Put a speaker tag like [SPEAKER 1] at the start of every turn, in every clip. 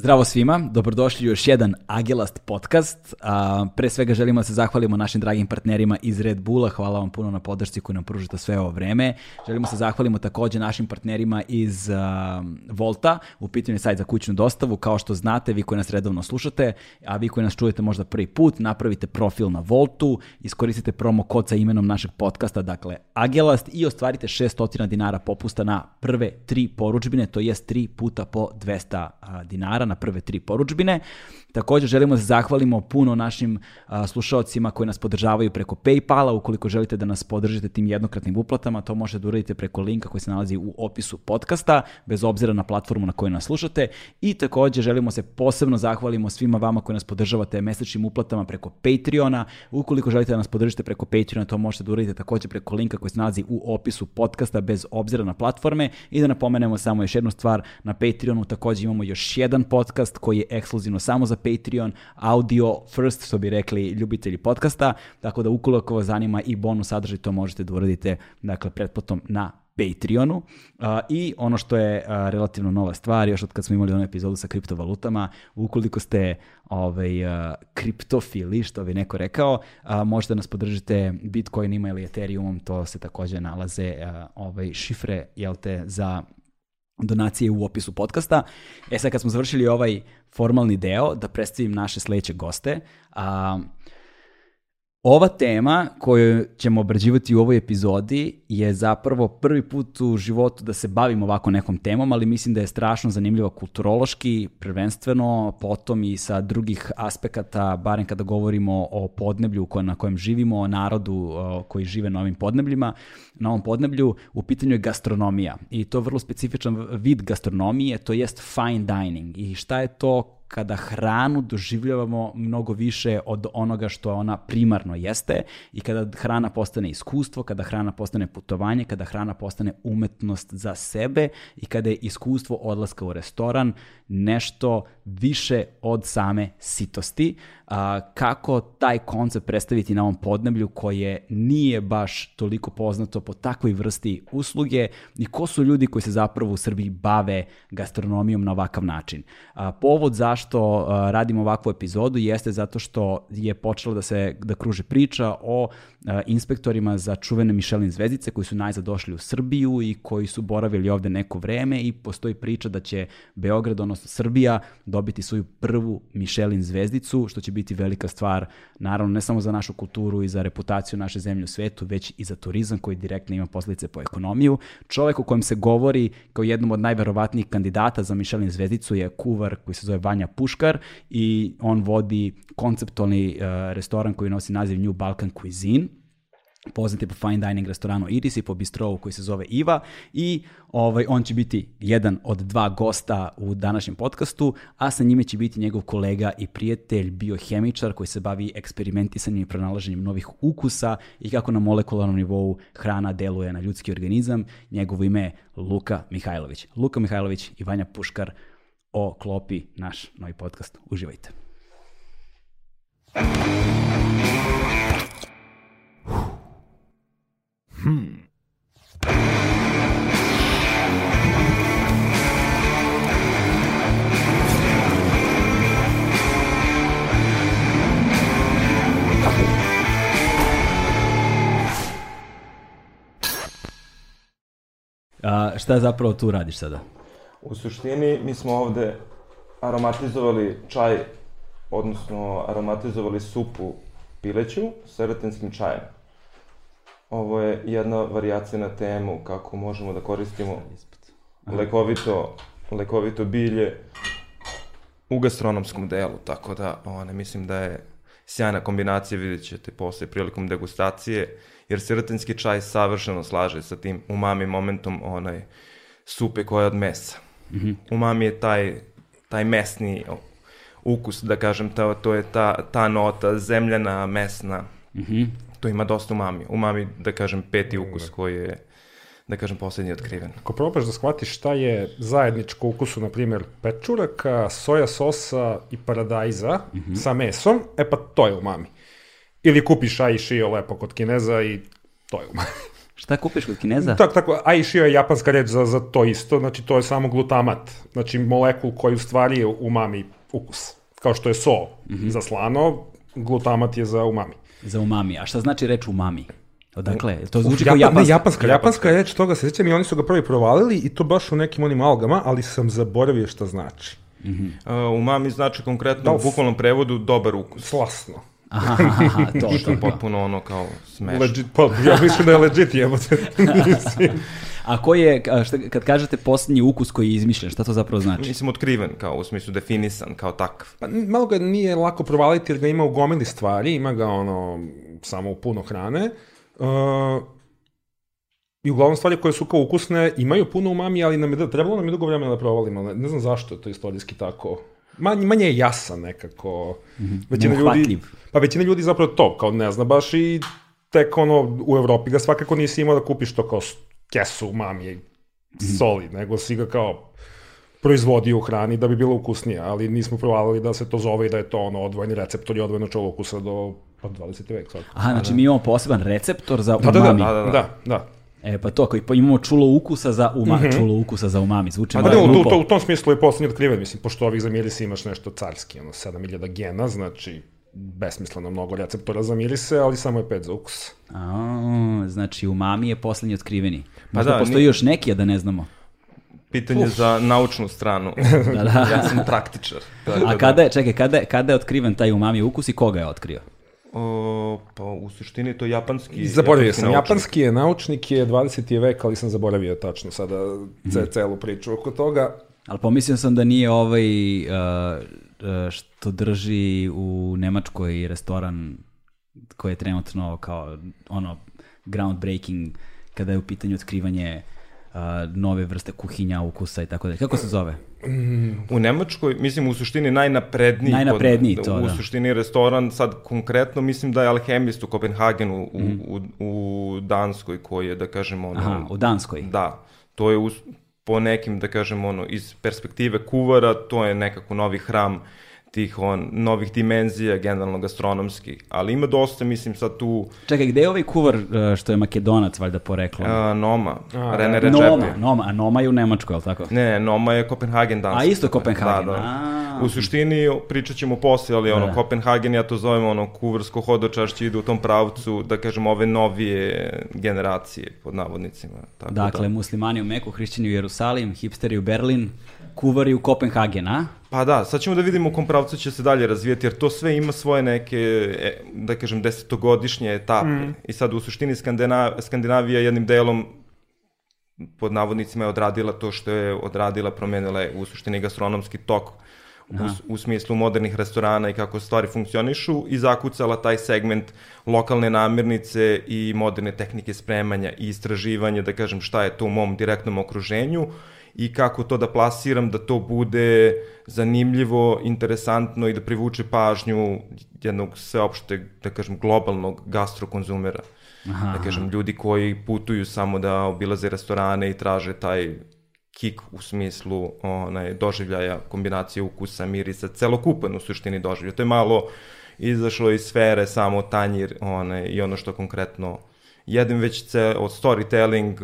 [SPEAKER 1] Zdravo svima, dobrodošli u još jedan Agelast podcast. Pre svega želimo da se zahvalimo našim dragim partnerima iz Red Bulla, hvala vam puno na podršci koju nam pružite sve ovo vreme. Želimo se zahvalimo takođe našim partnerima iz Volta, u pitanju sajt za kućnu dostavu. Kao što znate, vi koji nas redovno slušate, a vi koji nas čujete možda prvi put, napravite profil na Voltu, iskoristite promo kod sa imenom našeg podcasta, dakle Agelast i ostvarite 600 dinara popusta na prve tri poručbine, to jest tri puta po 200 dinara na prve tri poručbine. Takođe želimo da zahvalimo puno našim a, slušalcima koji nas podržavaju preko Paypala. Ukoliko želite da nas podržite tim jednokratnim uplatama, to možete da uradite preko linka koji se nalazi u opisu podcasta, bez obzira na platformu na kojoj nas slušate. I takođe želimo se posebno zahvalimo svima vama koji nas podržavate mesečnim uplatama preko Patreona. Ukoliko želite da nas podržite preko Patreona, to možete da uradite takođe preko linka koji se nalazi u opisu podcasta bez obzira na platforme. I da napomenemo samo još jednu stvar, na Patreonu takođe imamo još jedan podcast koji je ekskluzivno samo za Patreon, audio first, što bi rekli ljubitelji podcasta, tako da ukoliko vas zanima i bonus sadržaj, to možete da uradite dakle, pretplatom na Patreonu. Uh, i ono što je uh, relativno nova stvar, još od kad smo imali onu epizodu sa kriptovalutama, ukoliko ste ovaj, uh, kriptofili, što bi neko rekao, možete nas podržite Bitcoinima ili Ethereumom, to se takođe nalaze ovaj, šifre, jel te, za donacije u opisu podcasta. E sad kad smo završili ovaj formalni deo, da predstavim naše sledeće goste. A, Ova tema koju ćemo obrađivati u ovoj epizodi je zapravo prvi put u životu da se bavim ovako nekom temom, ali mislim da je strašno zanimljiva kulturološki, prvenstveno, potom i sa drugih aspekata, barem kada govorimo o podneblju na kojem živimo, o narodu koji žive na ovim podnebljima. Na ovom podneblju u pitanju je gastronomija i to je vrlo specifičan vid gastronomije, to jest fine dining. I šta je to kada hranu doživljavamo mnogo više od onoga što ona primarno jeste i kada hrana postane iskustvo, kada hrana postane putovanje, kada hrana postane umetnost za sebe i kada je iskustvo odlaska u restoran nešto više od same sitosti. A, kako taj koncept predstaviti na ovom podneblju koje nije baš toliko poznato po takvoj vrsti usluge i ko su ljudi koji se zapravo u Srbiji bave gastronomijom na ovakav način. A, povod zašto a, radimo ovakvu epizodu jeste zato što je počela da se da kruže priča o inspektorima za čuvene Michelin zvezdice koji su najzad došli u Srbiju i koji su boravili ovde neko vreme i postoji priča da će Beograd, odnosno Srbija, dobiti svoju prvu Michelin zvezdicu, što će biti velika stvar, naravno ne samo za našu kulturu i za reputaciju naše zemlje u svetu, već i za turizam koji direktno ima posledice po ekonomiju. Čovek o kojem se govori kao jednom od najverovatnijih kandidata za Michelin zvezdicu je kuvar koji se zove Vanja Puškar i on vodi konceptualni uh, restoran koji nosi naziv New Balkan Cuisine poznati po fine dining restoranu Iris i po bistrovu koji se zove Iva i ovaj, on će biti jedan od dva gosta u današnjem podcastu, a sa njime će biti njegov kolega i prijatelj, biohemičar koji se bavi eksperimentisanjem i pronalaženjem novih ukusa i kako na molekularnom nivou hrana deluje na ljudski organizam. Njegovo ime je Luka Mihajlović. Luka Mihajlović i Vanja Puškar o klopi naš novi podcast. Uživajte. Hmm. A, šta zapravo tu radiš sada?
[SPEAKER 2] U suštini mi smo ovde aromatizovali čaj, odnosno aromatizovali supu pileću sa retenskim čajem. Ovo je jedna variacija na temu kako možemo da koristimo lekovito, lekovito bilje u gastronomskom delu, tako da one, mislim da je sjajna kombinacija, vidjet ćete posle prilikom degustacije, jer se rtenski čaj savršeno slaže sa tim umami momentom onaj supe koja je od mesa. Mm -hmm. Umami je taj, taj mesni ukus, da kažem, ta, to je ta, ta nota zemljana, mesna. Mm -hmm to ima dosta umami. Umami, da kažem, peti ukus koji je da kažem, poslednji otkriven.
[SPEAKER 3] Ako probaš da shvatiš šta je zajedničko ukusu, na primjer, pečuraka, soja sosa i paradajza mm -hmm. sa mesom, e pa to je umami. Ili kupiš aj šio lepo kod kineza i to je umami.
[SPEAKER 1] Šta kupiš kod Kineza?
[SPEAKER 3] Tako, tako, Aishio je japanska reč za, za to isto, znači to je samo glutamat, znači molekul koji u stvari je umami ukus. Kao što je so mm -hmm. za slano, glutamat je za umami.
[SPEAKER 1] Za umami. A šta znači reč umami? Odakle? To zvuči
[SPEAKER 3] Uf,
[SPEAKER 1] kao
[SPEAKER 3] Japan-
[SPEAKER 1] japanska.
[SPEAKER 3] Ne, japanska, japanska reč, toga se sjećam i oni su ga prvi provalili i to baš u nekim onim algama, ali sam zaboravio šta znači.
[SPEAKER 4] Uh, umami znači konkretno
[SPEAKER 3] Da,
[SPEAKER 4] u bukvalnom prevodu dobar ukus.
[SPEAKER 3] Slasno.
[SPEAKER 1] Aha, aha, to,
[SPEAKER 4] Što
[SPEAKER 1] to,
[SPEAKER 4] je
[SPEAKER 1] to.
[SPEAKER 4] potpuno ono kao smešno.
[SPEAKER 3] Legit, pa ja mislim da je legit, jebote. Mislim.
[SPEAKER 1] A koji je, šta, kad kažete posljednji ukus koji je izmišljen, šta to zapravo znači?
[SPEAKER 4] Mislim otkriven, kao u smislu definisan, kao takav.
[SPEAKER 3] Pa, malo ga nije lako provaliti jer ga ima u gomili stvari, ima ga ono samo u puno hrane. Uh, I uglavnom stvari koje su kao ukusne imaju puno umami, ali nam je, da- trebalo nam je dugo vremena da provalimo. Ne, ne znam zašto je to istorijski tako. Manje, manje je jasan nekako. Većina ljudi, pa većina ljudi zapravo to, kao ne zna baš i tek ono u Evropi ga svakako nisi imao da kupiš to kao kesu umami soli, nego si ga kao proizvodio u hrani da bi bilo ukusnije, ali nismo provalili da se to zove i da je to ono odvojeni receptor i odvojeno čulo ukusa do pa 20. vek sad.
[SPEAKER 1] Aha, znači mi imamo poseban receptor za
[SPEAKER 3] Da, da, da,
[SPEAKER 1] umami.
[SPEAKER 3] da,
[SPEAKER 4] da,
[SPEAKER 3] da,
[SPEAKER 4] da.
[SPEAKER 3] da.
[SPEAKER 1] E, pa to, koji pa imamo čulo ukusa za umami, čulo ukusa za umami, zvuči
[SPEAKER 3] Pa
[SPEAKER 1] malo
[SPEAKER 3] da, u,
[SPEAKER 1] glupo.
[SPEAKER 3] to, u tom smislu je poslednji otkriven, mislim, pošto ovih za miris imaš nešto carski, ono, 7000 gena, znači besmisleno mnogo receptora za mirise, ali samo je pet za ukus.
[SPEAKER 1] A, znači umami je poslednji otkriveni. Možda
[SPEAKER 4] da,
[SPEAKER 1] postoji
[SPEAKER 4] ni-
[SPEAKER 1] još neki, a da ne znamo.
[SPEAKER 4] Pitanje za naučnu stranu.
[SPEAKER 1] Da, da.
[SPEAKER 4] ja sam praktičar. tako
[SPEAKER 1] A
[SPEAKER 4] da-
[SPEAKER 1] kada je, čekaj, kada je, kada je otkriven taj umami ukus i koga je otkrio?
[SPEAKER 4] O, pa u suštini to japanski...
[SPEAKER 3] Zaboravio sam,
[SPEAKER 4] naučnik.
[SPEAKER 3] japanski je naučnik je 20. vek, ali sam zaboravio tačno sada ce, celu priču oko toga.
[SPEAKER 1] Ali pomislio sam da nije ovaj uh, što drži u Nemačkoj restoran koji je trenutno kao ono groundbreaking kada je u pitanju otkrivanje uh, nove vrste kuhinja, ukusa i tako dalje. Kako se zove?
[SPEAKER 4] U Nemačkoj, mislim, u suštini najnapredniji.
[SPEAKER 1] Najnapredniji,
[SPEAKER 4] pod-
[SPEAKER 1] to,
[SPEAKER 4] U
[SPEAKER 1] da.
[SPEAKER 4] suštini restoran, sad konkretno, mislim da je alhemist u Kopenhagenu, u,
[SPEAKER 1] Mhm.
[SPEAKER 4] u, u Danskoj, koji je, da kažemo, ono...
[SPEAKER 1] Aha, u Danskoj.
[SPEAKER 4] Da, to je po nekim, da kažem, ono, iz perspektive kuvara, to je nekako novi hram tih on, novih dimenzija, generalno gastronomski. Ali ima dosta, mislim, sad tu
[SPEAKER 1] Čekaj, gde je ovaj kuvar uh, što je makedonac, valjda poreklo?
[SPEAKER 4] a, Noma,
[SPEAKER 3] A,
[SPEAKER 4] Rene. Redzepi.
[SPEAKER 1] Noma, Noma, a Noma je u Nemačkoj, je li tako?
[SPEAKER 4] Ne, Noma je Kopenhagen danas.
[SPEAKER 1] A isto je Kopenhagen,
[SPEAKER 4] Da, da.
[SPEAKER 1] a.
[SPEAKER 4] U suštini pričat ćemo posle, ali ono,
[SPEAKER 1] da.
[SPEAKER 4] Kopenhagen, ja to zovem ono, kuvarsko hodočašće ide u tom pravcu, da kažem, ove novije generacije, pod navodnicima. Tako
[SPEAKER 1] Dakle,
[SPEAKER 4] da.
[SPEAKER 1] muslimani u Meku, hrišćani u Jerusalim, hipsteri u Berlin, kuvari u Kopenhagen, a?
[SPEAKER 4] Pa da, sad ćemo da vidimo u kom pravcu će se dalje razvijeti, jer to sve ima svoje neke, e, da kažem, desetogodišnje etape.
[SPEAKER 1] Mm.
[SPEAKER 4] I sad u suštini Skandina, Skandinavija jednim delom pod navodnicima je odradila to što je odradila, promenila je u suštini gastronomski tok u, s- u smislu modernih restorana i kako stvari funkcionišu i zakucala taj segment lokalne namirnice i moderne tehnike spremanja i istraživanja, da kažem šta je to u mom direktnom okruženju i kako to da plasiram da to bude zanimljivo, interesantno i da privuče pažnju jednog sveopšte, da kažem, globalnog gastrokonzumera.
[SPEAKER 1] Aha.
[SPEAKER 4] Da kažem, ljudi koji putuju samo da obilaze restorane i traže taj kik u smislu onaj, doživljaja, kombinacije ukusa, mirisa, celokupan u suštini doživlja. To je malo izašlo iz sfere samo tanjir onaj, i ono što konkretno jedem već ce, od storytelling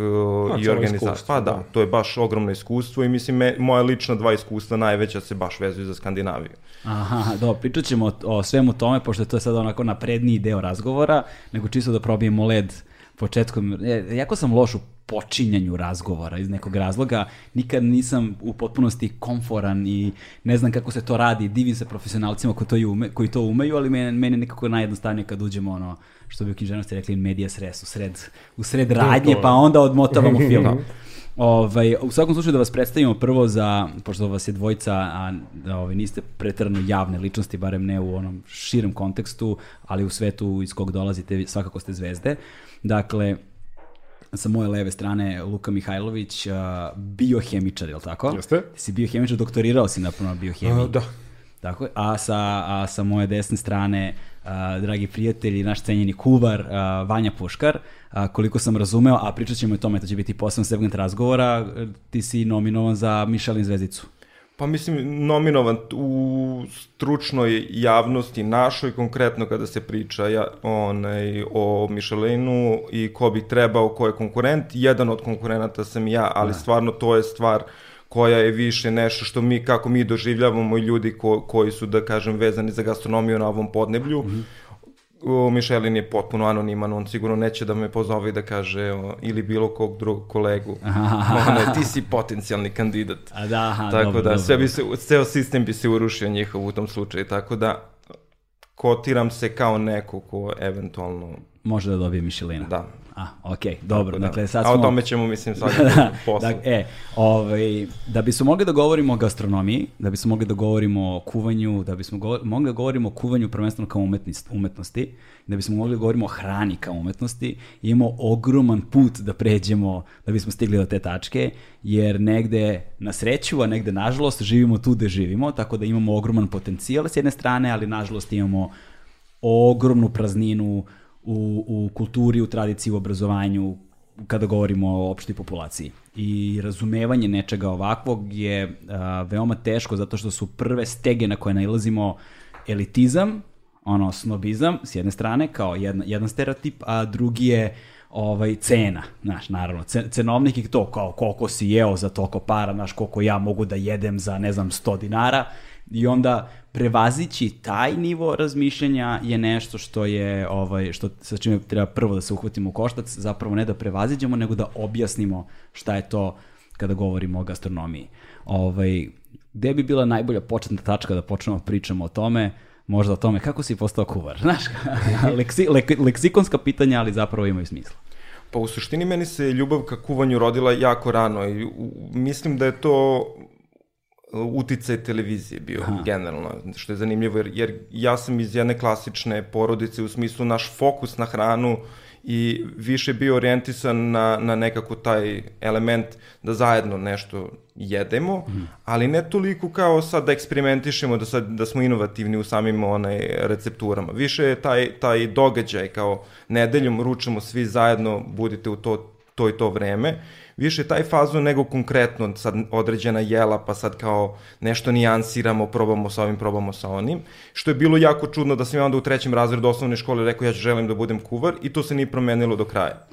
[SPEAKER 4] uh, i organizacija. Pa da,
[SPEAKER 3] da.
[SPEAKER 4] to je baš ogromno iskustvo i mislim, me, moja lična dva iskustva najveća se baš vezuju za Skandinaviju.
[SPEAKER 1] Aha, dobro, pričat ćemo o, o svemu tome, pošto je to sad onako napredniji deo razgovora, nego čisto da probijemo led početkom. E, jako sam loš u počinjanju razgovora iz nekog razloga. Nikad nisam u potpunosti komforan i ne znam kako se to radi. Divim se profesionalcima koji to, ume, koji to umeju, ali meni, meni je nekako najjednostavnije kad uđemo ono, što bi u književnosti rekli in media res, u sred, u sred radnje, pa onda odmotavamo film. Ovaj, u svakom slučaju da vas predstavimo prvo za, pošto vas je dvojica, a da, ovaj, niste pretrano javne ličnosti, barem ne u onom širem kontekstu, ali u svetu iz kog dolazite, svakako ste zvezde. Dakle, sa moje leve strane Luka Mihajlović, a, biohemičar, je li tako?
[SPEAKER 3] Jeste.
[SPEAKER 1] Ti si biohemičar, doktorirao si napravo na biohemiji.
[SPEAKER 3] A, da.
[SPEAKER 1] Tako je. A sa, a sa moje desne strane, a, dragi prijatelji, naš cenjeni kuvar, a, Vanja Puškar, a, koliko sam razumeo, a pričat ćemo i o tome, to će biti poseban segment razgovora, ti si nominovan za Michelin zvezdicu.
[SPEAKER 4] Pa mislim, nominovan u stručnoj javnosti našoj, konkretno kada se priča ja, onaj, o Michelinu i ko bi trebao, ko je konkurent, jedan od konkurenata sam ja, ali da. stvarno to je stvar koja je više nešto što mi, kako mi doživljavamo i ljudi ko, koji su, da kažem, vezani za gastronomiju na ovom podneblju. Mm -hmm o, Mišelin je potpuno anoniman, on sigurno neće da me pozove i da kaže o, ili bilo kog drugog kolegu. Ono, ti si potencijalni kandidat.
[SPEAKER 1] A da, aha,
[SPEAKER 4] tako
[SPEAKER 1] dobro,
[SPEAKER 4] da,
[SPEAKER 1] dobro.
[SPEAKER 4] sve bi se, ceo sistem bi se urušio njihov u tom slučaju, tako da kotiram se kao neko ko eventualno...
[SPEAKER 1] Može da dobije Mišelina.
[SPEAKER 4] Da,
[SPEAKER 1] A, okej, okay, dobro.
[SPEAKER 4] da.
[SPEAKER 1] Dakle, sad
[SPEAKER 4] A
[SPEAKER 1] smo...
[SPEAKER 4] o tome ćemo, mislim, svakako
[SPEAKER 1] da,
[SPEAKER 4] posle.
[SPEAKER 1] da, e, ovaj, da bismo mogli da govorimo o gastronomiji, da bismo mogli da govorimo o kuvanju, da bismo go, mogli da govorimo o kuvanju prvenstveno kao umetnost, umetnosti, da bismo mogli da govorimo o hrani kao umetnosti, imamo ogroman put da pređemo, da bismo stigli do te tačke, jer negde na sreću, a negde nažalost živimo tu gde živimo, tako da imamo ogroman potencijal s jedne strane, ali nažalost imamo ogromnu prazninu u, u kulturi, u tradiciji, u obrazovanju, kada govorimo o opštoj populaciji. I razumevanje nečega ovakvog je a, veoma teško zato što su prve stege na koje nailazimo elitizam, ono snobizam s jedne strane kao jedna, jedan stereotip, a drugi je ovaj cena, znaš, naravno, cenovnik je to kao koliko si jeo za toliko para, znaš, koliko ja mogu da jedem za, ne znam, 100 dinara i onda prevazići taj nivo razmišljanja je nešto što je ovaj što sa čime treba prvo da se uhvatimo u koštac, zapravo ne da prevaziđemo nego da objasnimo šta je to kada govorimo o gastronomiji. Ovaj gde bi bila najbolja početna tačka da počnemo da pričamo o tome? Možda o tome kako si postao kuvar. Znaš, leksi, lek, leksikonska pitanja, ali zapravo imaju smisla.
[SPEAKER 4] Pa u suštini meni se ljubav ka kuvanju rodila jako rano i mislim da je to uticaj televizije bio Aha. generalno, što je zanimljivo, jer, jer ja sam iz jedne klasične porodice u smislu naš fokus na hranu i više bio orijentisan na, na nekako taj element da zajedno nešto jedemo, mm. ali ne toliko kao sad da eksperimentišemo, da, sad, da smo inovativni u samim onaj, recepturama. Više je taj, taj događaj kao nedeljom ručamo svi zajedno, budite u to, to i to vreme više taj fazon nego konkretno sad određena jela, pa sad kao nešto nijansiramo, probamo sa ovim, probamo sa onim. Što je bilo jako čudno da sam ja onda u trećem razredu osnovne škole rekao ja želim da budem kuvar i to se nije promenilo do kraja.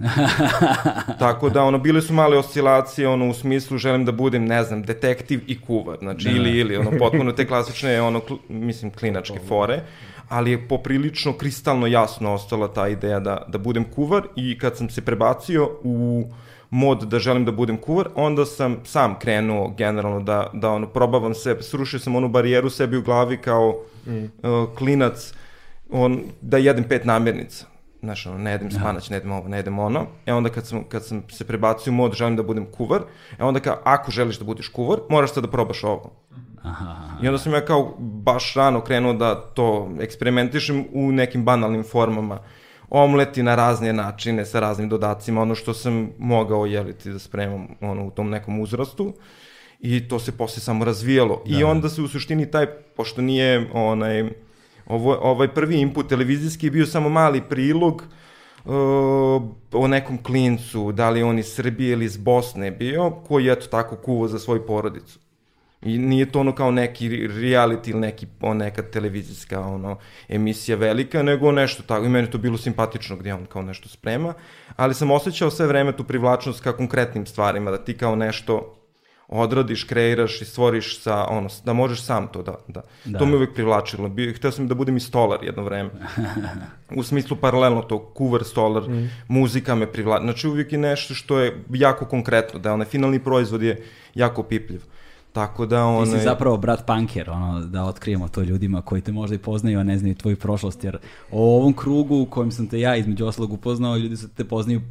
[SPEAKER 4] Tako da ono bile su male oscilacije ono u smislu želim da budem ne znam detektiv i kuvar, znači ili ili ono potpuno te klasične ono kl, mislim klinačke fore ali je poprilično kristalno jasno ostala ta ideja da, da budem kuvar i kad sam se prebacio u mod da želim da budem kuvar, onda sam sam krenuo generalno da, da ono, probavam se, srušio sam onu barijeru sebi u glavi kao mm. uh, klinac, on, da jedem pet namirnica. Znaš, ono, ne jedem spanać, ne jedem ovo, ne jedem ono. E onda kad sam, kad sam se prebacio u mod, želim da budem kuvar, e onda kao, ako želiš da budeš kuvar, moraš sad da probaš ovo. Aha, aha. I onda sam ja kao baš rano krenuo da to eksperimentišem u nekim banalnim formama omleti na razne načine sa raznim dodacima, ono što sam mogao jeliti da spremam ono, u tom nekom uzrastu i to se posle samo razvijalo. Da. I da. onda se u suštini taj, pošto nije onaj, ovo, ovaj prvi input televizijski bio samo mali prilog uh, o nekom klincu, da li on iz Srbije ili iz Bosne bio, koji je to tako kuvo za svoju porodicu. I nije to ono kao neki reality ili neki, o, neka televizijska ono, emisija velika, nego nešto tako. I meni to bilo simpatično gdje on kao nešto sprema, ali sam osjećao sve vreme tu privlačnost ka konkretnim stvarima, da ti kao nešto odradiš, kreiraš i stvoriš sa, ono, da možeš sam to da, da. da. To me uvek privlačilo. Bi, hteo sam da budem i stolar jedno vreme. U smislu paralelno to, kuvar, stolar, mm. muzika me privlačila. Znači uvijek je nešto što je jako konkretno, da onaj finalni proizvod je jako pipljiv. Tako da on...
[SPEAKER 1] Ti si zapravo brat punker, ono, da otkrijemo to ljudima koji te možda i poznaju, a ne znaju tvoju prošlost, jer o ovom krugu u kojem sam te ja između oslog upoznao, ljudi su te poznaju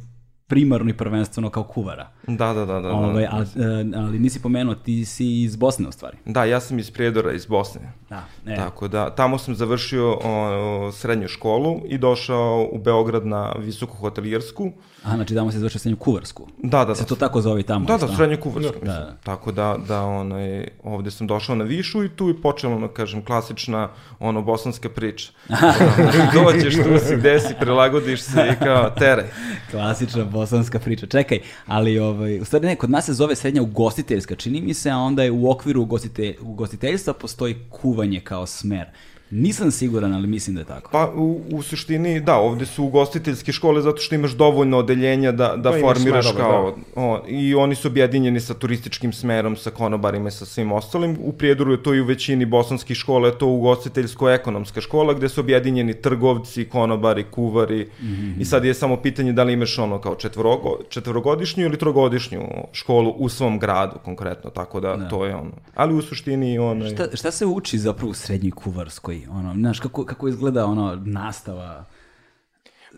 [SPEAKER 1] primarno i prvenstveno kao kuvara.
[SPEAKER 4] Da, da, da. da,
[SPEAKER 1] Ove, da. ali, e, ali nisi pomenuo, ti si iz Bosne u stvari.
[SPEAKER 4] Da, ja sam iz Prijedora, iz Bosne.
[SPEAKER 1] Da, ne.
[SPEAKER 4] Tako da, tamo sam završio o, srednju školu i došao u Beograd na visoku hotelijersku.
[SPEAKER 1] Aha, znači tamo si završio srednju kuvarsku.
[SPEAKER 4] Da, da.
[SPEAKER 1] Se to tako zove tamo?
[SPEAKER 4] Da, da, srednju kuvarsku. Da, da. Tako da, da onaj, ovde sam došao na višu i tu je počela, ono, kažem, klasična, ono, bosanska priča. Dođeš tu si, gde si, prilagodiš se i kao, teraj.
[SPEAKER 1] Klasična bosanska priča. Čekaj, ali ovaj, u stvari ne, kod nas se zove srednja ugostiteljska, čini mi se, a onda je u okviru ugostite, ugostiteljstva postoji kuvanje kao smer. Nisam siguran, ali mislim da je tako.
[SPEAKER 4] Pa u, u suštini, da, ovde su ugostiteljske škole zato što imaš dovoljno odeljenja da, da
[SPEAKER 3] Pa
[SPEAKER 4] formiraš
[SPEAKER 3] smerove,
[SPEAKER 4] kao... O, I oni su objedinjeni sa turističkim smerom, sa konobarima i sa svim ostalim. U Prijedoru je to i u većini bosanskih škola, je to ugostiteljsko-ekonomska škola gde su objedinjeni trgovci, konobari, kuvari. Mm -hmm. I sad je samo pitanje da li imaš ono kao četvorogo, četvorogodišnju ili trogodišnju školu u svom gradu konkretno, tako da, da. to je ono. Ali u suštini ono...
[SPEAKER 1] Šta, šta se uči zapravo u srednjoj kuvarskoj? Ono, znaš, kako, kako izgleda ono nastava?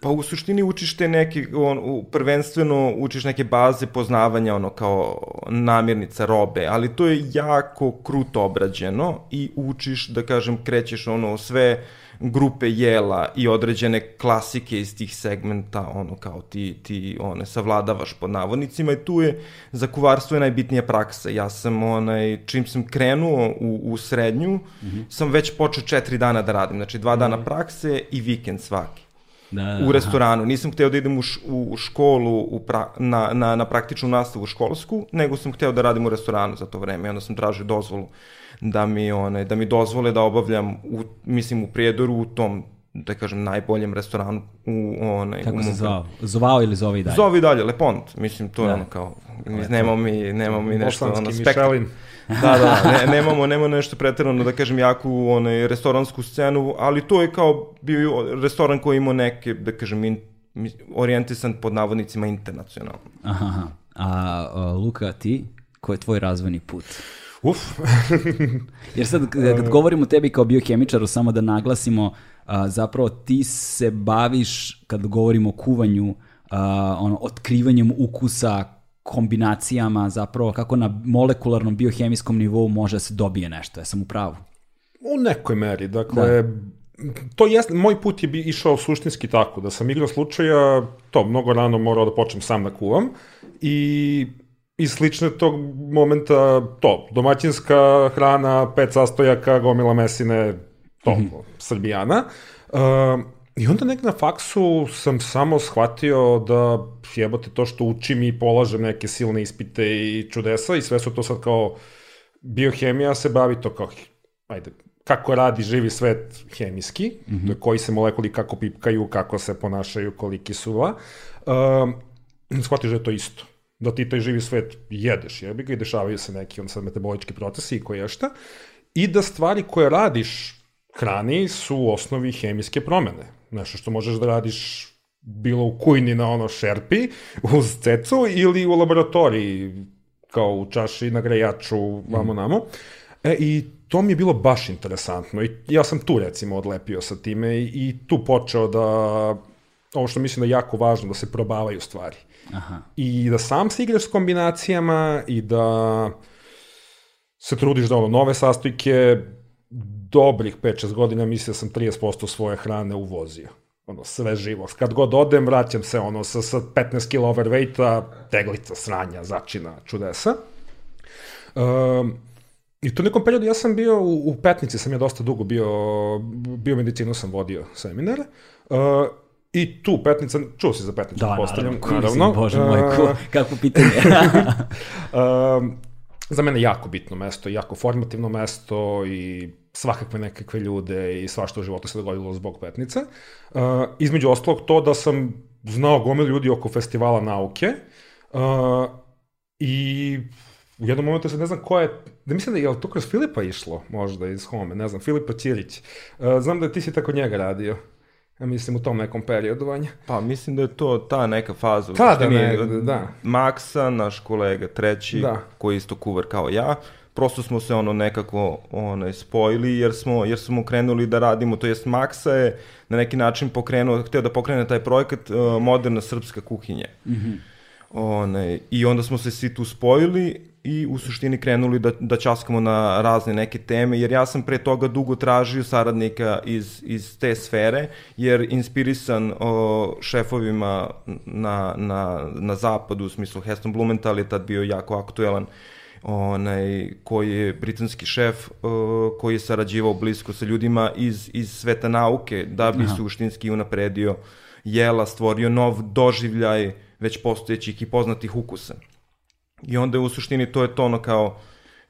[SPEAKER 4] Pa u suštini učiš te neke, on, prvenstveno učiš neke baze poznavanja, ono, kao namirnica robe, ali to je jako kruto obrađeno i učiš, da kažem, krećeš, ono, sve grupe jela i određene klasike iz tih segmenta, ono, kao ti, ti, one, savladavaš pod navodnicima i tu je, za kuvarstvo je najbitnija praksa. Ja sam, onaj, čim sam krenuo u, u srednju, mm -hmm. sam već počeo četiri dana da radim, znači dva dana prakse i vikend svaki
[SPEAKER 1] Da, da,
[SPEAKER 4] u restoranu. Nisam hteo da idem u, š, u školu u pra, na, na, na praktičnu nastavu školsku, nego sam hteo da radim u restoranu za to vreme. I onda sam tražio dozvolu da mi, one, da mi dozvole da obavljam, u, mislim, u Prijedoru u tom da kažem, najboljem restoranu u onaj...
[SPEAKER 1] Kako
[SPEAKER 4] u
[SPEAKER 1] se zvao? Zvao ili zove i dalje?
[SPEAKER 4] Zove i dalje, Lepont. Mislim, to da. je ono kao... Nemamo mi, nemamo mi nešto...
[SPEAKER 3] Bosanski
[SPEAKER 4] ono,
[SPEAKER 3] Michelin.
[SPEAKER 4] da, da, ne, nemamo, nemamo nešto pretjerano, da kažem, jaku onaj, restoransku scenu, ali to je kao bio restoran koji imao neke, da kažem, in, orijentisan pod navodnicima internacionalno.
[SPEAKER 1] Aha. A, a Luka, ti, ko je tvoj razvojni put?
[SPEAKER 3] Uf.
[SPEAKER 1] Jer sad, kad govorimo tebi kao biohemičaru, samo da naglasimo, a, zapravo ti se baviš, kad govorimo o kuvanju, a, ono, otkrivanjem ukusa, kombinacijama, zapravo kako na molekularnom biohemijskom nivou može da se dobije nešto. Ja sam u pravu.
[SPEAKER 3] U nekoj meri, dakle, da. to jest, moj put je bi išao suštinski tako, da sam igrao slučaja, to mnogo rano morao da počnem sam da kuvam i i slične tog momenta, to, domaćinska hrana, pet sastojaka, gomila mesine, to, mm -hmm. srbijana. Uh, I onda nek na faksu sam samo shvatio da jebote to što učim i polažem neke silne ispite i čudesa i sve su to sad kao biohemija se bavi to kao ajde, kako radi živi svet hemijski, mm -hmm. koji se molekuli kako pipkaju, kako se ponašaju, koliki su va. Um, shvatiš da je to isto. Da ti taj živi svet jedeš, jebi ga, i dešavaju se neki on sad metabolički procesi i koje šta. I da stvari koje radiš hrani su u osnovi hemijske promene. Nešto što možeš da radiš bilo u kujni na ono šerpi, uz cecu ili u laboratoriji, kao u čaši na grejaču, vamo mm. namo. E, I to mi je bilo baš interesantno i ja sam tu recimo odlepio sa time i, i tu počeo da, ovo što mislim da je jako važno, da se probavaju stvari. Aha. I da sam se igraš s kombinacijama i da se trudiš da ono, nove sastojke, dobrih 5-6 godina mislio sam 30% svoje hrane uvozio. Ono, sve živo. Kad god odem, vraćam se ono, sa, sa 15 kg overweighta, teglica, sranja, začina, čudesa. Um, I to nekom periodu ja sam bio u, u Petnici, sam ja dosta dugo bio, bio medicinu sam vodio seminare. Uh, I tu Petnica, čuo si za Petnicu,
[SPEAKER 1] da,
[SPEAKER 3] postavljam,
[SPEAKER 1] naravno. naravno. Bože moj, kako pitanje.
[SPEAKER 3] uh, za mene jako bitno mesto, jako formativno mesto i svakakve nekakve ljude i svašta u životu se dogodilo zbog Petnice. Uh, između ostalog to da sam znao gomil ljudi oko festivala nauke uh, i u jednom momentu se ne znam ko je, da mislim da je, je to kroz Filipa išlo možda iz Home, ne znam, Filipa Ćirić. Uh, znam da ti si tako njega radio. Ja mislim u tom nekom periodu vanja.
[SPEAKER 4] Pa mislim da je to ta neka faza.
[SPEAKER 3] Tada negde, da.
[SPEAKER 4] Maksa, naš kolega treći, da. koji je isto kuvar kao ja, prosto smo se ono nekako onaj spojili jer smo jer smo krenuli da radimo to jest Maksa je na neki način pokrenuo hteo da pokrene taj projekat uh, moderna srpska kuhinja. Mhm. Mm One, I onda smo se svi tu spojili i u suštini krenuli da, da časkamo na razne neke teme, jer ja sam pre toga dugo tražio saradnika iz, iz te sfere, jer inspirisan o, šefovima na, na, na zapadu, u smislu Heston Blumenthal je tad bio jako aktuelan, onaj, koji je britanski šef, o, koji je sarađivao blisko sa ljudima iz, iz sveta nauke, da bi Aha. suštinski unapredio jela, stvorio nov doživljaj već postojećih i poznatih ukusa. I onda u suštini to je to ono kao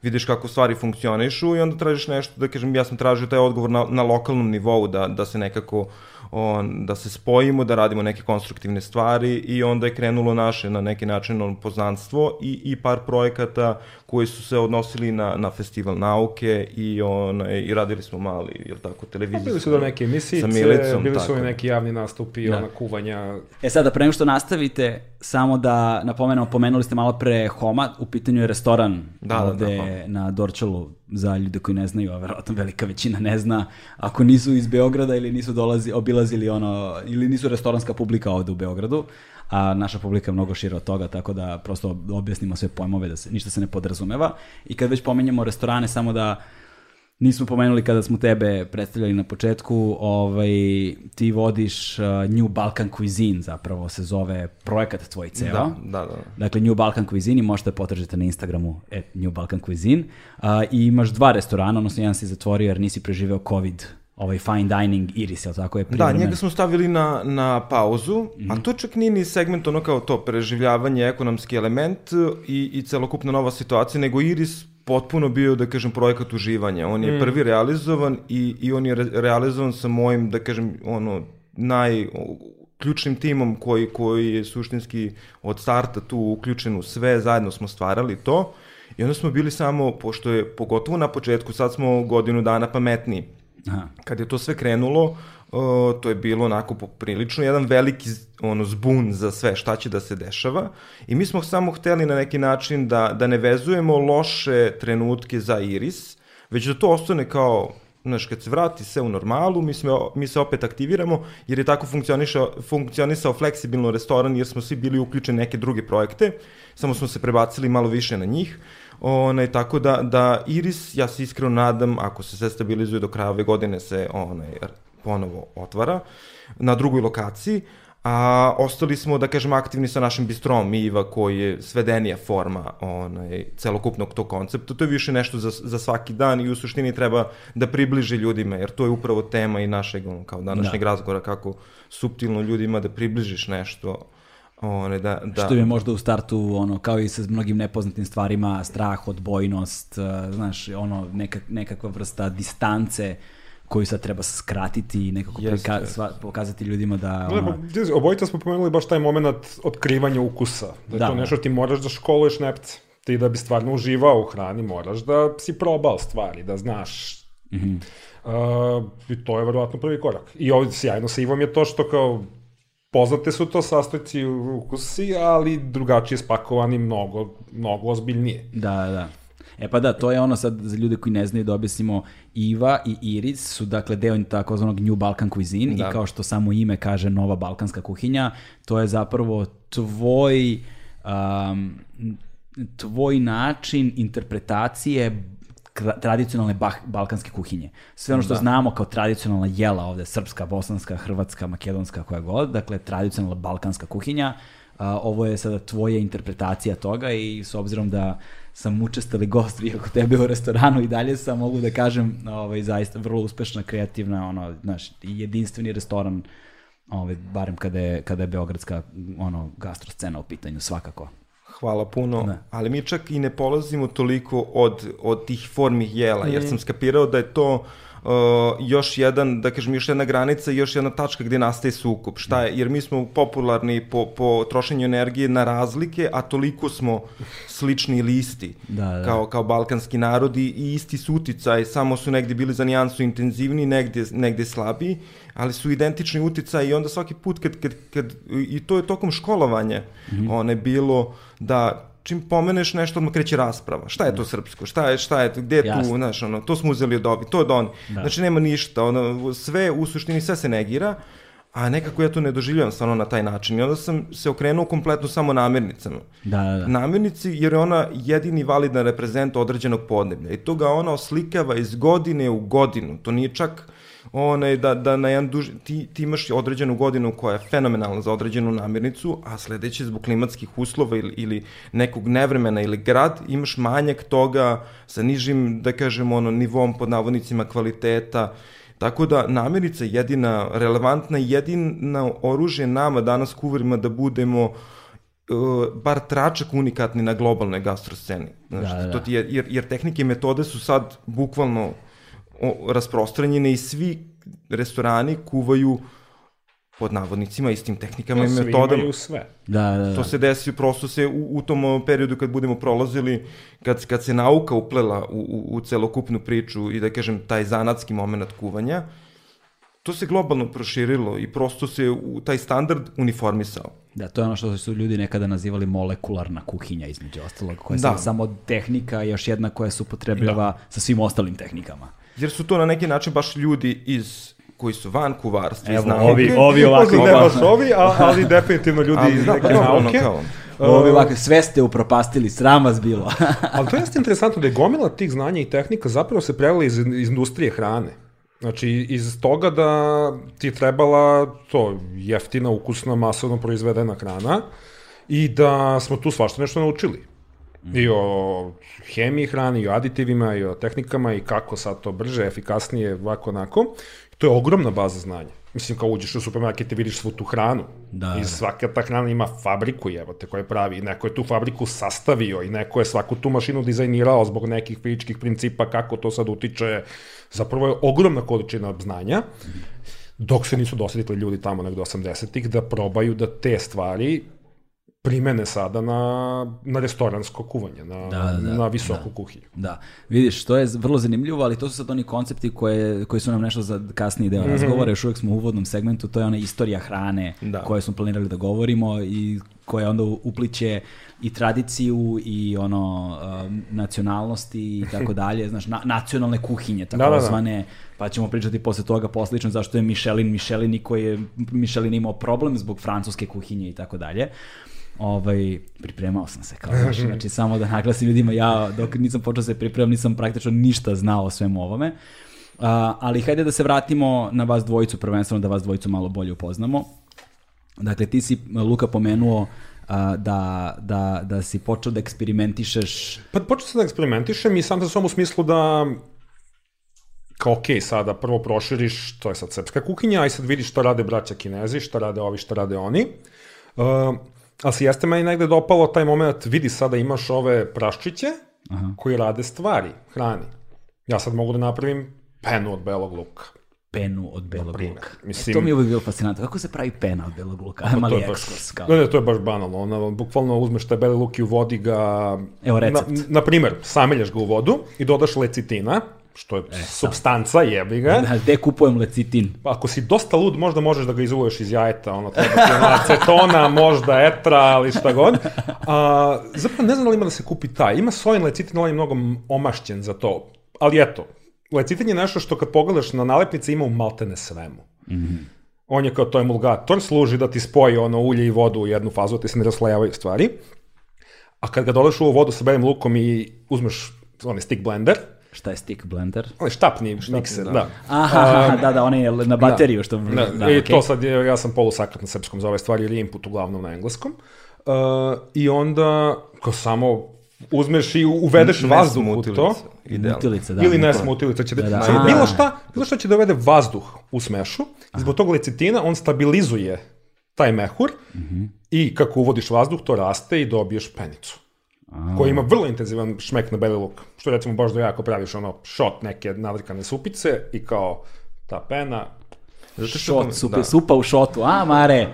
[SPEAKER 4] vidiš kako stvari funkcionišu i onda tražiš nešto, da kažem, ja sam tražio taj odgovor na, na lokalnom nivou, da, da se nekako on, da se spojimo, da radimo neke konstruktivne stvari i onda je krenulo naše na neki način poznanstvo i, i par projekata koji su se odnosili na, na festival nauke i, on, i radili smo mali, jel tako, televiziju.
[SPEAKER 3] Pa bili su do neke emisice, Milicom, bili su i neki javni nastupi, da. ona kuvanja.
[SPEAKER 1] E sada, pre nego što nastavite, samo da napomenemo, pomenuli ste malo pre Homa, u pitanju je restoran da, ovde da, da, na Dorčalu, za ljude koji ne znaju, a verovatno velika većina ne zna, ako nisu iz Beograda ili nisu dolazi, obilazili ono, ili nisu restoranska publika ovde u Beogradu, a naša publika je mnogo šira od toga, tako da prosto objasnimo sve pojmove, da se, ništa se ne podrazumeva. I kad već pomenjamo restorane, samo da nismo pomenuli kada smo tebe predstavljali na početku, ovaj, ti vodiš uh, New Balkan Cuisine, zapravo se zove projekat tvoj ceo.
[SPEAKER 4] Da, da, da.
[SPEAKER 1] Dakle, New Balkan Cuisine i možete potržiti na Instagramu at New Balkan Cuisine. Uh, I imaš dva restorana, odnosno jedan si zatvorio jer nisi preživeo COVID ovaj fine dining Iris, je tako je
[SPEAKER 4] privremen? Da, njega smo stavili na, na pauzu, mm -hmm. a to čak nije ni segment ono kao to preživljavanje, ekonomski element i, i celokupna nova situacija, nego Iris potpuno bio, da kažem, projekat uživanja. On je mm. prvi realizovan i, i on je re, realizovan sa mojim, da kažem, ono, naj ključnim timom koji, koji je suštinski od starta tu uključen u sve, zajedno smo stvarali to i onda smo bili samo, pošto je pogotovo na početku, sad smo godinu dana pametniji, Aha. Kad je to sve krenulo, uh, to je bilo onako poprilično jedan veliki ono zbun za sve šta će da se dešava i mi smo samo hteli na neki način da, da ne vezujemo loše trenutke za Iris, već da to ostane kao znaš, kad se vrati sve u normalu, mi, smo, mi se opet aktiviramo, jer je tako funkcionisao, fleksibilno restoran, jer smo svi bili uključeni neke druge projekte, samo smo se prebacili malo više na njih. Onaj, tako da, da Iris, ja se iskreno nadam, ako se sve stabilizuje do kraja ove godine, se onaj, ponovo otvara na drugoj lokaciji, a ostali smo, da kažem, aktivni sa našim bistrom Iva, koji je svedenija forma onaj, celokupnog tog koncepta. To je više nešto za, za svaki dan i u suštini treba da približi ljudima, jer to je upravo tema i našeg, kao današnjeg da. razgovora, kako suptilno ljudima da približiš nešto One, da, da.
[SPEAKER 1] Što je možda u startu, ono, kao i sa mnogim nepoznatim stvarima, strah, odbojnost, uh, znaš, ono, neka, nekakva vrsta distance koju sad treba skratiti i nekako yes, prika, yes. Sva, pokazati ljudima da...
[SPEAKER 3] Ono... Ne, obojita smo pomenuli baš taj moment otkrivanja ukusa. Da, da to nešto ti moraš da školuješ nepce. Ti da bi stvarno uživao u hrani moraš da si probao stvari, da znaš Mm -hmm. uh, I to je verovatno prvi korak. I ovdje sjajno sa Ivom je to što kao poznate su to sastojci ukusi, ali drugačije spakovani mnogo, mnogo ozbiljnije.
[SPEAKER 1] Da, da. E pa da, to je ono sad za ljude koji ne znaju da objasnimo Iva i Iris su dakle deo takozvanog New Balkan Cuisine da. i kao što samo ime kaže nova balkanska kuhinja, to je zapravo tvoj um, tvoj način interpretacije tradicionalne bah, balkanske kuhinje. Sve ono što da. znamo kao tradicionalna jela ovde, srpska, bosanska, hrvatska, makedonska, koja god, dakle tradicionalna balkanska kuhinja, a, ovo je sada tvoja interpretacija toga i s obzirom da sam učestali gost bio kod tebe u restoranu i dalje sam, mogu da kažem, ovaj, zaista vrlo uspešna, kreativna, ono, znaš, jedinstveni restoran, ovaj, barem kada je, kada je beogradska ono, gastroscena u pitanju, svakako
[SPEAKER 4] hvala puno, ne. ali mi čak i ne polazimo toliko od, od tih formi jela, jer sam skapirao da je to uh, još jedan, da kažem, još jedna granica i još jedna tačka gde nastaje sukup. Šta je? Jer mi smo popularni po, po trošenju energije na razlike, a toliko smo slični listi da, da. Kao, kao balkanski narodi i isti su uticaj, samo su negde bili za nijansu intenzivni, negde, negde slabiji, ali su identični uticaj i onda svaki put kad, kad, kad i to je tokom školovanja, mm -hmm. one bilo da čim pomeneš nešto, odmah kreće rasprava. Šta je to da. srpsko? Šta je, šta je, gde je tu, znaš, ono, to smo uzeli od ovi, to od oni. Da. Znači, nema ništa, ono, sve, u suštini, sve se negira, a nekako ja to ne doživljavam stvarno na taj način. I onda sam se okrenuo kompletno samo namirnicama.
[SPEAKER 1] Da, da, da.
[SPEAKER 4] Namirnici, jer je ona jedini validan reprezent određenog podneblja. I to ga ona oslikava iz godine u godinu. To nije čak onaj, da, da na jedan duži, ti, ti imaš određenu godinu koja je fenomenalna za određenu namirnicu, a sledeće zbog klimatskih uslova ili, ili nekog nevremena ili grad, imaš manjak toga sa nižim, da kažemo, ono, nivom pod navodnicima kvaliteta, Tako da namirnica je jedina relevantna, jedina oružje nama danas kuvarima da budemo uh, bar tračak unikatni na globalnoj gastrosceni. Znaš,
[SPEAKER 1] Da, da, da.
[SPEAKER 4] To ti je, jer, jer tehnike i metode su sad bukvalno rasprostranjene i svi restorani kuvaju pod navodnicima istim tehnikama i
[SPEAKER 3] Svi
[SPEAKER 4] metodama.
[SPEAKER 3] imaju sve.
[SPEAKER 1] Da, da, da.
[SPEAKER 4] To se desi, prosto se u, u tom periodu kad budemo prolazili, kad, kad se nauka uplela u, u, u celokupnu priču i da kažem taj zanatski moment kuvanja, to se globalno proširilo i prosto se u, taj standard uniformisao.
[SPEAKER 1] Da, to je ono što su ljudi nekada nazivali molekularna kuhinja, između ostalog, koja je
[SPEAKER 4] Da.
[SPEAKER 1] samo tehnika, još jedna koja se upotrebljava sa svim ostalim tehnikama.
[SPEAKER 4] Jer su to na neki način baš ljudi iz koji su van kuvarstva, iz
[SPEAKER 1] Evo,
[SPEAKER 4] nauke.
[SPEAKER 1] ovi- ovi ovakvi,
[SPEAKER 3] Možda ne
[SPEAKER 1] ovakvi.
[SPEAKER 3] baš ovi, a, ali definitivno ljudi
[SPEAKER 4] Ali
[SPEAKER 3] iz neke nauke.
[SPEAKER 4] kao.
[SPEAKER 1] Ovi ovakve, sve ste upropastili, sram vas bilo.
[SPEAKER 3] Ali to jeste interesantno da je gomila tih znanja i tehnika zapravo se prelila iz, iz industrije hrane. Znači, iz toga da ti je trebala to jeftina, ukusna, masovno proizvedena hrana i da smo tu svašta nešto naučili. I o hemiji hrane, i o aditivima, i o tehnikama, i kako sad to brže, efikasnije, ovako, onako. To je ogromna baza znanja. Mislim, kao uđeš u supermarket i vidiš svu tu hranu.
[SPEAKER 1] Da,
[SPEAKER 3] I
[SPEAKER 1] da.
[SPEAKER 3] svaka ta hrana ima fabriku, evo te, koja pravi. I neko je tu fabriku sastavio i neko je svaku tu mašinu dizajnirao zbog nekih fizičkih principa, kako to sad utiče. Zapravo je ogromna količina znanja, dok se nisu dosadili ljudi tamo negde 80-ih da probaju da te stvari primene sada na, na restoransko kuvanje, na,
[SPEAKER 1] Da, da,
[SPEAKER 3] na visoku
[SPEAKER 1] da.
[SPEAKER 3] kuhinju.
[SPEAKER 1] Da, vidiš, to je vrlo zanimljivo, ali to su sad oni koncepti koje, koji su nam nešto za kasniji deo razgovora, još uvijek smo u uvodnom segmentu, to je ona istorija hrane
[SPEAKER 4] Da.
[SPEAKER 1] koje smo planirali da govorimo i koja onda upliče i tradiciju i ono um, nacionalnosti i tako dalje, znaš, na, nacionalne kuhinje,
[SPEAKER 3] da, da.
[SPEAKER 1] takozvane, pa ćemo pričati posle toga poslično zašto je Michelin Michelin i koji je Michelin imao problem zbog francuske kuhinje i tako dalje. Ovaj, pripremao sam se kao znaš, znači samo da naglasim ljudima, ja dok nisam počeo se pripremam nisam praktično ništa znao o svemu ovome. A, ali hajde da se vratimo na vas dvojicu, prvenstveno da vas dvojicu malo bolje upoznamo. Dakle, ti si, Luka, pomenuo a, da, da, da si počeo da eksperimentišeš
[SPEAKER 3] Pa počeo sam da eksperimentišem i sam sa sobom u smislu da kao ok, sada prvo proširiš, to je sad srpska kuhinja, a i sad vidiš šta rade braća kinezi, šta rade ovi, šta rade oni. Uh, ali se jeste meni negde dopalo taj moment, vidi sada imaš ove praščiće Aha. koji rade stvari, hrani. Ja sad mogu da napravim penu od belog luka.
[SPEAKER 1] penu od belog luka.
[SPEAKER 3] Mislim-
[SPEAKER 1] E, to mi je uvijek bilo fascinantno. Kako se pravi pena od belog luka?
[SPEAKER 3] Pa
[SPEAKER 1] Mali
[SPEAKER 3] to je baš-
[SPEAKER 1] ekskurs. Kao.
[SPEAKER 3] Ne, ne, to je baš banalno. Ona, bukvalno uzmeš taj beli luk i u vodi ga...
[SPEAKER 1] Evo recept.
[SPEAKER 3] Na, na primer, sameljaš ga u vodu i dodaš lecitina, što je e, substanca, jebi ga.
[SPEAKER 1] Da, gde kupujem lecitin?
[SPEAKER 3] Pa Ako si dosta lud, možda možeš da ga izuvuješ iz jajeta, ono, treba ti ono acetona, možda etra, ali šta god. A, zapravo ne znam da li ima da se kupi taj. Ima sojin lecitin, on je mnogo omašćen za to. Ali eto, lecitin je nešto što kad pogledaš na nalepnice ima u maltene svemu. On je kao to emulgator, služi da ti spoji ono ulje i vodu u jednu fazu, da ti se ne raslojavaju stvari. A kad ga dodaš u vodu sa belim lukom i uzmeš onaj stick blender,
[SPEAKER 1] Šta je stick blender?
[SPEAKER 3] onaj štapni mikser,
[SPEAKER 4] da.
[SPEAKER 3] da.
[SPEAKER 1] Aha, aha, da, da, on je na bateriju što...
[SPEAKER 3] Da,
[SPEAKER 1] da,
[SPEAKER 3] I
[SPEAKER 1] okej.
[SPEAKER 3] to sad, je, ja sam polusakrat na srpskom za ove stvari, ili input uglavnom na engleskom. Uh, I onda, kao samo uzmeš i uvedeš
[SPEAKER 4] Ne
[SPEAKER 3] vazduh u to.
[SPEAKER 4] Idealno.
[SPEAKER 1] Mutilica, da.
[SPEAKER 3] ili ne smutilica će da...
[SPEAKER 1] Da, da.
[SPEAKER 3] Samo
[SPEAKER 1] A.
[SPEAKER 3] bilo šta, bilo šta će da uvede vazduh u smešu, i zbog tog lecitina on stabilizuje taj mehur
[SPEAKER 1] Mhm.
[SPEAKER 3] i kako uvodiš vazduh, to raste i dobiješ penicu. Koji ima vrlo intenzivan šmek na beli luk. Što recimo baš da jako praviš ono šot neke navrkane supice i kao ta pena,
[SPEAKER 4] Zato što
[SPEAKER 1] Šot, supa,
[SPEAKER 4] da.
[SPEAKER 1] supa u šotu. A, Mare,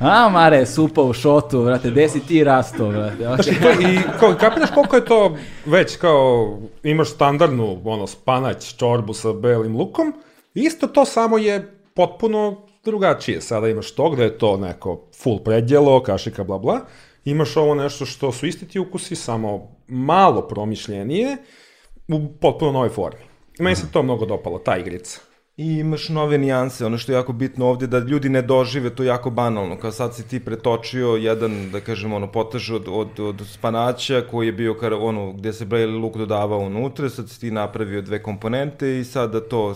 [SPEAKER 1] a, Mare, supa u šotu, brate, gde si ti rasto, brate?
[SPEAKER 3] Znaš, i, to, i kao, kapiraš koliko je to već kao, imaš standardnu, ono, spanać, čorbu sa belim lukom, isto to samo je potpuno drugačije. Sada imaš to gde je to neko full predjelo, kašika, bla, bla. Imaš ovo nešto što su isti ti ukusi, samo malo promišljenije, u potpuno novoj formi. Meni se to mnogo dopalo, ta igrica.
[SPEAKER 4] I imaš nove nijanse, ono što je jako bitno ovdje, da ljudi ne dožive to jako banalno, kao sad si ti pretočio jedan, da kažem, ono, potež od, od, od spanaća koji je bio, kar, ono, gdje se beli luk dodavao unutra, sad si ti napravio dve komponente i sada to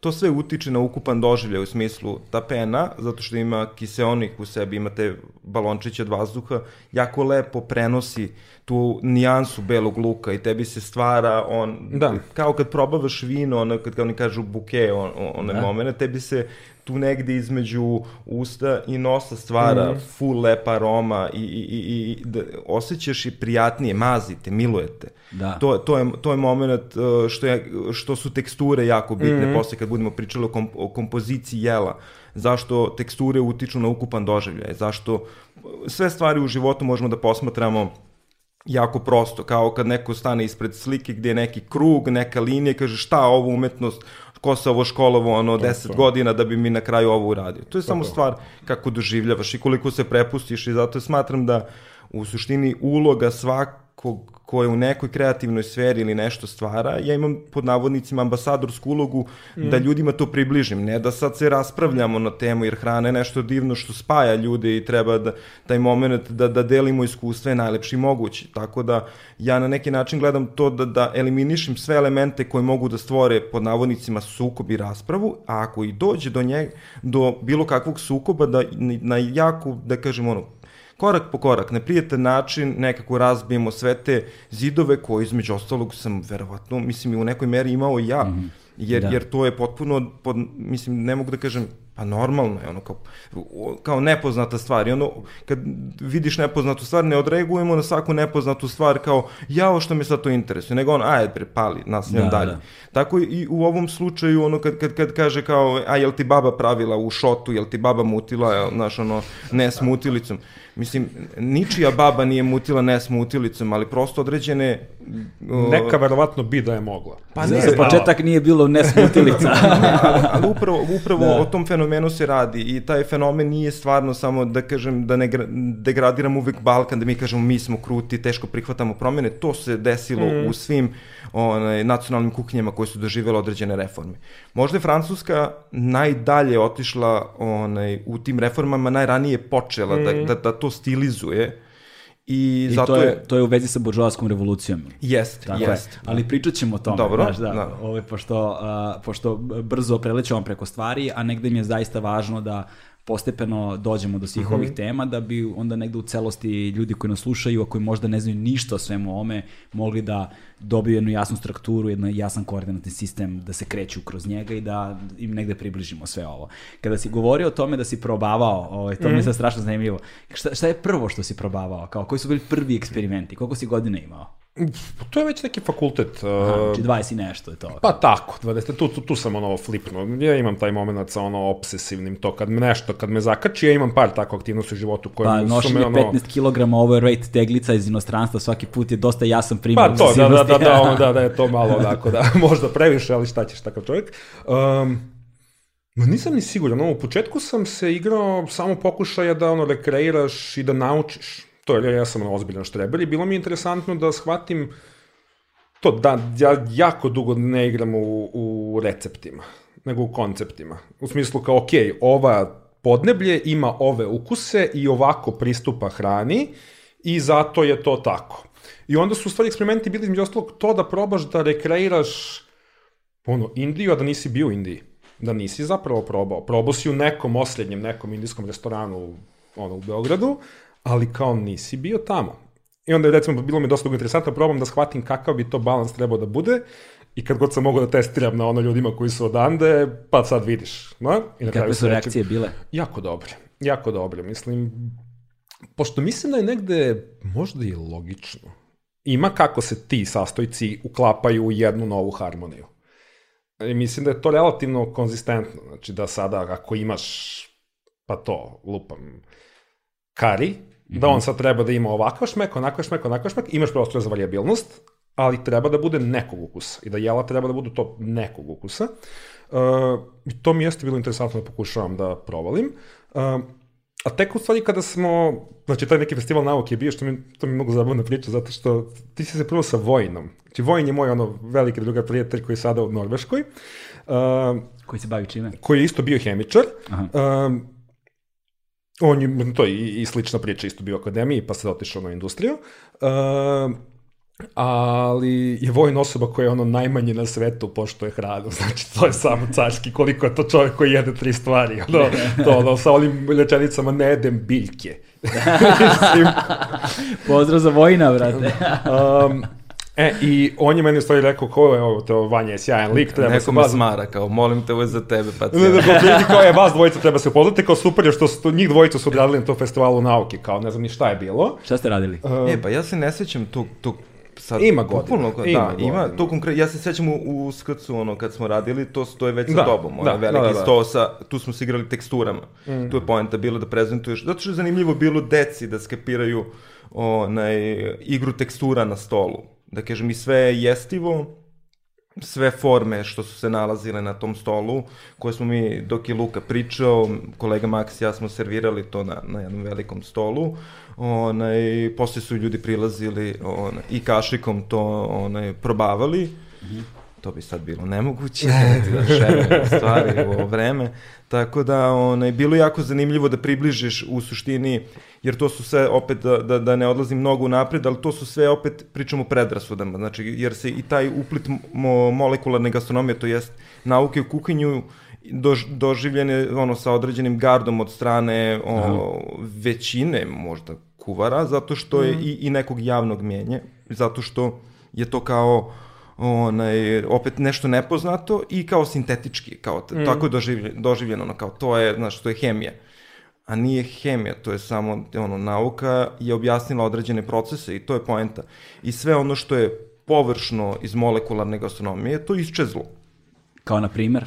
[SPEAKER 4] to sve utiče na ukupan doživljaj u smislu ta pena, zato što ima kiseonik u sebi, ima te balončiće od vazduha, jako lepo prenosi tu nijansu belog luka i tebi se stvara on,
[SPEAKER 3] Da.
[SPEAKER 4] kao kad probavaš vino, ono, kad oni kažu buke, on, one
[SPEAKER 1] Da.
[SPEAKER 4] momene, tebi se tu negde između usta i nosa stvara mm. full lepa aroma i, i, i, i da osjećaš i prijatnije, mazite, milujete.
[SPEAKER 1] Da.
[SPEAKER 4] To, to, je, to je moment uh, što, je, što su teksture jako bitne mm. posle kad budemo pričali o, kom, o kompoziciji jela. Zašto teksture utiču na ukupan doživljaj, zašto sve stvari u životu možemo da posmatramo jako prosto, kao kad neko stane ispred slike gdje je neki krug, neka linija, kaže šta ovo umetnost, ko se ovo školovo ono 10 godina da bi mi na kraju ovo uradio. To je samo stvar kako doživljavaš i koliko se prepustiš i zato smatram da u suštini uloga svakog ko je u nekoj kreativnoj sferi ili nešto stvara, ja imam pod navodnicima ambasadorsku ulogu mm. da ljudima to približim, ne da sad se raspravljamo na temu, jer hrana je nešto divno što spaja ljude i treba da taj moment da, da delimo iskustva je najlepši mogući. Tako da ja na neki način gledam to da, da eliminišem sve elemente koje mogu da stvore pod navodnicima sukob i raspravu, a ako i dođe do njega, do bilo kakvog sukoba, da na jako, da kažem ono, korak po korak, na prijatan način nekako razbijemo sve te zidove koje između ostalog sam verovatno, mislim i u nekoj meri imao i ja, mm -hmm. jer, da. jer to je potpuno, pod, mislim, ne mogu da kažem, pa normalno je ono kao, kao nepoznata stvar. I ono kad vidiš nepoznatu stvar ne odreagujemo na svaku nepoznatu stvar kao jao što me sad to interesuje nego on ajde pre pali nastavljam da, dalje da. tako i u ovom slučaju ono kad, kad, kad kaže kao a jel ti baba pravila u šotu jel ti baba mutila znaš ono ne s mutilicom? Mislim, ničija baba nije mutila ne s mutilicom, ali prosto određene...
[SPEAKER 3] Uh, Neka verovatno bi da je mogla.
[SPEAKER 1] Pa ne, za početak nije bilo ne s mutilica.
[SPEAKER 4] ne, ali, ali upravo, upravo da. o tom fenomenu se radi i taj fenomen nije stvarno samo da kažem da ne degradiram uvek Balkan, da mi kažemo mi smo kruti, teško prihvatamo promene, to se desilo mm. u svim onaj, nacionalnim kuhinjama koje su doživjela određene reforme. Možda je Francuska najdalje otišla onaj, u tim reformama, najranije počela mm. da, da, da to stilizuje, I,
[SPEAKER 1] I zato to je, je, to je u vezi sa buržoaskom revolucijom.
[SPEAKER 4] Jest, jest.
[SPEAKER 1] Je. Ali pričat ćemo o tome.
[SPEAKER 4] Dobro.
[SPEAKER 1] Znaš, da, da. Ove, pošto, uh, pošto brzo prelećemo preko stvari, a negde mi je zaista važno da postepeno dođemo do svih mm -hmm. ovih tema da bi onda negde u celosti ljudi koji nas slušaju, a koji možda ne znaju ništa o svemu ome, mogli da dobiju jednu jasnu strukturu, jedan jasan koordinatni sistem, da se kreću kroz njega i da im negde približimo sve ovo. Kada si govorio o tome da si probavao, ovaj, to mm -hmm. mi je mhm. sad strašno zanimljivo, šta, šta je prvo što si probavao? Kao, koji su bili prvi eksperimenti? Koliko si godina imao?
[SPEAKER 3] To je već neki fakultet.
[SPEAKER 1] Aha, znači 20 i nešto je to.
[SPEAKER 3] Pa tako, 20, tu, tu, tu sam ono flipnuo. Ja imam taj moment sa ono obsesivnim to, kad me nešto, kad me zakači, ja imam par tako aktivnosti u životu koje
[SPEAKER 1] pa, su me ono... 15 kg overweight teglica iz inostranstva svaki put je dosta jasan primjer
[SPEAKER 3] Pa to, da, da, da, da, ono, da, da je to malo onako, da, možda previše, ali šta ćeš takav čovjek. Um, Ma nisam ni siguran, ono, u početku sam se igrao samo pokušaja da ono rekreiraš i da naučiš to je, ja sam ozbiljan štreber i bilo mi je interesantno da shvatim to da ja jako dugo ne igram u, u receptima, nego u konceptima. U smislu kao, ok, ova podneblje ima ove ukuse i ovako pristupa hrani i zato je to tako. I onda su u stvari eksperimenti bili između ostalog to da probaš da rekreiraš ono, Indiju, a da nisi bio u Indiji. Da nisi zapravo probao. Probao si u nekom oslednjem, nekom indijskom restoranu ono, u Beogradu, ali kao nisi bio tamo. I onda je, recimo, bilo mi dosta interesantno, probam da shvatim kakav bi to balans trebao da bude, i kad god sam mogao da testiram na ono ljudima koji su odande, pa sad vidiš. No?
[SPEAKER 1] I na Kakve su reakcije bile?
[SPEAKER 3] Jako dobre, jako dobre. Mislim, pošto mislim da je negde možda i logično. Ima kako se ti sastojci uklapaju u jednu novu harmoniju. I mislim da je to relativno konzistentno. Znači da sada ako imaš, pa to, lupam, kari, da on sad treba da ima ovakav šmek, onakav šmek, onakav šmek, imaš prostor za variabilnost, ali treba da bude nekog ukusa i da jela treba da budu to nekog ukusa. Uh, to mi jeste bilo interesantno da pokušavam da provalim. Uh, a tek u stvari kada smo, znači taj neki festival nauke je bio, što mi, to mi mnogo zabavna priča, zato što ti si se prvo sa Vojnom. Znači Vojn je moj ono veliki druga prijatelj koji je sada u Norveškoj. Uh,
[SPEAKER 1] koji se bavi čime?
[SPEAKER 3] Koji je isto bio hemičar. Aha. Uh, on je, to je i, i slična priča, isto bio u akademiji, pa se otišao na industriju. Uh, ali je vojna osoba koja je ono najmanje na svetu pošto je hranu, znači to je samo carski, koliko je to čovjek koji jede tri stvari, ono, to ono, sa onim rečenicama ne jedem biljke.
[SPEAKER 1] Pozdrav za vojna, brate.
[SPEAKER 3] um, E, i on je meni u stvari rekao, ko je ovo, to Vanja je sjajan lik, treba
[SPEAKER 4] Neko
[SPEAKER 3] se
[SPEAKER 4] me
[SPEAKER 3] vas...
[SPEAKER 4] smara, kao, molim te, ovo je za tebe, pa
[SPEAKER 3] Ne, ne, ne, kao je, vas dvojica treba se upoznati, kao super je što su, njih dvojica su odradili na to festivalu nauke, kao ne znam ni šta je bilo.
[SPEAKER 1] Šta ste radili?
[SPEAKER 4] E, pa ja se ne sećam tog, tog sad,
[SPEAKER 3] Ima godina,
[SPEAKER 4] popularno, da,
[SPEAKER 3] ima
[SPEAKER 4] ima, to konkretno, ja se sećam u, u skrcu, ono, kad smo radili, to, to je već
[SPEAKER 3] Da,
[SPEAKER 4] sa tobom,
[SPEAKER 3] da,
[SPEAKER 4] onaj veliki
[SPEAKER 3] da, da, da.
[SPEAKER 4] sto sa, tu smo se igrali teksturama, tu je poenta bila da prezentuješ, zato što je zanimljivo bilo deci da skapiraju onaj, igru tekstura na stolu, da kažem i sve je jestivo, sve forme što su se nalazile na tom stolu, koje smo mi, dok je Luka pričao, kolega Max i ja smo servirali to na, na jednom velikom stolu, onaj, posle su ljudi prilazili onaj, i kašikom to onaj, probavali, to bi sad bilo nemoguće, da šerujemo stvari u ovo vreme, tako da onaj, bilo je jako zanimljivo da približiš u suštini, jer to su sve, opet da, da, da ne odlazim mnogo napred, ali to su sve opet, pričamo predrasudama, znači, jer se i taj uplit mo, molekularne gastronomije, to jest nauke u kuhinju, dož, doživljene ono sa određenim gardom od strane o, većine možda kuvara, zato što je i, i nekog javnog mjenja, zato što je to kao onaj, opet nešto nepoznato i kao sintetički, kao t- tako je doživljeno, doživljeno, ono, kao to je, znaš, to je hemija. A nije hemija, to je samo, ono, nauka je objasnila određene procese i to je poenta. I sve ono što je površno iz molekularne gastronomije, to je iščezlo.
[SPEAKER 1] Kao na primer?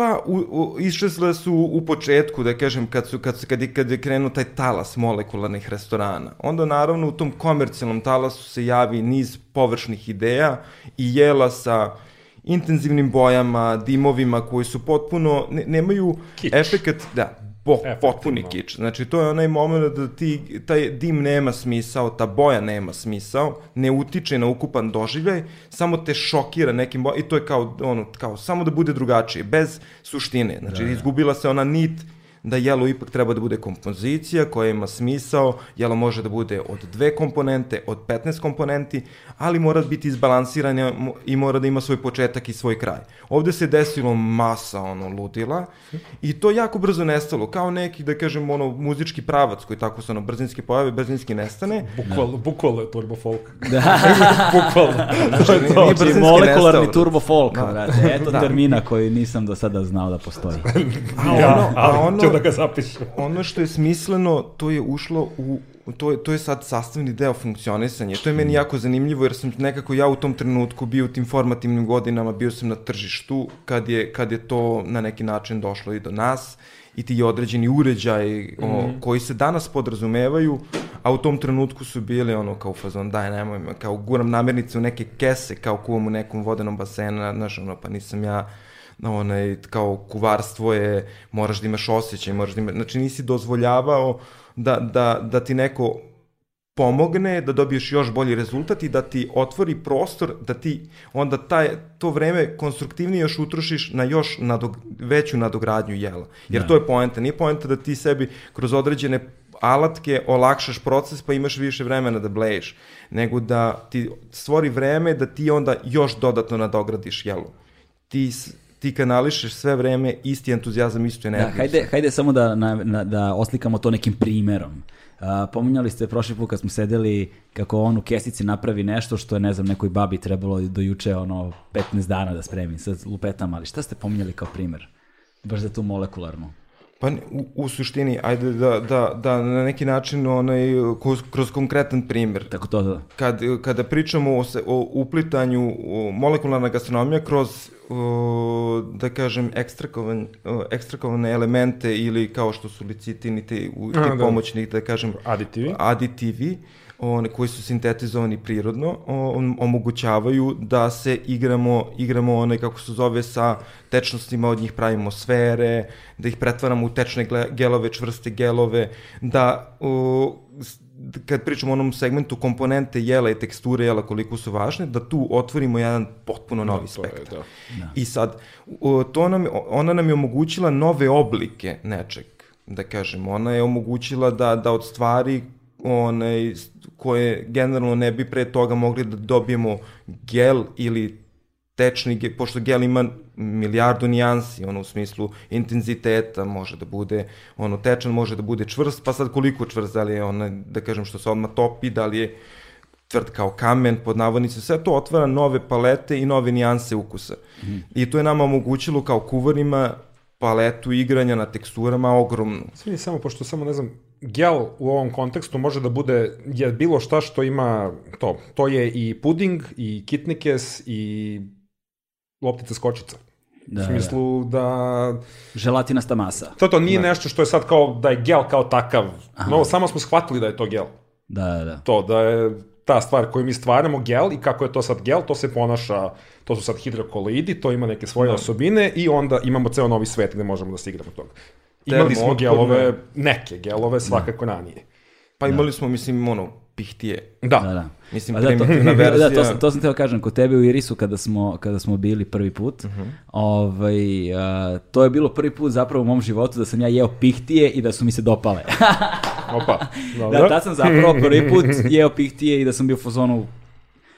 [SPEAKER 4] Pa, u, u, iščezle su u početku, da kažem, kad, su, kad, su, kad, je, kad je krenuo taj talas molekularnih restorana. Onda, naravno, u tom komercijalnom talasu se javi niz površnih ideja i jela sa intenzivnim bojama, dimovima koji su potpuno, ne, nemaju
[SPEAKER 3] Kič.
[SPEAKER 4] efekat, da, po,
[SPEAKER 3] Efektivno.
[SPEAKER 4] potpuni kič. Znači, to je onaj moment da ti, taj dim nema smisao, ta boja nema smisao, ne utiče na ukupan doživljaj, samo te šokira nekim bojama i to je kao, ono, kao, samo da bude drugačije, bez suštine. Znači, da, izgubila se ona nit da jelo ipak treba da bude kompozicija koja ima smisao, jelo može da bude od dve komponente, od 15 komponenti, ali mora biti izbalansirana mo- i mora da ima svoj početak i svoj kraj. Ovde se desilo masa ono ludila i to jako brzo nestalo, kao neki da kažem ono muzički pravac koji tako se ono brzinski pojave, brzinski nestane.
[SPEAKER 3] Bukvalno, bukvalno je turbo folk.
[SPEAKER 1] Da.
[SPEAKER 3] bukvalno.
[SPEAKER 4] Znači, nije
[SPEAKER 1] Znači,
[SPEAKER 4] brzinski
[SPEAKER 1] molekularni
[SPEAKER 4] nestao.
[SPEAKER 1] turbo folk,
[SPEAKER 4] Da.
[SPEAKER 1] brate. Eto
[SPEAKER 4] Da.
[SPEAKER 1] termina koji nisam do sada znao da postoji.
[SPEAKER 4] A
[SPEAKER 3] ja,
[SPEAKER 4] ono, a ono,
[SPEAKER 3] da ga zapišem.
[SPEAKER 4] ono što je smisleno, to je ušlo u to je, to je sad sastavni deo funkcionisanja. To je meni jako zanimljivo jer sam nekako ja u tom trenutku bio u tim formativnim godinama, bio sam na tržištu kad je, kad je to na neki način došlo i do nas i ti određeni uređaji o, koji se danas podrazumevaju, a u tom trenutku su bili ono kao fazon, daj nemoj me, kao guram namirnice u neke kese, kao kuvam u nekom vodenom basenu, znaš, ono, pa nisam ja onaj, kao kuvarstvo je, moraš da imaš osjećaj, moraš da imaš, znači nisi dozvoljavao da, da, da ti neko pomogne da dobiješ još bolji rezultat i da ti otvori prostor da ti onda taj, to vreme konstruktivnije još utrošiš na još nadog, veću nadogradnju jela. Jer
[SPEAKER 1] Da.
[SPEAKER 4] to je poenta. Nije poenta da ti sebi kroz određene alatke olakšaš proces pa imaš više vremena da bleješ, nego da ti stvori vreme da ti onda još dodatno nadogradiš jelo. Ti, ti kanališeš sve vreme isti entuzijazam, istu
[SPEAKER 1] Da,
[SPEAKER 4] energiju.
[SPEAKER 1] hajde, hajde samo da, na, na, da oslikamo to nekim primerom. Uh, pominjali ste prošli put kad smo sedeli kako on u kesici napravi nešto što je, ne znam, nekoj babi trebalo do juče ono 15 dana da spremi, sad lupetam, ali šta ste pominjali kao primer? Baš za tu molekularnu.
[SPEAKER 4] Pa u, u suštini, ajde da, da, da na neki način onaj, kroz, kroz konkretan primjer.
[SPEAKER 1] Tako to da.
[SPEAKER 4] Kad, kada pričamo o, se, o uplitanju o, molekularna gastronomija kroz, o, da kažem, ekstrakovan, o, ekstrakovane elemente ili kao što su licitini, te, u,
[SPEAKER 3] A,
[SPEAKER 4] ti
[SPEAKER 3] da.
[SPEAKER 4] pomoćni, da kažem,
[SPEAKER 3] Aditivi.
[SPEAKER 4] aditivi, one koji su sintetizovani prirodno, on, omogućavaju da se igramo, igramo one, kako se zove, sa tečnostima, od njih pravimo sfere, da ih pretvaramo u tečne gelove, čvrste gelove, da o, kad pričamo o onom segmentu komponente jela i teksture jela koliko su važne, da tu otvorimo jedan potpuno novi
[SPEAKER 3] to je,
[SPEAKER 4] spektar.
[SPEAKER 3] da.
[SPEAKER 4] I sad, to nam, ona nam je omogućila nove oblike nečeg, da kažem. Ona je omogućila da, da od stvari onaj, koje generalno ne bi pre toga mogli da dobijemo gel ili tečni, pošto gel ima milijardu nijansi, ono u smislu intenziteta, može da bude ono tečan, može da bude čvrst, pa sad koliko čvrst, da li je ona, da kažem što se odmah topi, da li je tvrd kao kamen, pod navodnicima, sve to otvara nove palete i nove nijanse ukusa. Mm. I to je nama omogućilo kao kuvarima paletu igranja na teksturama ogromnu.
[SPEAKER 3] Svini samo, pošto samo ne znam, gel u ovom kontekstu može da bude je bilo šta što ima to. To je i puding, i kitnikes, i loptica skočica. Da, u smislu da... da...
[SPEAKER 1] Želatinasta masa.
[SPEAKER 3] To to nije da. nešto što je sad kao da je gel kao takav. Aha. No, samo smo shvatili da je to gel.
[SPEAKER 1] Da, da, da.
[SPEAKER 3] To, da je ta stvar koju mi stvaramo gel i kako je to sad gel, to se ponaša, to su sad hidrokoloidi, to ima neke svoje da. osobine i onda imamo ceo novi svet gde možemo da se igramo toga. Imali smo gelove, neke gelove svakako da. ranije.
[SPEAKER 4] Pa imali da. smo, mislim, ono, pihtije.
[SPEAKER 3] Da. da, da.
[SPEAKER 4] Mislim, pa da, primitivna verzija.
[SPEAKER 1] Da, to sam, to sam teo kažem, kod tebe u Irisu kada smo, kada smo bili prvi put, uh mhm. -huh. ovaj, a, to je bilo prvi put zapravo u mom životu da sam ja jeo pihtije i da su mi se dopale.
[SPEAKER 3] Opa,
[SPEAKER 1] dobro. Da, tad sam zapravo prvi put jeo pihtije i da sam bio u fazonu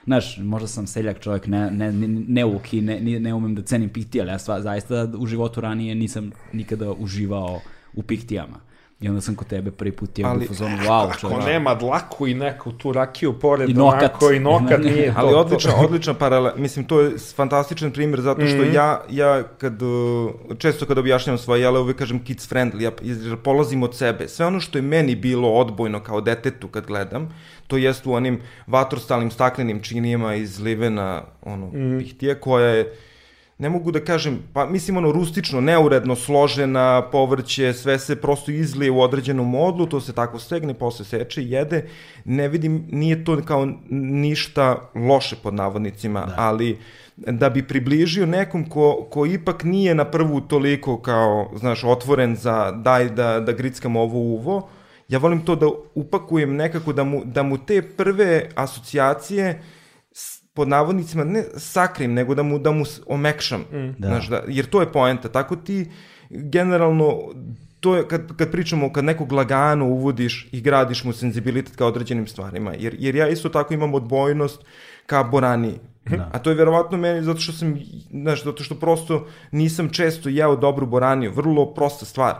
[SPEAKER 1] znaš, možda sam seljak čovjek, ne, ne, ne, neuki, ne, ne, ne umem da cenim pihtije, ali ja sva, zaista u životu ranije nisam nikada uživao u pihtijama. I onda sam kod tebe prvi put je u fazonu, wow,
[SPEAKER 3] čovjek. Ako nema dlaku i neku tu rakiju pored, I nokat, onako, i nokat nije to.
[SPEAKER 4] Ali odličan, odličan paralel, mislim, to je fantastičan primjer, zato što mm -hmm. ja, ja kad, uh, često kad objašnjam svoje jele, uvek kažem kids friendly, ja polazim od sebe. Sve ono što je meni bilo odbojno kao detetu kad gledam, to jest u onim vatrostalnim staklenim činijama iz livena, ono, mm -hmm. pihtije, koja je ne mogu da kažem, pa mislim ono rustično, neuredno složena, povrće, sve se prosto izlije u određenom modlu, to se tako stegne, posle seče i jede. Ne vidim, nije to kao ništa loše pod navodnicima, da. ali da bi približio nekom ko, ko ipak nije na prvu toliko kao, znaš, otvoren za daj da, da grickam ovo uvo, ja volim to da upakujem nekako da mu, da mu te prve asocijacije pod navodnicima ne sakrim, nego da mu, da mu omekšam. Mm. Da. Znaš, da, jer to je poenta. Tako ti generalno to je kad, kad pričamo, kad nekog lagano uvodiš i gradiš mu senzibilitet ka određenim stvarima. Jer, jer ja isto tako imam odbojnost ka Borani. Da. A to je verovatno meni zato što sam, znaš, zato što prosto nisam često jeo dobru Boraniju. Vrlo prosta stvar.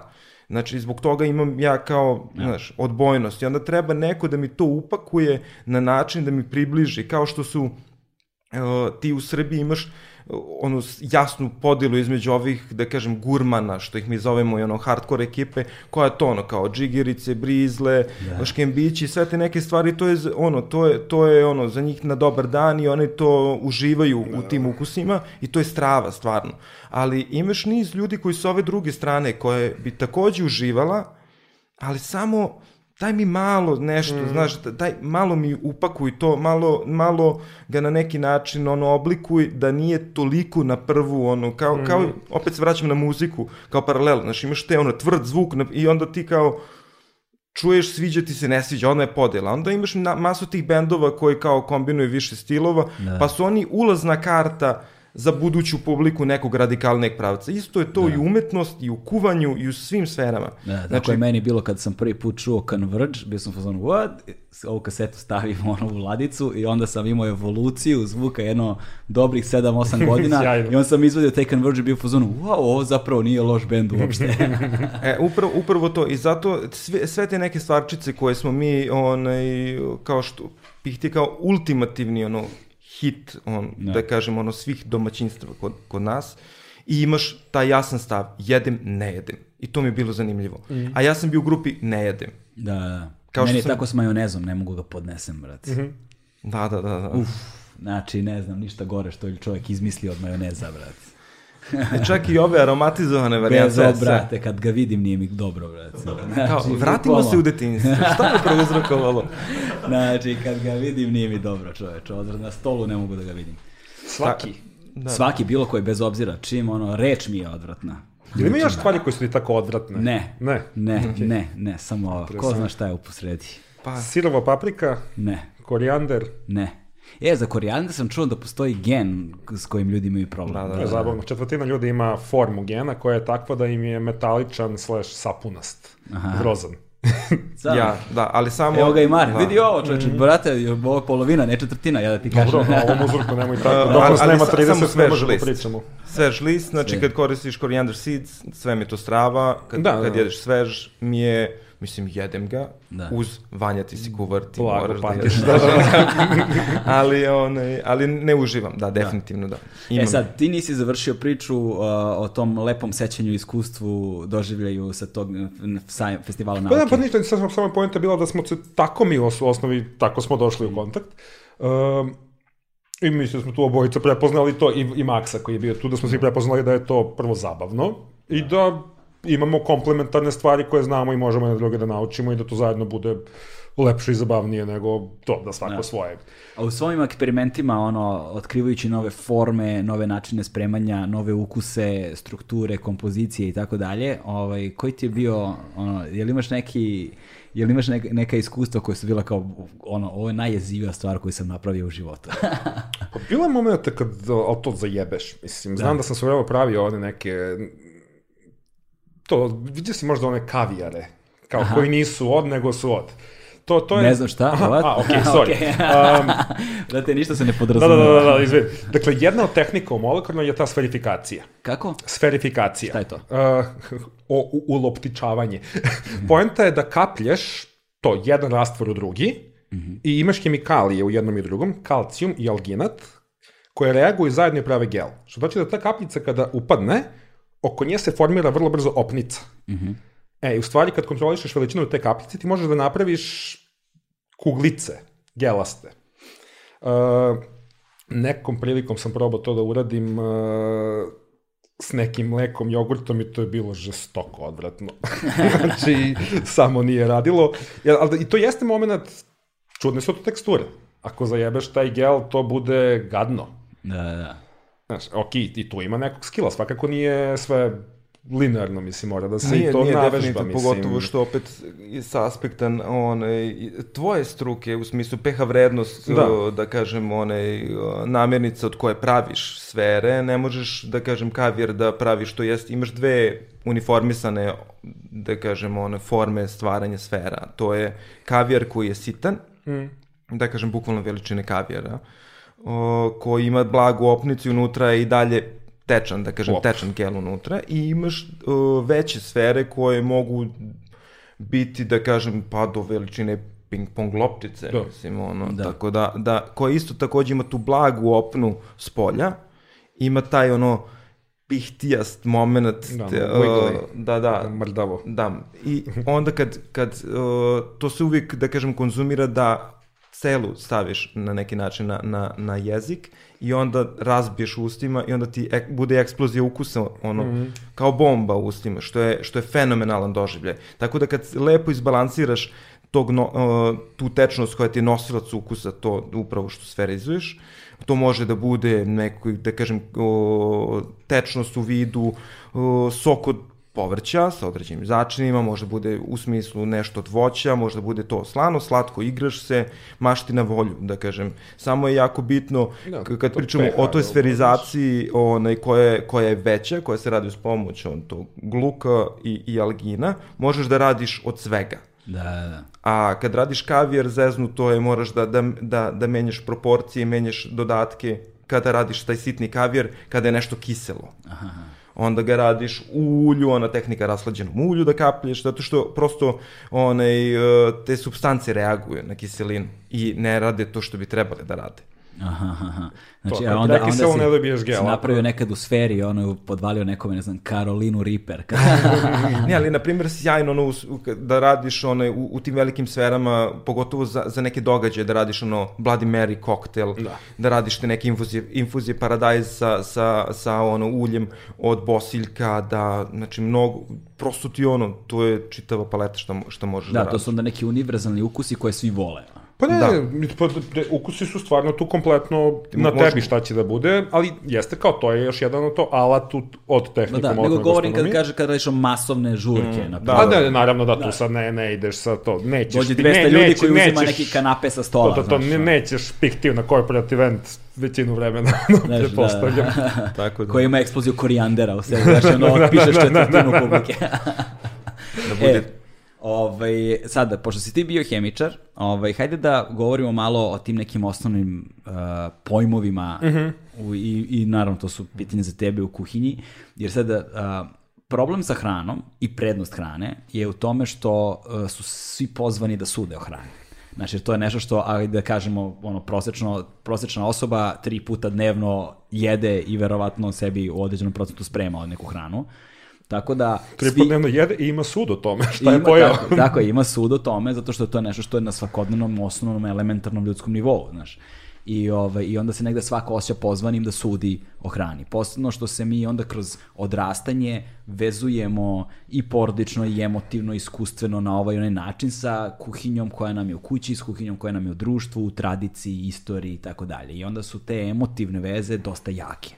[SPEAKER 4] Znači, zbog toga imam ja kao, ja. znaš, odbojnost. I onda treba neko da mi to upakuje na način da mi približi, kao što su ti u Srbiji imaš onu jasnu podelu između ovih, da kažem, gurmana, što ih mi zovemo i ono hardcore ekipe, koja je to ono kao džigerice, brizle, da. škembići, sve te neke stvari, to je ono, to je, to je ono, za njih na dobar dan i oni to uživaju da. u tim ukusima i to je strava, stvarno. Ali imaš niz ljudi koji su ove druge strane, koje bi takođe uživala, ali samo daj mi malo nešto, mm. znaš, daj malo mi upakuj to, malo, malo ga na neki način ono oblikuj da nije toliko na prvu ono kao mm. kao opet se vraćam na muziku kao paralel, znaš, imaš te ono tvrd zvuk na, i onda ti kao čuješ sviđa ti se, ne sviđa, onda je podela. Onda imaš na, masu tih bendova koji kao kombinuju više stilova, da. pa su oni ulazna karta za buduću publiku nekog radikalneg pravca. Isto je to da. i u umetnosti, i u kuvanju, i u svim sferama.
[SPEAKER 1] Da, tako znači, je meni bilo kad sam prvi put čuo Converge, bio sam fazon, what? Ovu kasetu stavim ono u ladicu i onda sam imao evoluciju zvuka jedno dobrih 7-8 godina i onda sam izvadio taj Converge i bio fazon, wow, ovo zapravo nije loš bend uopšte.
[SPEAKER 4] e, upravo, upravo to i zato sve, sve te neke stvarčice koje smo mi onaj, kao što pihti kao ultimativni ono hit, on, da. da kažem, ono, svih domaćinstva kod, kod nas i imaš taj jasan stav, jedem, ne jedem. I to mi je bilo zanimljivo. Mm. A ja sam bio u grupi ne jedem.
[SPEAKER 1] Da, da. Kao Meni je sam... tako s majonezom, ne mogu ga podnesem, brate. Mm -hmm.
[SPEAKER 4] Da, da, da, da.
[SPEAKER 1] Uf, znači, ne znam, ništa gore što je čovjek izmislio od majoneza, brate.
[SPEAKER 4] E, čak i ove aromatizovane varijante.
[SPEAKER 1] Bezo, brate, kad ga vidim nije mi dobro, brate.
[SPEAKER 4] Znači, Kao, vratimo bukvalno. se u detinjstvo. Šta me prouzrokovalo?
[SPEAKER 1] znači, kad ga vidim nije mi dobro, čoveče. Odraz na stolu ne mogu da ga vidim.
[SPEAKER 3] Svaki.
[SPEAKER 1] Da. Svaki, bilo koji, bez obzira. Čim, ono, reč mi je odvratna.
[SPEAKER 3] Ili ima još stvari koje su ti tako odvratne?
[SPEAKER 1] Ne.
[SPEAKER 3] Ne?
[SPEAKER 1] Ne, okay. ne, ne, samo ko zna šta je u posredi.
[SPEAKER 3] Pa. Sirova paprika?
[SPEAKER 1] Ne.
[SPEAKER 3] Korijander?
[SPEAKER 1] Ne. E, za korijande sam čuo da postoji gen s kojim ljudi imaju problem.
[SPEAKER 3] Da, da, da. Zabavno. Četvrtina ljudi ima formu gena koja je takva da im je metaličan slash sapunast. Aha. Grozan.
[SPEAKER 4] ja, da, ali samo...
[SPEAKER 1] Evo ga i Mar, da. vidi ovo čovječe, mm brate, ovo je polovina, ne četvrtina, ja da ti kažem.
[SPEAKER 3] Dobro, na ovom uzorku nemoj tako, dok nas nema 30, ne možemo da pričamo.
[SPEAKER 4] Svež list, znači sve. kad koristiš koriander seeds, sve mi to strava, kad, da, kad da. jedeš svež, mi je mislim, jedem ga,
[SPEAKER 1] Da.
[SPEAKER 4] uz Vanja ti si kuvar, ti
[SPEAKER 3] Blago
[SPEAKER 4] moraš da
[SPEAKER 3] pamtiš,
[SPEAKER 4] jedeš.
[SPEAKER 3] da, da,
[SPEAKER 4] ali, onaj, ali ne uživam, da, definitivno da.
[SPEAKER 1] E sad, ti nisi završio priču uh, o tom lepom sećanju i iskustvu, doživljaju sa tog uh, sa- festivala
[SPEAKER 3] Pa
[SPEAKER 1] nauke.
[SPEAKER 3] da, pa ništa, samo, samo pojenta bila da smo se tako mi u osnovi, tako smo došli u kontakt. Um, I mislim da smo tu obojica prepoznali to, i, i Maksa koji je bio tu, da smo svi prepoznali da je to prvo zabavno i da imamo komplementarne stvari koje znamo i možemo na druge da naučimo i da to zajedno bude lepše i zabavnije nego to, da svako
[SPEAKER 1] Da.
[SPEAKER 3] svoje.
[SPEAKER 1] A u svojim eksperimentima, ono, otkrivajući nove forme, nove načine spremanja, nove ukuse, strukture, kompozicije i tako dalje, ovaj, koji ti je bio, ono, je li imaš neki, je li imaš neka, neka iskustva koja su bila kao, ono, ovo je najjezivija stvar koju sam napravio u životu.
[SPEAKER 3] Pa bilo je momenta kad, ali to zajebeš, mislim, znam da, sam se pravio one neke, to, vidio si možda one kavijare, kao koji nisu od, nego su od. To, to je...
[SPEAKER 1] ne znam šta,
[SPEAKER 3] Aha,
[SPEAKER 1] what?
[SPEAKER 3] a, okej, sorry.
[SPEAKER 1] Okej.
[SPEAKER 3] Um,
[SPEAKER 1] da te ništa se ne
[SPEAKER 3] Da, da,
[SPEAKER 1] podrazumeva.
[SPEAKER 3] da, da, da, izvini. Dakle, jedna od tehnika u molekularnoj je ta sferifikacija.
[SPEAKER 1] Kako?
[SPEAKER 3] Sferifikacija.
[SPEAKER 1] Šta je to?
[SPEAKER 3] Uh, o, u, uloptičavanje. Poenta je da kaplješ to jedan rastvor u drugi i imaš hemikalije u jednom i drugom, kalcijum i alginat, koje reaguju zajedno i prave gel. Što znači da ta kapljica kada upadne, oko nje se formira vrlo brzo opnica. E, i u stvari kad kontrolišeš veličinu te kapljice, ti možeš da napraviš kuglice, gelaste. Uh, nekom prilikom sam probao to da uradim uh, s nekim mlekom, jogurtom i to je bilo žestoko odvratno. znači, samo nije radilo. Ja, ali, I to jeste moment, čudne su to teksture. Ako zajebeš taj gel, to bude gadno.
[SPEAKER 1] Da, da, da.
[SPEAKER 3] Znaš, ok, i tu ima nekog skila, svakako nije sve linearno, mislim, mora da se
[SPEAKER 4] Nije,
[SPEAKER 3] i to
[SPEAKER 4] nije
[SPEAKER 3] navežba, mislim.
[SPEAKER 4] pogotovo što opet sa aspekta one, tvoje struke, u smislu pH vrednost,
[SPEAKER 3] Da.
[SPEAKER 4] da, kažem, one, namirnica od koje praviš sfere, ne možeš, da kažem, kavir da praviš, to jest, imaš dve uniformisane, da kažem, one forme stvaranja sfera. To je kavir koji je sitan,
[SPEAKER 3] Mm.
[SPEAKER 4] da kažem, bukvalno veličine kavijara, o, koji ima blagu opnicu i unutra je i dalje tečan, da kažem,
[SPEAKER 3] Op.
[SPEAKER 4] tečan gel unutra i imaš o, veće sfere koje mogu biti, da kažem, pa do veličine ping-pong loptice,
[SPEAKER 3] Da.
[SPEAKER 4] mislim, ono,
[SPEAKER 1] Da.
[SPEAKER 4] tako da, da, koja isto takođe ima tu blagu opnu s polja, ima taj, ono, pihtijast moment,
[SPEAKER 3] Da,
[SPEAKER 4] te, o, da, da,
[SPEAKER 3] Mrdavo.
[SPEAKER 4] da, i onda kad, kad uh, to se uvijek, da kažem, konzumira da celu staviš na neki način na, na, na jezik i onda razbiješ ustima i onda ti ek, bude eksplozija ukusa, ono, mm. kao bomba u ustima, što je, što je fenomenalan doživljaj. Tako da kad lepo izbalansiraš tog no, uh, tu tečnost koja ti je nosilac ukusa, to upravo što sferizuješ, to može da bude neko, da kažem, o, tečnost u vidu o, sok od povrća sa određenim začinima, može da bude u smislu nešto od voća, može da bude to slano, slatko, igraš se, mašti na volju, da kažem. Samo je jako bitno,
[SPEAKER 3] Da,
[SPEAKER 4] kad
[SPEAKER 3] to
[SPEAKER 4] pričamo
[SPEAKER 3] pH
[SPEAKER 4] o toj sferizaciji onaj, koja, je, koja je veća, koja se radi uz pomoć on, tog gluka i, i algina, možeš da radiš od svega.
[SPEAKER 1] Da, da, da.
[SPEAKER 4] A kad radiš kavijer zeznu, to je moraš da, da, da, da menjaš proporcije, menjaš dodatke kada radiš taj sitni kavijer, kada je nešto kiselo.
[SPEAKER 1] Aha.
[SPEAKER 4] Onda ga radiš u ulju, ona tehnika raslađenom ulju da kaplješ, zato što prosto onaj, e, te substance reaguju na kiselinu i ne rade to što bi trebale da rade.
[SPEAKER 1] Aha, aha. Znači,
[SPEAKER 3] To,
[SPEAKER 1] a onda, a onda si,
[SPEAKER 3] ne dobiješ
[SPEAKER 1] si napravio nekad u sferi, ono, podvalio nekome, ne znam, Karolinu Reaper.
[SPEAKER 4] ne, ali na primjer sjajno ono, da radiš onaj, u, u tim velikim sferama, pogotovo za, za neke događaje, da radiš ono Bloody Mary koktel,
[SPEAKER 3] Da.
[SPEAKER 4] da radiš te neke infuzije, infuzije paradajz sa, sa, sa ono uljem od bosiljka, da, znači mnogo, prosto ti ono, to je čitava paleta što, što možeš da,
[SPEAKER 1] da,
[SPEAKER 4] radiš.
[SPEAKER 1] to su onda neki univerzalni ukusi koje svi vole.
[SPEAKER 3] Pa ne,
[SPEAKER 4] Da.
[SPEAKER 3] pa, de, ukusi su stvarno tu kompletno na
[SPEAKER 4] možemo-
[SPEAKER 3] tebi šta će da bude, ali jeste kao to je još jedan od to alat u- od
[SPEAKER 1] Da,
[SPEAKER 3] tehnike
[SPEAKER 1] da, nego
[SPEAKER 3] moderne
[SPEAKER 1] govorim kad kaže kad radiš o masovne žurke, na
[SPEAKER 4] da,
[SPEAKER 3] A
[SPEAKER 1] primjer.
[SPEAKER 3] ne, naravno da tu sad ne, ne ideš sa to, nećeš...
[SPEAKER 1] Dođe
[SPEAKER 3] ti-
[SPEAKER 1] 200
[SPEAKER 3] ne,
[SPEAKER 1] ljudi
[SPEAKER 3] neće-
[SPEAKER 1] koji uzima
[SPEAKER 3] nećeš-
[SPEAKER 1] neki kanape sa stola.
[SPEAKER 3] To, to, to,
[SPEAKER 1] znaš,
[SPEAKER 3] ne, nećeš piktiv na corporate event većinu vremena,
[SPEAKER 1] Znaš,
[SPEAKER 3] pretpostavljam.
[SPEAKER 1] da.
[SPEAKER 4] Tako da,
[SPEAKER 1] koji ima eksploziju korijandera u sebi, znači ono, otpišeš četvrtinu publike.
[SPEAKER 4] da bude
[SPEAKER 1] E, ovaj, sada, pošto si ti bio hemičar, ovaj, hajde da govorimo malo o tim nekim osnovnim uh, pojmovima
[SPEAKER 3] Mhm.
[SPEAKER 1] u, i, i naravno to su pitanje za tebe u kuhinji, jer sada uh, problem sa hranom i prednost hrane je u tome što uh, su svi pozvani da sude o hrani. Znači, to je nešto što, ali da kažemo, ono, prosečno, prosečna osoba tri puta dnevno jede i verovatno sebi u određenom procentu sprema od neku hranu. Tako da...
[SPEAKER 3] Tri svi... jede i ima sud o tome, šta je
[SPEAKER 1] ima,
[SPEAKER 3] pojao.
[SPEAKER 1] Tako, tako, ima sud o tome, zato što to je nešto što je na svakodnevnom, osnovnom, elementarnom ljudskom nivou, znaš. I, ovaj, I onda se negde svako osjeća pozvanim da sudi o hrani. Posebno što se mi onda kroz odrastanje vezujemo i porodično i emotivno, iskustveno na ovaj onaj način sa kuhinjom koja nam je u kući, s kuhinjom koja nam je u društvu, u tradiciji, istoriji i tako dalje. I onda su te emotivne veze dosta jake.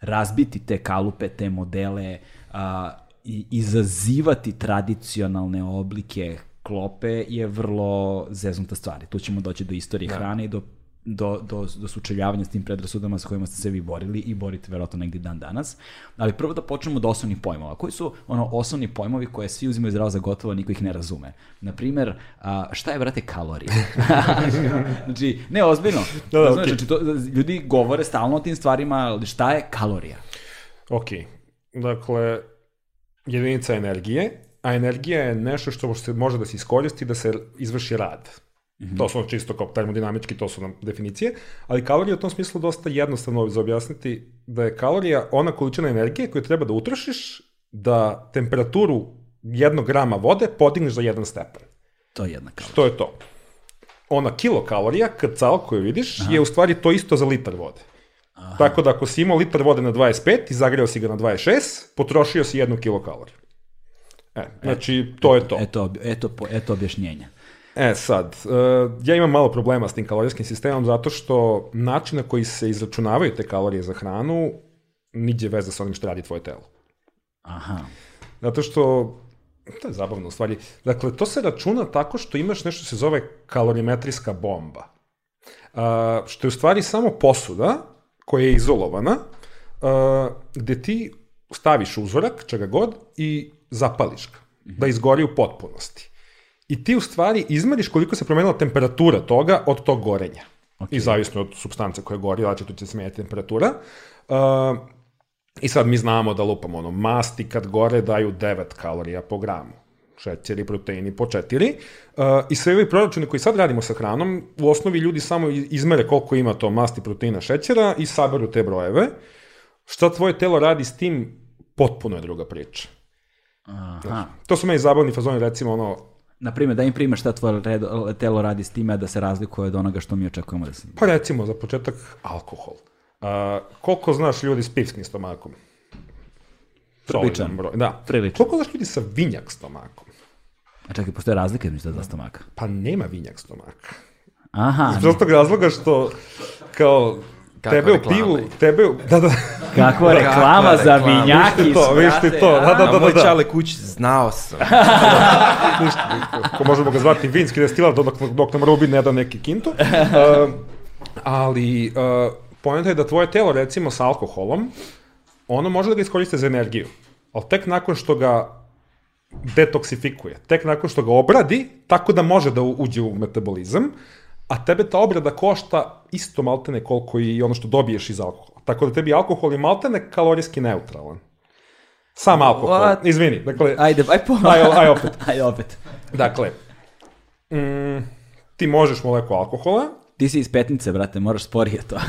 [SPEAKER 1] Razbiti te kalupe, te modele, a, i izazivati tradicionalne oblike klope je vrlo zeznuta stvar. Tu ćemo doći do istorije da. hrane i do do, do, do sučeljavanja s tim predrasudama sa kojima ste se vi borili i borite verovatno negdje dan danas. Ali prvo da počnemo od osnovnih pojmova. Koji su ono osnovni pojmovi koje svi uzimaju zdravo za gotovo, niko ih ne razume? Naprimer, a, šta je, brate, kalorija? znači, ne, ozbiljno. Da, da, okay. znači, to, ljudi govore stalno o tim stvarima, ali šta je kalorija?
[SPEAKER 3] Ok, dakle, jedinica energije, a energija je nešto što može da se iskoristi da se izvrši rad. Mm -hmm. To su čisto kao termodinamički, to su nam definicije, ali kalorija u tom smislu dosta jednostavno za objasniti da je kalorija ona količina energije koju treba da utrošiš da temperaturu jednog grama vode podigneš za jedan stepen.
[SPEAKER 1] To je jedna kalorija.
[SPEAKER 3] Što je to? Ona kilokalorija, krcal koju vidiš, Aha. je u stvari to isto za litar vode. Aha. Tako da ako si imao litar vode na 25 i zagreo si ga na 26, potrošio si jednu kilokaloriju. E, znači, to je to.
[SPEAKER 1] Eto, eto, eto objašnjenja.
[SPEAKER 3] E sad, uh, ja imam malo problema s tim kalorijskim sistemom zato što način na koji se izračunavaju te kalorije za hranu niđe veze sa onim što radi tvoje telo.
[SPEAKER 1] Aha.
[SPEAKER 3] Zato što, to je zabavno u stvari, dakle, to se računa tako što imaš nešto se zove kalorimetrijska bomba. Uh, što je u stvari samo posuda koja je izolovana, uh, gde ti staviš uzorak, čega god, i zapališ ga, -hmm. da izgori u potpunosti. I ti u stvari izmeriš koliko se promenila temperatura toga od tog gorenja. Okay. I zavisno od substance koja gori, znači tu će se menjati temperatura. Uh, I sad mi znamo da lupamo ono, masti kad gore daju 9 kalorija po gramu šećeri, proteini po 4. Uh, I sve ovi proračune koji sad radimo sa hranom, u osnovi ljudi samo izmere koliko ima to masti, proteina, šećera i saberu te brojeve. Šta tvoje telo radi s tim, potpuno je druga priča.
[SPEAKER 1] Aha. Znači,
[SPEAKER 3] to su meni zabavni fazoni, recimo ono,
[SPEAKER 1] Na primjer, da im prime šta tvoje telo radi s time da se razlikuje od onoga što mi očekujemo da se...
[SPEAKER 3] Pa recimo, za početak, alkohol. Uh, koliko znaš ljudi s pivskim stomakom?
[SPEAKER 1] Priličan.
[SPEAKER 3] Broj. Da.
[SPEAKER 1] Priličan.
[SPEAKER 3] Koliko znaš ljudi sa vinjak stomakom?
[SPEAKER 1] A čekaj, postoje razlike između za stomaka?
[SPEAKER 3] Pa nema vinjak stomaka.
[SPEAKER 1] Aha.
[SPEAKER 3] Iz prostog razloga što, kao, Kakva tebe u pivu, tebe u... Da, da.
[SPEAKER 1] Kakva reklama Kakva za reklama. vinjaki.
[SPEAKER 3] Vište to, vište to. Da, da, da, da.
[SPEAKER 2] Moj čale kući, znao sam.
[SPEAKER 3] Ko možemo ga zvati vinski destilat dok, dok nam Rubin ne da neki kintu. Uh, ali uh, pojenta je da tvoje telo, recimo, sa alkoholom, ono može da ga iskoriste za energiju. Ali tek nakon što ga detoksifikuje, tek nakon što ga obradi, tako da može da uđe u metabolizam, a tebe ta obrada košta isto maltene koliko i ono što dobiješ iz alkohola. Tako da tebi alkohol je maltene kalorijski neutralan. Sam alkohol. What? Izvini, dakle...
[SPEAKER 1] Ajde, aj po...
[SPEAKER 3] Aj, aj opet.
[SPEAKER 1] Ajde opet.
[SPEAKER 3] Dakle, mm, ti možeš moleku alkohola.
[SPEAKER 1] Ti si iz petnice, brate, moraš sporije to.
[SPEAKER 3] uh,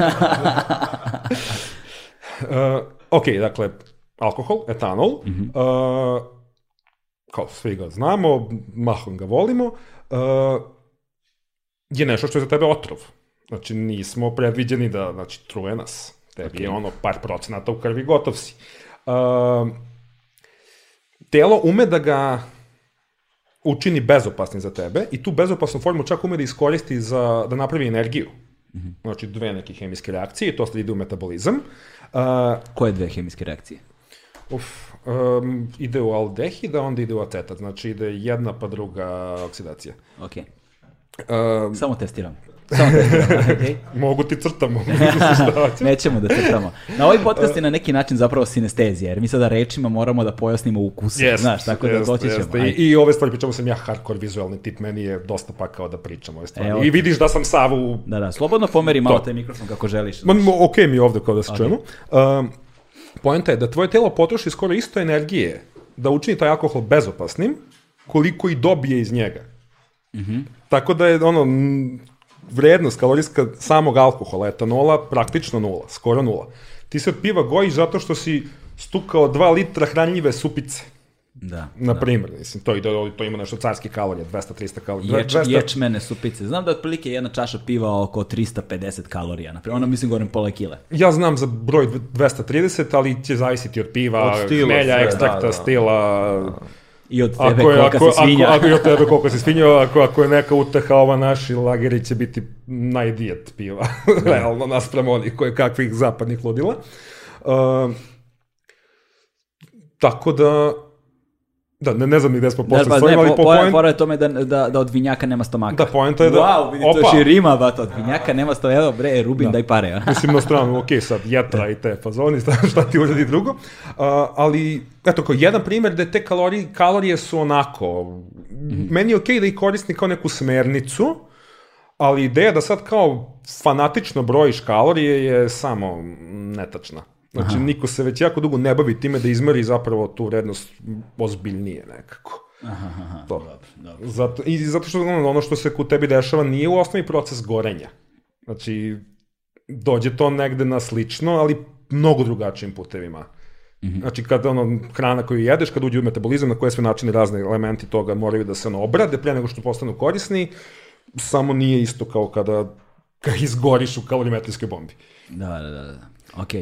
[SPEAKER 3] ok, dakle, alkohol, etanol, mm -hmm. uh, kao svi ga znamo, mahom ga volimo, uh, je nešto što je za tebe otrov. Znači, nismo predviđeni da, znači, truje nas. Tebi okay. je ono par procenata u krvi, gotov si. Uh, telo ume da ga učini bezopasnim za tebe i tu bezopasnu formu čak ume da iskoristi za, da napravi energiju. Mm -hmm. Znači, dve neke hemijske reakcije to sad ide u metabolizam.
[SPEAKER 1] Uh, Koje dve hemijske reakcije?
[SPEAKER 3] Uf, um, ide u aldehid, a onda ide u acetat. Znači, ide jedna pa druga oksidacija.
[SPEAKER 1] Okay. Um, Samo testiram. Samo testiram, okay.
[SPEAKER 3] Mogu ti crtam, mogu
[SPEAKER 1] ti Nećemo da crtamo. Na ovaj podcast je na neki način zapravo sinestezija, jer mi sada rečima moramo da pojasnimo ukus, yes, znaš, tako da doći ćemo.
[SPEAKER 3] I, I ove stvari pričamo sam ja hardcore vizualni tip, meni je dosta pakao da pričam ove stvari. E, I vidiš da sam savu...
[SPEAKER 1] Da, da, slobodno pomeri malo taj mikrofon kako želiš.
[SPEAKER 3] Man, ok mi je ovde kao da se okay. čujemo. Um, poenta je da tvoje telo potroši skoro isto energije da učini taj alkohol bezopasnim, koliko i dobije iz njega. Mm -hmm. Tako da je ono, vrednost kalorijska samog alkohola, etanola, praktično nula, skoro nula. Ti se od piva gojiš zato što si stukao 2 litra hranljive supice.
[SPEAKER 1] Da.
[SPEAKER 3] Na primjer, mislim, to, to, to ima nešto carske kalorije, 200-300 kalorija.
[SPEAKER 1] Ječ,
[SPEAKER 3] 200...
[SPEAKER 1] Ječmene supice. Znam da otprilike jedna čaša piva oko 350 kalorija. Naprimjer, ono mislim govorim pola kile.
[SPEAKER 3] Ja znam za broj 230, ali će zavisiti od piva,
[SPEAKER 4] Od stila,
[SPEAKER 3] hmelja,
[SPEAKER 4] sve,
[SPEAKER 3] ekstrakta,
[SPEAKER 4] da, da.
[SPEAKER 3] stila,
[SPEAKER 1] I od tebe
[SPEAKER 3] Ako je,
[SPEAKER 1] kolika
[SPEAKER 3] ako,
[SPEAKER 1] si svinja.
[SPEAKER 3] Ako, ako, je od tebe koliko si svinja, ako, ako je neka uteha, ova naši lageri će biti najdijet piva, realno, naspram onih koje kakvih zapadnih ludila. Uh, tako da, da, ne, ne znam ni gde smo posle
[SPEAKER 1] pa,
[SPEAKER 3] pa, ali
[SPEAKER 1] po,
[SPEAKER 3] po point,
[SPEAKER 1] Fora je tome da, da, da od vinjaka nema stomaka.
[SPEAKER 3] Da, poenta je da-
[SPEAKER 1] Wow, vidi, to
[SPEAKER 3] Opa!
[SPEAKER 1] još i rima, bat, od vinjaka nema stomaka. Evo, bre, Rubin,
[SPEAKER 3] Da.
[SPEAKER 1] daj pare. a.
[SPEAKER 3] Mislim na stranu, ok, sad jetra i te fazoni, šta, ti uradi drugo. Uh, ali, eto, kao jedan primjer da te kalorije, kalorije su onako,
[SPEAKER 1] Mhm.
[SPEAKER 3] meni je ok da ih koristim kao neku smernicu, ali ideja da sad kao fanatično brojiš kalorije je samo netačna. Znači, niko se već jako dugo ne bavi time da izmeri zapravo tu vrednost ozbiljnije nekako.
[SPEAKER 1] Aha, aha,
[SPEAKER 3] To.
[SPEAKER 1] dobro, dobro.
[SPEAKER 3] Zato, I zato što ono, ono što se kod tebi dešava nije u osnovi proces gorenja. Znači, dođe to negde na slično, ali mnogo drugačijim putevima. Znači, kad ono, hrana koju jedeš, kad uđe u metabolizam, na koje sve načine razni elementi toga moraju da se ono obrade pre nego što postanu korisni, samo nije isto kao kada, kada izgoriš u kalorimetrijskoj bombi.
[SPEAKER 1] Da, da, da, da. Ok.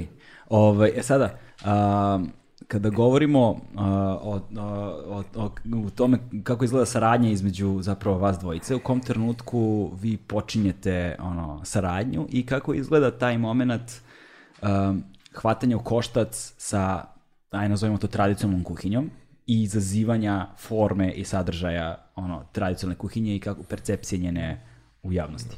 [SPEAKER 1] Ovaj, e sada, a, kada govorimo a, o, o, o, o tome kako izgleda saradnja između zapravo vas dvojice, u kom trenutku vi počinjete ono, saradnju i kako izgleda taj moment um, hvatanja u koštac sa, aj nazovimo to tradicionalnom kuhinjom i izazivanja forme i sadržaja ono, tradicionalne kuhinje i kako percepcije njene u javnosti.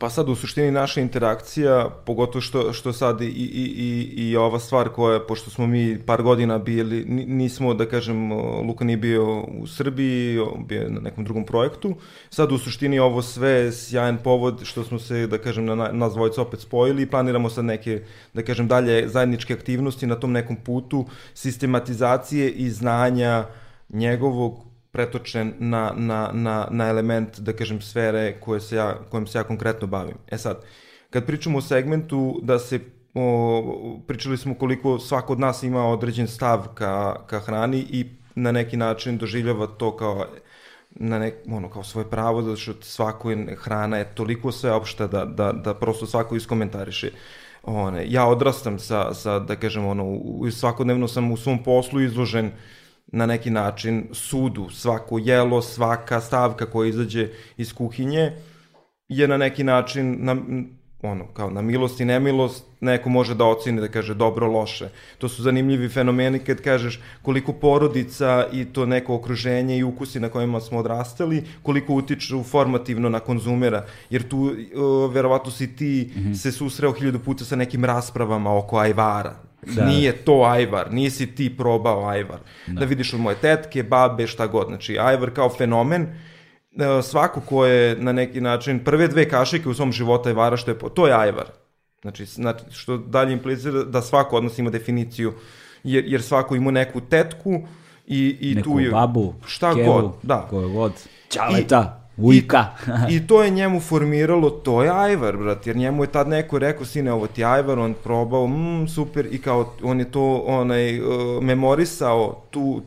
[SPEAKER 4] Pa sad u suštini naša interakcija, pogotovo što, što sad i, i, i, i ova stvar koja, pošto smo mi par godina bili, ni- nismo, da kažem, Luka nije bio u Srbiji, bio na nekom drugom projektu, sad u suštini ovo sve je sjajan povod što smo se, da kažem, na- nas dvojica opet spojili i planiramo sad neke, da kažem, dalje zajedničke aktivnosti na tom nekom putu sistematizacije i znanja njegovog pretočen na, na, na, na element, da kažem, sfere koje se ja, kojim se ja konkretno bavim. E sad, kad pričamo o segmentu da se o, pričali smo koliko svako od nas ima određen stav ka, ka hrani i na neki način doživljava to kao na nek, ono, kao svoje pravo, zato što svako je, hrana je toliko sveopšta da, da, da prosto svako iskomentariše. One, ja odrastam sa, sa, da kažem, ono, svakodnevno sam u svom poslu izložen na neki način sudu, svako jelo, svaka stavka koja izađe iz kuhinje je na neki način na, ono, kao na milost i nemilost neko može da oceni da kaže dobro, loše. To su zanimljivi fenomeni kad kažeš koliko porodica i to neko okruženje i ukusi na kojima smo odrastali, koliko utiču formativno na konzumera, jer tu uh, verovatno si ti mm -hmm. se susreo hiljadu puta sa nekim raspravama oko ajvara.
[SPEAKER 1] Da.
[SPEAKER 4] Nije to ajvar, nisi ti probao ajvar. Da. da vidiš od moje tetke, babe, šta god. Znači, ajvar kao fenomen, e, svako ko je na neki način prve dve kašike u svom životu ajvara, što je, po- to je ajvar. Znači, znači, što dalje implicira da svako od nas ima definiciju, jer, jer svako ima neku tetku i, i
[SPEAKER 1] Neku
[SPEAKER 4] tu je...
[SPEAKER 1] babu,
[SPEAKER 4] šta
[SPEAKER 1] kevu,
[SPEAKER 4] god, da.
[SPEAKER 1] koju god. Čaleta, ujka.
[SPEAKER 4] I, I to je njemu formiralo, to je ajvar, brat, jer njemu je tad neko rekao, sine, ovo ti ajvar, on probao, mm, super, i kao, on je to, onaj, uh, memorisao tu,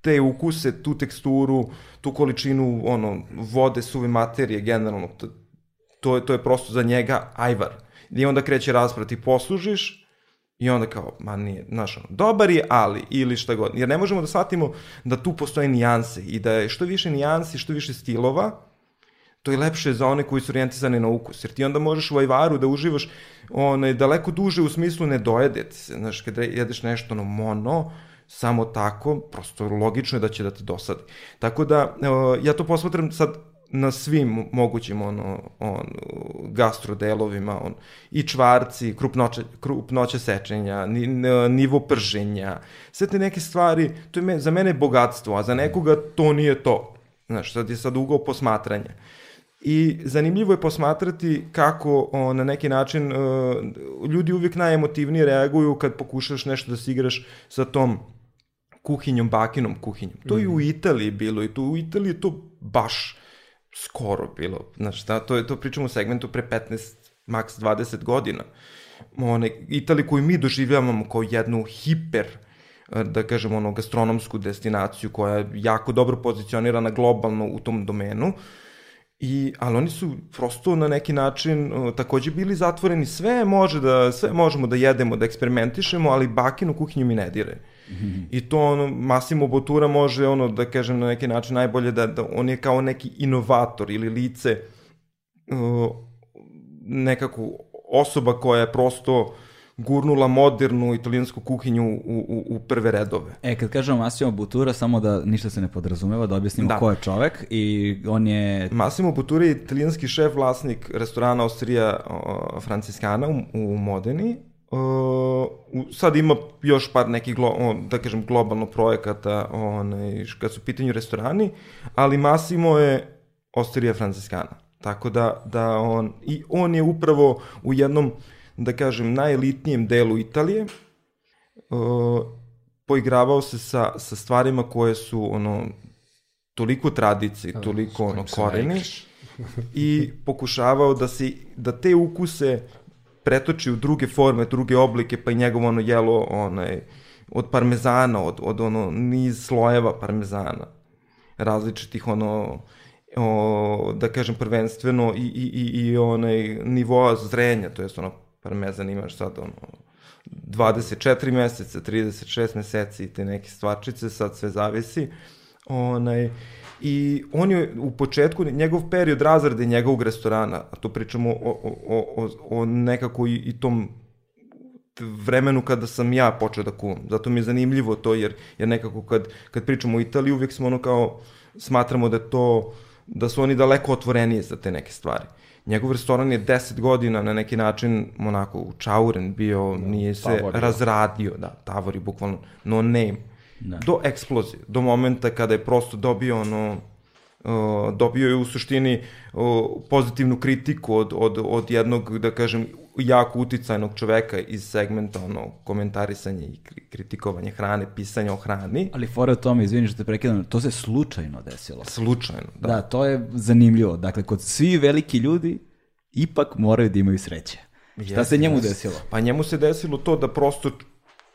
[SPEAKER 4] te ukuse, tu teksturu, tu količinu, ono, vode, suve materije, generalno, to, to, je, to je prosto za njega ajvar. I onda kreće rasprava, ti poslužiš, I onda kao, ma nije, znaš, ono, dobar je, ali, ili šta god. Jer ne možemo da shvatimo da tu postoje nijanse i da je što više nijansi, što više stilova, to je lepše za one koji su orijentisani na ukus. Jer ti onda možeš u ajvaru da uživaš onaj, daleko duže u smislu ne dojede ti se. Znaš, kada jedeš nešto ono mono, samo tako, prosto logično je da će da te dosadi. Tako da, ja to posmatram sad na svim mogućim ono, on, gastrodelovima, on, i čvarci, krupnoće, krupnoće sečenja, ni, nivo prženja, sve te neke stvari, to je me, za mene bogatstvo, a za nekoga to nije to. Znaš, sad je sad ugao posmatranja. I zanimljivo je posmatrati kako o, na neki način e, ljudi uvijek najemotivnije reaguju kad pokušaš nešto da se igraš sa tom kuhinjom, bakinom kuhinjom. To mm. i u Italiji bilo i to u Italiji to baš skoro bilo. Znači, da, to je to pričamo u segmentu pre 15, maks 20 godina. One, Italiju koju mi doživljavamo kao jednu hiper da kažemo ono gastronomsku destinaciju koja je jako dobro pozicionirana globalno u tom domenu. I, ali oni su prosto na neki način uh, takođe bili zatvoreni, sve može da, sve možemo da jedemo, da eksperimentišemo, ali bakinu kuhinju mi ne dire. -hmm. I to ono, Massimo Botura može, ono, da kažem na neki način najbolje da, da on je kao neki inovator ili lice uh, nekako osoba koja je prosto gurnula modernu italijansku kuhinju u, u, u prve redove.
[SPEAKER 1] E, kad kažemo Massimo Butura, samo da ništa se ne podrazumeva, da objasnimo da. ko je čovek i on je...
[SPEAKER 4] Massimo Butura je italijanski šef, vlasnik restorana Ostrija o, Franciskana u, u Modeni. O, sad ima još par nekih, glo, o, da kažem, globalno projekata onaj, kad su u pitanju restorani, ali Massimo je Ostrija Franciskana. Tako da, da on, i on je upravo u jednom da kažem, najelitnijem delu Italije, uh, poigravao se sa, sa stvarima koje su, ono, toliko tradicije, da, toliko, ono, koreni, i pokušavao da se, da te ukuse pretoči u druge forme, druge oblike, pa i njegovo ono jelo, onaj, od parmezana, od, od ono niz slojeva parmezana, različitih ono, o, da kažem prvenstveno i, i, i, i onaj nivoa zrenja, to je ono parmezan imaš sad ono 24 meseca, 36 meseci te neke stvarčice, sad sve zavisi. Onaj, I on je u početku, njegov period razrade njegovog restorana, a to pričamo o, o, o, o nekako i, i tom vremenu kada sam ja počeo da kuvam. Zato mi je zanimljivo to, jer, jer nekako kad, kad pričamo o Italiji, uvijek smo ono kao, smatramo da to, da su oni daleko otvorenije za te neke stvari. Njegov restoran je 10 godina na neki način onako učauren bio, da, nije se tavor, razradio, da, tavor je bukvalno no name. Da. Do eksplozije, do momenta kada je prosto dobio ono, uh, dobio je u suštini uh, pozitivnu kritiku od, od, od jednog, da kažem, jako uticajnog čoveka iz segmenta ono, komentarisanja i kritikovanja hrane, pisanja o hrani.
[SPEAKER 1] Ali fora o tome, izvini što te prekidam, to se slučajno desilo.
[SPEAKER 4] Slučajno, da.
[SPEAKER 1] Da, to je zanimljivo. Dakle, kod svi veliki ljudi ipak moraju da imaju sreće. Šta yes, se njemu yes. desilo?
[SPEAKER 4] Pa njemu se desilo to da prosto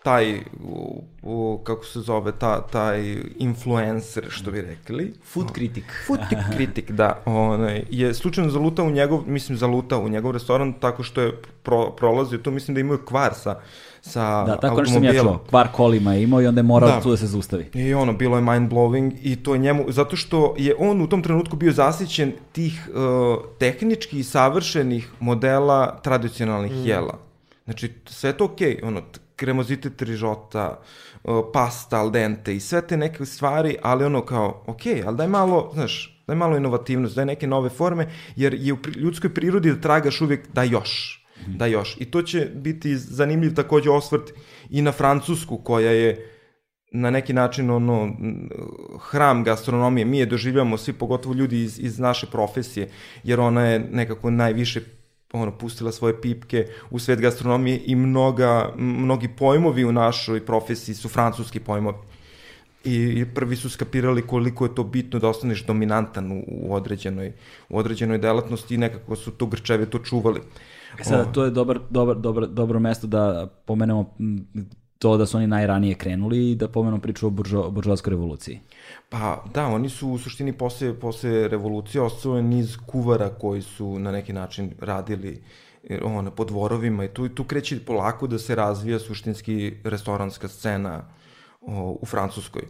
[SPEAKER 4] taj, u, u, kako se zove, ta, taj influencer, što bi rekli.
[SPEAKER 1] Food critic.
[SPEAKER 4] Food critic, da. Onaj, je slučajno zalutao u njegov, mislim zalutao u njegov restoran tako što je pro, prolazio to, mislim da imaju kvar sa sa
[SPEAKER 1] Da, tako što sam ja čuo, kvar kolima je imao i onda je morao da. tu da se zustavi.
[SPEAKER 4] I ono, bilo je mind blowing i to je njemu, zato što je on u tom trenutku bio zasićen tih uh, tehnički savršenih modela tradicionalnih mm. jela. Znači, sve to okej, okay, ono, kremozitet rižota, pasta al dente i sve te neke stvari, ali ono kao, ok, ali daj malo, znaš, daj malo inovativnost, daj neke nove forme, jer je u ljudskoj prirodi da tragaš uvijek da još, da još. I to će biti zanimljiv takođe osvrt i na Francusku, koja je na neki način ono hram gastronomije. Mi je doživljamo svi, pogotovo ljudi iz, iz naše profesije, jer ona je nekako najviše ono, pustila svoje pipke u svet gastronomije i mnoga, mnogi pojmovi u našoj profesiji su francuski pojmovi. I prvi su skapirali koliko je to bitno da ostaneš dominantan u, u određenoj, u određenoj delatnosti i nekako su to grčeve to čuvali.
[SPEAKER 1] E sada, to je dobar, dobar, dobar, dobro mesto da pomenemo to da su oni najranije krenuli i da pomenemo priču o buržo, buržovskoj revoluciji.
[SPEAKER 4] Pa da, oni su u suštini posle, posle revolucije ostao niz kuvara koji su na neki način radili e, on, po dvorovima i tu, tu kreće polako da se razvija suštinski restoranska scena o, u Francuskoj.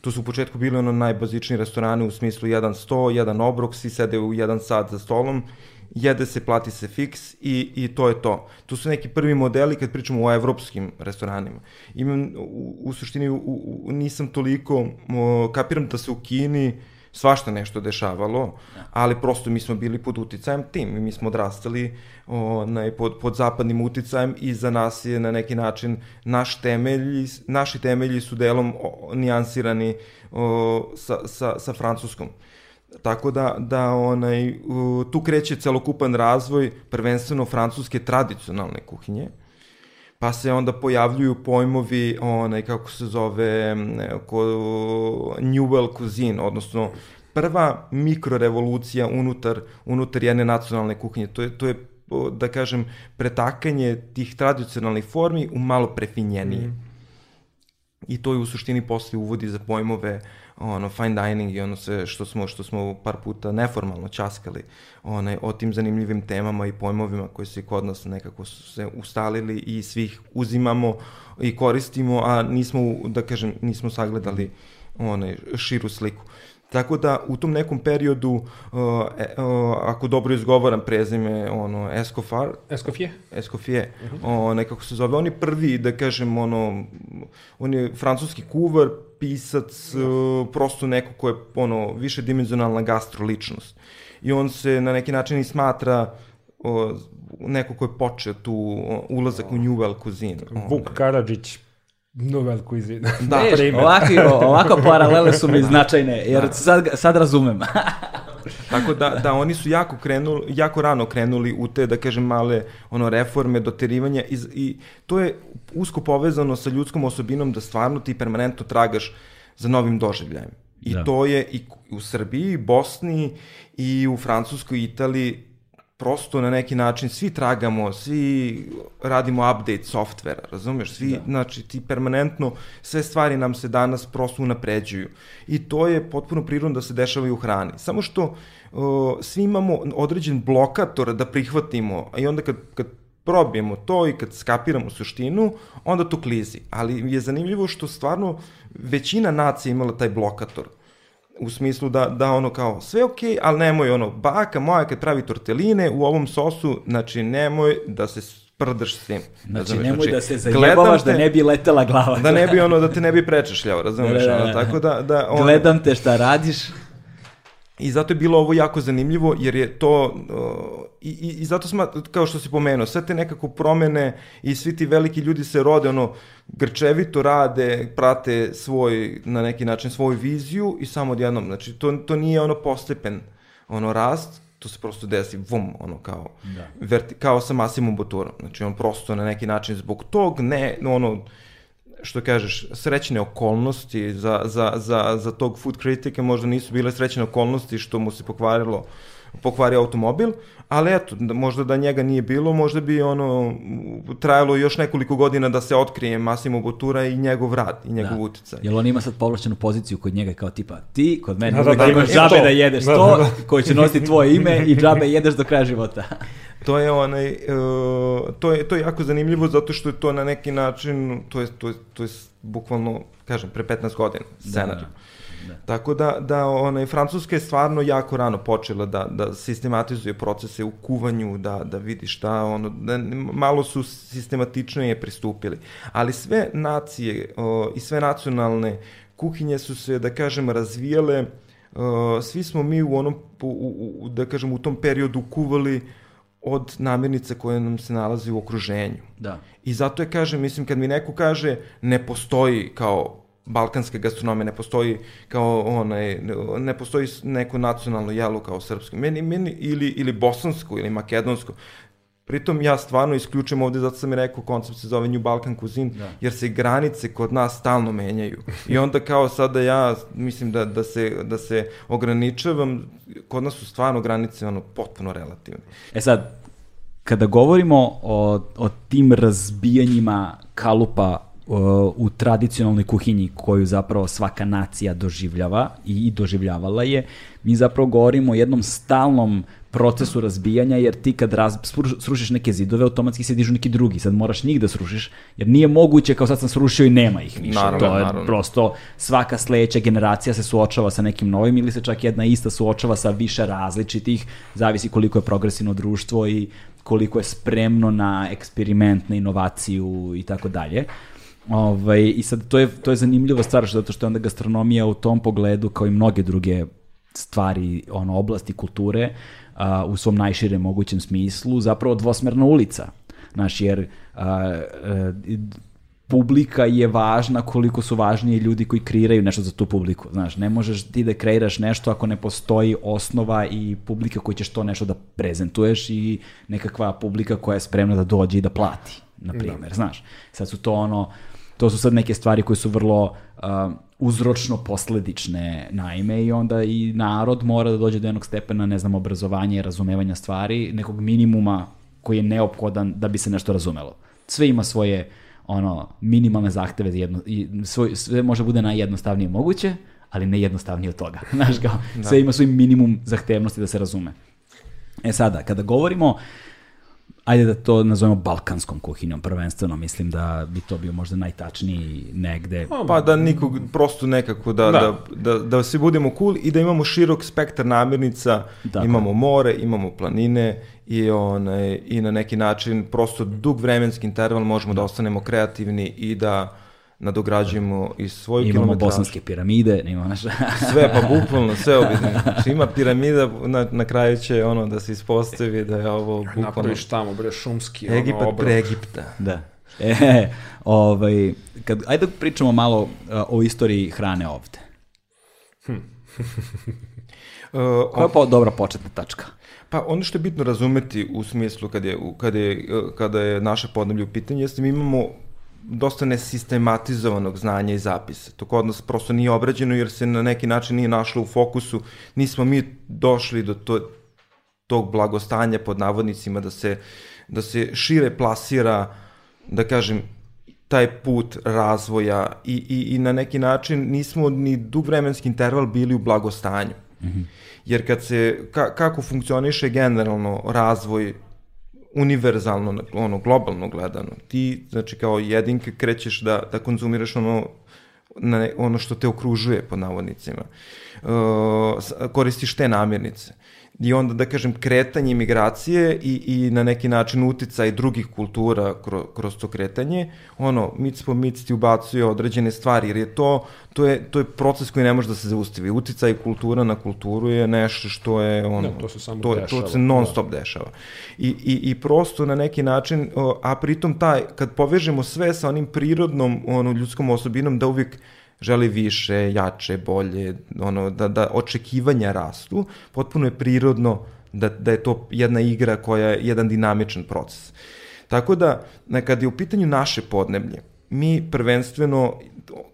[SPEAKER 4] Tu su u početku bili ono najbazičniji restorani u smislu jedan sto, jedan obrok, svi sede u jedan sat za stolom jede se, plati se fiks i, i to je to. To su neki prvi modeli kad pričamo o evropskim restoranima. Imam, u, u suštini, u, u, nisam toliko, o, kapiram da se u Kini svašta nešto dešavalo, ali prosto mi smo bili pod uticajem tim mi smo odrastali onaj, pod, pod zapadnim uticajem i za nas je na neki način naš temelj, naši temelji su delom nijansirani o, sa, sa, sa francuskom. Tako da, da onaj, tu kreće celokupan razvoj prvenstveno francuske tradicionalne kuhinje. pa se onda pojavljuju pojmovi, onaj, kako se zove, ko, New cuisine, odnosno prva mikrorevolucija unutar, unutar jedne nacionalne kuhinje. To je, to je da kažem, pretakanje tih tradicionalnih formi u malo prefinjenije. Mm. I to je u suštini posle uvodi za pojmove ono fine dining i ono sve što smo što smo par puta neformalno časkali onaj o tim zanimljivim temama i pojmovima koji se kod nas nekako se ustalili i svih uzimamo i koristimo a nismo da kažem nismo sagledali onaj širu sliku. Tako da u tom nekom periodu, uh, uh, ako dobro izgovaram prezime, ono, Escofar.
[SPEAKER 3] Escoffier.
[SPEAKER 4] Escoffier, uh -huh. o, nekako se zove. On je prvi, da kažem, ono, on je francuski kuvar, pisac, uh, prosto neko ko je, ono, više dimenzionalna gastroličnost. I on se na neki način i smatra o, neko ko je počeo tu ulazak u New Well cuisine.
[SPEAKER 3] Vuk Karadžić Novel cuisine.
[SPEAKER 1] Da, Viš, ovako, ovako paralele su mi značajne, jer da. sad, sad razumem.
[SPEAKER 4] Tako da, da oni su jako krenuli, jako rano krenuli u te, da kažem, male ono, reforme, doterivanja i, i to je usko povezano sa ljudskom osobinom da stvarno ti permanentno tragaš za novim doživljajem. I da. to je i u Srbiji, Bosni i u Francuskoj, Italiji prosto na neki način svi tragamo, svi radimo update softvera, razumeš? Svi, da. znači, ti permanentno, sve stvari nam se danas prosto unapređuju. I to je potpuno prirodno da se dešava i u hrani. Samo što uh, svi imamo određen blokator da prihvatimo, i onda kad, kad probijemo to i kad skapiramo suštinu, onda to klizi. Ali je zanimljivo što stvarno većina nacija imala taj blokator u smislu da, da ono kao sve ok, ali nemoj ono, baka moja kad pravi torteline u ovom sosu, znači nemoj da se sprdaš s tim.
[SPEAKER 1] Znači, razumeš? nemoj znači, da se zajebavaš te, da ne bi letela glava.
[SPEAKER 4] Da ne bi ono, da te ne bi prečešljao, razumeš? Da, da, da. Ono, tako da, da, ono,
[SPEAKER 1] Gledam te šta radiš.
[SPEAKER 4] I zato je bilo ovo jako zanimljivo, jer je to, uh, i, i, zato smo, kao što si pomenuo, sve te nekako promene i svi ti veliki ljudi se rode, ono, grčevito rade, prate svoj, na neki način, svoju viziju i samo odjednom, znači, to, to nije ono postepen, ono, rast, to se prosto desi, vum, ono, kao, da. verti, kao sa Masimom Boturom, znači, on prosto na neki način zbog tog, ne, ono, što kažeš, srećne okolnosti za, za, za, za tog food critica možda nisu bile srećne okolnosti što mu se pokvarilo pokvario automobil, ali eto, možda da njega nije bilo, možda bi ono trajalo još nekoliko godina da se otkrije Massimo Botura i njegov rad i njegov da. uticaj.
[SPEAKER 1] Jel on ima sad povlačenu poziciju kod njega kao tipa ti kod mene da, da, da, imaš džabe to. da jedeš da, to, da, da. koji će nositi tvoje ime i džabe jedeš do kraja života.
[SPEAKER 4] to je onaj uh, to je to je jako zanimljivo zato što je to na neki način to je to je to je bukvalno kažem pre 15 godina scenarij. Da, da. Da. Tako da, da onaj, Francuska je stvarno jako rano počela da, da sistematizuje procese u kuvanju, da, da vidi šta, ono, da, malo su sistematičnije pristupili. Ali sve nacije o, i sve nacionalne kuhinje su se, da kažem, razvijale, o, svi smo mi u onom, u, u, da kažem, u tom periodu kuvali od namirnice koje nam se nalazi u okruženju.
[SPEAKER 1] Da.
[SPEAKER 4] I zato je, kažem, mislim, kad mi neko kaže ne postoji kao balkanske gastronomije, ne postoji kao onaj, ne postoji neko nacionalno jelo kao srpsko. Meni, meni ili, ili bosansko ili makedonsko. Pritom ja stvarno isključujem ovde, zato sam i rekao, koncept se zove New Balkan Cuisine, da. jer se granice kod nas stalno menjaju. I onda kao sada ja mislim da, da, se, da se ograničavam, kod nas su stvarno granice ono potpuno relativne.
[SPEAKER 1] E sad, kada govorimo o, o tim razbijanjima kalupa u tradicionalnoj kuhinji koju zapravo svaka nacija doživljava i doživljavala je, mi zapravo govorimo o jednom stalnom procesu razbijanja, jer ti kad raz, srušiš neke zidove, automatski se dižu neki drugi, sad moraš njih da srušiš, jer nije moguće kao sad sam srušio i nema ih više. Naravno, to je naravno. prosto svaka sledeća generacija se suočava sa nekim novim ili se čak jedna ista suočava sa više različitih, zavisi koliko je progresivno društvo i koliko je spremno na eksperiment, na inovaciju i tako dalje. Ovaj, I sad to je, to je zanimljiva stvar, zato što je onda gastronomija u tom pogledu, kao i mnoge druge stvari, ono, oblasti kulture, a, u svom najširem mogućem smislu, zapravo dvosmerna ulica. Znaš, jer a, a, publika je važna koliko su važniji ljudi koji kreiraju nešto za tu publiku. Znaš, ne možeš ti da kreiraš nešto ako ne postoji osnova i publika koji ćeš to nešto da prezentuješ i nekakva publika koja je spremna da dođe i da plati. na primjer, znaš. Sad su to ono, to su sad neke stvari koje su vrlo uh, uzročno posledične naime i onda i narod mora da dođe do jednog stepena, ne znam, obrazovanja i razumevanja stvari, nekog minimuma koji je neophodan da bi se nešto razumelo. Sve ima svoje ono minimalne zahteve za jedno, i svoj, sve može bude najjednostavnije moguće, ali ne jednostavnije od toga. Znaš, kao, da. sve ima svoj minimum zahtevnosti da se razume. E sada, kada govorimo ajde da to nazovemo balkanskom kuhinjom prvenstveno, mislim da bi to bio možda najtačniji negde.
[SPEAKER 4] Pa da nikog, prosto nekako da, da. da, da, da svi budemo cool i da imamo širok spektar namirnica, dakle. imamo more, imamo planine i, onaj, i na neki način prosto dug vremenski interval možemo da ostanemo kreativni i da nadograđujemo i svoju
[SPEAKER 1] Imamo kilometražu. bosanske piramide, imamo naša...
[SPEAKER 4] sve, pa bukvalno, sve obidne. Znači ima piramida, na, na kraju će ono da se ispostavi da je ovo bukvalno...
[SPEAKER 3] Napraviš tamo, bre, šumski,
[SPEAKER 4] Egipat
[SPEAKER 3] ono,
[SPEAKER 4] pre Egipta.
[SPEAKER 1] Da. E, ovaj, kad, ajde da pričamo malo uh, o istoriji hrane ovde. Hm. uh, Koja je pa dobra početna tačka?
[SPEAKER 4] Pa ono što je bitno razumeti u smislu kada je, kada je, kada je naše podneblje u pitanju, jeste mi imamo dosta nesistematizovanog znanja i zapisa. To kod nas prosto nije obrađeno jer se na neki način nije našlo u fokusu. Nismo mi došli do to, tog blagostanja pod navodnicima da se, da se šire plasira, da kažem, taj put razvoja i, i, i na neki način nismo ni dug vremenski interval bili u blagostanju. Mm -hmm. Jer kad se, ka, kako funkcioniše generalno razvoj univerzalno, ono, globalno gledano. Ti, znači, kao jedinke krećeš da, da konzumiraš ono, na, ono što te okružuje, pod navodnicima. Uh, koristiš te namirnice i onda, da kažem, kretanje migracije i, i na neki način uticaj drugih kultura kroz, kroz to kretanje, ono, mic po mic ti ubacuje određene stvari, jer je to, to je, to je proces koji ne može da se zaustavi. Uticaj kultura na kulturu je nešto što je, ono,
[SPEAKER 3] ne, to se samo
[SPEAKER 4] to,
[SPEAKER 3] dešava.
[SPEAKER 4] To se non stop da. dešava. I, i, I prosto na neki način, a pritom taj, kad povežemo sve sa onim prirodnom, ono, ljudskom osobinom, da uvijek želi više, jače, bolje, ono, da, da očekivanja rastu, potpuno je prirodno da, da je to jedna igra koja je jedan dinamičan proces. Tako da, kad je u pitanju naše podneblje, mi prvenstveno,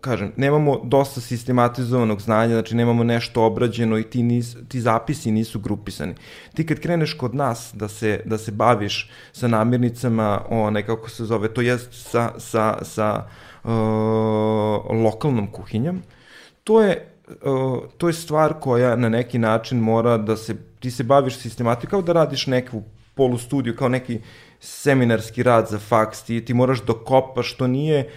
[SPEAKER 4] kažem, nemamo dosta sistematizovanog znanja, znači nemamo nešto obrađeno i ti, nis, ti zapisi nisu grupisani. Ti kad kreneš kod nas da se, da se baviš sa namirnicama, one, kako se zove, to jest sa, sa, sa uh, lokalnom kuhinjom, to je, uh, to je stvar koja na neki način mora da se, ti se baviš sistematikom, kao da radiš neku polustudiju, kao neki seminarski rad za faks, ti, ti moraš dokopaš, što nije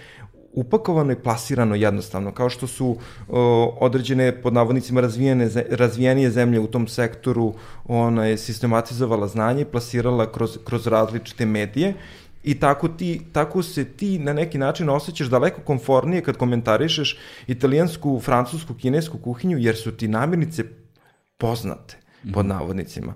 [SPEAKER 4] upakovano i plasirano jednostavno, kao što su o, određene, pod navodnicima, razvijene, razvijenije zemlje u tom sektoru, ona je sistematizovala znanje i plasirala kroz, kroz različite medije I tako, ti, tako se ti na neki način osjećaš daleko konfornije kad komentarišeš italijansku, francusku, kinesku kuhinju, jer su ti namirnice poznate, pod mhm. navodnicima.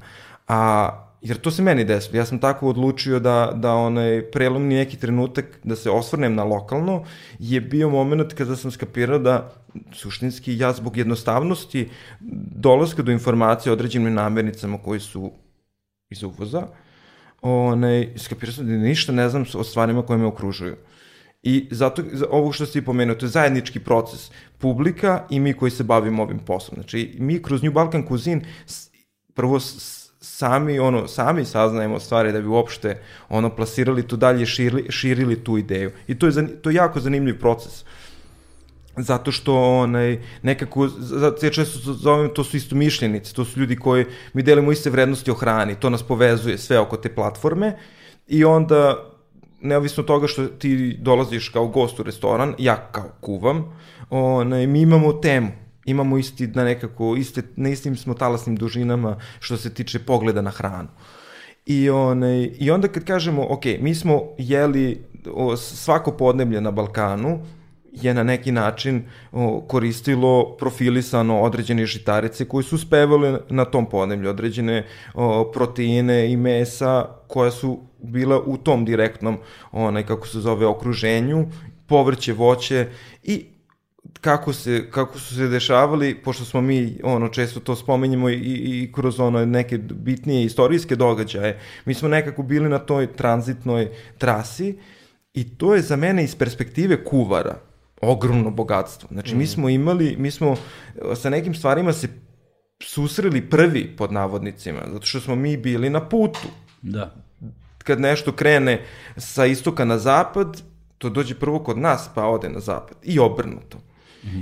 [SPEAKER 4] A Jer to se meni desilo. Ja sam tako odlučio da, da onaj prelomni neki trenutak da se osvrnem na lokalno je bio moment kada sam skapirao da suštinski ja zbog jednostavnosti dolaska do informacije o određenim namernicama koji su iz uvoza, onaj, skapirao sam da ništa ne znam o stvarima koje me okružuju. I zato, ovo što si pomenuo, to je zajednički proces. Publika i mi koji se bavimo ovim poslom. Znači, mi kroz New Balkan Cuisine prvo sami ono sami saznajemo stvari da bi uopšte ono plasirali tu dalje širili, širili tu ideju i to je to je jako zanimljiv proces zato što onaj nekako zato ja često zovem to su isto mišljenici to su ljudi koji mi delimo iste vrednosti o hrani to nas povezuje sve oko te platforme i onda neovisno toga što ti dolaziš kao gost u restoran ja kao kuvam onaj mi imamo temu imamo isti na nekako, iste, na istim smo talasnim dužinama što se tiče pogleda na hranu. I, onaj, I onda kad kažemo, ok, mi smo jeli o, svako podneblje na Balkanu, je na neki način koristilo profilisano određene žitarice koji su uspevali na tom podneblju, određene proteine i mesa koja su bila u tom direktnom, onaj, kako se zove, okruženju, povrće, voće i kako, se, kako su se dešavali, pošto smo mi ono često to spomenjamo i, i kroz ono neke bitnije istorijske događaje, mi smo nekako bili na toj tranzitnoj trasi I to je za mene iz perspektive kuvara ogromno bogatstvo. Znači, mi smo imali, mi smo sa nekim stvarima se susreli prvi pod navodnicima, zato što smo mi bili na putu.
[SPEAKER 1] Da.
[SPEAKER 4] Kad nešto krene sa istoka na zapad, to dođe prvo kod nas, pa ode na zapad. I obrnuto.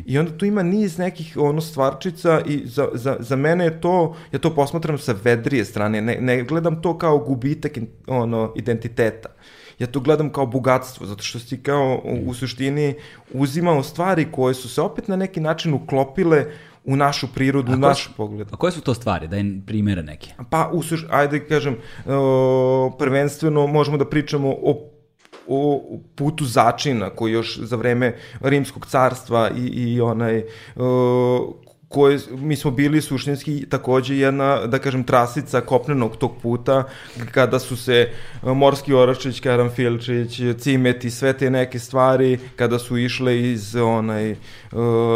[SPEAKER 4] I onda tu ima niz nekih ono stvarčica i za, za, za mene je to, ja to posmatram sa vedrije strane, ne, ne gledam to kao gubitak ono, identiteta. Ja to gledam kao bogatstvo, zato što si kao u, suštini uzimao stvari koje su se opet na neki način uklopile u našu prirodu, u naš
[SPEAKER 1] su-
[SPEAKER 4] pogled.
[SPEAKER 1] A koje su to stvari? Daj primere neke.
[SPEAKER 4] Pa, u suš, ajde da kažem, o, prvenstveno možemo da pričamo o o putu začina koji još za vreme rimskog carstva i, i onaj o, koje, mi smo bili suštinski takođe jedna, da kažem, trasica kopnenog tog puta, kada su se e, Morski Oračić, Karanfilčić, Cimet i sve te neke stvari, kada su išle iz onaj, uh,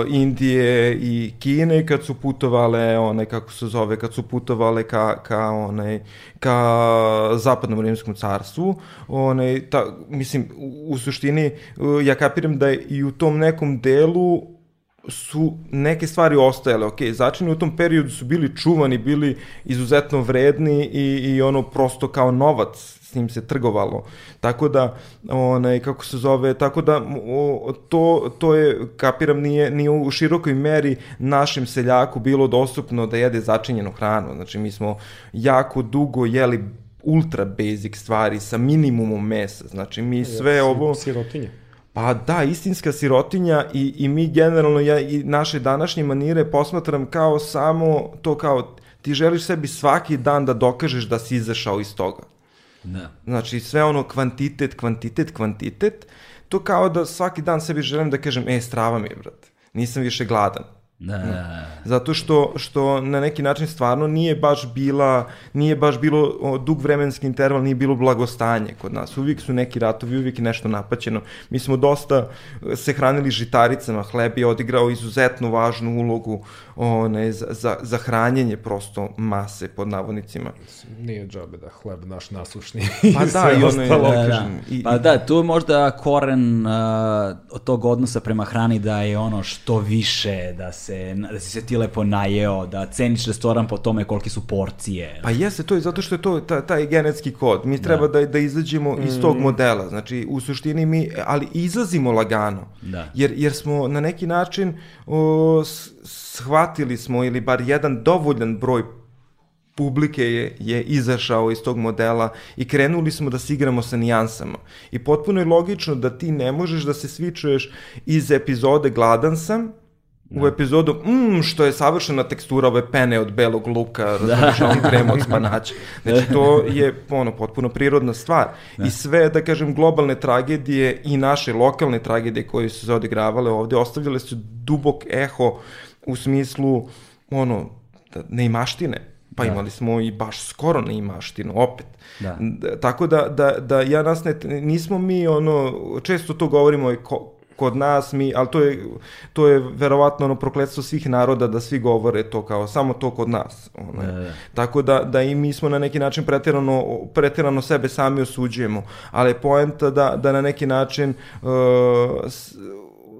[SPEAKER 4] Indije i Kine, kad su putovale, onaj, kako se zove, kad su putovale ka, ka, onaj, ka zapadnom rimskom carstvu, onaj, ta, mislim, u, u suštini, uh, ja kapiram da je i u tom nekom delu su neke stvari ostajale, ok, začini u tom periodu su bili čuvani, bili izuzetno vredni i, i ono prosto kao novac s njim se trgovalo. Tako da, onaj, kako se zove, tako da o, to, to je, kapiram, nije, nije u širokoj meri našem seljaku bilo dostupno da jede začinjenu hranu. Znači, mi smo jako dugo jeli ultra basic stvari sa minimumom mesa. Znači, mi sve ovo...
[SPEAKER 3] Sirotinje.
[SPEAKER 4] Pa da, istinska sirotinja i, i mi generalno, ja i naše današnje manire posmatram kao samo to kao ti želiš sebi svaki dan da dokažeš da si izašao iz toga.
[SPEAKER 1] Da.
[SPEAKER 4] Znači sve ono kvantitet, kvantitet, kvantitet, to kao da svaki dan sebi želim da kažem, e, strava mi je, brate, nisam više gladan.
[SPEAKER 1] Da, da, da.
[SPEAKER 4] Zato što, što na neki način stvarno nije baš bila, nije baš bilo o, dug vremenski interval, nije bilo blagostanje kod nas. Uvijek su neki ratovi, uvijek je nešto napaćeno. Mi smo dosta e, se hranili žitaricama, hleb je odigrao izuzetno važnu ulogu one, za, za, za hranjenje prosto mase pod navodnicima.
[SPEAKER 3] Nije džabe da hleb naš nasušni.
[SPEAKER 4] Pa da, i ono je-
[SPEAKER 3] ostalo.
[SPEAKER 1] Da, da.
[SPEAKER 4] i-
[SPEAKER 1] Pa da, tu je možda koren uh, od tog odnosa prema hrani da je ono što više, da, se, da si se ti lepo najeo, da ceniš restoran po tome kolike su porcije.
[SPEAKER 4] Pa jeste, to je zato što je to ta, taj genetski kod. Mi treba da, da izađemo iz tog modela. Znači, u suštini mi, ali izlazimo lagano.
[SPEAKER 1] Da.
[SPEAKER 4] Jer, jer smo na neki način o, shvatili smo, ili bar jedan dovoljan broj publike je, je izašao iz tog modela i krenuli smo da se igramo sa nijansama. I potpuno je logično da ti ne možeš da se svičuješ iz epizode Gladan sam, u epizodu, mmm, što je savršena tekstura ove pene od belog luka, razumiješ, a on krem od spanaća. Znači, to je ono, potpuno prirodna stvar. I sve, da kažem, globalne tragedije i naše lokalne tragedije koje su se odigravale ovde, ostavljale su dubok eho u smislu, ono, da, neimaštine. Pa imali smo i baš skoro neimaštinu, opet.
[SPEAKER 1] Da.
[SPEAKER 4] Tako da, da, da ja nas ne, nismo mi ono, često to govorimo i ko, kod nas mi, ali to je, to je verovatno ono prokletstvo svih naroda da svi govore to kao samo to kod nas. Ono.
[SPEAKER 1] Da, da.
[SPEAKER 4] Tako da, da i mi smo na neki način preterano, preterano sebe sami osuđujemo, ali je poenta da, da na neki način uh, s-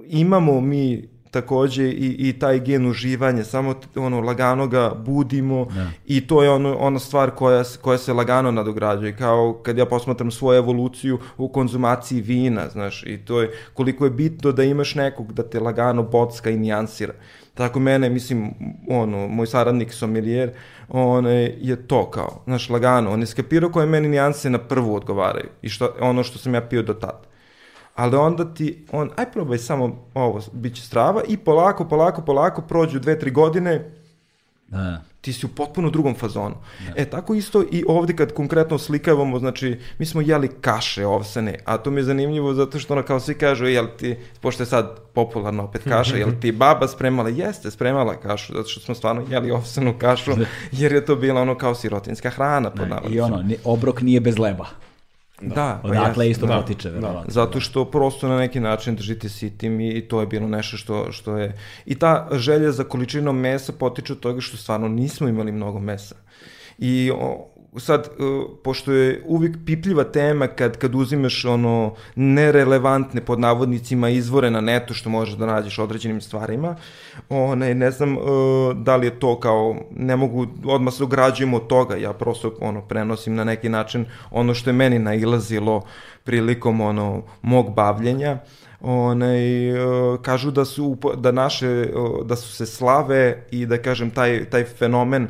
[SPEAKER 4] imamo mi takođe i, i taj gen uživanja, samo ono lagano ga budimo
[SPEAKER 1] Da.
[SPEAKER 4] i to je ono, ona stvar koja, koja se lagano nadograđuje, kao kad ja posmatram svoju evoluciju u konzumaciji vina, znaš, i to je koliko je bitno da imaš nekog da te lagano bocka i nijansira. Tako mene, mislim, ono, moj saradnik sommelier, on je to kao, znaš, lagano, on je skapirao koje meni nijanse na prvu odgovaraju i što, ono što sam ja pio do tada ali onda ti, on, aj probaj samo ovo, bit će strava i polako, polako, polako prođu dve, tri godine,
[SPEAKER 1] Da, da.
[SPEAKER 4] ti si u potpuno drugom fazonu. E, tako isto i ovde kad konkretno slikavamo, znači, mi smo jeli kaše ovsene, a to mi je zanimljivo zato što ono kao svi kažu, jel ti, pošto je sad popularno opet kaša, jel ti baba spremala? Jeste, spremala kašu, zato što smo stvarno jeli ovsenu kašu, jer je to bila ono kao sirotinska hrana, pod
[SPEAKER 1] I ono, obrok nije bez leba.
[SPEAKER 4] Da, pa
[SPEAKER 1] Odatle
[SPEAKER 4] jeste.
[SPEAKER 1] isto
[SPEAKER 3] Da,
[SPEAKER 1] potiče,
[SPEAKER 3] da.
[SPEAKER 1] verovatno.
[SPEAKER 4] Zato što prosto na neki način držite sitim i to je bilo nešto što, što je... I ta želja za količinom mesa potiče od toga što stvarno nismo imali mnogo mesa. I o, sad, uh, pošto je uvijek pipljiva tema kad, kad uzimaš ono nerelevantne pod navodnicima izvore na netu što možeš da nađeš određenim stvarima, onaj, ne znam uh, da li je to kao, ne mogu odmah se ugrađujem od toga, ja prosto ono, prenosim na neki način ono što je meni nailazilo prilikom ono, mog bavljenja, onaj, uh, kažu da su da naše da su se slave i da kažem taj taj fenomen uh,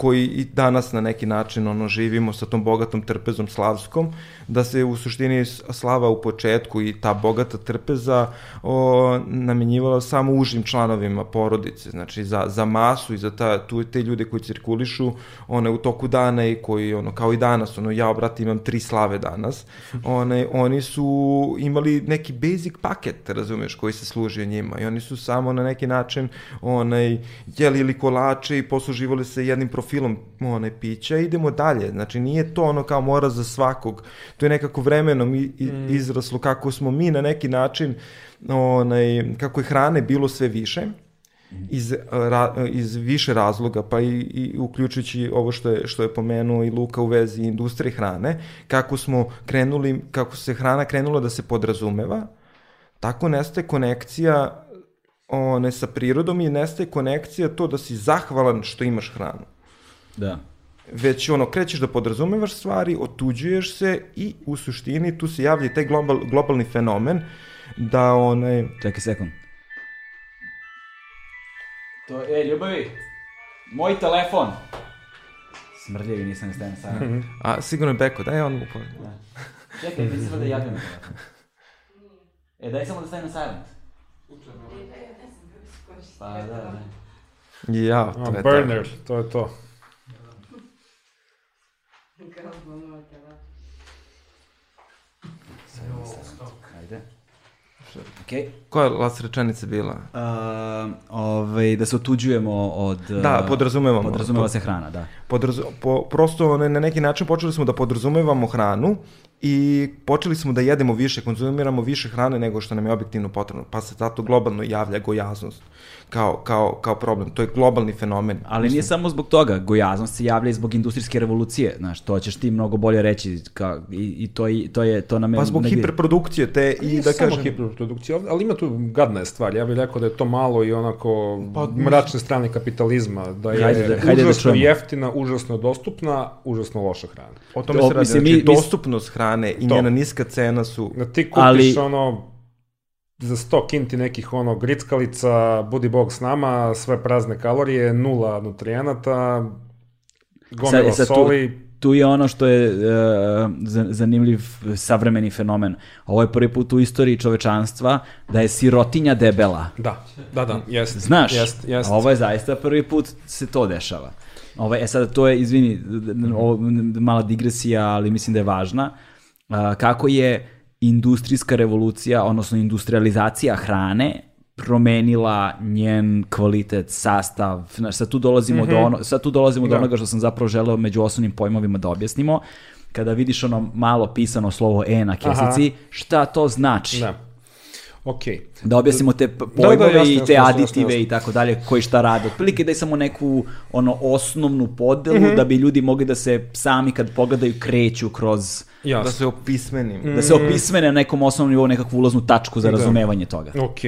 [SPEAKER 4] koji i danas na neki način ono živimo sa tom bogatom trpezom slavskom, da se u suštini slava u početku i ta bogata trpeza o, namenjivala samo užim članovima porodice, znači za, za masu i za ta, tu, te ljude koji cirkulišu one u toku dana i koji ono kao i danas, ono ja obrati imam tri slave danas, one, oni su imali neki basic paket, razumeš, koji se služio njima i oni su samo na neki način onaj, jeli ili kolače i posluživali se jednim profilom profilom one, pića, idemo dalje. Znači, nije to ono kao mora za svakog. To je nekako vremenom i, i, mm. izraslo kako smo mi na neki način, onaj, kako je hrane bilo sve više, iz, ra, iz više razloga, pa i, i uključujući ovo što je, što je pomenuo i Luka u vezi industrije hrane, kako smo krenuli, kako se hrana krenula da se podrazumeva, tako nestaje konekcija one, sa prirodom i nestaje konekcija to da si zahvalan što imaš hranu.
[SPEAKER 1] Da.
[SPEAKER 4] Već ono, krećeš da podrazumevaš stvari, otuđuješ se i u suštini tu se javlja taj global, globalni fenomen da onaj...
[SPEAKER 1] Čekaj sekund. To, e, ljubavi, moj telefon. Smrdljivi, nisam ga stavio na sajno.
[SPEAKER 4] A, sigurno je Beko, daj on mu po...
[SPEAKER 1] Da. Čekaj, mislim da javljam na telefon. E, daj samo da stavim na silent. Pa, da, da.
[SPEAKER 4] Ja, to
[SPEAKER 3] A,
[SPEAKER 4] je
[SPEAKER 3] burner, to je to.
[SPEAKER 1] Ajde. Okej.
[SPEAKER 4] to. Koja je las rečenica bila?
[SPEAKER 1] Uh, ovaj, da se otuđujemo od...
[SPEAKER 4] Da, podrazumevamo.
[SPEAKER 1] Podrazumeva se hrana, da.
[SPEAKER 4] Podrazu, po, prosto na, na neki način počeli smo da podrazumevamo hranu i počeli smo da jedemo više, konzumiramo više hrane nego što nam je objektivno potrebno, pa se zato globalno javlja gojaznost kao, kao, kao problem. To je globalni fenomen.
[SPEAKER 1] Ali nije samo zbog toga, gojaznost se javlja i zbog industrijske revolucije, znaš, to ćeš ti mnogo bolje reći, ka, i, i to, i, to, je, to nam je...
[SPEAKER 4] Pa zbog
[SPEAKER 1] negdje-
[SPEAKER 4] hiperprodukcije te i
[SPEAKER 3] Nije
[SPEAKER 4] da
[SPEAKER 3] samo
[SPEAKER 4] kažem...
[SPEAKER 3] hiperprodukcija, ali- ima tu gadna je stvar. Ja bih rekao da je to malo i onako
[SPEAKER 4] Pa,
[SPEAKER 3] mračne strane kapitalizma, da je
[SPEAKER 1] Hajde da- hajde da
[SPEAKER 3] užasno
[SPEAKER 1] čujemo.
[SPEAKER 3] jeftina, užasno dostupna, užasno loša hrana.
[SPEAKER 4] O tome
[SPEAKER 1] To,
[SPEAKER 4] se radi,
[SPEAKER 1] mislim,
[SPEAKER 4] znači,
[SPEAKER 1] mi- mi-
[SPEAKER 4] dostupnost hrane i
[SPEAKER 3] To.
[SPEAKER 4] njena niska cena su...
[SPEAKER 3] Da ti kupiš
[SPEAKER 1] Ali-
[SPEAKER 3] ono za 100 kinti nekih ono grickalica, budi bog s nama, sve prazne kalorije, nula nutrijenata, gomila
[SPEAKER 1] Sad- e, sad tu-
[SPEAKER 3] soli,
[SPEAKER 1] tu je ono što je uh, za- zanimljiv savremeni fenomen. Ovo je prvi put u istoriji čovečanstva da je sirotinja debela.
[SPEAKER 3] Da, da, da, jest.
[SPEAKER 1] Znaš,
[SPEAKER 3] jest, jest.
[SPEAKER 1] ovo je zaista prvi put se to dešava. Ovo, e sad, to je, izvini, ovo, mala digresija, ali mislim da je važna. A, kako je industrijska revolucija, odnosno industrializacija hrane promenila njen kvalitet, sastav. Znaš, sad tu dolazimo, do, ono, sad tu dolazimo do
[SPEAKER 3] Da.
[SPEAKER 1] onoga što sam zapravo želeo među osnovnim pojmovima da objasnimo. Kada vidiš ono malo pisano slovo E na kesici, šta to znači?
[SPEAKER 3] Da. Okej.
[SPEAKER 1] Da objasnimo te p-
[SPEAKER 3] da,
[SPEAKER 1] pojmove
[SPEAKER 3] jasno,
[SPEAKER 1] i te
[SPEAKER 3] jasno, jasno,
[SPEAKER 1] aditive
[SPEAKER 3] jasno.
[SPEAKER 1] i tako dalje, koji šta rade. Otprilike daj samo neku ono osnovnu podelu
[SPEAKER 3] Mhm.
[SPEAKER 1] da bi ljudi mogli da se sami kad pogledaju kreću kroz
[SPEAKER 3] Jasno.
[SPEAKER 4] Da se opismenim.
[SPEAKER 1] da se opismene na nekom osnovnom nivou nekakvu ulaznu tačku za
[SPEAKER 3] Da.
[SPEAKER 1] razumevanje toga.
[SPEAKER 3] Ok.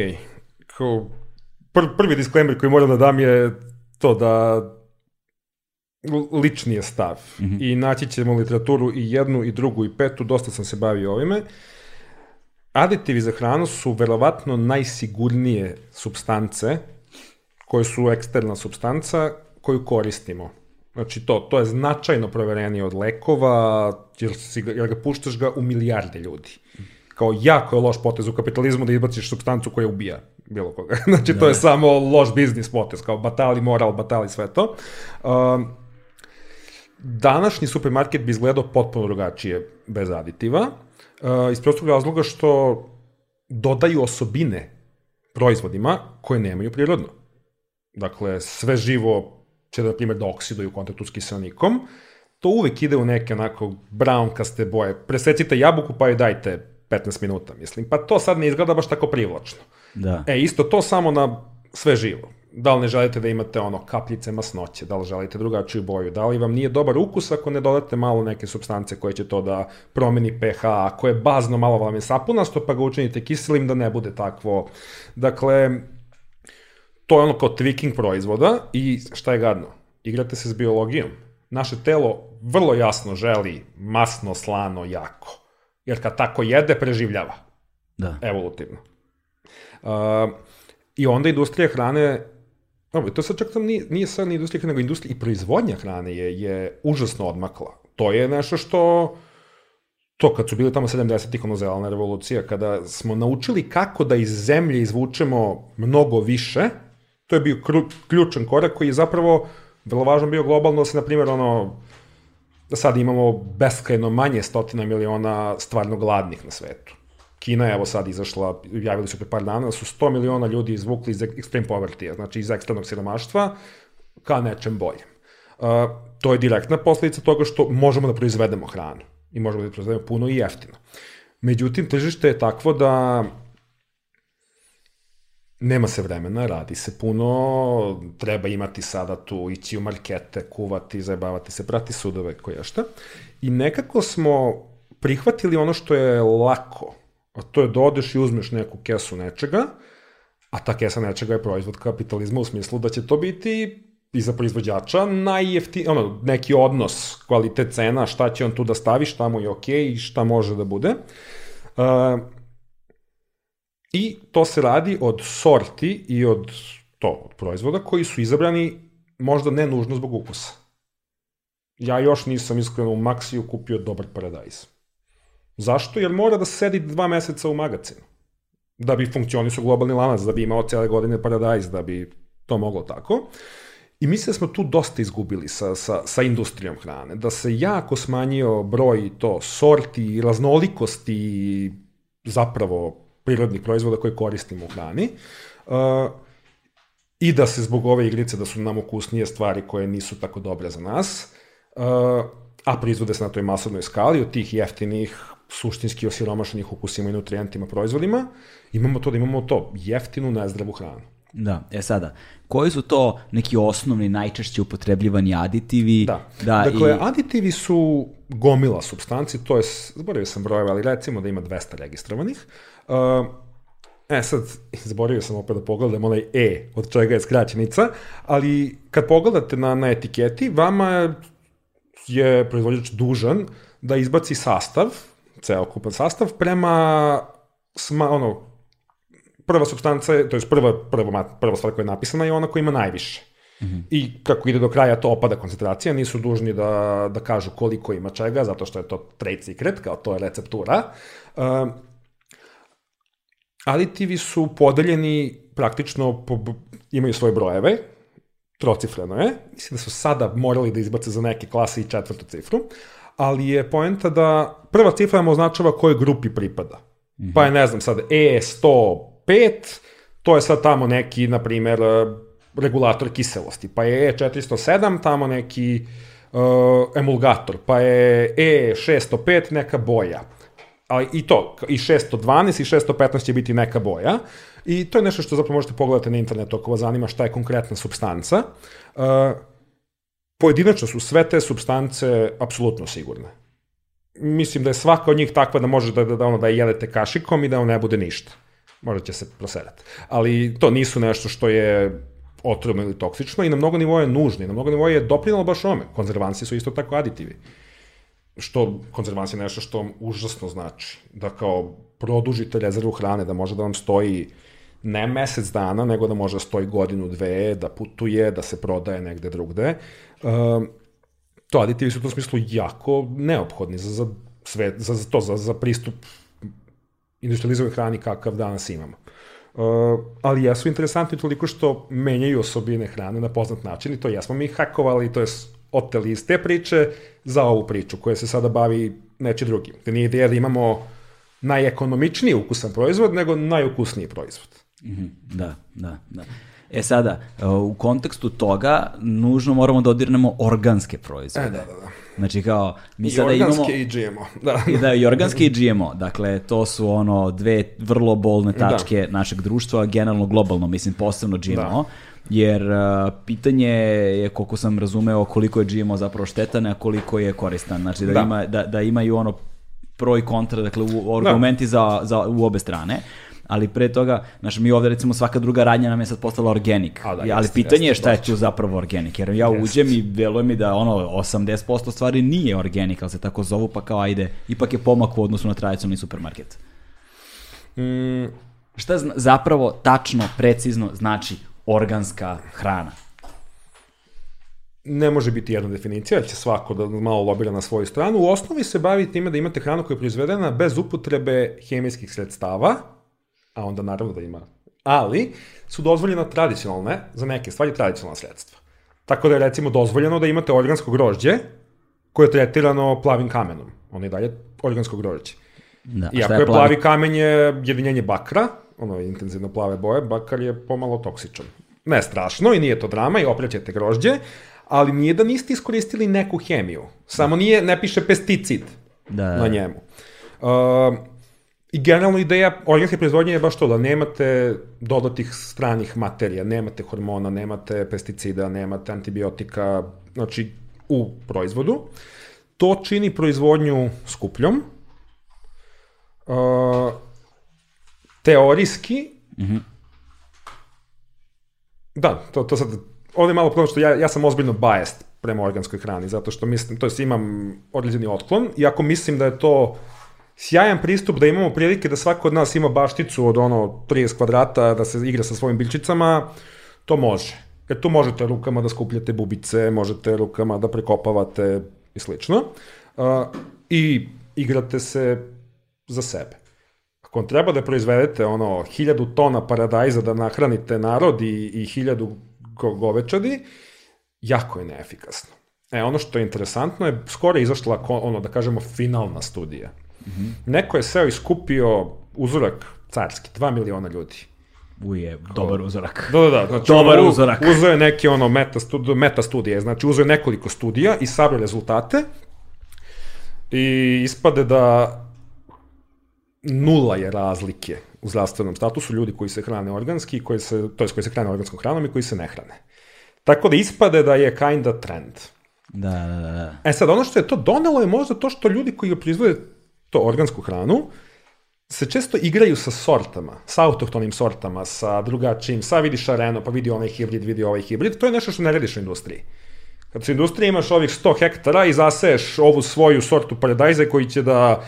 [SPEAKER 3] Kao, pr prvi disclaimer koji moram da dam je to da lični je stav. I naći ćemo literaturu i jednu, i drugu, i petu, dosta sam se bavio ovime. Aditivi za hranu su verovatno najsigurnije substance koje su eksterna substanca koju koristimo. Znači to, to je značajno proverenije od lekova, jer, si, jer ga puštaš ga u milijarde ljudi. Kao jako je loš potez u kapitalizmu da izbaciš substancu koja ubija bilo koga. Znači to je samo loš biznis potez, kao batali moral, batali sve to. Um, današnji supermarket bi izgledao potpuno drugačije bez aditiva, uh, iz prostog razloga što dodaju osobine proizvodima koje nemaju prirodno. Dakle, sve živo će, na primjer, da oksiduje u kontaktu s kiselnikom. To uvek ide u neke onako brownkaste boje. Presecite jabuku pa joj dajte 15 minuta, mislim. Pa to sad ne izgleda baš tako privlačno.
[SPEAKER 1] Da.
[SPEAKER 3] E, isto to samo na sve živo. Da li ne želite da imate ono kapljice masnoće, da li želite drugačiju boju, da li vam nije dobar ukus ako ne dodate malo neke substance koje će to da promeni pH, ako je bazno malo vam je sapunasto pa ga učinite kiselim da ne bude takvo. Dakle, to je ono kao tweaking proizvoda i šta je gadno? Igrate se s biologijom. Naše telo vrlo jasno želi masno, slano, jako. Jer kad tako jede, preživljava.
[SPEAKER 1] Da.
[SPEAKER 3] Evolutivno. Uh, I onda industrija hrane Dobro, to sad čak tam nije, nije sad industrija, nego industrija i proizvodnja hrane je, je užasno odmakla. To je nešto što to kad su bili tamo 70-ih ono zelena revolucija, kada smo naučili kako da iz zemlje izvučemo mnogo više, to je bio ključan korak koji je zapravo vrlo važan bio globalno, da se, na primjer, ono, da sad imamo beskrajno manje stotina miliona stvarno gladnih na svetu. Kina je evo sad izašla, javili su pre par dana, da su 100 miliona ljudi izvukli iz extreme poverty, znači iz ekstremnog siromaštva, ka nečem boljem. Uh, to je direktna posledica toga što možemo da proizvedemo hranu i možemo da proizvedemo puno i jeftino. Međutim, tržište je takvo da nema se vremena, radi se puno, treba imati sada tu, ići u markete, kuvati, zajebavati se, prati sudove, koje šta. I nekako smo prihvatili ono što je lako, a to je da odeš i uzmeš neku kesu nečega, a ta kesa nečega je proizvod kapitalizma u smislu da će to biti i za proizvođača najjefti, ono, neki odnos kvalitet cena, šta će on tu da stavi, šta mu je okej okay i šta može da bude. Uh, I to se radi od sorti i od to, od proizvoda koji su izabrani možda ne nužno zbog ukusa. Ja još nisam iskreno u Maxiju kupio dobar paradajz. Zašto? Jer mora da sedi dva meseca u magacinu. Da bi funkcionisao globalni lanac, da bi imao cijele godine paradajz, da bi to moglo tako. I mislim da smo tu dosta izgubili sa, sa, sa industrijom hrane. Da se jako smanjio broj to sorti i raznolikosti zapravo prirodnih proizvoda koje koristimo u hrani. Uh, I da se zbog ove igrice da su nam ukusnije stvari koje nisu tako dobre za nas, uh, a proizvode se na toj masovnoj skali od tih jeftinih suštinski osiromašenih ukusima i nutrijentima proizvodima, imamo to da imamo to, jeftinu, nezdravu hranu.
[SPEAKER 1] Da, e sada, koji su to neki osnovni, najčešće upotrebljivani aditivi?
[SPEAKER 3] Da, da dakle, i... aditivi su gomila substanci, to je, zaboravio sam brojeve, ali recimo da ima 200 registrovanih. Uh, E sad, zaboravio sam opet da pogledam onaj E, od čega je skraćenica, ali kad pogledate na, na etiketi, vama je proizvođač dužan da izbaci sastav celokupan sastav prema sma, ono, prva substanca, to je prva, prva, prva stvar koja je napisana je ona koja ima najviše. Mm -hmm. I kako ide do kraja to opada koncentracija, nisu dužni da, da kažu koliko ima čega, zato što je to trade secret, kao to je receptura. Uh, aditivi su podeljeni praktično, po, imaju svoje brojeve, trocifreno je, mislim da su sada morali da izbace za neke klase i četvrtu cifru, ali je poenta da prva cifra vam označava kojoj grupi pripada. Mm -hmm. Pa je, ne znam, sad E105, to je sad tamo neki, na primer, regulator kiselosti, pa je E407 tamo neki uh, emulgator, pa je E605 neka boja. Ali i to, i 612 i 615 će biti neka boja. I to je nešto što zapravo možete pogledati na internetu ako vas zanima šta je konkretna substanca. Uh, pojedinačno su sve te substance apsolutno sigurne. Mislim da je svaka od njih takva da može da, da, da, ono, da je jedete kašikom i da on ne bude ništa. Možda će se proserati. Ali to nisu nešto što je otrovno ili toksično i na mnogo nivoja je nužno i na mnogo nivoja je doprinalo baš ome. Konzervansi su isto tako aditivi. Što konzervansi je nešto što užasno znači. Da kao produžite rezervu hrane, da može da vam stoji ne mesec dana, nego da može stoji godinu, dve, da putuje, da se prodaje negde drugde. Um, to aditivi su u tom smislu jako neophodni za, za, sve, za, za to, za, za pristup industrializovanoj hrani kakav danas imamo. Uh, ali jesu interesantni toliko što menjaju osobine hrane na poznat način i to jesmo mi hakovali, to je oteli iz te priče za ovu priču koja se sada bavi neče drugim. Da nije ideja da imamo najekonomičniji ukusan proizvod, nego najukusniji proizvod.
[SPEAKER 1] -hmm. Da, da, da. E sada, e, u kontekstu toga, nužno moramo da odirnemo organske proizvode.
[SPEAKER 3] E, da, da, da.
[SPEAKER 1] Znači kao, mi
[SPEAKER 3] I
[SPEAKER 1] sada imamo...
[SPEAKER 3] organske i GMO. Da.
[SPEAKER 1] I da, i organske i GMO. Dakle, to su ono dve vrlo bolne tačke da. našeg društva, generalno globalno, mislim, posebno GMO. Da. jer uh, pitanje je, koliko sam razumeo, koliko je GMO zapravo štetan, a koliko je koristan. Znači da,
[SPEAKER 3] Da.
[SPEAKER 1] Ima, da, da imaju ono pro i kontra, dakle u, argumenti za, za, u obe strane. Ali pre toga, znaš, mi ovde recimo svaka druga radnja nam je sad postala organik.
[SPEAKER 3] A da,
[SPEAKER 1] ali
[SPEAKER 3] jeste,
[SPEAKER 1] pitanje je
[SPEAKER 3] jeste,
[SPEAKER 1] šta je
[SPEAKER 3] dosta.
[SPEAKER 1] tu zapravo organik. Jer ja uđem i deluje mi da ono 80% stvari nije organik, ali se tako zovu, pa kao ajde, ipak je pomak u odnosu na tradicionalni supermarket.
[SPEAKER 3] Mm,
[SPEAKER 1] Šta zna, zapravo tačno, precizno znači organska hrana?
[SPEAKER 3] ne može biti jedna definicija, jer će svako da malo lobira na svoju stranu. U osnovi se bavi time da imate hranu koja je proizvedena bez upotrebe hemijskih sredstava, a onda naravno da ima, ali su dozvoljena tradicionalne, za neke stvari tradicionalna sredstva. Tako da je recimo dozvoljeno da imate organsko grožđe koje je tretirano plavim kamenom. Ono je dalje organsko grožđe.
[SPEAKER 1] Da, šta
[SPEAKER 3] Iako je plavi kamen je jedinjenje bakra, ono je intenzivno plave boje, bakar je pomalo toksičan. Ne strašno i nije to drama i oprećete grožđe, ali nije da niste iskoristili neku hemiju. Samo nije, ne piše pesticid
[SPEAKER 1] Da, da.
[SPEAKER 3] na njemu. Uh, I generalno ideja organske proizvodnje je baš to da nemate dodatih stranih materija, nemate hormona, nemate pesticida, nemate antibiotika, znači u proizvodu. To čini proizvodnju skupljom. Uh, teorijski, da, to, to sad, ovde je malo problem što ja, ja sam ozbiljno biased prema organskoj hrani, zato što mislim, to jest imam određeni otklon, iako mislim da je to sjajan pristup da imamo prilike da svako od nas ima bašticu od ono 30 kvadrata, da se igra sa svojim biljčicama, to može. Jer tu možete rukama da skupljate bubice, možete rukama da prekopavate i slično. Uh, I igrate se za sebe. Ako vam treba da proizvedete ono hiljadu tona paradajza da nahranite narod i, i hiljadu go, govečadi, jako je neefikasno. E, ono što je interesantno je, skoro je izašla, ono, da kažemo, finalna studija. Mm -hmm. Neko je seo i skupio uzorak carski, 2 miliona ljudi.
[SPEAKER 1] Uje, dobar uzorak.
[SPEAKER 3] Da, da, da. Znači,
[SPEAKER 1] Dobar
[SPEAKER 3] ono, u-
[SPEAKER 1] uzorak.
[SPEAKER 3] Uzeo je neke ono meta, studi, meta studije, znači uzeo je nekoliko studija i sabrao rezultate i ispade da nula je razlike u zdravstvenom statusu ljudi koji se hrane organski, koji se, to jest koji se hrane organskom hranom i koji se ne hrane. Tako da ispade da je kinda trend.
[SPEAKER 1] Da, da, da, da.
[SPEAKER 3] E sad, ono što je to donelo je možda to što ljudi koji proizvode to organsku hranu, se često igraju sa sortama, sa autohtonim sortama, sa drugačijim, sa vidi šareno, pa vidi onaj hibrid, vidi ovaj hibrid, to je nešto što ne radiš u industriji. Kad u industriji imaš ovih 100 hektara i zaseješ ovu svoju sortu paradajza koji će da,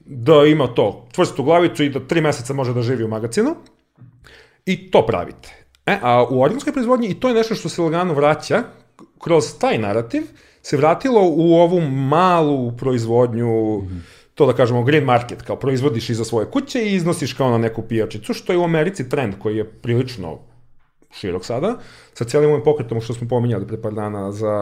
[SPEAKER 3] da ima to tvrstu glavicu i da tri meseca može da živi u magacinu, i to pravite. E, a u organskoj proizvodnji, i to je nešto što se lagano vraća, kroz taj narativ, se vratilo u ovu malu proizvodnju, to da kažemo green market, kao proizvodiš iza svoje kuće i iznosiš kao na neku pijačicu, što je u Americi trend koji je prilično širok sada, sa cijelim ovim pokretom što smo pominjali pre par dana za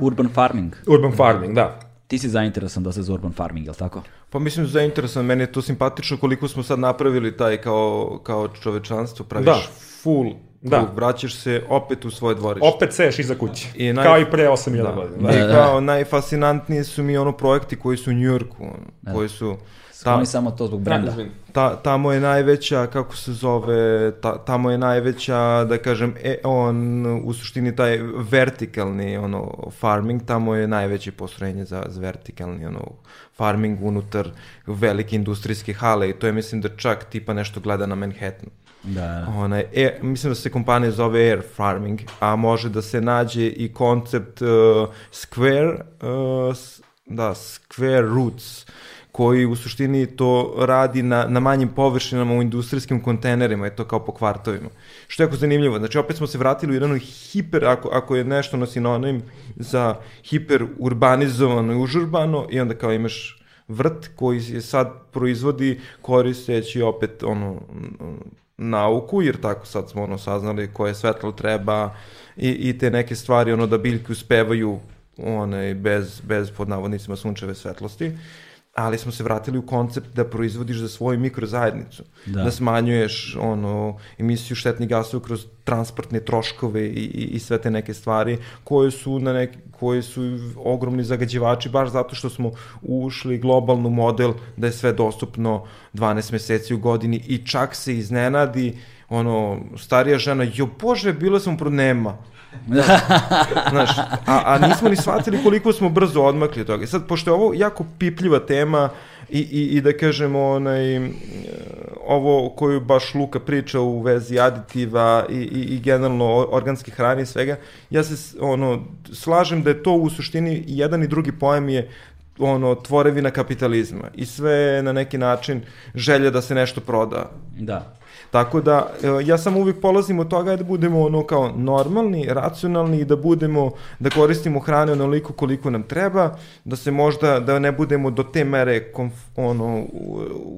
[SPEAKER 1] Urban farming.
[SPEAKER 3] urban farming, da.
[SPEAKER 1] Ti si zainteresan da se za urban farming, je li tako?
[SPEAKER 4] Pa mislim da je interesantno, meni je to simpatično koliko smo sad napravili taj kao, kao čovečanstvo, praviš
[SPEAKER 3] Da.
[SPEAKER 4] full
[SPEAKER 3] Da.
[SPEAKER 4] krug, vraćaš se opet u svoje dvorište.
[SPEAKER 3] Opet seješ iza kuće,
[SPEAKER 4] I naj-
[SPEAKER 3] kao i pre 8000
[SPEAKER 4] Da.
[SPEAKER 3] godina.
[SPEAKER 4] Da.
[SPEAKER 3] Da.
[SPEAKER 4] I kao najfascinantnije su mi ono projekti koji su u Njujorku, ono, koji su... Ta,
[SPEAKER 1] Oni samo to zbog brenda.
[SPEAKER 4] ta, tamo je najveća, kako se zove, ta, tamo je najveća, da kažem, e, on, u suštini taj vertikalni, ono, farming, tamo je najveće postrojenje za, za vertikalni, ono, farming unutar velike industrijske hale i to je, mislim, da čak tipa nešto gleda na Manhattanu.
[SPEAKER 1] Da, da.
[SPEAKER 4] Onaj, e, mislim da se kompanija zove Air Farming, a može da se nađe i koncept uh, Square, uh, s- da, Square Roots, koji u suštini to radi na, na manjim površinama u industrijskim kontenerima, je to kao po kvartovima. Što je jako zanimljivo. Znači, opet smo se vratili u jednu hiper, ako, ako je nešto na sinonim za hiper urbanizovano i užurbano, i onda kao imaš vrt koji se sad proizvodi koristeći opet ono nauku, jer tako sad smo ono saznali koje svetlo treba i, i te neke stvari ono da biljke uspevaju one, bez, bez pod navodnicima sunčeve svetlosti ali smo se vratili u koncept da proizvodiš za svoju mikrozajednicu.
[SPEAKER 1] Da.
[SPEAKER 4] Da, smanjuješ ono, emisiju štetnih gasova kroz transportne troškove i, i, i sve te neke stvari koje su, na nek, koje su ogromni zagađivači baš zato što smo ušli globalno u model da je sve dostupno 12 meseci u godini i čak se iznenadi ono, starija žena, jo bože, bila sam pro nema. Znaš, a, a nismo ni shvatili koliko smo brzo odmakli od toga. Sad, pošto je ovo jako pipljiva tema i, i, i da kažemo, onaj, e, ovo koju baš Luka priča u vezi aditiva i, i, i generalno organske hrane i svega, ja se ono, slažem da je to u suštini jedan i drugi pojam je ono tvorevina kapitalizma i sve na neki način želja da se nešto proda.
[SPEAKER 1] Da.
[SPEAKER 4] Tako da, e, ja sam uvijek polazim od toga da budemo ono kao normalni, racionalni i da budemo, da koristimo hrane onoliko koliko nam treba, da se možda, da ne budemo do te mere konf, ono,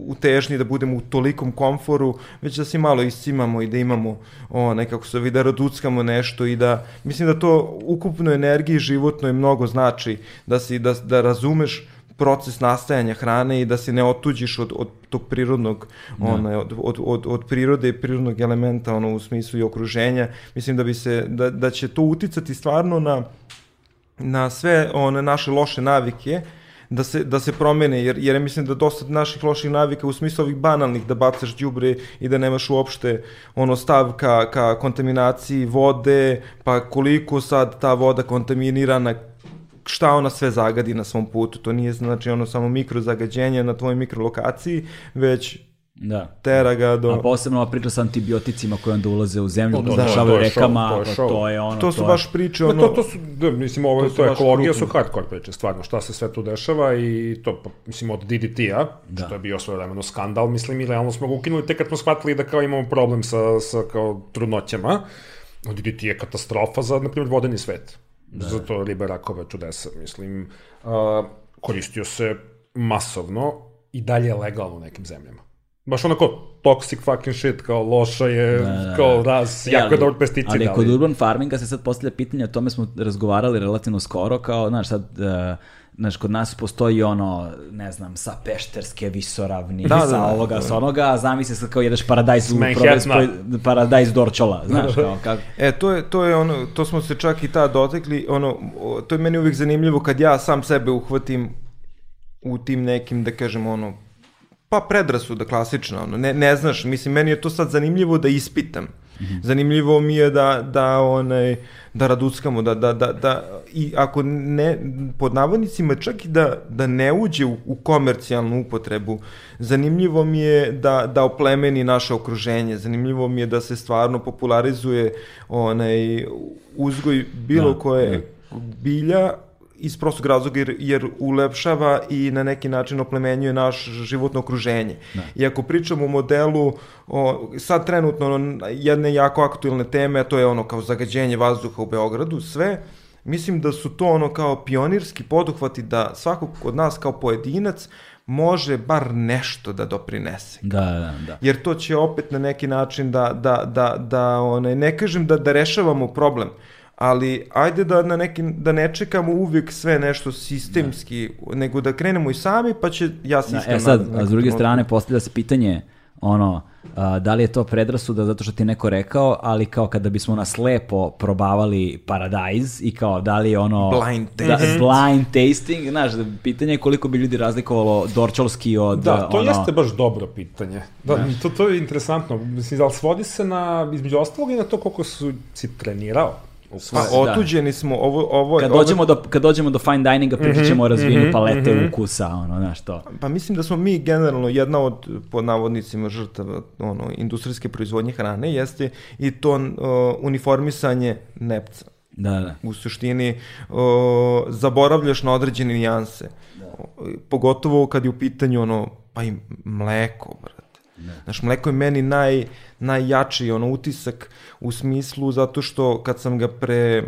[SPEAKER 4] u, težnji, da budemo u tolikom komforu, već da se malo iscimamo i da imamo, o, nekako se da raduckamo nešto i da, mislim da to ukupno energiji životno je mnogo znači, da, si, da, da razumeš proces nastajanja hrane i da se ne otuđiš od, od tog prirodnog, da. ona, od, od, od, od prirode i prirodnog elementa ono, u smislu i okruženja. Mislim da, bi se, da, da će to uticati stvarno na, na sve one naše loše navike, da se, da se promene, jer, jer mislim da dosta naših loših navika u smislu ovih banalnih, da bacaš đubre i da nemaš uopšte ono stav ka, ka kontaminaciji vode, pa koliko sad ta voda kontaminirana šta ona sve zagadi na svom putu. To nije znači ono samo mikrozagađenje na tvojoj mikrolokaciji, već da. tera ga do...
[SPEAKER 1] A posebno ova priča sa antibioticima koje onda ulaze u zemlju, da, završavaju rekama, to, je to je ono...
[SPEAKER 4] To su to baš je... priče, ono...
[SPEAKER 3] to, to su, da, mislim, ovo, to, to je ekologija, su hardcore priče, stvarno, šta se sve tu dešava i to, mislim, od DDT-a, da. što je bio svoje vremeno skandal, mislim, i realno smo ga ukinuli tek kad smo shvatili da kao imamo problem sa, sa kao trudnoćama, DDT je katastrofa za, na primjer, vodeni svet da. za to ribe, rakove, čudesa, mislim. Uh, koristio se masovno i dalje je legalno u nekim zemljama. Baš onako toxic fucking shit, kao loša je, da, da, da. kao raz, e, jako je dobar pesticid.
[SPEAKER 1] Ali, ali kod urban farminga se sad postavlja pitanje, o tome smo razgovarali relativno skoro, kao, znaš, sad... Uh, znaš, kod nas postoji ono, ne znam, sa pešterske visoravni, da, sa da, da, ovoga, da. sa onoga, a zamisli se kao jedeš paradajz u prodajz, paradajz dorčola, znaš, kao kako.
[SPEAKER 4] E, to je, to je ono, to smo se čak i tad dotekli, ono, to je meni uvijek zanimljivo kad ja sam sebe uhvatim u tim nekim, da kažem, ono, pa predrasuda klasična, ono, ne, ne znaš, mislim, meni je to sad zanimljivo da ispitam. Mm -hmm. Zanimljivo mi je da, da, onaj, da raduckamo, da, da, da, da, i ako ne, pod navodnicima čak i da, da ne uđe u, u komercijalnu upotrebu, zanimljivo mi je da, da oplemeni naše okruženje, zanimljivo mi je da se stvarno popularizuje onaj uzgoj bilo da, koje da. bilja, iz prostog razloga jer, jer ulepšava i na neki način oplemenjuje naš životno okruženje. Da. I ako pričamo o modelu, o, sad trenutno jedne jako aktualne teme, to je ono kao zagađenje vazduha u Beogradu, sve, mislim da su to ono kao pionirski poduhvati da svakog od nas kao pojedinac može bar nešto da doprinese.
[SPEAKER 1] Da, da, da.
[SPEAKER 4] Jer to će opet na neki način da, da, da, da one, ne kažem da, da rešavamo problem, ali ajde da, na neki, da ne čekamo uvijek sve nešto sistemski, da. nego da krenemo i sami, pa će ja sistem...
[SPEAKER 1] Da, e sad, a s druge strane, postavlja se pitanje, ono, a, da li je to predrasuda zato što ti neko rekao, ali kao kada bismo na slepo probavali paradajz i kao da li je ono...
[SPEAKER 4] Blind da,
[SPEAKER 1] tasting. Da, blind tasting, znaš, pitanje je koliko bi ljudi razlikovalo dorčolski od...
[SPEAKER 3] Da, to
[SPEAKER 1] ono...
[SPEAKER 3] jeste baš dobro pitanje. Da, da. To, to je interesantno. Mislim, da li svodi se na, između ostalog i na to koliko su, si trenirao?
[SPEAKER 4] Pa otuđeni da. smo, ovo, ovo...
[SPEAKER 1] Kad, ovo... Dođemo do, kad dođemo do fine dininga, pričat ćemo mm -hmm, o razvijenju mm -hmm, palete mm -hmm. ukusa, ono, znaš to.
[SPEAKER 4] Pa mislim da smo mi generalno jedna od, pod navodnicima, žrtava ono, industrijske proizvodnje hrane, jeste i to uh, uniformisanje nepca.
[SPEAKER 1] Da, da.
[SPEAKER 4] U suštini uh, zaboravljaš na određene nijanse. Da. Pogotovo kad je u pitanju ono, pa i mleko, brate. Da. Znaš, mleko je meni naj, najjači ono utisak u smislu zato što kad sam ga pre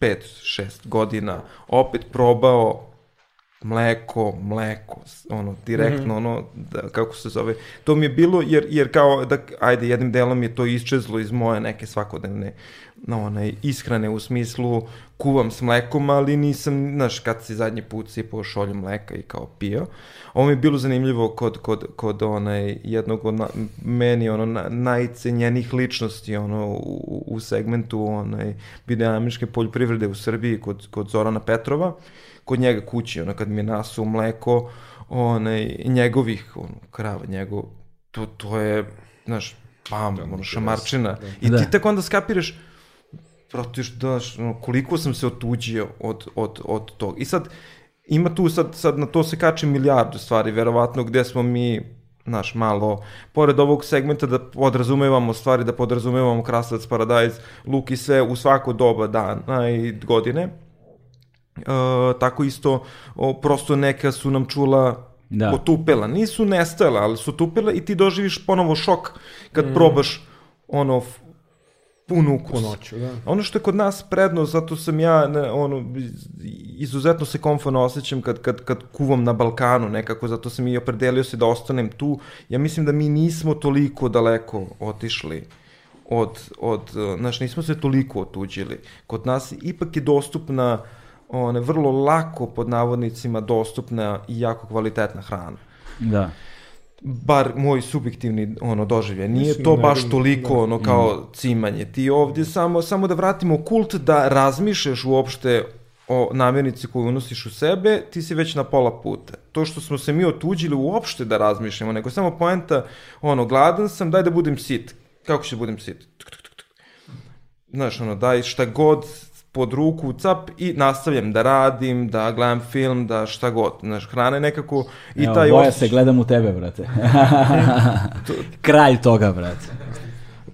[SPEAKER 4] 5 6 godina opet probao mleko, mleko, ono, direktno, mm -hmm. ono, da, kako se zove, to mi je bilo, jer, jer kao, da, ajde, jednim delom je to iščezlo iz moje neke svakodnevne no, onaj, ishrane u smislu kuvam s mlekom, ali nisam, znaš, kad si zadnji put sipao šolju mleka i kao pio. Ovo mi je bilo zanimljivo kod, kod, kod onaj, jednog od na, meni ono, na, najcenjenih ličnosti ono, u, u segmentu onaj, biodinamičke poljoprivrede u Srbiji kod, kod Zorana Petrova, kod njega kući, ono, kad mi je nasuo mleko onaj, njegovih ono, krava, njegov, to, to je znaš, bam, ono, šamarčina. I
[SPEAKER 1] Da.
[SPEAKER 4] ti tek onda skapiraš, protiš, daš, ono, koliko sam se otuđio od, od, od tog. I sad, ima tu sad, sad na to se kače milijardu stvari, verovatno gde smo mi, znaš, malo, pored ovog segmenta da podrazumevamo stvari, da podrazumevamo krastavac, paradajz, luk i sve u svako doba dana i godine. E, tako isto, o, prosto neka su nam čula
[SPEAKER 1] Da.
[SPEAKER 4] otupela. Nisu nestajala, ali su otupela i ti doživiš ponovo šok kad probaš ono f- pun ukus.
[SPEAKER 3] Punoću, da.
[SPEAKER 4] Ono što je kod nas prednost, zato sam ja ne, ono, izuzetno se komforno osjećam kad, kad, kad kuvam na Balkanu nekako, zato sam i opredelio se da ostanem tu. Ja mislim da mi nismo toliko daleko otišli od, od znaš, nismo se toliko otuđili. Kod nas ipak je dostupna, one, vrlo lako, pod navodnicima, dostupna i jako kvalitetna hrana
[SPEAKER 1] Da.
[SPEAKER 4] Bar moj subjektivni ono doživljaj. Nije
[SPEAKER 3] Mislim,
[SPEAKER 4] to
[SPEAKER 3] ne
[SPEAKER 4] baš toliko
[SPEAKER 3] da.
[SPEAKER 4] ono kao cimanje. Ti ovdje samo samo da vratimo kult da razmišljaš uopšte o namirnici koju unosiš u sebe, ti si već na pola puta. To što smo se mi otuđili uopšte da razmišljamo, nego samo poenta, ono, gladan sam, daj da budem sit. Kako ću da budem sit? Tuk, tuk, tuk. Znaš, ono, daj šta god pod ruku, cap, i nastavljam da radim, da gledam film, da šta god. Znaš, hrana je nekako i
[SPEAKER 1] Evo,
[SPEAKER 4] taj
[SPEAKER 1] boja
[SPEAKER 4] osjećaj-
[SPEAKER 1] se, gledam u tebe, brate. Kralj toga, brate.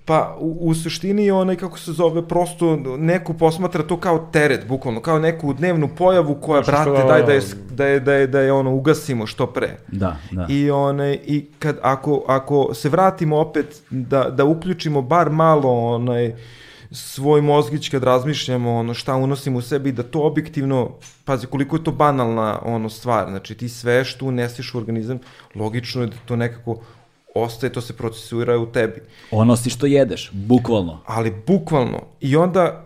[SPEAKER 4] Pa u, u suštini onaj kako se zove prosto neko posmatra to kao teret bukvalno kao neku dnevnu pojavu koja
[SPEAKER 3] Nešto
[SPEAKER 4] brate
[SPEAKER 3] što-
[SPEAKER 4] daj da je da je da je da je ono ugasimo što pre.
[SPEAKER 1] Da, da.
[SPEAKER 4] I onaj i kad ako ako se vratimo opet da da uključimo bar malo onaj svoj mozgić kad razmišljamo ono šta unosimo u sebi da to objektivno pazi koliko je to banalna ono stvar znači ti sve što unesiš u organizam logično je da to nekako ostaje to se procesuira u tebi
[SPEAKER 1] Ono si što jedeš, bukvalno.
[SPEAKER 4] ali bukvalno. I onda,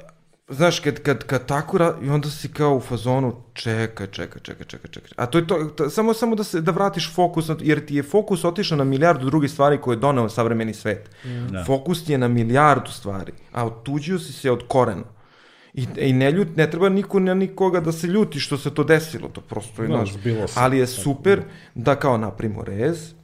[SPEAKER 4] znaš, kad, kad, kad tako ra... i onda si kao u fazonu, čekaj, čekaj, čekaj, čekaj, čekaj. A to je to, to samo, samo da, se, da vratiš fokus, na to, jer ti je fokus otišao na milijardu drugih stvari koje je doneo savremeni svet.
[SPEAKER 1] Da.
[SPEAKER 4] Fokus ti je na milijardu stvari, a otuđio si se od korena. I, i ne, ljut, ne treba niko na nikoga da se ljuti što se to desilo, to prosto je,
[SPEAKER 3] Da,
[SPEAKER 4] znaš,
[SPEAKER 3] zbilo se.
[SPEAKER 4] ali je super da kao napravimo rez,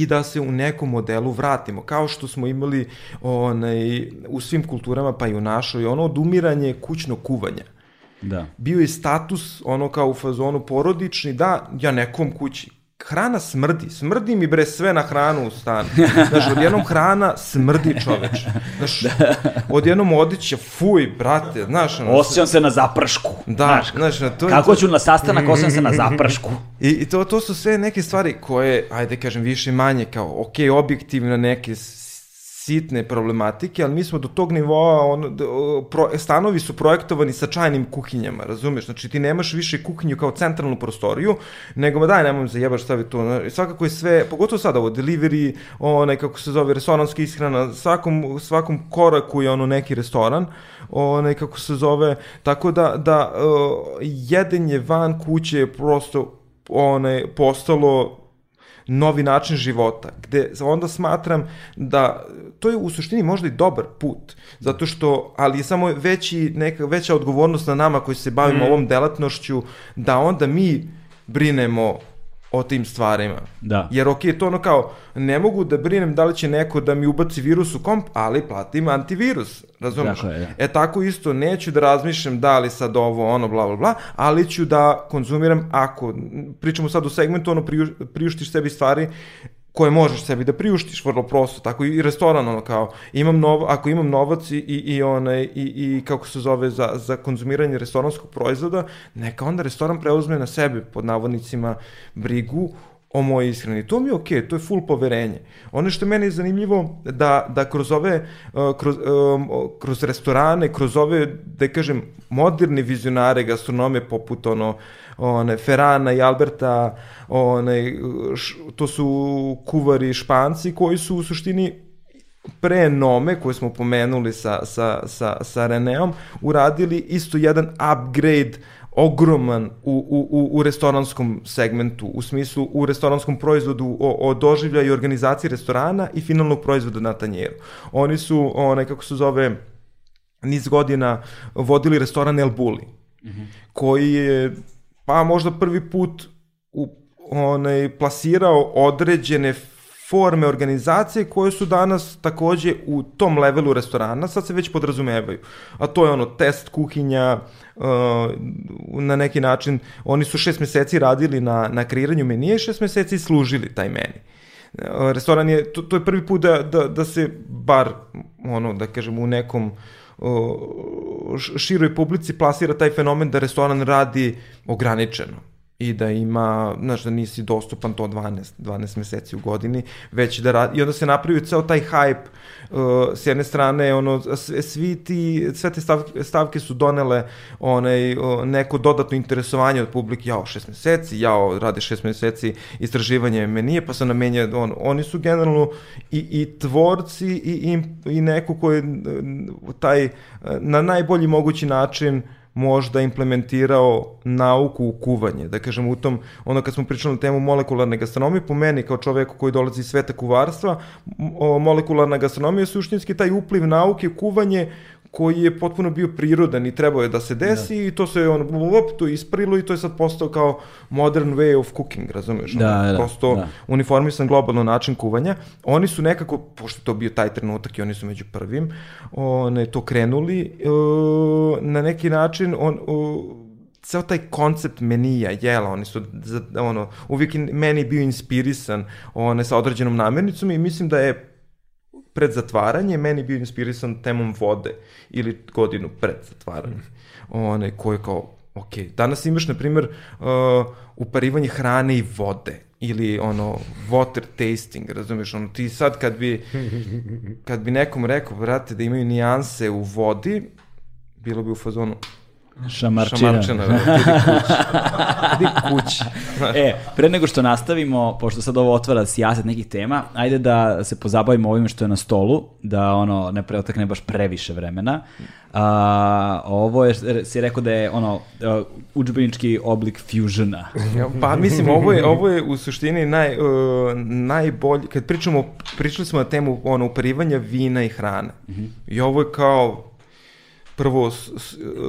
[SPEAKER 4] i da se u nekom modelu vratimo, kao što smo imali onaj, u svim kulturama, pa i u našoj, ono odumiranje kućnog kuvanja.
[SPEAKER 1] Da.
[SPEAKER 4] Bio je status, ono kao u fazonu porodični, da, ja nekom kući. Hrana smrdi, smrdi mi bre sve na hranu u stanu. Znaš, odjednom hrana smrdi čoveč. Znaš, odjednom odiće, fuj, brate, znaš, ono,
[SPEAKER 1] Osjećam se na zapršku.
[SPEAKER 4] da, znaš, na to
[SPEAKER 1] Kako
[SPEAKER 4] to-
[SPEAKER 1] ću na sastanak, osjećam se na zapršku.
[SPEAKER 4] I, i to, to su sve neke stvari koje, ajde kažem, više manje kao, ok, objektivno neke sitne problematike, ali mi smo do tog nivoa, ono, d- o, pro, stanovi su projektovani sa čajnim kuhinjama, razumeš? Znači ti nemaš više kuhinju kao centralnu prostoriju, nego ma daj, nemoj zajebaš stavi to. na- Svakako je sve, pogotovo sada ovo, delivery, onaj, kako se zove, restoranska ishrana, svakom, svakom koraku je ono neki restoran, onaj, kako se zove, tako da, da uh, jedenje van kuće je prosto onaj, postalo novi način života, gde onda smatram da to je u suštini možda i dobar put, zato što, ali je samo veći, neka, veća odgovornost na nama koji se bavimo
[SPEAKER 1] Mm.
[SPEAKER 4] ovom delatnošću, da onda mi brinemo o tim stvarima.
[SPEAKER 1] Da.
[SPEAKER 4] Jer ok, to ono kao, ne mogu da brinem da li će neko da mi ubaci virus u komp, ali platim antivirus, razumeš?
[SPEAKER 1] Tako je, da.
[SPEAKER 4] E tako isto, neću da razmišljam da li sad ovo, ono, bla, bla, bla, ali ću da konzumiram ako, pričamo sad u segmentu, ono, priuš, priuštiš sebi stvari koje možeš sebi da priuštiš vrlo prosto, tako i restoran, ono kao, imam nov, ako imam novac i, i, i, onaj, i, i kako se zove, za, za konzumiranje restoranskog proizvoda, neka onda restoran preuzme na sebe, pod navodnicima, brigu o mojoj ishrani. To mi je okej, to je full poverenje. Ono što je meni zanimljivo, da, da kroz ove, uh, kroz, um, kroz restorane, kroz ove, da kažem, moderne vizionare gastronomije, poput ono, one, Ferrana i Alberta, one, š, to su kuvari španci koji su u suštini pre Nome, koje smo pomenuli sa, sa, sa, sa Reneom, uradili isto jedan upgrade ogroman u, u, u, u restoranskom segmentu, u smislu u restoranskom proizvodu o, o doživljaju i organizaciji restorana i finalnog proizvoda na tanjeru. Oni su, onaj, kako se zove, niz godina vodili restoran El Bulli, koji je, pa možda prvi put u, onaj, plasirao određene forme organizacije koje su danas takođe u tom levelu restorana, sad se već podrazumevaju. A to je ono test kuhinja, uh, na neki način, oni su šest meseci radili na, na kreiranju menija i šest meseci služili taj meni. Uh, restoran je, to, to je prvi put da, da, da se bar, ono, da kažem, u nekom uh, široj publici plasira taj fenomen da restoran radi ograničeno i da ima, znaš, da nisi dostupan to 12, 12 meseci u godini, već da radi, i onda se napravi ceo taj hype, uh, s jedne strane, ono, svi ti, sve te stavke, stavke su donele onaj, uh, neko dodatno interesovanje od publike, jao, šest meseci, jao, rade šest meseci istraživanje menije, pa se namenja, on, oni su generalno i, i tvorci i, i, i neko koji taj, na najbolji mogući način uh, možda implementirao nauku u kuvanje. Da kažem, u tom, ono kad smo pričali na temu molekularne gastronomije, po meni kao čoveku koji dolazi iz sveta kuvarstva, molekularna gastronomija je suštinski taj upliv nauke kuvanje koji je potpuno bio prirodan i trebao je da se desi da. i to se on op, to isprilo i to je sad postao kao modern way of cooking, razumeš?
[SPEAKER 1] Da, ono, da,
[SPEAKER 4] prosto
[SPEAKER 1] da.
[SPEAKER 4] uniformisan globalno način kuvanja. Oni su nekako, pošto to bio taj trenutak i oni su među prvim, one, to krenuli uh, na neki način on, uh, ceo taj koncept menija, jela, oni su, ono, uvijek meni bio inspirisan one, sa određenom namirnicom i mislim da je pred zatvaranje meni bio inspirisan temom vode ili godinu pred zatvaranje. One, koje kao, ok, danas imaš, na primjer, uh, uparivanje hrane i vode ili ono water tasting, razumeš, ono ti sad kad bi kad bi nekom rekao, brate, da imaju nijanse u vodi, bilo bi u fazonu,
[SPEAKER 1] Šamarčina.
[SPEAKER 4] Šamarčina, da, idi kući.
[SPEAKER 1] e, pre nego što nastavimo, pošto sad ovo otvara sijaset nekih tema, ajde da se pozabavimo ovime što je na stolu, da ono ne preotekne baš previše vremena. A, ovo je, si rekao da je ono, učbenički oblik fusiona.
[SPEAKER 4] pa mislim, ovo je, ovo je u suštini naj, uh, najbolji, kad pričamo, pričali smo na temu ono, uparivanja vina i hrane. Mm -hmm. I ovo je kao prvo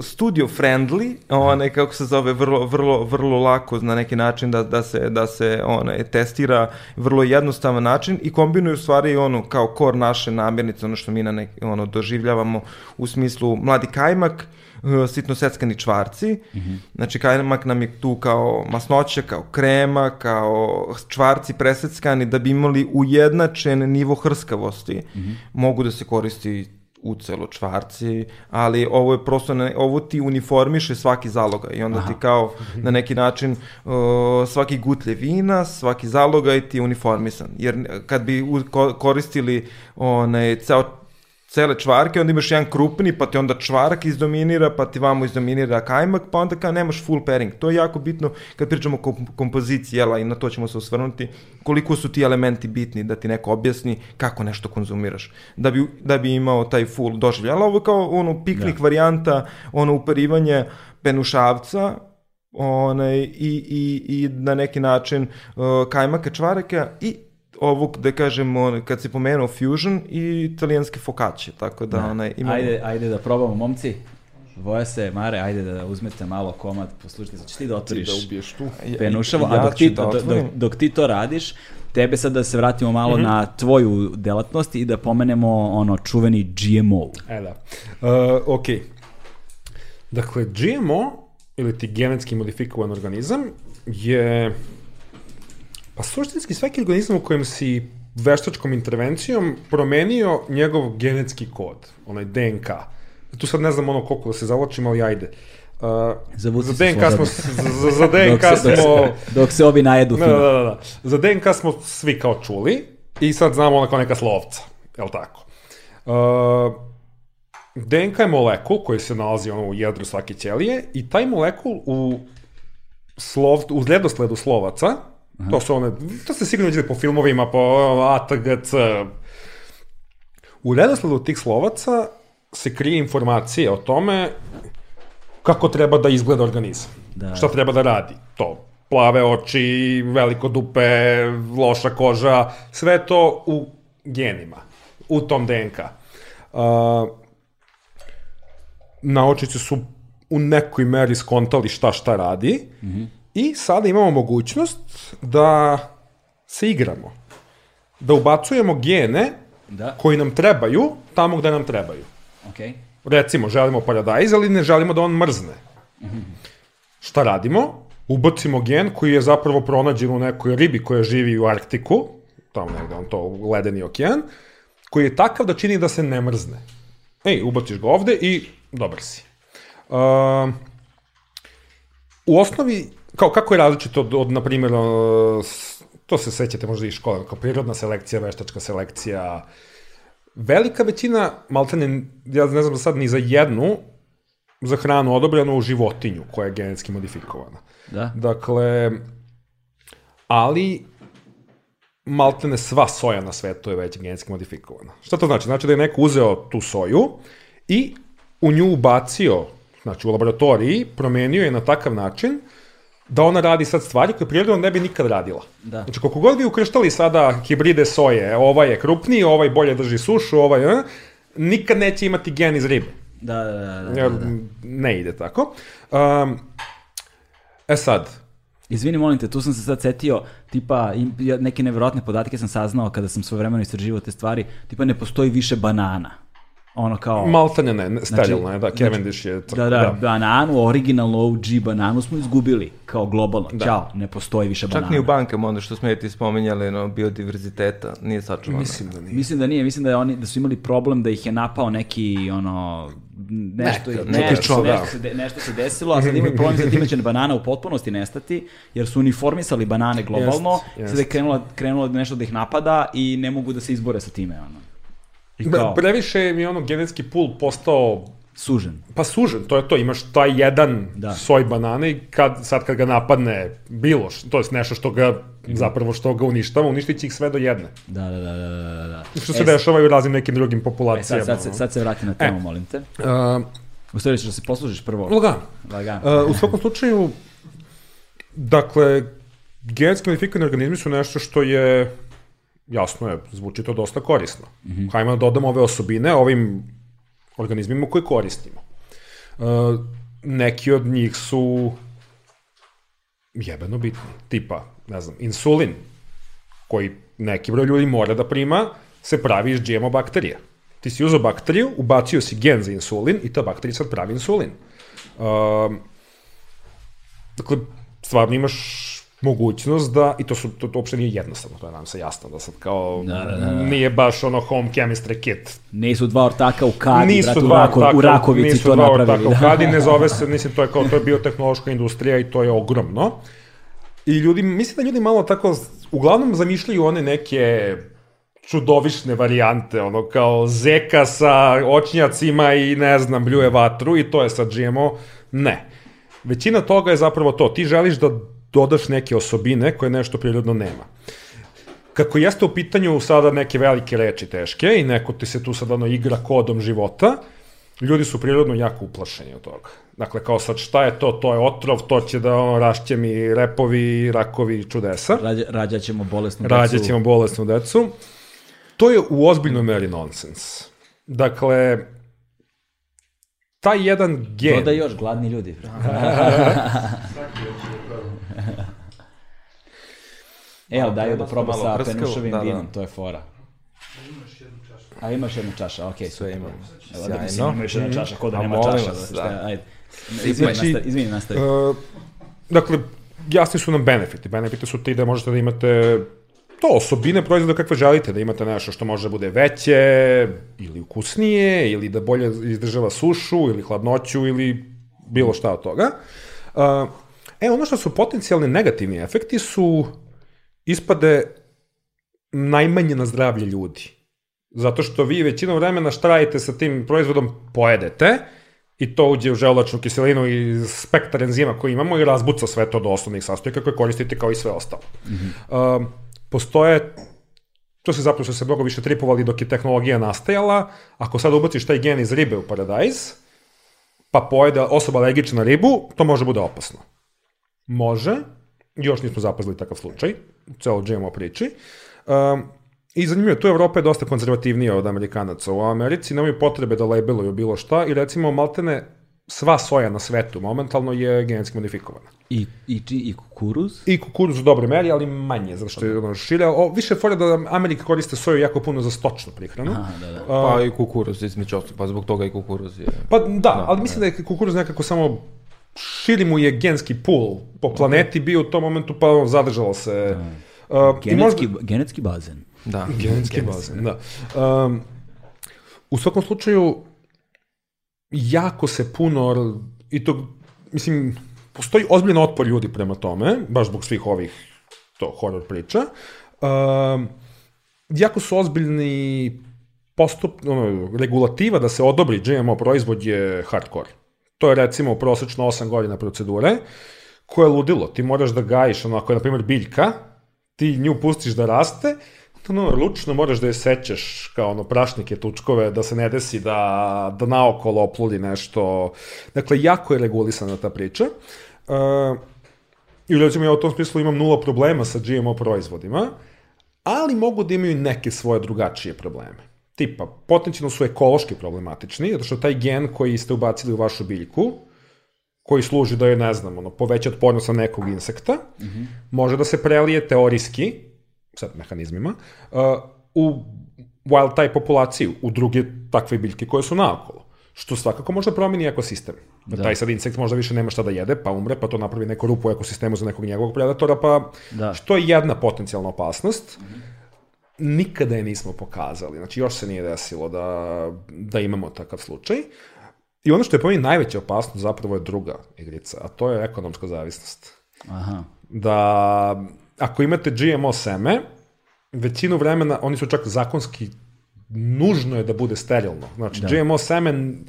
[SPEAKER 4] studio friendly, onaj kako se zove vrlo vrlo vrlo lako na neki način da da se da se onaj testira vrlo jednostavan način i kombinuje stvari ono kao kor naše namirnice ono što mi na nek, ono doživljavamo u smislu mladi kajmak uh, sitno seckani čvarci. Mm -hmm. Znači, kajmak nam je tu kao masnoća, kao krema, kao čvarci preseckani, da bi imali ujednačen nivo hrskavosti. Mm -hmm. Mogu da se koristi u celo čvarci, ali ovo je prosto, ne, ovo ti uniformiše svaki zaloga i onda Aha. ti kao na neki način uh, svaki gutlje vina, svaki zalogaj ti je uniformisan. Jer kad bi u, koristili onaj, ceo cele čvarke, onda imaš jedan krupni, pa ti onda čvarak izdominira, pa ti vamo izdominira kajmak, pa onda kao nemaš full pairing. To je jako bitno kad pričamo o kompoziciji jela i na to ćemo se osvrnuti, koliko su ti elementi bitni da ti neko objasni kako nešto konzumiraš. Da bi, da bi imao taj full doživlje. Ali ovo je kao ono piknik da. varijanta, ono uparivanje penušavca, onaj, i, i, i na neki način uh, kajmaka, čvaraka i ovog, da kažem, on, kad si pomenuo Fusion i italijanske fokaće, tako da, da. onaj,
[SPEAKER 1] imamo... Ajde, ajde da probamo, momci. Voja se, Mare, ajde da uzmete malo komad, poslušajte, znači ti da otvoriš ti da ubiješ tu. penušavu, a dok ti, da dok, dok ti to radiš, tebe sad da se vratimo malo mm -hmm. na tvoju delatnost i da pomenemo ono čuveni GMO.
[SPEAKER 3] E da, uh, ok. Dakle, GMO, ili ti genetski modifikovan organizam, je Pa suštinski svaki organizam u kojem si veštačkom intervencijom promenio njegov genetski kod, onaj DNK. Tu sad ne znam ono koliko da se zaločim, ali ajde. Uh,
[SPEAKER 1] za
[SPEAKER 3] DNK smo, za, za DNK dok se, smo...
[SPEAKER 1] Dok se, dok se ovi najedu.
[SPEAKER 3] Da, da, da, da. Za DNK smo svi kao čuli i sad znamo ona kao neka slovca, je li tako? Uh, DNK je molekul koji se nalazi ono u jedru svake ćelije i taj molekul u, slov, u redosledu slovaca Aha. To su one, to ste sigurno vidjeli po filmovima, po ATGC. U redosledu tih slovaca se krije informacija o tome kako treba da izgleda organizam. Da. Šta treba da radi. To, plave oči, veliko dupe, loša koža, sve to u genima, u tom DNK. Uh, naučici su u nekoj meri skontali šta šta radi, mm -hmm. I sada imamo mogućnost da se igramo. da ubacujemo gene
[SPEAKER 1] Da,
[SPEAKER 3] koji nam trebaju tamo gde nam trebaju.
[SPEAKER 1] okej.
[SPEAKER 3] Recimo, želimo paradajz, ali ne želimo da on mrzne. Šta radimo? Ubacimo gen koji je zapravo pronađen u nekoj ribi koja živi u Arktiku, tamo negde on to ledeni okean, koji je takav da čini da se ne mrzne. Ej, ubaciš ga ovde i dobar si. Um, u osnovi, kao kako je različito od, od na primjer, to se sećate možda iz škole, kao prirodna selekcija, veštačka selekcija, velika većina, maltene, ja ne znam sad ni za jednu, za hranu odobrenu životinju koja je genetski modifikovana.
[SPEAKER 1] Da.
[SPEAKER 3] Dakle, ali maltene sva soja na svetu je već genetski modifikovana. Šta to znači? Znači da je neko uzeo tu soju i u nju ubacio, znači u laboratoriji, promenio je na takav način da ona radi sad stvari koje prirodno ne bi nikad radila.
[SPEAKER 1] Da.
[SPEAKER 3] Znači, koliko god bi ukrštali sada hibride soje, ovaj je krupniji, ovaj bolje drži sušu, ovaj, eh, nikad neće imati gen iz ribe.
[SPEAKER 1] Da, da, da, da, da, da.
[SPEAKER 3] ne ide tako. Um, e sad,
[SPEAKER 1] Izvini, molim te, tu sam se sad setio, tipa, neke nevjerojatne podatke sam saznao kada sam svojevremeno istraživao te stvari, tipa ne postoji više banana. Ono kao...
[SPEAKER 3] maltene ne, ne sterilno je, da, Cavendish je crko,
[SPEAKER 1] Da, da, bananu, originalnu OG bananu smo izgubili, kao globalno. Ćao, ne postoji više banana.
[SPEAKER 4] Čak ni u bankama, onda što smo je ti spominjali, no, biodiverziteta, nije sačuvano.
[SPEAKER 3] Mislim da nije.
[SPEAKER 1] Mislim da nije, mislim da je oni da su imali problem da ih je napao neki ono nešto
[SPEAKER 3] Neka,
[SPEAKER 1] nešto,
[SPEAKER 3] čovek,
[SPEAKER 1] nešto, se de- nešto se desilo, a sad imaju problem sa time će banana u potpunosti nestati, jer su uniformisali banane globalno,
[SPEAKER 3] Jest, jest.
[SPEAKER 1] sad je krenulo, krenulo nešto da ih napada i ne mogu da se izbore sa time. Ono. I kao,
[SPEAKER 3] previše mi je ono genetski pul postao
[SPEAKER 1] sužen.
[SPEAKER 3] pa sužen, to je to, imaš taj jedan
[SPEAKER 1] Da.
[SPEAKER 3] soj banane i kad, sad kad ga napadne bilo, š- to je nešto što ga, zapravo što ga uništava, uništit će ih sve do jedne.
[SPEAKER 1] Da, da, da, da, da, da, da.
[SPEAKER 3] Što se
[SPEAKER 1] E,
[SPEAKER 3] dešava i u raznim nekim drugim
[SPEAKER 1] E,
[SPEAKER 3] populacijama.
[SPEAKER 1] sad, sad, se, sad se vrati na temu, molim te.
[SPEAKER 3] Uh,
[SPEAKER 1] U stvari ćeš da se poslužiš prvo.
[SPEAKER 3] lagano.
[SPEAKER 1] Lagano.
[SPEAKER 3] Uh, u svakom slučaju, dakle, genetski modifikovani organizmi su nešto što je, jasno je, zvuči to dosta korisno. Mm -hmm. Hajmo da dodamo ove osobine ovim organizmima koje koristimo. Uh, neki od njih su jebeno bitni. Tipa, ne znam, insulin, koji neki broj ljudi mora da prima, se pravi iz GMO bakterija. Ti si uzao bakteriju, ubacio si gen za insulin i ta bakterija sad pravi insulin. Um, dakle, stvarno imaš mogućnost da, i to, su, to, to uopšte nije jednostavno, to je nam se jasno, da sad kao,
[SPEAKER 1] Da, da, da.
[SPEAKER 3] nije baš ono home chemistry kit.
[SPEAKER 1] Nisu dva ortaka u kadi,
[SPEAKER 3] nisu
[SPEAKER 1] brate, u,
[SPEAKER 3] dva
[SPEAKER 1] Rako,
[SPEAKER 3] ortaka,
[SPEAKER 1] u Rakovici
[SPEAKER 3] nisu
[SPEAKER 1] to
[SPEAKER 3] dva
[SPEAKER 1] napravili.
[SPEAKER 3] ortaka u kadi, ne zove se, mislim, to je kao, to je biotehnološka industrija i to je ogromno. I ljudi, mislim da ljudi malo tako, uglavnom zamišljaju one neke čudovišne varijante, ono kao zeka sa očnjacima i ne znam, bljuje vatru i to je sad GMO. Ne. Većina toga je zapravo to. Ti želiš da dodaš neke osobine koje nešto prirodno nema. Kako jeste u pitanju sada neke velike reči teške i neko ti se tu sad ono igra kodom života, ljudi su prirodno jako uplašeni od toga. Dakle, kao sad šta je to, to je otrov, to će da ono, rašće mi repovi, rakovi, čudesa.
[SPEAKER 1] Rađa, rađat ćemo bolesnu decu.
[SPEAKER 3] Rađat ćemo bolesnu decu. To je u ozbiljnoj meri nonsens. Dakle, taj jedan gen...
[SPEAKER 1] Dodaj još, gladni ljudi. e, ali daju da proba sa penušovim
[SPEAKER 4] da, da.
[SPEAKER 1] vinom, to je fora. A imaš jednu čaša, okej,
[SPEAKER 4] Sve imam.
[SPEAKER 1] Evo da mislim,
[SPEAKER 4] Sjajno.
[SPEAKER 1] ima još jedna čaša, ko da nema čaša.
[SPEAKER 4] vas,
[SPEAKER 1] šta,
[SPEAKER 4] da.
[SPEAKER 1] Ajde. Izvini,
[SPEAKER 3] Znači,
[SPEAKER 1] nastavi, izvini, nastavi.
[SPEAKER 3] Uh, dakle, jasni su nam benefiti. Benefiti su ti da možete da imate to osobine proizvoda kakve želite, da imate nešto što može da bude veće ili ukusnije, ili da bolje izdržava sušu, ili hladnoću, ili bilo šta od toga. Uh, e, ono što su potencijalni negativni efekti su ispade najmanje na zdravlje ljudi. Zato što vi većinu vremena šta radite sa tim proizvodom, pojedete, i to uđe u želudačnu kiselinu i spektar enzima koji imamo i razbuca sve to do osnovnih sastojaka koje koristite kao i sve ostalo. Mm -hmm. uh, postoje to se zapravo su se mnogo više tripovali dok je tehnologija nastajala. Ako sad ubaciš taj gen iz ribe u paradajz, pa pojede osoba alergična na ribu, to može bude opasno. Može, još nismo zapazili takav slučaj, u celoj GMO priči. Um, I zanimljivo, tu Evropa je dosta konzervativnija od Amerikanaca. U Americi nemaju potrebe da labeluju bilo šta i recimo maltene sva soja na svetu momentalno je genetski modifikovana.
[SPEAKER 1] I, i, i kukuruz?
[SPEAKER 3] I kukuruz u dobroj meri, ali manje, zato što je ono šire. O, više je fora da Amerika koriste soju jako puno za stočnu prihranu.
[SPEAKER 1] Aha, da, da.
[SPEAKER 4] Pa i kukuruz, između pa zbog toga i kukuruz je...
[SPEAKER 3] Pa da, ali mislim da je kukuruz nekako samo širi mu je genski pool po planeti bio u tom momentu, pa ono, zadržalo se. Uh, i
[SPEAKER 1] Genetski, genetski bazen.
[SPEAKER 4] Da.
[SPEAKER 3] Genetski bazen, da. Um, u svakom slučaju, jako se puno, i to, mislim, postoji ozbiljan otpor ljudi prema tome, baš zbog svih ovih to horror priča. Um, jako su ozbiljni postup, ono, regulativa da se odobri GMO proizvod je hardcore. To je recimo prosečno 8 godina procedure, koje je ludilo. Ti moraš da gajiš, ono, ako je, na primjer, biljka, ti nju pustiš da raste, ono, ručno moraš da je sećeš kao ono prašnike tučkove, da se ne desi da, da naokolo opludi nešto. Dakle, jako je regulisana ta priča. Uh, I recimo ja u tom smislu imam nula problema sa GMO proizvodima, ali mogu da imaju neke svoje drugačije probleme. Tipa, potencijalno su ekološki problematični, zato što taj gen koji ste ubacili u vašu biljku, koji služi da je, ne znam, ono, poveća otpornost na nekog insekta, mm -hmm. može da se prelije teorijski, sad mehanizmima, uh, u wild type populaciju, u druge takve biljke koje su naokolo. Što svakako može da promeni ekosistem. Da. Taj sad insekt možda više nema šta da jede, pa umre, pa to napravi neku rupu u ekosistemu za nekog njegovog predatora, pa da. što je jedna potencijalna opasnost. Mm -hmm nikada je nismo pokazali. Znači, još se nije desilo da, da imamo takav slučaj. I ono što je po meni najveća opasnost zapravo je druga igrica, a to je ekonomska zavisnost.
[SPEAKER 1] Aha.
[SPEAKER 3] Da, ako imate GMO seme, većinu vremena, oni su čak zakonski, nužno je da bude sterilno. Znači, da. GMO semen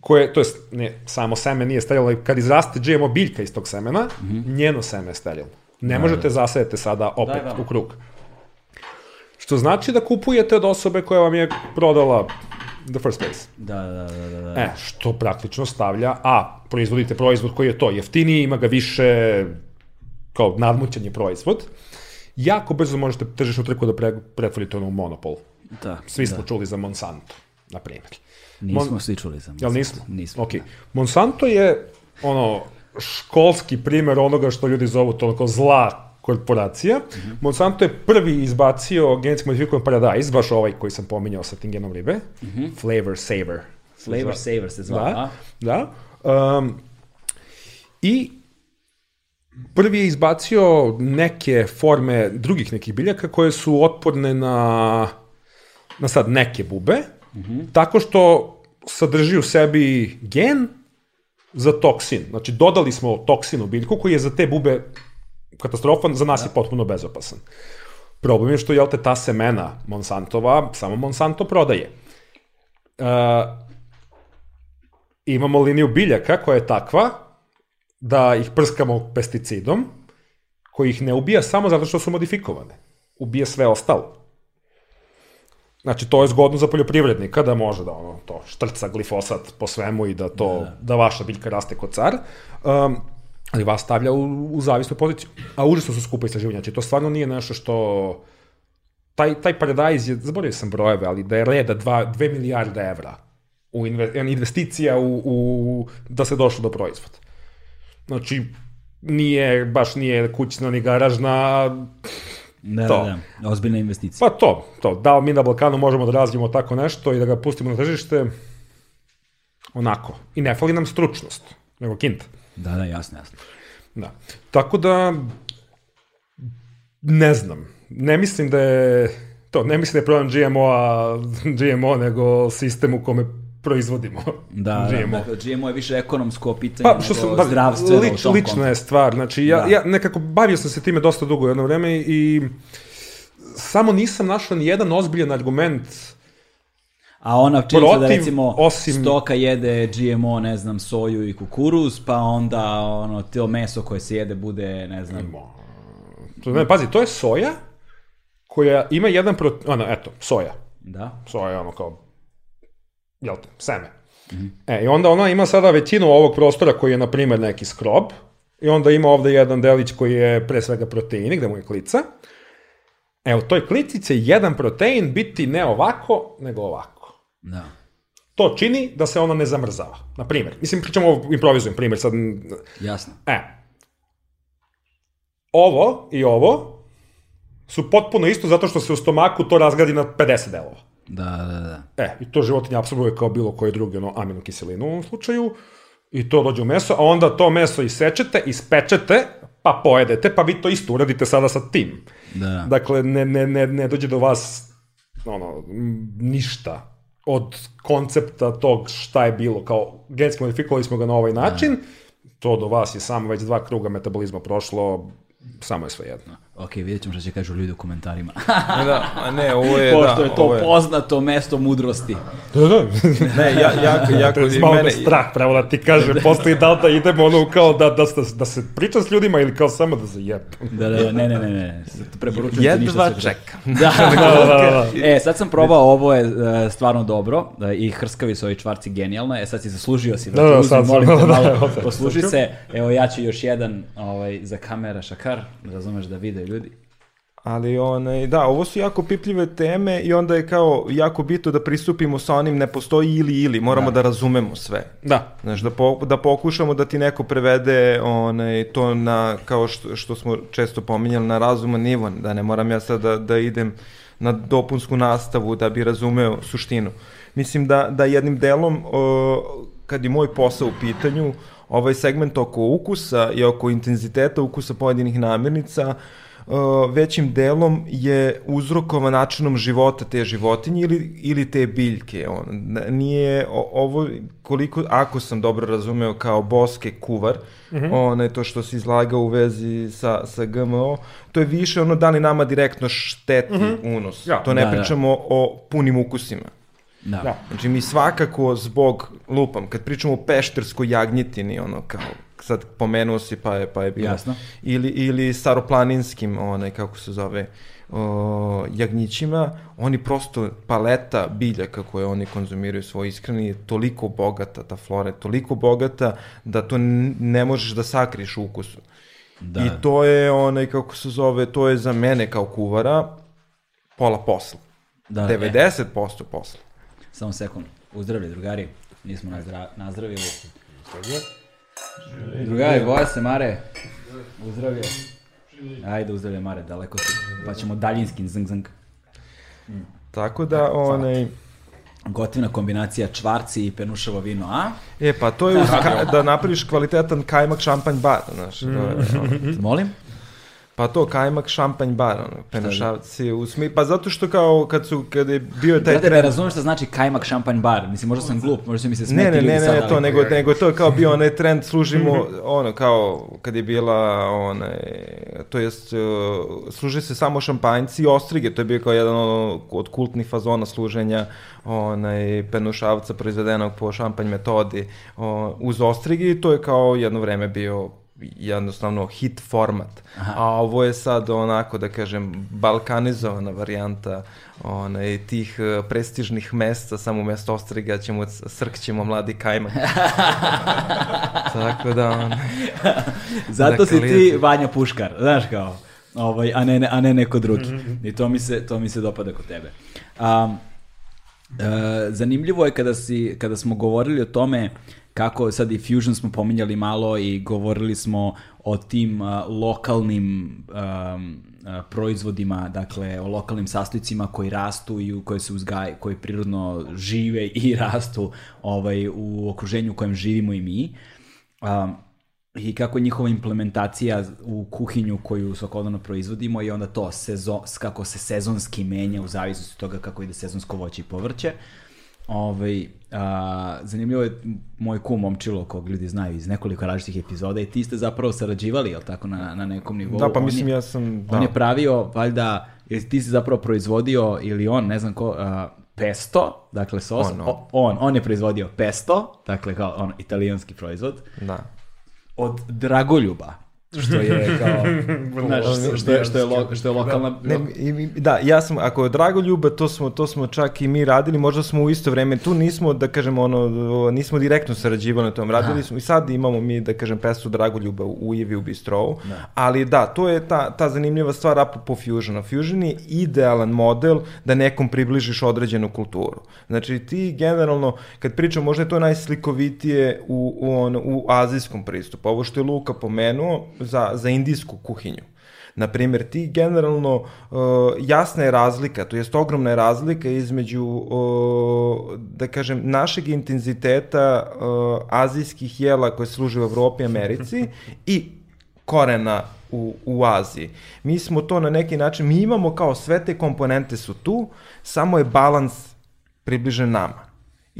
[SPEAKER 3] koje, to jest, ne, samo seme nije sterilno, kad izraste GMO biljka iz tog semena, mm -hmm. njeno seme je sterilno. Ne da, možete da. zasaditi sada opet da, da. u krug. Što znači da kupujete od osobe koja vam je prodala the first place.
[SPEAKER 1] Da, da, da, da. da.
[SPEAKER 3] E, što praktično stavlja, a, proizvodite proizvod koji je to jeftiniji, ima ga više kao nadmućan je proizvod, jako brzo možete tržišnu trku da pre, pretvorite ono u monopol.
[SPEAKER 1] Da.
[SPEAKER 3] Svi smo
[SPEAKER 1] da.
[SPEAKER 3] čuli za Monsanto, na primjer.
[SPEAKER 1] Nismo Mon... svi čuli za Monsanto.
[SPEAKER 3] Jel nismo?
[SPEAKER 1] Nismo.
[SPEAKER 3] Ok. Monsanto je ono školski primer onoga što ljudi zovu to onako zla korporacija. Mm -hmm. Monsanto je prvi izbacio genetski modifikovan paradajz, baš ovaj koji sam pominjao sa tim genom ribe. Mm -hmm. Flavor Saver.
[SPEAKER 1] Flavor Saver se zva,
[SPEAKER 3] da, da. Um, I prvi je izbacio neke forme drugih nekih biljaka koje su otporne na, na sad neke bube, mm -hmm. tako što sadrži u sebi gen za toksin. Znači, dodali smo toksin u biljku koji je za te bube katastrofan, za nas da. je potpuno bezopasan. Problem je što, jel te, ta semena Monsantova, samo Monsanto prodaje. Uh, imamo liniju biljaka koja je takva da ih prskamo pesticidom, koji ih ne ubija samo zato što su modifikovane. Ubija sve ostalo. Znači, to je zgodno za poljoprivrednika da može da ono, to štrca glifosat po svemu i da to, da, da. da vaša biljka raste kod car. Um, ali vas stavlja u, u zavisnu poziciju. A užasno su skupa istraživanja. Znači, to stvarno nije nešto što... Taj, taj paradajz je, zaboravio sam brojeve, ali da je reda 2 milijarde evra u inve, investicija u, u, da se došlo do proizvoda. Znači, nije, baš nije kućna ni garažna,
[SPEAKER 1] Da, to. da, da, ozbiljna investicija.
[SPEAKER 3] Pa to, to, da li mi na Balkanu možemo da razvijemo tako nešto i da ga pustimo na tržište, onako. I ne fali nam stručnost, nego kinta.
[SPEAKER 1] Da, da, jasno, jasno.
[SPEAKER 3] Da. Tako da, ne znam. Ne mislim da je, to, ne mislim da je problem GMO-a GMO, nego sistem u kome proizvodimo
[SPEAKER 1] da,
[SPEAKER 3] GMO.
[SPEAKER 1] Da, dakle, GMO je više ekonomsko pitanje pa, što nego
[SPEAKER 3] sam,
[SPEAKER 1] zdravstveno
[SPEAKER 3] lič, Lična je stvar, znači ja, da. ja nekako bavio sam se time dosta dugo jedno vreme i samo nisam našao ni jedan ozbiljan argument
[SPEAKER 1] A ona činjenica da recimo osim... stoka jede GMO, ne znam, soju i kukuruz, pa onda ono, to meso koje se jede bude, ne znam...
[SPEAKER 3] To, ne, pazi, to je soja koja ima jedan protein, ono, eto, soja.
[SPEAKER 1] Da.
[SPEAKER 3] Soja je ono kao, jel te, seme. Mm -hmm. E, i onda ona ima sada većinu ovog prostora koji je, na primjer, neki skrob, i onda ima ovde jedan delić koji je pre svega proteini, gde mu je klica. E, u toj klici će jedan protein biti ne ovako, nego ovako.
[SPEAKER 1] Da.
[SPEAKER 3] to čini da se ono ne zamrzava. Na primjer, mislim, pričamo o improvizujem primjer, sad,
[SPEAKER 1] Jasno.
[SPEAKER 3] e, ovo i ovo su potpuno isto zato što se u stomaku to razgradi na 50 delova.
[SPEAKER 1] Da, da, da.
[SPEAKER 3] E, i to životinja apsorbuje kao bilo koje druge ono, aminokiselinu u ovom slučaju, i to dođe u meso, a onda to meso isečete, ispečete, pa pojedete, pa vi to isto uradite sada sa tim.
[SPEAKER 1] Da.
[SPEAKER 3] Dakle, ne, ne, ne, ne dođe do vas ono, ništa od koncepta tog šta je bilo, kao genetski modifikovali smo ga na ovaj način, to do vas je samo već dva kruga metabolizma prošlo, samo je sve jedno.
[SPEAKER 1] Ok, vidjet ćemo što će kažu ljudi u komentarima.
[SPEAKER 4] Da, a ne, ovo je,
[SPEAKER 1] Pošto
[SPEAKER 4] da,
[SPEAKER 1] je to
[SPEAKER 4] ovo je,
[SPEAKER 1] poznato mesto mudrosti.
[SPEAKER 3] Da, da.
[SPEAKER 4] ne, ja, jako, jako, i
[SPEAKER 3] Malo
[SPEAKER 4] mene,
[SPEAKER 3] me strah, pravo da ti kaže, postoji da li da idemo ono kao da, da, da, da se priča s ljudima ili kao samo da se jeb.
[SPEAKER 1] Da, da, da, ne, ne, ne, ne. Preporučujem ti ništa
[SPEAKER 4] jedva čekam.
[SPEAKER 1] Da,
[SPEAKER 3] Da, da, da.
[SPEAKER 1] E, sad sam probao, ovo je e, stvarno dobro e, i hrskavi su ovi čvarci genijalno. E, sad si zaslužio si,
[SPEAKER 3] Da,
[SPEAKER 1] da,
[SPEAKER 3] da, sam-
[SPEAKER 1] molim te
[SPEAKER 3] da,
[SPEAKER 1] malo, posluži se. Evo, ja ću još jedan ovaj, za kamera šakar, razumeš da vide ljudi.
[SPEAKER 4] Ali onaj, da, ovo su jako pipljive teme i onda je kao jako bitno da pristupimo sa onim ne postoji ili ili, moramo da, razumemo sve.
[SPEAKER 3] Da.
[SPEAKER 4] Znaš, da, po, da pokušamo da ti neko prevede onaj, to na, kao što, što smo često pominjali, na razuman nivo, da ne moram ja sad da, da idem na dopunsku nastavu da bi razumeo suštinu. Mislim da, da jednim delom, o, kad je moj posao u pitanju, ovaj segment oko ukusa i oko intenziteta ukusa pojedinih namirnica, uh, većim delom je uzrokovan načinom života te životinje ili, ili te biljke. On, nije o- ovo, koliko, ako sam dobro razumeo, kao boske kuvar, mm -hmm. ono je to što se izlaga u vezi sa, sa GMO, to je više ono da li nama direktno šteti mm -hmm. unos.
[SPEAKER 3] Ja.
[SPEAKER 4] to ne
[SPEAKER 1] Da, da.
[SPEAKER 4] pričamo o punim ukusima.
[SPEAKER 1] Da.
[SPEAKER 3] Da.
[SPEAKER 4] Znači mi svakako zbog, lupam, kad pričamo o pešterskoj jagnjetini, ono kao, sad pomenuo si pa je, pa je bilo.
[SPEAKER 1] Jasno.
[SPEAKER 4] Ili, ili staroplaninskim, onaj, kako se zove, o, jagnjićima, oni prosto, paleta biljaka koje oni konzumiraju u svojoj ishrani je toliko bogata, ta flora je toliko bogata da to ne možeš da sakriš ukusu.
[SPEAKER 1] Da.
[SPEAKER 4] I to je onaj, kako se zove, to je za mene kao kuvara pola posla.
[SPEAKER 1] Da,
[SPEAKER 4] 90% posla.
[SPEAKER 1] Samo sekund. Uzdravlje, drugari. Nismo nazdra nazdravili. Drugari, boje se, Mare. Uzdravlje. Ajde, uzdravlje, Mare, daleko si. Pa ćemo daljinski zng zng.
[SPEAKER 4] Tako da, onaj...
[SPEAKER 1] Gotivna kombinacija čvarci i penušavo vino, a?
[SPEAKER 4] E, pa to je uz ka, da napraviš kvalitetan kajmak šampanj bar, znaš. To je, ono.
[SPEAKER 1] Molim?
[SPEAKER 4] Pa to, kajmak šampanj bar, ono, penušavci, u smi... Pa zato što kao, kad su, kad je bio taj
[SPEAKER 1] Brate, ne
[SPEAKER 4] trend...
[SPEAKER 1] razumem šta znači kajmak šampanj bar. Mislim, možda sam glup, možda će mi se smeti
[SPEAKER 4] Ne, ne,
[SPEAKER 1] ljudi
[SPEAKER 4] ne,
[SPEAKER 1] sad,
[SPEAKER 4] ne,
[SPEAKER 1] ali-
[SPEAKER 4] to, nego, nego to je kao bio onaj trend, služimo, ono, kao, kad je bila, onaj, to jest, uh, služi se samo šampanjci i ostrige, to je bio kao jedan ono, od kultnih fazona služenja, onaj, penušavca proizvedenog po šampanj metodi o, uz ostrige i to je kao jedno vreme bio jednostavno hit format. Aha. A ovo je sad onako, da kažem, balkanizovana varijanta onaj, tih eh, prestižnih mesta, samo umesto ostriga ćemo, srkćemo mladi kajmak. Tako da, on,
[SPEAKER 1] Zato si
[SPEAKER 4] Dakle,
[SPEAKER 1] ti
[SPEAKER 4] lijepo.
[SPEAKER 1] Vanja Puškar, znaš kao, ovaj, a, ne, a ne neko drugi. I to mi se, to mi se dopada kod tebe. Um, e, zanimljivo je kada, si, kada smo govorili o tome kako sad i Fusion smo pominjali malo i govorili smo o tim a, lokalnim um, proizvodima, dakle o lokalnim sastojcima koji rastu i u koje se uzgaj, koji prirodno žive i rastu ovaj, u okruženju u kojem živimo i mi. Um, i kako je njihova implementacija u kuhinju koju svakodnevno proizvodimo i onda to sezo, kako se sezonski menja u zavisnosti od toga kako ide sezonsko voće i povrće. Ovaj, a, zanimljivo je moj kum Momčilo, kog ljudi znaju iz nekoliko različitih epizoda i ti ste zapravo sarađivali, jel tako, na, na nekom nivou?
[SPEAKER 4] da, pa
[SPEAKER 1] On
[SPEAKER 4] mislim
[SPEAKER 1] je-
[SPEAKER 4] ja sam, da.
[SPEAKER 1] On je pravio, valjda, jer ti si zapravo proizvodio, ili on, ne znam ko, a, pesto, dakle sos,
[SPEAKER 4] On, on.
[SPEAKER 1] O- on, on je proizvodio pesto, dakle kao on, italijanski proizvod,
[SPEAKER 4] da.
[SPEAKER 1] od Dragoljuba. Što je kao, znaš, što, što, je, što, je, lo, što je lokalna...
[SPEAKER 4] Ne, i, i- da, ja sam, ako je Dragoljuba, to smo, to smo čak i mi radili, možda smo u isto vreme, tu nismo, da kažem, ono, nismo direktno sarađivali na tom, radili smo i sad imamo mi, da kažem, pesmu Dragoljuba u Ujevi u Bistrovu, ali da, to je ta, ta zanimljiva stvar apropo Fusiona. Fusion je idealan model da nekom približiš određenu kulturu. Znači, ti generalno, kad pričam, možda je to najslikovitije u, u, on, u azijskom pristupu. Ovo što je Luka pomenuo za, za indijsku kuhinju. Na primjer, ti generalno, uh, jasna je razlika, to jest ogromna je razlika između, uh, da kažem, našeg intenziteta uh, azijskih jela koje služe u Evropi i Americi i korena u, u Aziji. Mi smo to na neki način, mi imamo kao sve te komponente su tu, samo je balans približen nama.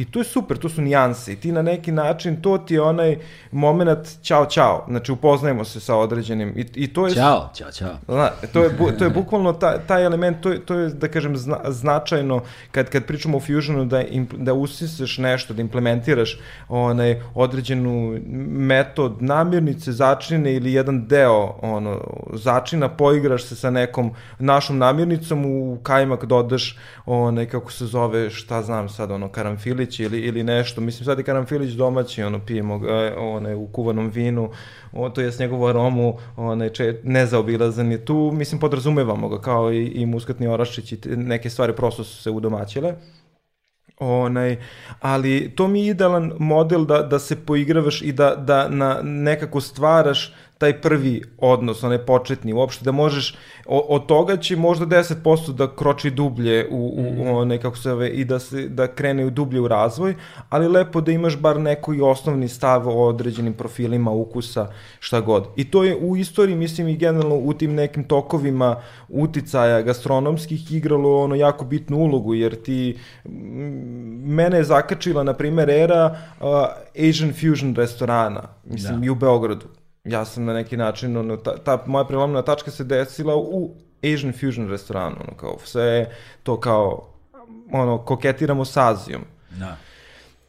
[SPEAKER 4] I to je super, to su nijanse. I ti na neki način, to ti je onaj moment čao čao, znači upoznajemo se sa određenim. I, i to je...
[SPEAKER 1] Ćao, ćao, ćao.
[SPEAKER 4] Zna, to je, bu, to je bukvalno taj, taj element, to je, to je da kažem, zna, značajno kad, kad pričamo o fusionu da, imp, da usiseš nešto, da implementiraš onaj, određenu metod namirnice, začine ili jedan deo ono, začina, poigraš se sa nekom našom namirnicom, u kajmak dodaš onaj, kako se zove, šta znam sad, ono, karamfilić ili, ili nešto, mislim sad je karamfilić domaći, ono, pijemo ga, onaj, u kuvanom vinu, o, to s njegovu aromu, onaj, če, nezaobilazan je tu, mislim, podrazumevamo ga kao i, i muskatni orašić i te- neke stvari prosto su se udomaćile. Onaj, ali to mi je idealan model da, da se poigravaš i da, da na, nekako stvaraš taj prvi odnos, onaj početni, uopšte da možeš, o, od toga će možda 10% da kroči dublje u, u, u onaj, kako se zove, i da, se, da krene u dublje u razvoj, ali lepo da imaš bar neko i osnovni stav o određenim profilima ukusa, šta god. I to je u istoriji, mislim i generalno u tim nekim tokovima uticaja gastronomskih igralo ono jako bitnu ulogu, jer ti, mene je zakačila, na primer, era uh, Asian Fusion restorana, mislim,
[SPEAKER 1] Da.
[SPEAKER 4] i u Beogradu. Ja sam na neki način, ono, ta, ta moja prelomna tačka se desila u Asian Fusion restoranu, ono, kao, sve je to kao, ono, koketiramo s Azijom.
[SPEAKER 1] Da.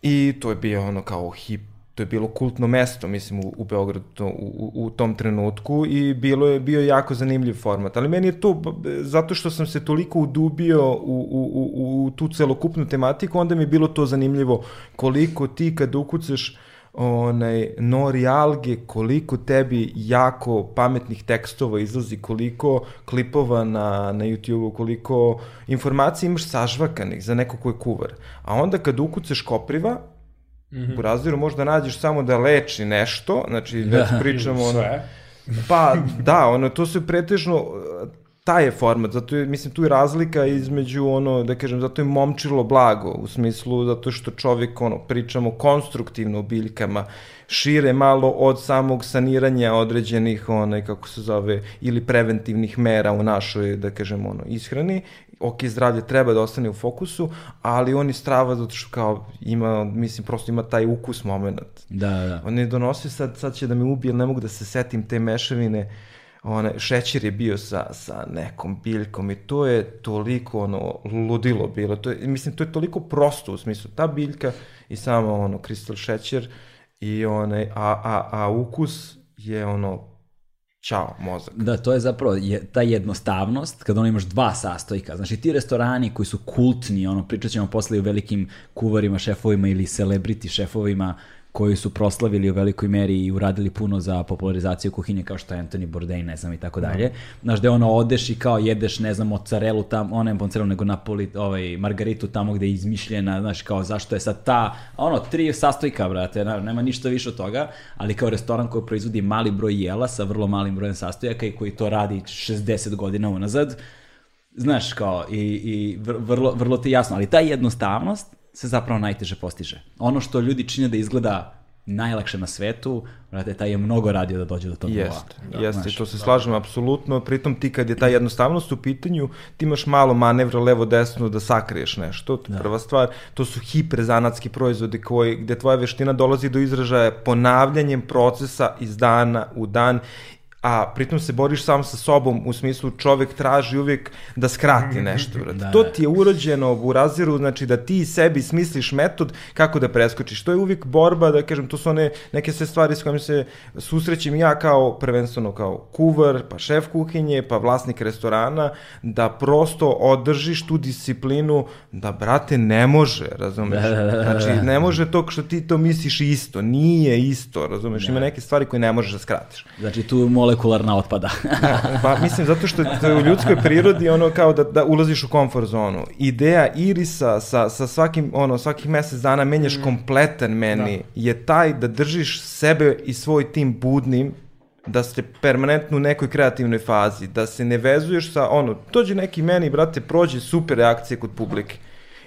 [SPEAKER 4] I to je bio ono kao hip, to je bilo kultno mesto, mislim, u, u Beogradu to, u, u, tom trenutku i bilo je bio jako zanimljiv format. Ali meni je to, zato što sam se toliko udubio u, u, u, u tu celokupnu tematiku, onda mi je bilo to zanimljivo koliko ti kad ukucaš onaj nori alge, koliko tebi jako pametnih tekstova izlazi, koliko klipova na, na YouTube-u, koliko informacija imaš sažvakanih za neko ko je kuvar. A onda kad ukucaš kopriva, mm -hmm. u razdiru možda nađeš samo da leči nešto, znači već pričamo ono,
[SPEAKER 3] Sve.
[SPEAKER 4] Pa, da, ono, to su pretežno, taj je format, zato je, mislim, tu je razlika između, ono, da kažem, zato je momčilo blago, u smislu, zato što čovjek, ono, pričamo konstruktivno o biljkama, šire malo od samog saniranja određenih, onaj, kako se zove, ili preventivnih mera u našoj, da kažem, ono, ishrani, ok, zdravlje treba da ostane u fokusu, ali on je strava zato što kao ima, mislim, prosto ima taj ukus moment.
[SPEAKER 1] Da, da.
[SPEAKER 4] On je donosio sad, sad će da me ubije, ne mogu da se setim te mešavine, one, šećer je bio sa, sa nekom biljkom i to je toliko ono ludilo bilo. To je, mislim, to je toliko prosto u smislu ta biljka i samo ono kristal šećer i onaj, a, a, a ukus je ono Ćao, mozak.
[SPEAKER 1] Da, to je zapravo je, ta jednostavnost, kada ono imaš dva sastojka. Znači ti restorani koji su kultni, ono, pričat ćemo posle i o velikim kuvarima, šefovima ili celebrity šefovima koji su proslavili u velikoj meri i uradili puno za popularizaciju kuhinje kao što je Anthony Bourdain, ne znam i tako dalje. Znaš, gde ono odeš i kao jedeš, ne znam, mozzarelu tam, ono je mozzarelu nego napoli, ovaj, margaritu tamo gde je izmišljena, znaš, kao zašto je sad ta, ono, tri sastojka, brate, nema ništa više od toga, ali kao restoran koji proizvodi mali broj jela sa vrlo malim brojem sastojaka i koji to radi 60 godina unazad, znaš, kao, i, i vr- vrlo, vrlo ti jasno, ali ta jednostavnost se zapravo najteže postiže. Ono što ljudi čine da izgleda najlakše na svetu, brate, taj je mnogo radio da dođe do tog nivoa.
[SPEAKER 4] Jeste, jeste, to se slažem apsolutno, pritom ti kad je ta jednostavnost u pitanju, ti imaš malo manevra levo-desno da sakriješ nešto, to je prva stvar, to su hiprezanatski proizvodi koji, gde tvoja veština dolazi do izražaja ponavljanjem procesa iz dana u dan, a pritom se boriš sam sa sobom, u smislu čovek traži uvijek da skrati nešto, brate.
[SPEAKER 1] Da,
[SPEAKER 4] to
[SPEAKER 1] da.
[SPEAKER 4] ti je urađeno u raziru, znači da ti sebi smisliš metod kako da preskočiš. To je uvijek borba, da kažem, to su one neke sve stvari s kojim se susrećem ja kao prvenstveno kao kuvar, pa šef kuhinje, pa vlasnik restorana, da prosto održiš tu disciplinu da, brate, ne može, razumeš?
[SPEAKER 1] Da, da, da, da,
[SPEAKER 4] Znači,
[SPEAKER 1] da.
[SPEAKER 4] ne može to što ti to misliš isto, nije isto, razumeš? Ima neke stvari koje ne možeš da skratiš.
[SPEAKER 1] Znači tu molekularna otpada.
[SPEAKER 4] Pa mislim zato što to je u ljudskoj prirodi ono kao da, da ulaziš u komfort zonu. Ideja irisa sa, sa svakim ono svakih mesec dana menjaš kompletan meni je taj da držiš sebe i svoj tim budnim da ste permanentno u nekoj kreativnoj fazi, da se ne vezuješ sa ono, dođe neki meni, brate, prođe super reakcije kod publike.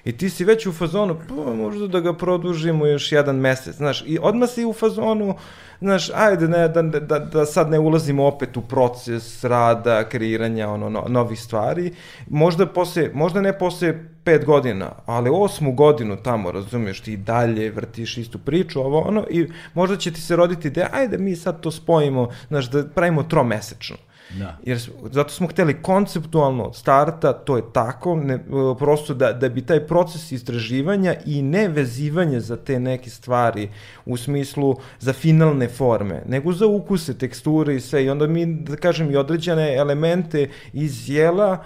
[SPEAKER 4] I ti si već u fazonu, pa možda da ga produžimo još jedan mesec, znaš, i odmah si u fazonu, znaš, ajde, ne, da, da, da sad ne ulazimo opet u proces rada, kreiranja, ono, no, novih stvari, možda posle, možda ne posle pet godina, ali osmu godinu tamo, razumiješ, ti dalje vrtiš istu priču, ovo, ono, i možda će ti se roditi ideja, ajde mi sad to spojimo, znaš, da pravimo tromesečno.
[SPEAKER 1] Da.
[SPEAKER 4] Jer zato smo hteli konceptualno od starta, to je tako, ne, e, prosto da, da bi taj proces istraživanja i ne vezivanje za te neke stvari u smislu za finalne forme, nego za ukuse, teksture i sve. I onda mi, da kažem, i određene elemente iz jela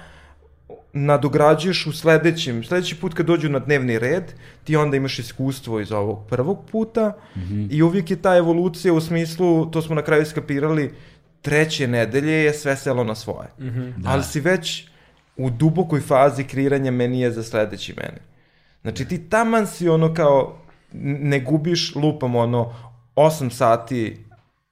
[SPEAKER 4] nadograđuješ u sledećem, sledeći put kad dođu na dnevni red, ti onda imaš iskustvo iz ovog prvog puta i uvijek je ta evolucija u smislu, to smo na kraju skapirali, treće nedelje je sve selo na svoje.
[SPEAKER 1] Da.
[SPEAKER 4] Ali si već u dubokoj fazi kreiranja menija za sledeći meni. Znači ti taman si ono kao, ne gubiš lupam ono 8 sati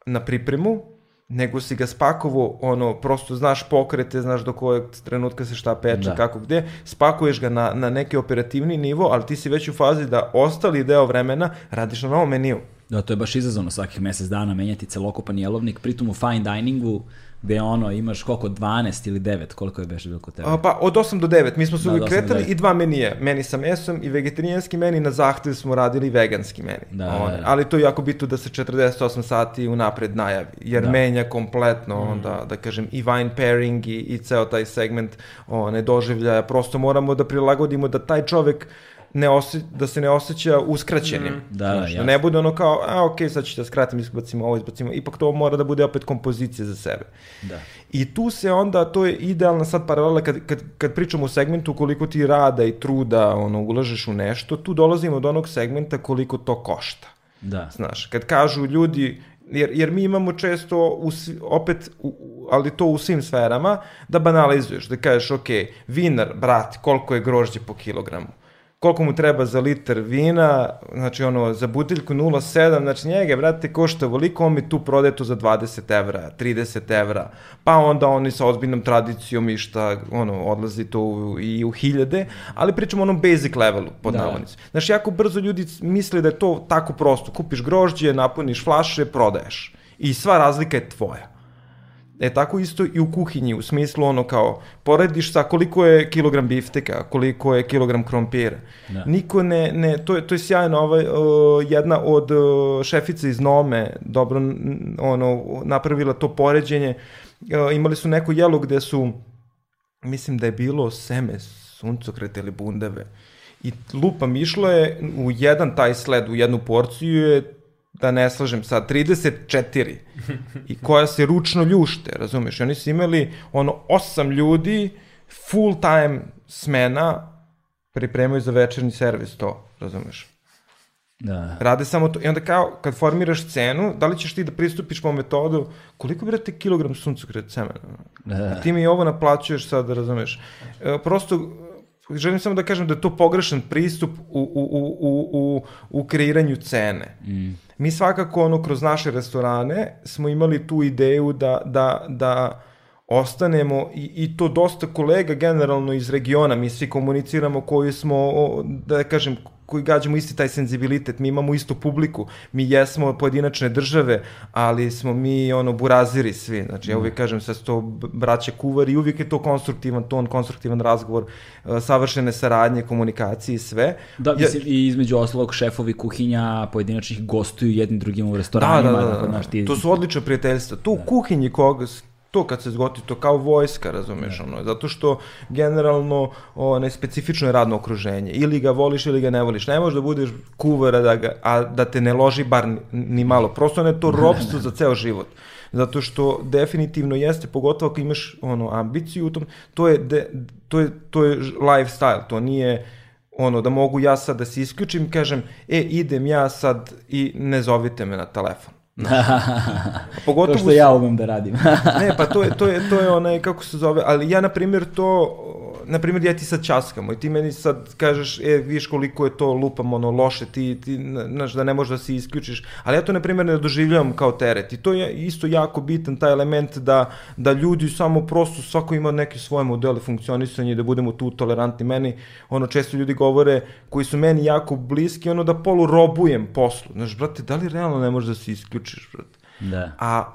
[SPEAKER 4] na pripremu, nego si ga spakovo, ono, prosto znaš pokrete, znaš do kojeg trenutka se šta peče,
[SPEAKER 1] Da.
[SPEAKER 4] kako gde, spakuješ ga na, na neki operativni nivo, ali ti si već u fazi da ostali deo vremena radiš na novom meniju.
[SPEAKER 1] Da, to je baš izazovno svakih mesec dana menjati celokupan jelovnik, pritom u fine diningu gde ono imaš koliko, 12 ili 9, koliko je beše bilo kod tebe?
[SPEAKER 4] A, pa od 8 do 9, mi smo se
[SPEAKER 1] Da,
[SPEAKER 4] uvijek
[SPEAKER 1] od 8 do
[SPEAKER 4] kretali
[SPEAKER 1] 9.
[SPEAKER 4] i dva menije, meni sa mesom i vegetarijanski meni, na zahtev smo radili veganski meni.
[SPEAKER 1] Da,
[SPEAKER 4] Ono,
[SPEAKER 1] da, da.
[SPEAKER 4] Ali to je jako bitno da se 48 sati unapred najavi, jer
[SPEAKER 1] Da.
[SPEAKER 4] menja kompletno, onda, da kažem, i wine pairing i, i ceo taj segment one, doživljaja, prosto moramo da prilagodimo da taj čovek ne ose, da se ne osjeća uskraćenim.
[SPEAKER 1] Da, da,
[SPEAKER 4] Znaš,
[SPEAKER 1] jasno.
[SPEAKER 4] ne bude ono kao, a ok, sad ću da skratim, izbacimo ovo, izbacimo, ipak to mora da bude opet kompozicija za sebe.
[SPEAKER 1] Da.
[SPEAKER 4] I tu se onda, to je idealna sad paralela kad, kad, kad pričamo o segmentu koliko ti rada i truda ono, ulažeš u nešto, tu dolazimo do onog segmenta koliko to košta.
[SPEAKER 1] Da.
[SPEAKER 4] Znaš, kad kažu ljudi, jer, jer mi imamo često, u, opet, u- ali to u svim sferama, da banalizuješ, da kažeš, ok, vinar, brat, koliko je grožđe po kilogramu? Koliko mu treba za liter vina, znači ono, za buteljku 0,7, znači njega, brate, košta voliko, on mi tu prodaje to za 20 evra, 30 evra, pa onda oni sa ozbiljnom tradicijom i šta, ono, odlazi to u, i u hiljade, ali pričamo o onom basic levelu, pod
[SPEAKER 1] Da.
[SPEAKER 4] navodnicima. Znaš, jako brzo ljudi misle da je to tako prosto, kupiš grožđe, napuniš flaše, prodaješ. I sva razlika je tvoja. E tako isto i u kuhinji, u smislu ono kao, porediš sa koliko je kilogram bifteka, koliko je kilogram krompira.
[SPEAKER 1] Da.
[SPEAKER 4] Niko ne, ne to, je, to je sjajno, ovaj, uh, jedna od uh, šefica iz Nome, dobro, ono, napravila to poređenje, uh, imali su neko jelo gde su, mislim da je bilo seme suncokreta ili bundeve, i lupam išlo je u jedan taj sled, u jednu porciju je da ne slažem sad, 34 i koja se ručno ljušte, razumeš? I oni su imali ono osam ljudi, full time smena, pripremaju za večerni servis to, razumeš?
[SPEAKER 1] Da.
[SPEAKER 4] Rade samo to. I onda kao, kad formiraš cenu, da li ćeš ti da pristupiš po metodu, koliko bi brate kilogram suncokreta semena?
[SPEAKER 1] Da.
[SPEAKER 4] Ti mi ovo naplaćuješ sad, da razumeš. E, prosto, želim samo da kažem da je to pogrešan pristup u, u, u, u, u, u kreiranju cene.
[SPEAKER 1] Mm.
[SPEAKER 4] Mi svakako, ono, kroz naše restorane smo imali tu ideju da, da, da ostanemo i, i to dosta kolega generalno iz regiona, mi svi komuniciramo koji smo, da kažem, koji gađamo isti taj senzibilitet, mi imamo istu publiku, mi jesmo pojedinačne države, ali smo mi ono buraziri svi, znači ja uvijek kažem sve su to braće kuvari i uvijek je to konstruktivan ton, konstruktivan razgovor, uh, savršene saradnje, komunikacije i sve.
[SPEAKER 1] Da, mislim, i između ostalog šefovi kuhinja pojedinačnih gostuju jednim drugim u restoranima.
[SPEAKER 4] Da, da, da,
[SPEAKER 1] tako,
[SPEAKER 4] da.
[SPEAKER 1] znaš, ti...
[SPEAKER 4] To su odlične prijateljstva. Tu u kuhinji koga, to kad se zgoti, to kao vojska, razumeš, ono, zato što generalno one, specifično je radno okruženje. Ili ga voliš ili ga ne voliš. Ne možeš da budeš kuvara, da ga, a da te ne loži bar ni, malo. Prosto ne to robstvo za ceo život. Zato što definitivno jeste, pogotovo ako imaš ono, ambiciju u tom, to je, de, to je, to je lifestyle, to nije ono da mogu ja sad da se isključim kažem, e, idem ja sad i ne zovite me na telefon.
[SPEAKER 1] Pogotovo to što ja umem da radim.
[SPEAKER 4] ne, pa to je, to je, to je onaj, kako se zove, ali ja, na primjer, to, na primjer, ja ti sad časkamo i ti meni sad kažeš, e, viš koliko je to lupam, ono, loše, ti, ti, znaš, da ne možeš da se isključiš, ali ja to, na primjer, ne doživljavam kao teret i to je isto jako bitan taj element da, da ljudi samo prosto, svako ima neke svoje modele funkcionisanja i da budemo tu tolerantni. Meni, ono, često ljudi govore, koji su meni jako bliski, ono, da polu robujem poslu. Znaš, brate, da li realno ne možeš da se isključiš, brate?
[SPEAKER 1] Da.
[SPEAKER 4] A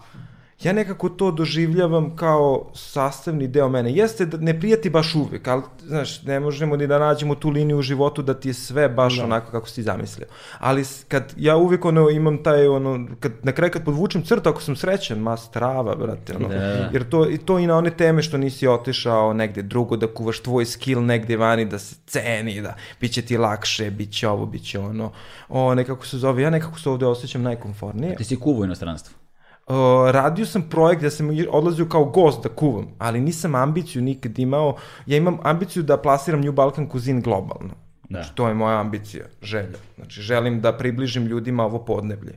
[SPEAKER 4] ja nekako to doživljavam kao sastavni deo mene. Jeste da ne prijati baš uvek, ali znaš, ne možemo ni da nađemo tu liniju u životu da ti je sve baš da. onako kako si ti zamislio. Ali kad ja uvek ono imam taj ono, kad, na kraju kad podvučem crtu, ako sam srećan, ma strava, brate, ono. Da. Jer to, i to i na one teme što nisi otišao negde drugo, da kuvaš tvoj skill negde vani, da se ceni, da bit će ti lakše, bit će ovo, bit će ono. O, nekako se zove, ja nekako se ovde osjećam najkomfornije.
[SPEAKER 1] Ti si kuvo inostranstvo.
[SPEAKER 4] Uh, radio sam projekt gde sam odlazio kao gost da kuvam, ali nisam ambiciju nikad imao. Ja imam ambiciju da plasiram New Balkan Cuisine globalno. Da. Znači, to je moja ambicija, želja. Znači, želim da približim ljudima ovo podneblje.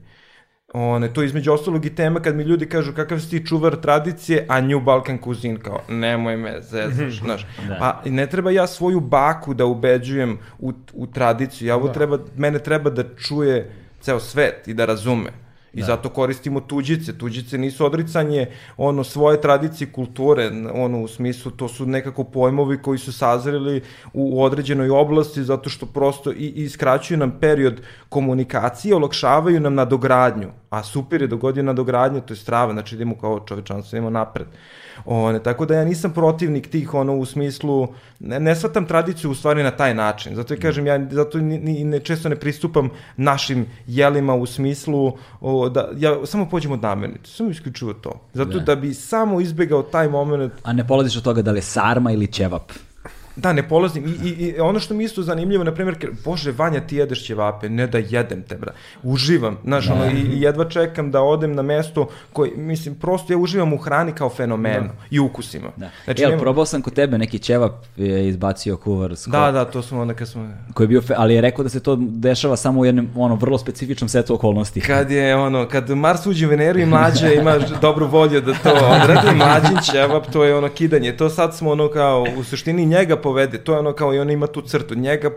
[SPEAKER 4] One, to je između ostalog i tema kad mi ljudi kažu kakav si ti čuvar tradicije, a New Balkan Cuisine kao, nemoj me zezaš, znaš. da. Pa ne treba ja svoju baku da ubeđujem u, u tradiciju, ja ovo da. treba, mene treba da čuje ceo svet i da razume. I da. zato koristimo tuđice. Tuđice nisu odricanje ono svoje tradicije kulture, ono u smislu to su nekako pojmovi koji su sazreli u, određenoj oblasti zato što prosto i, i skraćuju nam period komunikacije, olakšavaju nam nadogradnju. A super je dogodio nadogradnja, to je strava, znači idemo kao čovečanstvo, idemo napred. One, tako da ja nisam protivnik tih ono u smislu, ne, ne shvatam tradiciju u stvari na taj način. Zato ja kažem, ja zato ni, ni, ne, često ne pristupam našim jelima u smislu o, da ja samo pođem od namirnice, samo isključivo to. Zato da. da bi samo izbegao taj moment.
[SPEAKER 1] A ne polaziš od toga da li je sarma ili ćevap?
[SPEAKER 4] Da, ne polazim. I, i, I ono što mi isto zanimljivo, na primjer, bože, Vanja, ti jedeš ćevape, ne da jedem te, bra. Uživam, znaš, da. ono, i, i jedva čekam da odem na mesto koji, mislim, prosto ja uživam u hrani kao fenomenu da. i ukusima.
[SPEAKER 1] Da. Znači, Jel, nema... probao sam kod tebe, neki ćevap je izbacio kuvar. Skoro,
[SPEAKER 4] da, da, to smo onda kad smo...
[SPEAKER 1] Koji je bio, fe, ali je rekao da se to dešava samo u jednom, ono, vrlo specifičnom setu okolnosti.
[SPEAKER 4] Kad je, ono, kad Mars uđe u Veneru i mlađe ima dobru volju da to odradi, mlađin ćevap, to je ono kidanje. To sad smo ono kao, u suštini njega povede, to je ono kao i on ima tu crtu, njega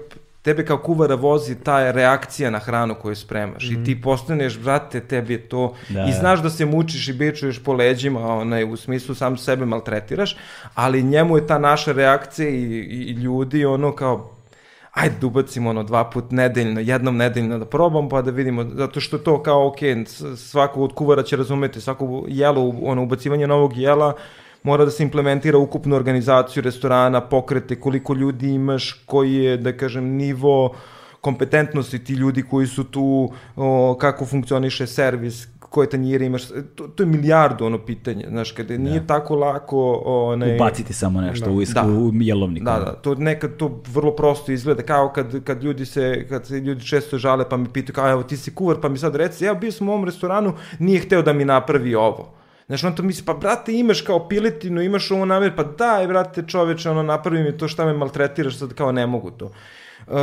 [SPEAKER 4] tebe kao kuvara vozi ta reakcija na hranu koju spremaš. Mm i ti mhm. postaneš, brate, tebi je to. Da. i znaš da se mučiš i bečuješ po leđima, onaj, u smislu sam sebe maltretiraš, ali njemu je ta naša reakcija i, i ljudi ono kao, ajde da ubacimo ono dva put nedeljno, jednom nedeljno da probam pa da vidimo, zato što to kao ok, svako od kuvara će razumeti, svako jelo, ono ubacivanje novog jela, mora da se implementira ukupnu organizaciju restorana, pokrete, koliko ljudi imaš, koji je, da kažem, nivo kompetentnosti ti ljudi koji su tu, o, kako funkcioniše servis, koje tanjire imaš, to, to je milijardu ono pitanje, znaš, kada da. nije tako lako... Onaj,
[SPEAKER 1] Ubaciti samo nešto da. u, isku, da. u jelovniku.
[SPEAKER 4] Da, da, to nekad to vrlo prosto izgleda, kao kad, kad ljudi se, kad se ljudi često žale pa mi pitaju, kao evo ti si kuvar, pa mi sad reci, ja bio sam u ovom restoranu, nije hteo da mi napravi ovo Znaš, on to misli, pa brate, imaš kao piletinu, imaš ovo namjer, pa daj, brate, čoveče, ono, napravi mi to šta me maltretiraš, sad kao ne mogu to. Uh,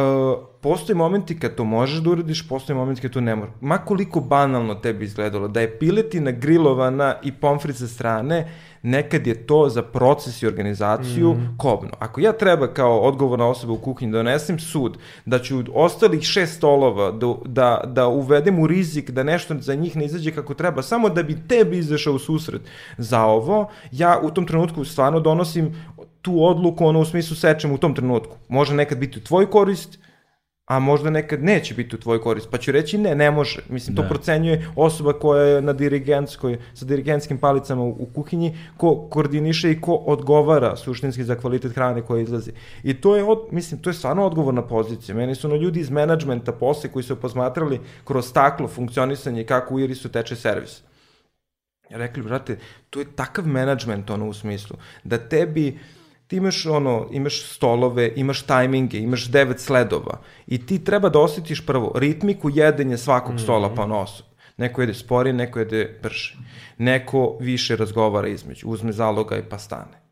[SPEAKER 4] postoji momenti kad to možeš da uradiš, postoji momenti kad to ne možeš. Ma koliko banalno tebi izgledalo, da je piletina grilovana i pomfrit sa strane, nekad je to za proces i organizaciju mm. kobno. Ako ja treba kao odgovorna osoba u kuhinji da donesem sud, da ću ostalih šest stolova da, da, da uvedem u rizik da nešto za njih ne izađe kako treba, samo da bi tebi izašao u susret za ovo, ja u tom trenutku stvarno donosim tu odluku, ono u smislu sečem u tom trenutku. Može nekad biti u tvoj korist, a možda nekad neće biti u tvoj korist, pa ću reći ne, ne može. Mislim, to
[SPEAKER 1] Da.
[SPEAKER 4] procenjuje osoba koja je na dirigentskoj, sa dirigentskim palicama u, u kuhinji, ko koordiniše i ko odgovara suštinski za kvalitet hrane koja izlazi. I to je, od, mislim, to je stvarno odgovorna pozicija. Meni su ono ljudi iz menadžmenta posle koji su posmatrali kroz staklo funkcionisanje kako u Irisu teče servis. Rekli, brate, to je takav menadžment ono u smislu, da tebi ti imaš ono, imaš stolove, imaš tajminge, imaš devet sledova i ti treba da osjetiš prvo ritmiku jedenja svakog stola pa nosu. Neko jede sporije, neko jede brže. Neko više razgovara između, uzme zaloga i pa stane.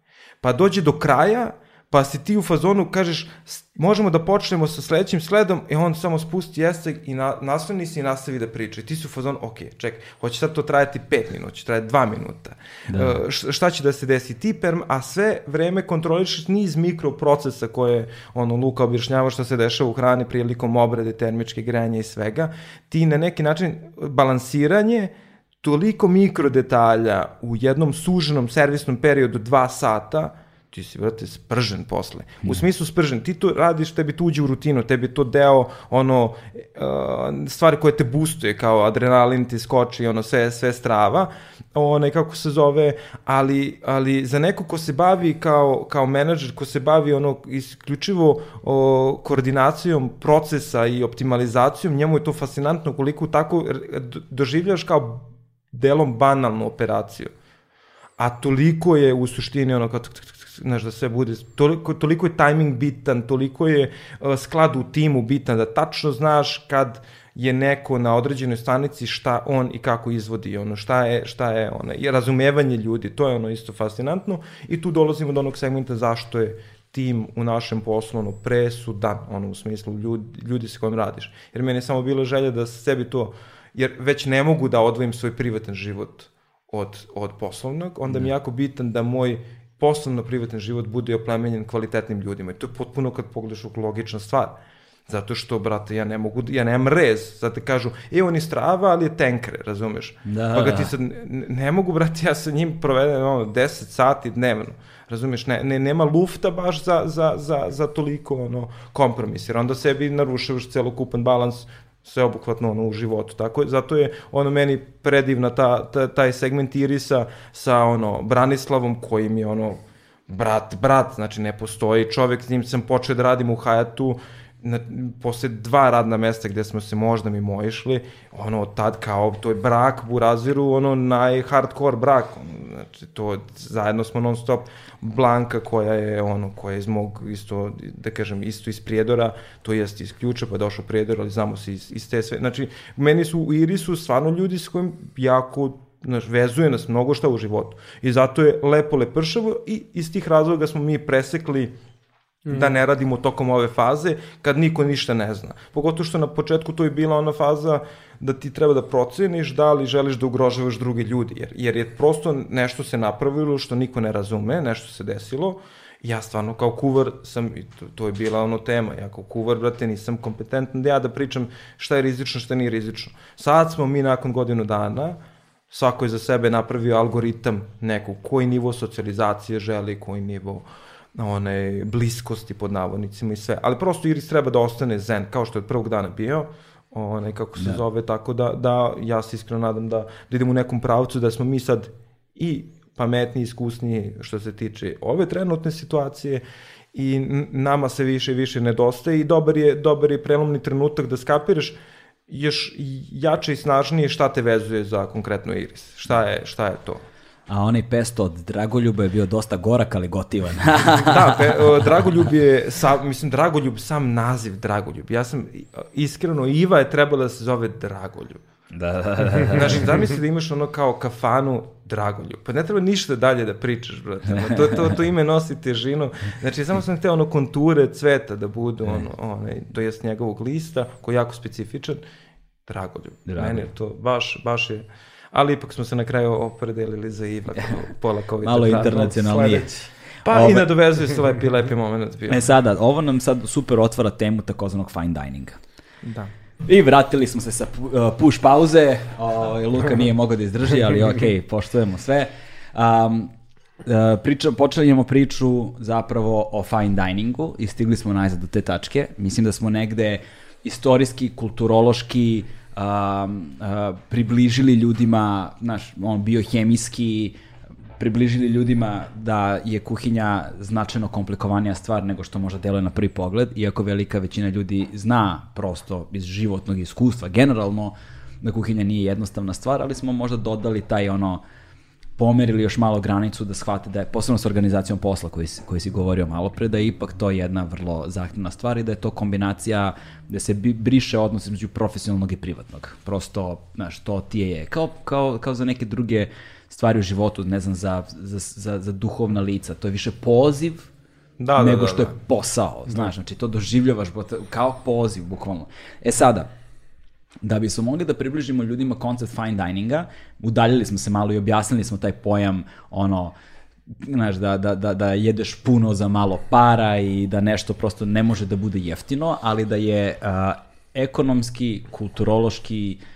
[SPEAKER 4] Pa dođe do kraja, pa si ti u fazonu kažeš "S- možemo da počnemo sa sledećim sledom i on samo spusti jestek i na, nasloni se i nastavi da priča. I ti si u fazonu, ok, ček, hoće sad to trajati 5 minuta, će trajati 2 minuta. Da. šta će da se desi? Ti perm, a sve vreme kontrolišeš niz mikroprocesa koje ono, Luka objašnjava što se dešava u hrani prilikom obrade, termičke grejanja i svega. Ti na neki način balansiranje toliko mikrodetalja u jednom suženom servisnom periodu 2 sata, ti si, brate, spržen posle. U smislu spržen, ti to radiš, tebi to uđe u rutinu, tebi to deo, ono, uh, stvari koje te boostuje, kao adrenalin ti skoči, ono, sve, sve strava, onaj, kako se zove, ali, ali za neko ko se bavi kao, kao menadžer, ko se bavi ono, isključivo o, koordinacijom procesa i optimalizacijom, njemu je to fascinantno koliko tako doživljaš kao delom banalnu operaciju a toliko je u suštini ono kao znaš da sve bude toliko, toliko je tajming bitan toliko je uh, sklad u timu bitan da tačno znaš kad je neko na određenoj stanici šta on i kako izvodi ono šta je šta je ono i razumevanje ljudi to je ono isto fascinantno i tu dolazimo do onog segmenta zašto je tim u našem poslu ono presudan ono u smislu ljudi, ljudi sa kojim radiš. Jer meni je samo bilo želja da sebi to jer već ne mogu da odvojim svoj privatan život od, od poslovnog, onda mi je jako bitan da moj poslovno privatan život bude oplemenjen kvalitetnim ljudima. I to je potpuno kad pogledaš logična stvar. Zato što, brate, ja ne mogu, ja nemam rez. Te kažu, e, on je strava, ali je tenkre, razumeš?
[SPEAKER 1] Da,
[SPEAKER 4] pa ga
[SPEAKER 1] da.
[SPEAKER 4] ti sad, ne, ne mogu, brate, ja sa njim provedem ono, 10 sati dnevno. Razumeš, ne, ne, nema lufta baš za, za, za, za toliko ono, kompromis, jer onda sebi narušavaš celokupan balans sveobuhvatno ono u životu. Tako zato je ono meni predivna ta, ta, taj segment Irisa sa ono Branislavom koji mi je ono brat, brat, znači ne postoji čovek, s njim sam počeo da radim u Hayatu, na, posle dva radna mesta gde smo se možda mimo išli, ono, tad kao, to je brak u razviru, ono, najhardcore brak, ono, znači, to, zajedno smo non stop, Blanka koja je, ono, koja je iz mog, isto, da kažem, isto iz Prijedora, to jest iz Ključa, pa je došao Prijedor, ali znamo se iz, iz te sve, znači, meni su u Irisu stvarno ljudi s kojim jako znaš, vezuje nas mnogo šta u životu. I zato je lepo lepršavo i iz tih razloga smo mi presekli da ne radimo tokom ove faze kad niko ništa ne zna. Pogotovo što na početku to je bila ona faza da ti treba da proceniš da li želiš da ugrožavaš druge ljudi, jer, jer je prosto nešto se napravilo što niko ne razume, nešto se desilo, ja stvarno kao kuvar sam, to, to je bila ono tema, ja kao kuvar, brate, nisam kompetentan da ja da pričam šta je rizično, šta nije rizično. Sad smo mi nakon godinu dana, svako je za sebe napravio algoritam nekog, koji nivo socijalizacije želi, koji nivo one bliskosti pod navodnicima i sve. Ali prosto Iris treba da ostane zen, kao što je od prvog dana bio, onaj kako se da. zove, tako da, da ja se iskreno nadam da, da idemo u nekom pravcu, da smo mi sad i pametniji, iskusniji što se tiče ove trenutne situacije i nama se više i više nedostaje i dobar je, dobar je prelomni trenutak da skapiraš još jače i snažnije šta te vezuje za konkretno Iris. Šta je, šta je to?
[SPEAKER 1] A onaj pesto od Dragoljuba je bio dosta gorak, ali gotivan.
[SPEAKER 4] da, pe, o, Dragoljub je, sam, mislim, Dragoljub, sam naziv Dragoljub. Ja sam, iskreno, Iva je trebala da se zove Dragoljub.
[SPEAKER 1] da, da, da.
[SPEAKER 4] Znači, zamisli da imaš ono kao kafanu Dragoljub. Pa ne treba ništa dalje da pričaš, brate. To, to, to ime nosi težinu. Znači, samo sam hteo ono konture cveta da budu, ono, onaj, to jest njegovog lista, koji je jako specifičan. Dragoljub.
[SPEAKER 1] Dragoljub.
[SPEAKER 4] Meni je to baš, baš je... Ali ipak smo se na kraju opredelili za Iva, kao pola COVID.
[SPEAKER 1] Malo internacionalnije.
[SPEAKER 4] Pa
[SPEAKER 1] Ove-
[SPEAKER 4] i nadovezuje se lepi, lepi moment bio.
[SPEAKER 1] E sada, ovo nam sad super otvara temu takozvanog fine dininga.
[SPEAKER 4] Da.
[SPEAKER 1] I vratili smo se sa uh, push pauze, o, Luka nije mogao da izdrži, ali ok, poštujemo sve. Um, priča, počeljemo priču zapravo o fine diningu i stigli smo najzad do te tačke. Mislim da smo negde istorijski, kulturološki um, uh, približili ljudima, naš, on, biohemijski, približili ljudima da je kuhinja značajno komplikovanija stvar nego što možda deluje na prvi pogled, iako velika većina ljudi zna prosto iz životnog iskustva generalno da kuhinja nije jednostavna stvar, ali smo možda dodali taj ono pomerili još malo granicu da shvate da je, posebno sa organizacijom posla koji, koji si govorio malo pre, da je ipak to jedna vrlo zahtevna stvar i da je to kombinacija da se briše odnos između profesionalnog i privatnog. Prosto, znaš, to ti je, kao, kao, kao za neke druge stvari u životu, ne znam, za, za, za, za duhovna lica, to je više poziv da, da nego da, što da, da. je posao, znaš, znači to doživljavaš kao poziv, bukvalno. E sada, da bi smo mogli da približimo ljudima koncept fine dininga, udaljili smo se malo i objasnili smo taj pojam, ono, znaš, da, da, da, da jedeš puno za malo para i da nešto prosto ne može da bude jeftino, ali da je uh, ekonomski, kulturološki, uh,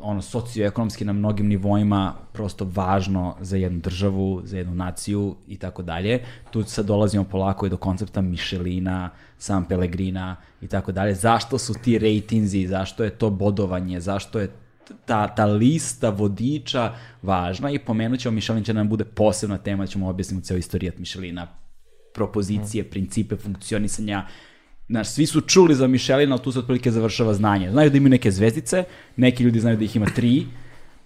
[SPEAKER 1] ono, socioekonomski na mnogim nivoima prosto važno za jednu državu, za jednu naciju i tako dalje. Tu sad dolazimo polako i do koncepta Mišelina, San Pellegrina i tako dalje. Zašto su ti rejtinzi, zašto je to bodovanje, zašto je ta, ta lista vodiča važna i pomenut ćemo Mišelin će nam bude posebna tema, ćemo objasniti ceo istorijat Mišelina, propozicije, mm. principe funkcionisanja, Znaš, svi su čuli za Mišelina, ali tu se otprilike završava znanje. Znaju da imaju neke zvezdice, neki ljudi znaju da ih ima tri,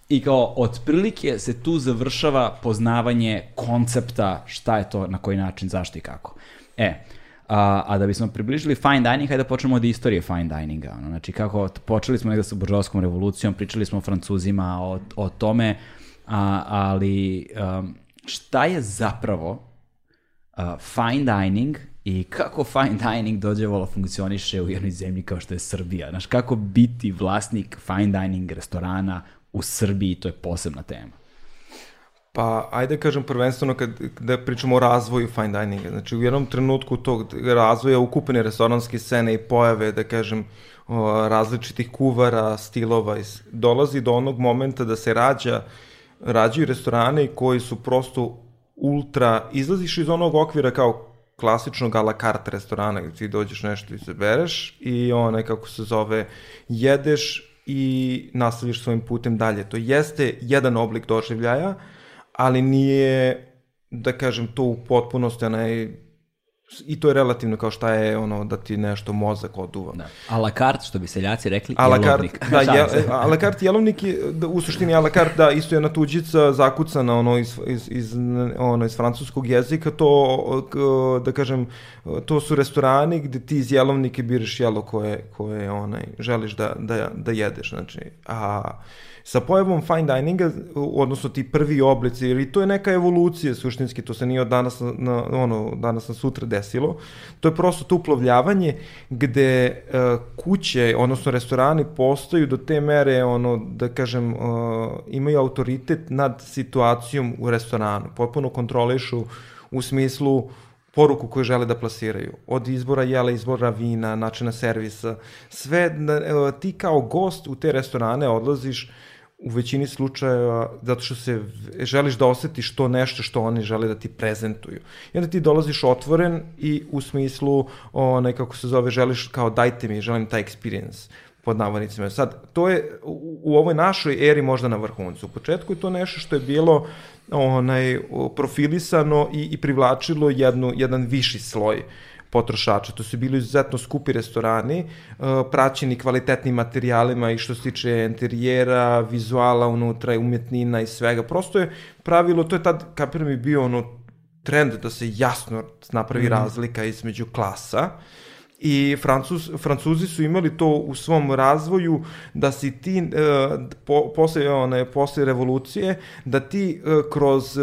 [SPEAKER 1] i kao otprilike se tu završava poznavanje koncepta šta je to, na koji način, zašto i kako. E, A, a da bismo približili fine dining, hajde da počnemo od istorije fine dininga. Ono, znači, kako počeli smo negde sa buržovskom revolucijom, pričali smo o francuzima, o, o tome, a, ali um, šta je zapravo uh, fine dining i kako fine dining dođevalo funkcioniše u jednoj zemlji kao što je Srbija. Znaš, kako biti vlasnik fine dining restorana u Srbiji, to je posebna tema.
[SPEAKER 4] Pa, ajde kažem prvenstveno kad, da pričamo o razvoju fine dininga. Znači, u jednom trenutku tog razvoja ukupne restoranske scene i pojave, da kažem, različitih kuvara, stilova, dolazi do onog momenta da se rađa, rađaju restorane koji su prosto ultra, izlaziš iz onog okvira kao klasičnog a la carte restorana gde ti dođeš nešto izabereš i one, kako se zove, jedeš i nastaviš svojim putem dalje. To jeste jedan oblik doživljaja, ali nije, da kažem, to u potpunosti onaj i to je relativno kao šta je ono da ti nešto mozak oduva. Da.
[SPEAKER 1] A la carte, što bi seljaci rekli,
[SPEAKER 4] a la jelovnik. Carte, da, je, a la carte jelovnik je, da, u suštini a la carte, da, isto je jedna tuđica zakucana ono iz, iz, iz, ono, iz francuskog jezika, to, da kažem, to su restorani gde ti iz jelovnike biraš jelo koje, koje onaj, želiš da, da, da jedeš, znači, a Sa pojavom fine dininga, odnosno ti prvi oblici, ili to je neka evolucija suštinski, to se nije od danas na, ono, danas na sutra desilo, to je prosto to uplovljavanje gde uh, kuće, odnosno restorani postaju do te mere, ono, da kažem, uh, imaju autoritet nad situacijom u restoranu, potpuno kontrolišu u smislu poruku koju žele da plasiraju. Od izbora jela, izbora vina, načina servisa, sve, ti kao gost u te restorane odlaziš u većini slučajeva zato što se želiš da osetiš to nešto što oni žele da ti prezentuju. I onda ti dolaziš otvoren i u smislu, onaj, kako se zove, želiš kao dajte mi, želim taj experience pod navodnicima. Sad, to je u, ovoj našoj eri možda na vrhuncu. U početku je to nešto što je bilo onaj, profilisano i, i privlačilo jednu, jedan viši sloj uh, potrošača. To su bili izuzetno skupi restorani, uh, praćeni kvalitetnim materijalima i što se tiče interijera, vizuala unutra, umjetnina i svega. Prosto je pravilo, to je tad, kapiram, je bio ono trend da se jasno napravi mm. razlika između klasa i Francuz, Francuzi su imali to u svom razvoju da si ti e, po, posle, one, posle revolucije da ti e, kroz e,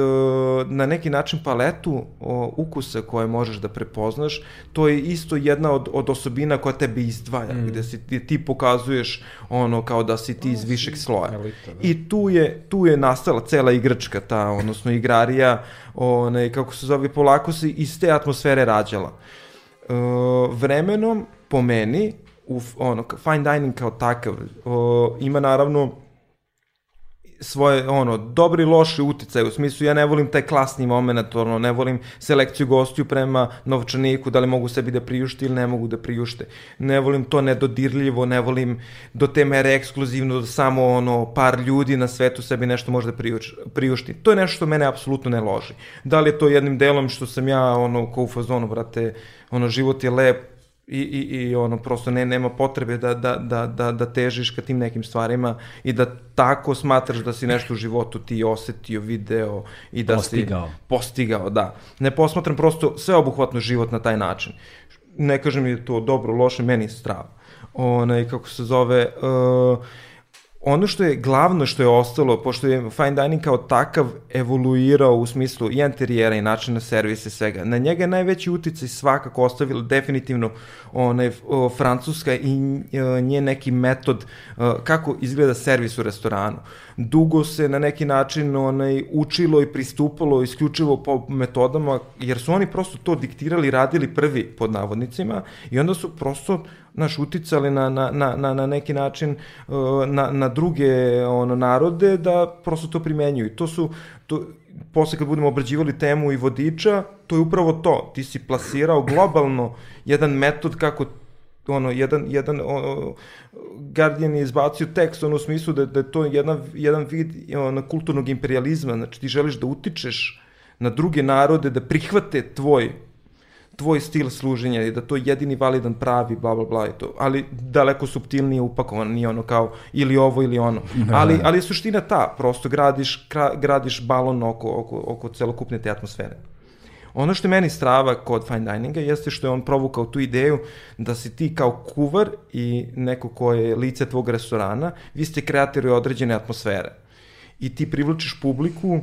[SPEAKER 4] na neki način paletu o, ukusa koje možeš da prepoznaš to je isto jedna od, od osobina koja tebe izdvaja mm. gde si, ti, ti pokazuješ ono kao da si ti iz višeg sloja Elita, da. i tu je, tu je nastala cela igračka ta odnosno igrarija one, kako se zove polako se iz te atmosfere rađala uh, vremenom, po meni, u, ono, fine dining kao takav, uh, ima naravno svoje, ono, dobri loši uticaj, u smislu ja ne volim taj klasni moment, ono, ne volim selekciju gostiju prema novčaniku, da li mogu sebi da priušte ili ne mogu da priušte. Ne volim to nedodirljivo, ne volim do te mere ekskluzivno da samo ono, par ljudi na svetu sebi nešto može da priušti. To je nešto što mene apsolutno ne loži. Da li je to jednim delom što sam ja, ono, kao u fazonu, brate, ono, život je lep, i, i, i ono prosto ne nema potrebe da, da, da, da, da težiš ka tim nekim stvarima i da tako smatraš da si nešto u životu ti osetio, video i da
[SPEAKER 1] postigao.
[SPEAKER 4] si postigao, da. Ne posmatram prosto sveobuhvatno život na taj način. Ne kažem je to dobro, loše, meni je strava. Onaj, kako se zove, uh, ono što je glavno što je ostalo, pošto je fine dining kao takav evoluirao u smislu i interijera i načina servisa svega, na njega je najveći uticaj svakako ostavila definitivno onaj, o, Francuska i o, nje neki metod o, kako izgleda servis u restoranu. Dugo se na neki način onaj, učilo i pristupalo isključivo po metodama, jer su oni prosto to diktirali, radili prvi pod navodnicima i onda su prosto naš uticali na, na, na, na, neki način na, na druge ono, narode da prosto to primenjuju. To su, to, posle kad budemo obrađivali temu i vodiča, to je upravo to. Ti si plasirao globalno jedan metod kako ono, jedan, jedan ono, Guardian je izbacio tekst ono, u smislu da, da je to jedan, jedan vid ono, kulturnog imperializma, znači ti želiš da utičeš na druge narode da prihvate tvoj tvoj stil služenja i da to je jedini validan pravi, bla, bla, bla i to. Ali daleko subtilnije upakovan, nije ono kao ili ovo ili ono. Da, ali, da. ali je suština ta, prosto gradiš, gradiš balon oko, oko, oko celokupne te atmosfere. Ono što je meni strava kod fine dininga jeste što je on provukao tu ideju da si ti kao kuvar i neko ko je lice tvog restorana, vi ste kreatori određene atmosfere. I ti privlačiš publiku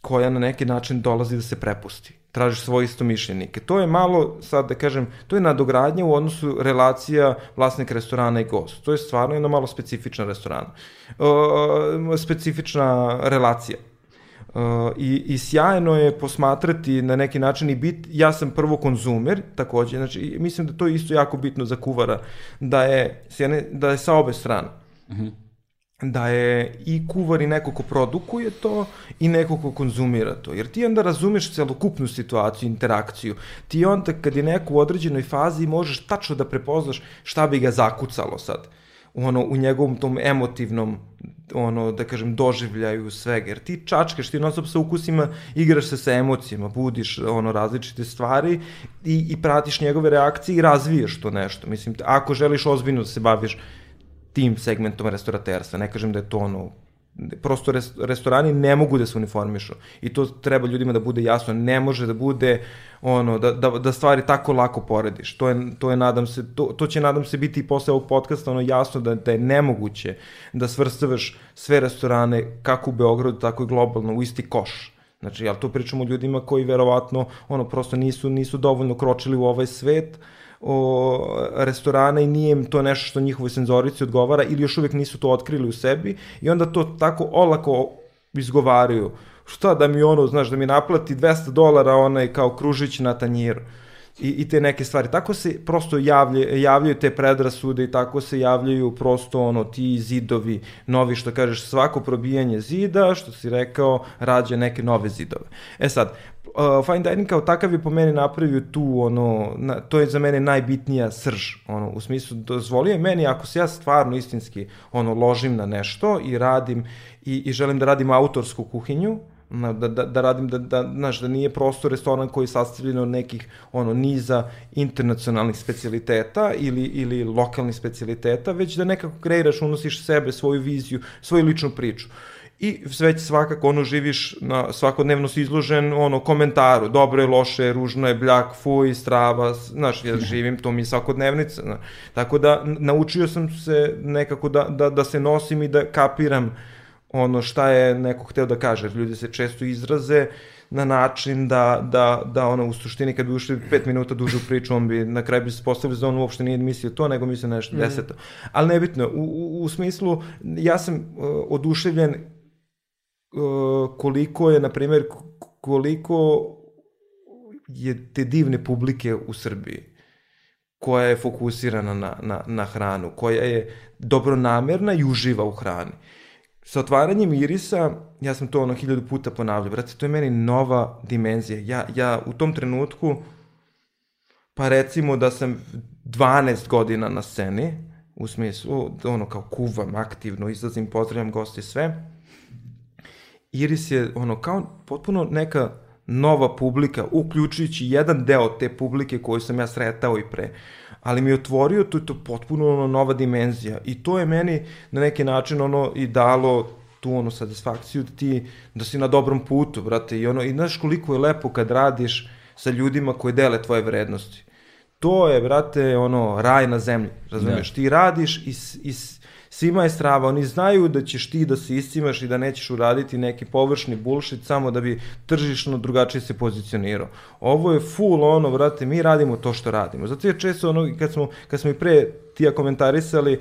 [SPEAKER 4] koja na neki način dolazi da se prepusti tražiš svoje istomišljenike. To je malo, sad da kažem, to je nadogradnja u odnosu relacija vlasnik restorana i gost. To je stvarno jedna malo specifična restorana. Uh, specifična relacija. Uh, i, I sjajno je posmatrati na neki način i bit, ja sam prvo konzumer, takođe, znači mislim da to je isto jako bitno za kuvara, da je, da je sa obe strane. Uh mhm. Da je i kuvar i neko ko produkuje to i neko ko konzumira to. Jer ti onda razumeš celokupnu situaciju, interakciju. Ti onda kad je neko u određenoj fazi možeš tačno da prepoznaš šta bi ga zakucalo sad. Ono, u njegovom tom emotivnom ono, da kažem, doživljaju svega. Jer ti čačkaš, ti non sa ukusima igraš se sa emocijama, budiš ono, različite stvari i, i pratiš njegove reakcije i razvijaš to nešto. Mislim, ako želiš ozbiljno da se baviš tim segmentom restoraterstva. Ne kažem da je to ono prosto res, restorani ne mogu da se uniformišu i to treba ljudima da bude jasno, ne može da bude ono, da, da, da stvari tako lako porediš. To je, to je nadam se, to, to će nadam se biti i posle ovog podcasta ono jasno da, da je nemoguće da svrstavaš sve restorane kako u Beogradu, tako i globalno u isti koš. Znači, ja to pričamo o ljudima koji verovatno ono, prosto nisu, nisu dovoljno kročili u ovaj svet, uh, o, restorana i nije im to nešto što njihovoj senzorici odgovara ili još uvek nisu to otkrili u sebi i onda to tako olako izgovaraju. Šta da mi ono, znaš, da mi naplati 200 dolara onaj kao kružić na tanjiru i, i te neke stvari. Tako se prosto javlje, javljaju te predrasude i tako se javljaju prosto ono ti zidovi novi što kažeš svako probijanje zida što si rekao rađa neke nove zidove. E sad, uh, fine dining kao takav je po meni napravio tu ono na, to je za mene najbitnija srž ono u smislu dozvolio je meni ako se ja stvarno istinski ono ložim na nešto i radim i, i želim da radim autorsku kuhinju na, da, da, da radim, da, da, znaš, da nije prosto restoran koji je sastavljen od nekih ono, niza internacionalnih specialiteta ili, ili lokalnih specialiteta, već da nekako kreiraš, unosiš sebe, svoju viziju, svoju ličnu priču. I već svakako ono živiš, na, svakodnevno si izložen ono komentaru, dobro je, loše je, ružno je, bljak, fuj, strava, znaš, ja živim, to mi je svakodnevnica. Znaš. Tako da naučio sam se nekako da, da, da se nosim i da kapiram ono šta je neko hteo da kaže. Ljudi se često izraze na način da, da, da ono, u suštini kad bi ušli pet minuta duže u priču, on bi na kraju bi se postavili za da on uopšte nije mislio to, nego mislio nešto mm. deseto. Ali nebitno, u, u, u smislu, ja sam uh, oduševljen koliko je, na primjer, koliko je te divne publike u Srbiji koja je fokusirana na, na, na hranu, koja je dobronamerna i uživa u hrani. Sa otvaranjem Irisa, ja sam to ono hiljadu puta ponavljao, brate, to je meni nova dimenzija. Ja, ja u tom trenutku, pa recimo da sam 12 godina na sceni, u smislu, ono kao kuvam aktivno, izlazim, pozdravljam goste sve. Iris je ono kao potpuno neka nova publika, uključujući jedan deo te publike koju sam ja sretao i pre. Ali mi je otvorio, to to potpuno ono nova dimenzija. I to je meni na neki način ono i dalo tu ono satisfakciju da ti, da si na dobrom putu, brate, i ono, i znaš koliko je lepo kad radiš sa ljudima koji dele tvoje vrednosti. To je, brate, ono, raj na zemlji, razumeš? Da. Ti radiš i, i svima je strava, oni znaju da ćeš ti da se iscimaš i da nećeš uraditi neki površni bullshit samo da bi tržišno drugačije se pozicionirao. Ovo je full ono, brate, mi radimo to što radimo. Zato je često ono, kad smo, kad smo i pre tija komentarisali,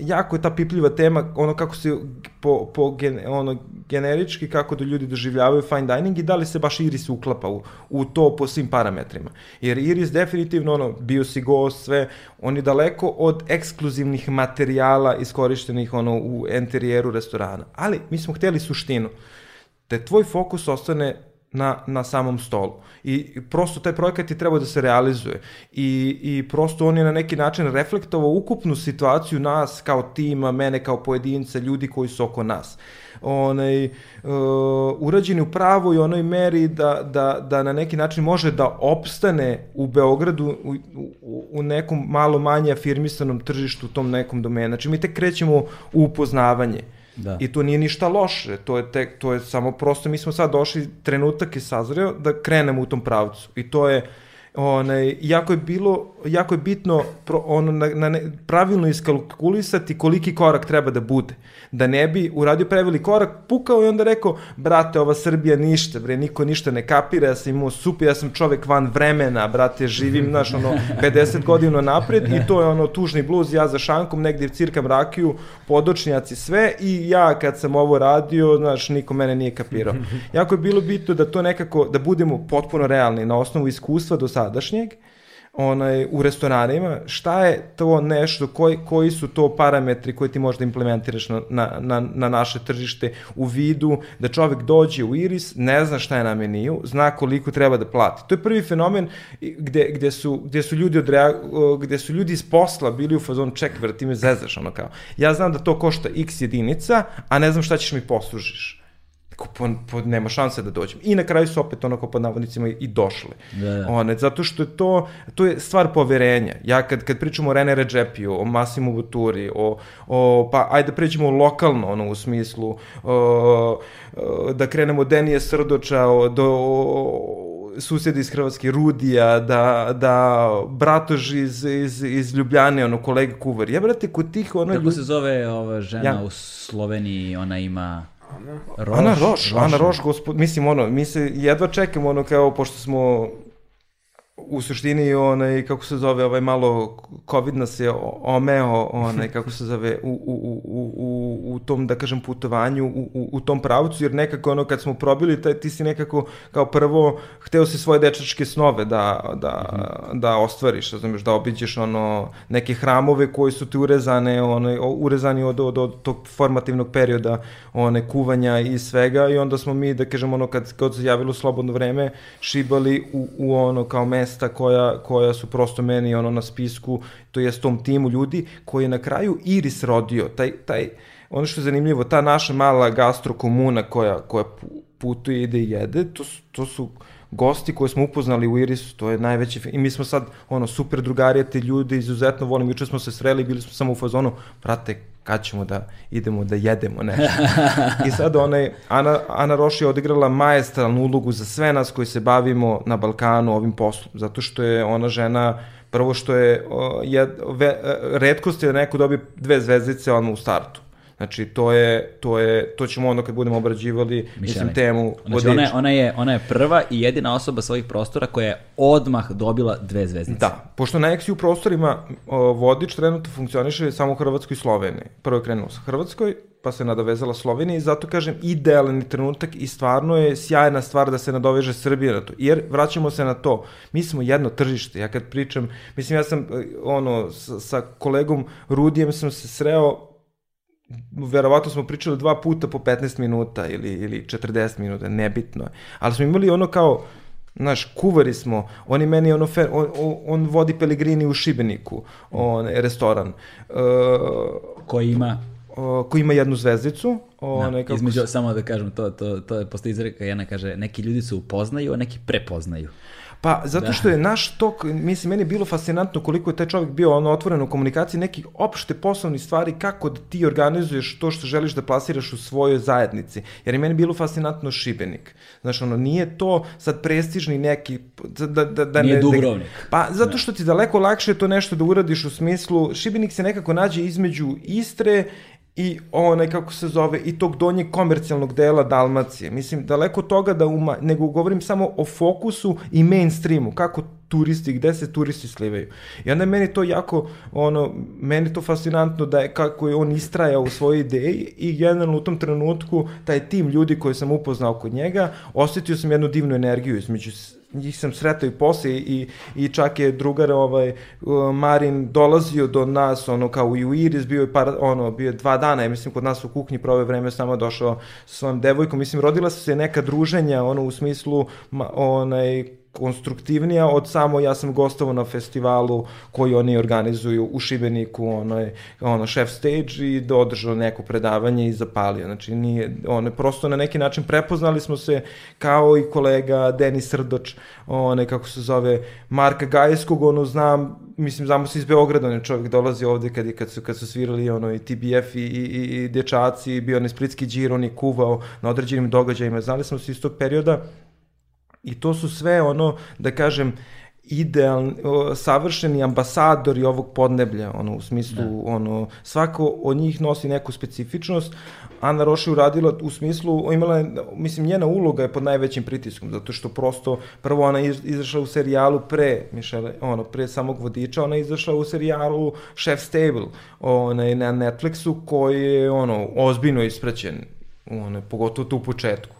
[SPEAKER 4] jako je ta pipljiva tema, ono kako se po, po gen, ono, generički, kako da ljudi doživljavaju fine dining i da li se baš Iris uklapa u, u to po svim parametrima. Jer Iris definitivno, ono, bio si gost, sve, on je daleko od ekskluzivnih materijala iskorištenih ono, u interijeru restorana. Ali mi smo hteli suštinu. Da tvoj fokus ostane na, na samom stolu. I prosto taj projekat je trebao da se realizuje. I, I prosto on je na neki način reflektovao ukupnu situaciju nas kao tima, mene kao pojedinca, ljudi koji su oko nas. Onaj, uh, urađeni u pravoj onoj meri da, da, da na neki način može da opstane u Beogradu u, u, u nekom malo manje afirmisanom tržištu u tom nekom domenu. Znači mi tek krećemo u upoznavanje. Da. I to nije ništa loše, to je, tek, to je samo prosto, mi smo sad došli, trenutak i sazreo da krenemo u tom pravcu. I to je, onaj, jako je bilo, jako je bitno pro, ono, na, na ne, pravilno iskalkulisati koliki korak treba da bude. Da ne bi uradio preveli korak, pukao i onda rekao, brate, ova Srbija ništa, bre, niko ništa ne kapira, ja sam imao super, ja sam čovek van vremena, brate, živim, znaš, ono, 50 godina napred i to je ono tužni bluz, ja za šankom, negdje cirkam rakiju, podočnjaci, sve i ja kad sam ovo radio, znaš, niko mene nije kapirao. Jako je bilo bitno da to nekako, da budemo potpuno realni na osnovu iskustva do sadašnjeg, onaj, u restoranima, šta je to nešto, koji, koji su to parametri koje ti možda implementiraš na, na, na, na naše tržište u vidu da čovek dođe u Iris, ne zna šta je na meniju, zna koliko treba da plati. To je prvi fenomen gde, gde, su, gde, su, ljudi odrea, gde su ljudi iz posla bili u fazonu ček, vrti me zezaš, ono kao. Ja znam da to košta x jedinica, a ne znam šta ćeš mi poslužiš po, po, nema šanse da dođem. I na kraju su opet onako pod navodnicima i došle. Da, da. One, zato što je to, to je stvar poverenja. Ja kad, kad pričamo o Rene Redžepiju, o Massimo Buturi, o, o, pa ajde pređemo lokalno, ono, u smislu, o, o, da krenemo od Denije Srdoča, o, do o, susjeda iz Hrvatske, Rudija, da, da Bratož iz, iz, iz Ljubljane, ono, kolega Kuvar. Ja, brate, kod tih, ono...
[SPEAKER 1] Kako se zove ova žena ja. u Sloveniji, ona ima...
[SPEAKER 4] Ana Roš. Ana Roš, Ana Roš, gospod, mislim, ono, mi se jedva čekamo, ono, kao, pošto smo u suštini onaj kako se zove ovaj malo covid nas je omeo onaj kako se zove u, u, u, u, u tom da kažem putovanju u, u, u tom pravcu jer nekako ono kad smo probili taj ti si nekako kao prvo hteo si svoje dečačke snove da da mm. da ostvariš razumeš da obiđeš ono neke hramove koji su ti urezane ono urezani od, od, od tog formativnog perioda one kuvanja i svega i onda smo mi da kažem ono kad kad se javilo slobodno vreme šibali u, u ono kao mes mesta koja, koja su prosto meni ono na spisku, to jest tom timu ljudi koji je na kraju Iris rodio, taj, taj, ono što je zanimljivo, ta naša mala gastrokomuna koja, koja putuje, ide i jede, to, to su gosti koje smo upoznali u Irisu, to je najveći, i mi smo sad, ono, super drugarije, te ljude izuzetno volim, juče smo se sreli, bili smo samo u fazonu, brate, kad ćemo da idemo da jedemo nešto. I sad onaj, Ana, Ana Roš je odigrala majestralnu ulogu za sve nas koji se bavimo na Balkanu ovim poslom, zato što je ona žena, prvo što je, jed, ve, redkost je da neko dobije dve zvezdice ono u startu. Znači, to je, to je, to ćemo onda kad budemo obrađivali, Mišljani. mislim, temu
[SPEAKER 1] znači, ona je, ona, je, ona je prva i jedina osoba svojih prostora koja je odmah dobila dve zvezdice.
[SPEAKER 4] Da, pošto na XU prostorima o, vodič trenutno funkcioniše samo u Hrvatskoj i Sloveniji. Prvo je krenuo sa Hrvatskoj, pa se nadovezala Slovenija i zato kažem idealan trenutak i stvarno je sjajna stvar da se nadoveže Srbija na to. Jer vraćamo se na to, mi smo jedno tržište. Ja kad pričam, mislim ja sam ono sa, sa kolegom Rudijem sam se sreo verovatno smo pričali dva puta po 15 minuta ili, ili 40 minuta, nebitno je. Ali smo imali ono kao, Znaš, kuvari smo, on je meni ono, fe, on, on, vodi Pelegrini u Šibeniku, on, restoran. Uh,
[SPEAKER 1] Koji ima
[SPEAKER 4] uh, koji ima jednu zvezdicu.
[SPEAKER 1] Da,
[SPEAKER 4] Onaj, kako
[SPEAKER 1] između, samo da kažem, to, to, to je postoji izreka, jedna kaže, neki ljudi se upoznaju, a neki prepoznaju.
[SPEAKER 4] Pa, zato što je naš tok, mislim, meni je bilo fascinantno koliko je taj čovjek bio ono otvoren u komunikaciji nekih opšte poslovnih stvari, kako da ti organizuješ to što želiš da plasiraš u svojoj zajednici. Jer je meni bilo fascinantno Šibenik. Znaš, ono, nije to sad prestižni neki... Da, da, da
[SPEAKER 1] Nije
[SPEAKER 4] ne,
[SPEAKER 1] Dubrovnik.
[SPEAKER 4] Pa, zato što ti daleko lakše je to nešto da uradiš u smislu, Šibenik se nekako nađe između Istre i onaj, kako se zove, i tog donjeg komercijalnog dela Dalmacije. Mislim, daleko toga da uma, nego govorim samo o fokusu i mainstreamu, kako turisti, gde se turisti slivaju. I onda je meni to jako, ono, meni to fascinantno da je kako je on istrajao u svojoj ideji i generalno u tom trenutku taj tim ljudi koji sam upoznao kod njega, osetio sam jednu divnu energiju između njih sam sretao i posle i, i čak je drugar ovaj Marin dolazio do nas ono kao i u Iris bio je par ono bio je dva dana ja mislim kod nas u kuhinji prove vreme samo došao sa svojom devojkom. Mislim rodila su se neka druženja ono u smislu ma, onaj konstruktivnija od samo ja sam gostovao na festivalu koji oni organizuju u Šibeniku, onaj, ono, chef stage i da održao neko predavanje i zapalio. Znači, nije, ono, prosto na neki način prepoznali smo se kao i kolega Denis Srdoč, onaj, kako se zove, Marka Gajeskog, ono, znam, mislim, znamo se iz Beograda, on je čovjek dolazi ovde kad, je- kad, su, kad su svirali ono, i TBF i, i, i, i dječaci, bio onaj splitski džir, on je kuvao na određenim događajima, znali smo se iz tog perioda, I to su sve ono, da kažem, idealni, savršeni ambasadori ovog podneblja, ono, u smislu, da. ono, svako od njih nosi neku specifičnost, Ana Roš je uradila u smislu, imala mislim, njena uloga je pod najvećim pritiskom, zato što prosto, prvo ona izašla u serijalu pre, Mišele, ono, pre samog vodiča, ona izašla u serijalu Chef Stable, onaj, na Netflixu, koji je, ono, ozbiljno ispraćen, ono, pogotovo tu u početku.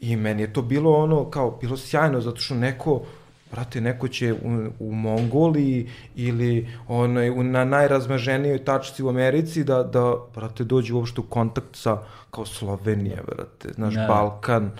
[SPEAKER 4] I meni je to bilo ono, kao, bilo sjajno, zato što neko, brate, neko će u, u Mongoliji ili onaj, u, na najrazmaženijoj tačci u Americi da, da, brate, dođe uopšte u kontakt sa, kao Slovenija, brate, znaš,
[SPEAKER 1] Da.
[SPEAKER 4] Balkan,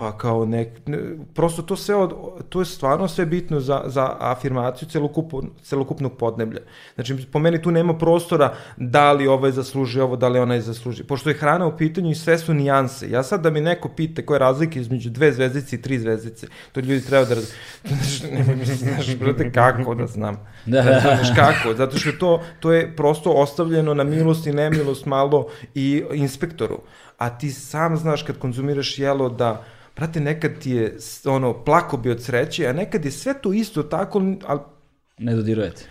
[SPEAKER 4] pa kao nek, ne, prosto to sve od, to je stvarno sve bitno za, za afirmaciju celokupno, celokupnog podneblja. Znači, po meni tu nema prostora da li ovaj zasluži ovo, da li onaj zasluži. Pošto je hrana u pitanju i sve su nijanse. Ja sad da mi neko pita koje je razlike između dve zvezdice i tri zvezdice, to ljudi treba da raz... Znaš, ne, znaš, brate, kako da znam.
[SPEAKER 1] Da.
[SPEAKER 4] Da. Znaš kako, zato što to, to je prosto ostavljeno na milost i nemilost malo i inspektoru. A ti sam znaš kad konzumiraš jelo da Brate, nekad ti je ono, plako bi od sreće, a nekad je sve to isto tako, ali
[SPEAKER 1] Ne dodirujete.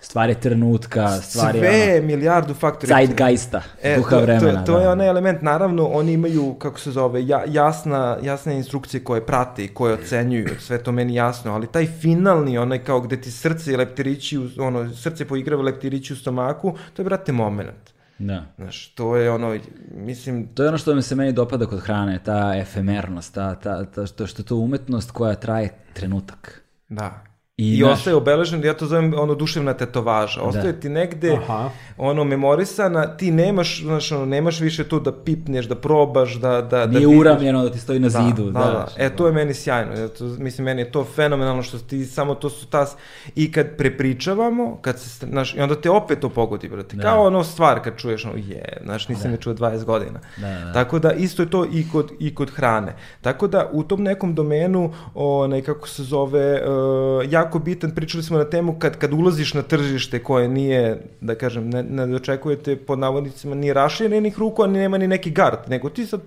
[SPEAKER 1] Stvar je trenutka, stvar
[SPEAKER 4] sve
[SPEAKER 1] je
[SPEAKER 4] je milijardu faktora.
[SPEAKER 1] ono, zeitgeista,
[SPEAKER 4] E,
[SPEAKER 1] duha
[SPEAKER 4] to,
[SPEAKER 1] vremena.
[SPEAKER 4] To, to je
[SPEAKER 1] da.
[SPEAKER 4] onaj element, naravno, oni imaju, kako se zove, ja, jasna, jasne instrukcije koje prate i koje ocenjuju, sve to meni jasno, ali taj finalni, onaj kao gde ti srce i leptirići, ono, srce poigrava leptirići u stomaku, to je, brate, moment.
[SPEAKER 1] Da.
[SPEAKER 4] Znaš, to je ono, mislim,
[SPEAKER 1] To je ono što mi se meni dopada kod hrane, ta efemernost, ta, ta, ta, što, što je to umetnost koja traje trenutak.
[SPEAKER 4] Da.
[SPEAKER 1] I,
[SPEAKER 4] I, ostaje obeležen, ja to zovem ono duševna tetovaža. Ostaje ti negde
[SPEAKER 3] Aha.
[SPEAKER 4] ono memorisana, ti nemaš, znaš, ono, nemaš više to da pipneš, da probaš, da, da, da
[SPEAKER 1] Nije
[SPEAKER 4] vidiš.
[SPEAKER 1] uramljeno da ti stoji na
[SPEAKER 4] Da,
[SPEAKER 1] zidu.
[SPEAKER 4] da, da. E, to je meni sjajno. Ja to, mislim, meni je to fenomenalno što ti samo to su tas... I kad prepričavamo, kad se, znaš, i onda te opet to pogodi, brate.
[SPEAKER 1] Da.
[SPEAKER 4] Kao ono stvar kad čuješ, ono, je, znaš, nisam je čuo 20 godina.
[SPEAKER 1] Da, da.
[SPEAKER 4] Tako da, isto je to i kod, i kod hrane. Tako da, u tom nekom domenu, onaj, kako se zove, uh, jako bitan, pričali smo na temu kad, kad ulaziš na tržište koje nije, da kažem, ne, ne dočekujete pod navodnicima ni raširenih ruku, ni nema ni neki gard, nego ti sad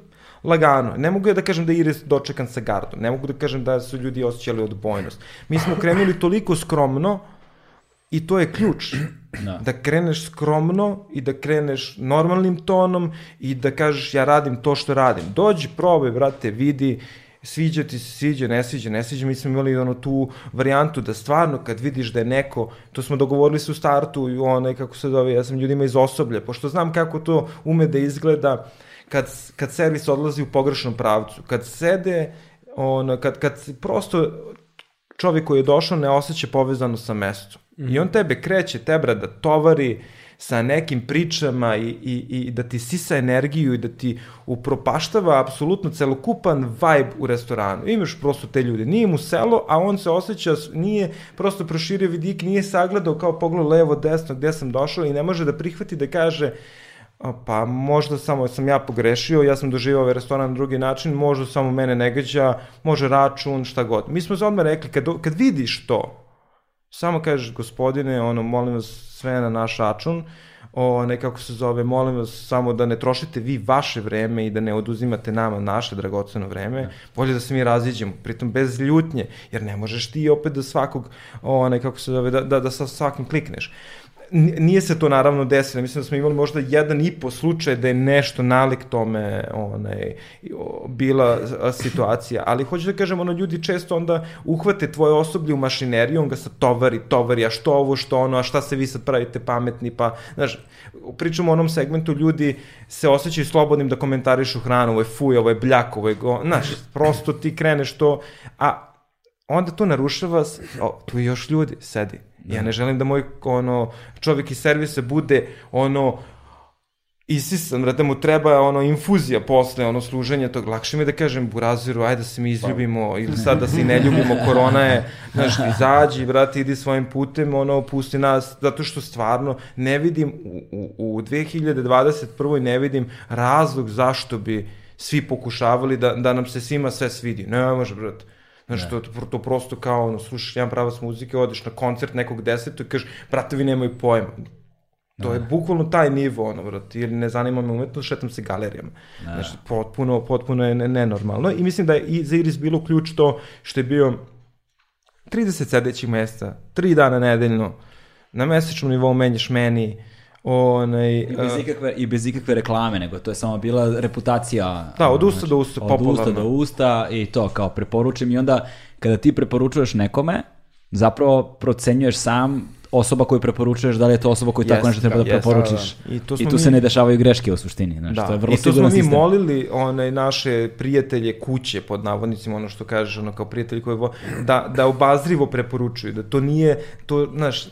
[SPEAKER 4] lagano. Ne mogu ja da kažem da je Iris dočekan sa gardom. Ne mogu da kažem da su ljudi osjećali odbojnost. Mi smo krenuli toliko skromno i to je ključ.
[SPEAKER 1] Da.
[SPEAKER 4] Da kreneš skromno i da kreneš normalnim tonom i da kažeš ja radim to što radim. Dođi, probaj, brate, vidi, sviđa ti se, sviđa, ne sviđa, ne sviđa. Mi smo imali ono tu varijantu da stvarno kad vidiš da je neko, to smo dogovorili se u startu i onaj, kako se zove, ja sam ljudima iz osoblja, pošto znam kako to ume da izgleda kad, kad servis odlazi u pogrešnom pravcu, kad sede, ono, kad, kad prosto čovjek koji je došao ne osjeća povezano sa mestom. I on tebe kreće, tebra da tovari, sa nekim pričama i, i, i da ti sisa energiju i da ti upropaštava apsolutno celokupan vibe u restoranu. Imaš prosto te ljude. Nije mu selo, a on se osjeća, nije prosto proširio vidik, nije sagledao kao pogled levo, desno, gde sam došao i ne može da prihvati da kaže pa možda samo sam ja pogrešio, ja sam doživao ovaj restoran na drugi način, možda samo mene ne gađa, može račun, šta god. Mi smo se odmah rekli, kad, kad vidiš to, samo kažeš gospodine, ono, molim vas sve na naš račun, o, nekako se zove, molim vas samo da ne trošite vi vaše vreme i da ne oduzimate nama naše dragoceno vreme, bolje da se mi raziđemo, pritom bez ljutnje, jer ne možeš ti opet da svakog, o, nekako se zove, da, da, da sa svakim klikneš nije se to naravno desilo, mislim da smo imali možda jedan i po slučaj da je nešto nalik tome onaj, bila situacija, ali hoću da kažem, ono, ljudi često onda uhvate tvoje osoblje u mašineriju, on ga sad tovari, tovari, a što ovo, što ono, a šta se vi sad pravite pametni, pa, znaš, pričamo o onom segmentu, ljudi se osjećaju slobodnim da komentarišu hranu, ovo je fuj, ovo je bljak, ovo je go, znaš, prosto ti kreneš to, a onda to narušava, o, tu još ljudi, sedi, Da. Ja ne želim da moj ono, čovjek iz servisa bude ono isisan, da mu treba ono infuzija posle ono služenja tog, lakše mi da kažem buraziru, ajde da se mi izljubimo ili sad da se i ne ljubimo, korona je, znaš, izađi, brate, idi svojim putem, ono, pusti nas, zato što stvarno ne vidim u, u, u 2021. ne vidim razlog zašto bi svi pokušavali da, da nam se svima sve svidi. Ne može, brate Znaš, to, to, to prosto kao, ono, slušaš jedan pravac muzike, odeš na koncert nekog desetog i kažeš, brate, vi nemaju pojma. To da. je bukvalno taj nivo, ono, brate, ili ne zanima me umetnost, šetam se galerijama. Da. Znači, potpuno, potpuno je nenormalno. I mislim da je i za Iris bilo ključ to što je bio 30 sedećih mesta, 3 dana nedeljno, na mesečnom nivou menjaš meni,
[SPEAKER 1] Onaj, I, bez ikakve, I bez ikakve reklame, nego to je samo bila reputacija.
[SPEAKER 4] Da, od usta znači, do usta, popularno.
[SPEAKER 1] Od usta do usta i to, kao preporučim. I onda, kada ti preporučuješ nekome, zapravo procenjuješ sam osoba koju preporučuješ, da li je to osoba koju yes, tako nešto treba da, da preporučiš. Da, da. I, to I tu mi... se ne dešavaju greške u suštini. Znači, da. to je vrlo I
[SPEAKER 4] to smo mi
[SPEAKER 1] sistem.
[SPEAKER 4] molili one naše prijatelje kuće, pod navodnicima, ono što kažeš, ono kao prijatelji koji vo, da, da obazrivo preporučuju, da to nije, to, znaš,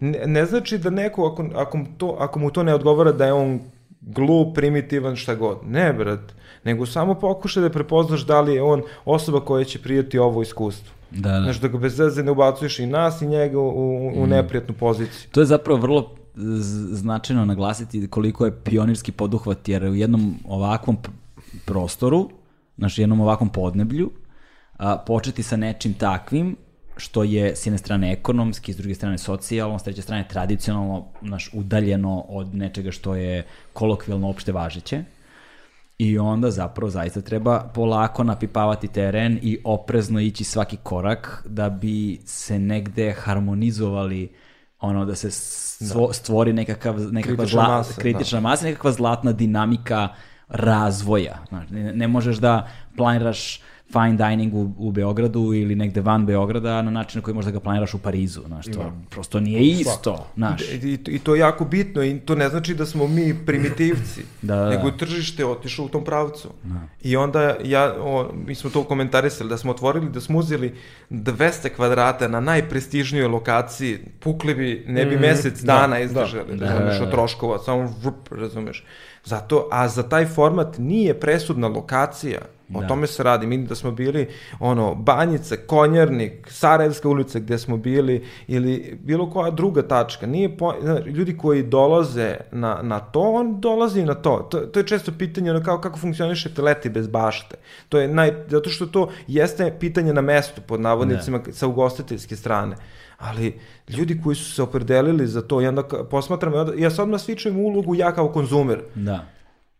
[SPEAKER 4] ne, ne znači da neko, ako, ako, to, ako mu to ne odgovara, da je on glup, primitivan, šta god. Ne, brat. Nego samo pokušaj da prepoznaš da li je on osoba koja će prijeti ovo iskustvo. Da, da. Znaš, da ga bez veze ne ubacuješ i nas i njega u, u mm. neprijatnu poziciju.
[SPEAKER 1] To je zapravo vrlo značajno naglasiti koliko je pionirski poduhvat, jer u jednom ovakvom prostoru, znaš, jednom ovakvom podneblju, a, početi sa nečim takvim što je s jedne strane ekonomski, s druge strane socijalno, s treće strane tradicionalno, naš, udaljeno od nečega što je kolokvijalno opšte važeće. I onda zapravo zaista treba polako napipavati teren i oprezno ići svaki korak da bi se negde harmonizovali ono da se da. stvori nekakav, nekakva kritična, zla, masa, kritična da. masa, nekakva zlatna dinamika razvoja. Znači, ne, ne možeš da planiraš fine dining u, u Beogradu ili negde van Beograda na način na koji možda ga planiraš u Parizu, znaš, to no. prosto nije isto, znaš.
[SPEAKER 4] I, I to je jako bitno i to ne znači da smo mi primitivci, da, da, da. nego tržište otišlo u tom pravcu. Da. I onda ja, o, mi smo to komentarisali, da smo otvorili, da smo uzeli 200 kvadrata na najprestižnijoj lokaciji, pukli bi, ne bi mm, mesec da, dana izdržali, da, razumeš, da, da, da. od troškova, samo vrup, razumeš. Zato, a za taj format nije presudna lokacija, O da. tome se radi. Mi da smo bili ono Banjica, Konjarnik, Sarajevska ulica gde smo bili ili bilo koja druga tačka. Nije po, ljudi koji dolaze na, na to, on dolazi na to. to. To je često pitanje ono kao kako funkcioniše leti bez bašte. To je naj, zato što to jeste pitanje na mestu pod navodnicima ne. sa ugostiteljske strane ali ljudi koji su se opredelili za to i onda posmatram, ja sad odmah svičujem ulogu ja kao konzumer.
[SPEAKER 1] Da.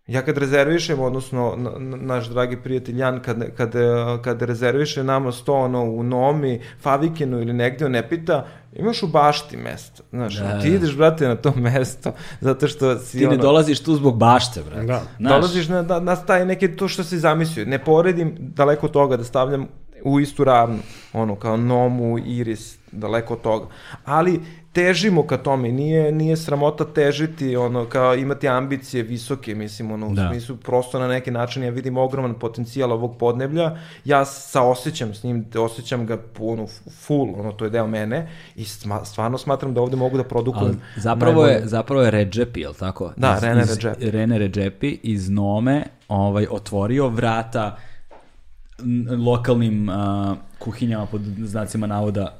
[SPEAKER 4] Ja kad rezervišem, odnosno naš dragi prijatelj Jan, kad, kad, kad rezerviše nama sto ono, u Nomi, Favikenu ili negde, on ne pita, imaš u bašti mesto. Znaš, da, ti da. ideš, brate, na to mesto, zato što si
[SPEAKER 1] Ti ne ono, dolaziš tu zbog bašte, brate.
[SPEAKER 4] Da. Znaš. Dolaziš na, na, na taj neke to što si zamislio. Ne poredim daleko toga da stavljam u istu ravnu, ono, kao Nomu, Iris, daleko od toga. Ali težimo ka tome, nije, nije sramota težiti, ono, kao imati ambicije visoke, mislim, ono, u
[SPEAKER 1] Da.
[SPEAKER 4] smislu prosto na neki način ja vidim ogroman potencijal ovog podneblja, ja saosećam s njim, osjećam ga ono, full, ono, to je deo mene i stvarno smatram da ovde mogu da
[SPEAKER 1] Ali
[SPEAKER 4] produkujem
[SPEAKER 1] zapravo je,
[SPEAKER 4] najbolje.
[SPEAKER 1] zapravo je Redžepi, je li tako?
[SPEAKER 4] Da,
[SPEAKER 1] Iz-
[SPEAKER 4] Rene Redzepi.
[SPEAKER 1] Rene Redžepi iz Nome ovaj, otvorio vrata lokalnim a, kuhinjama pod znacima navoda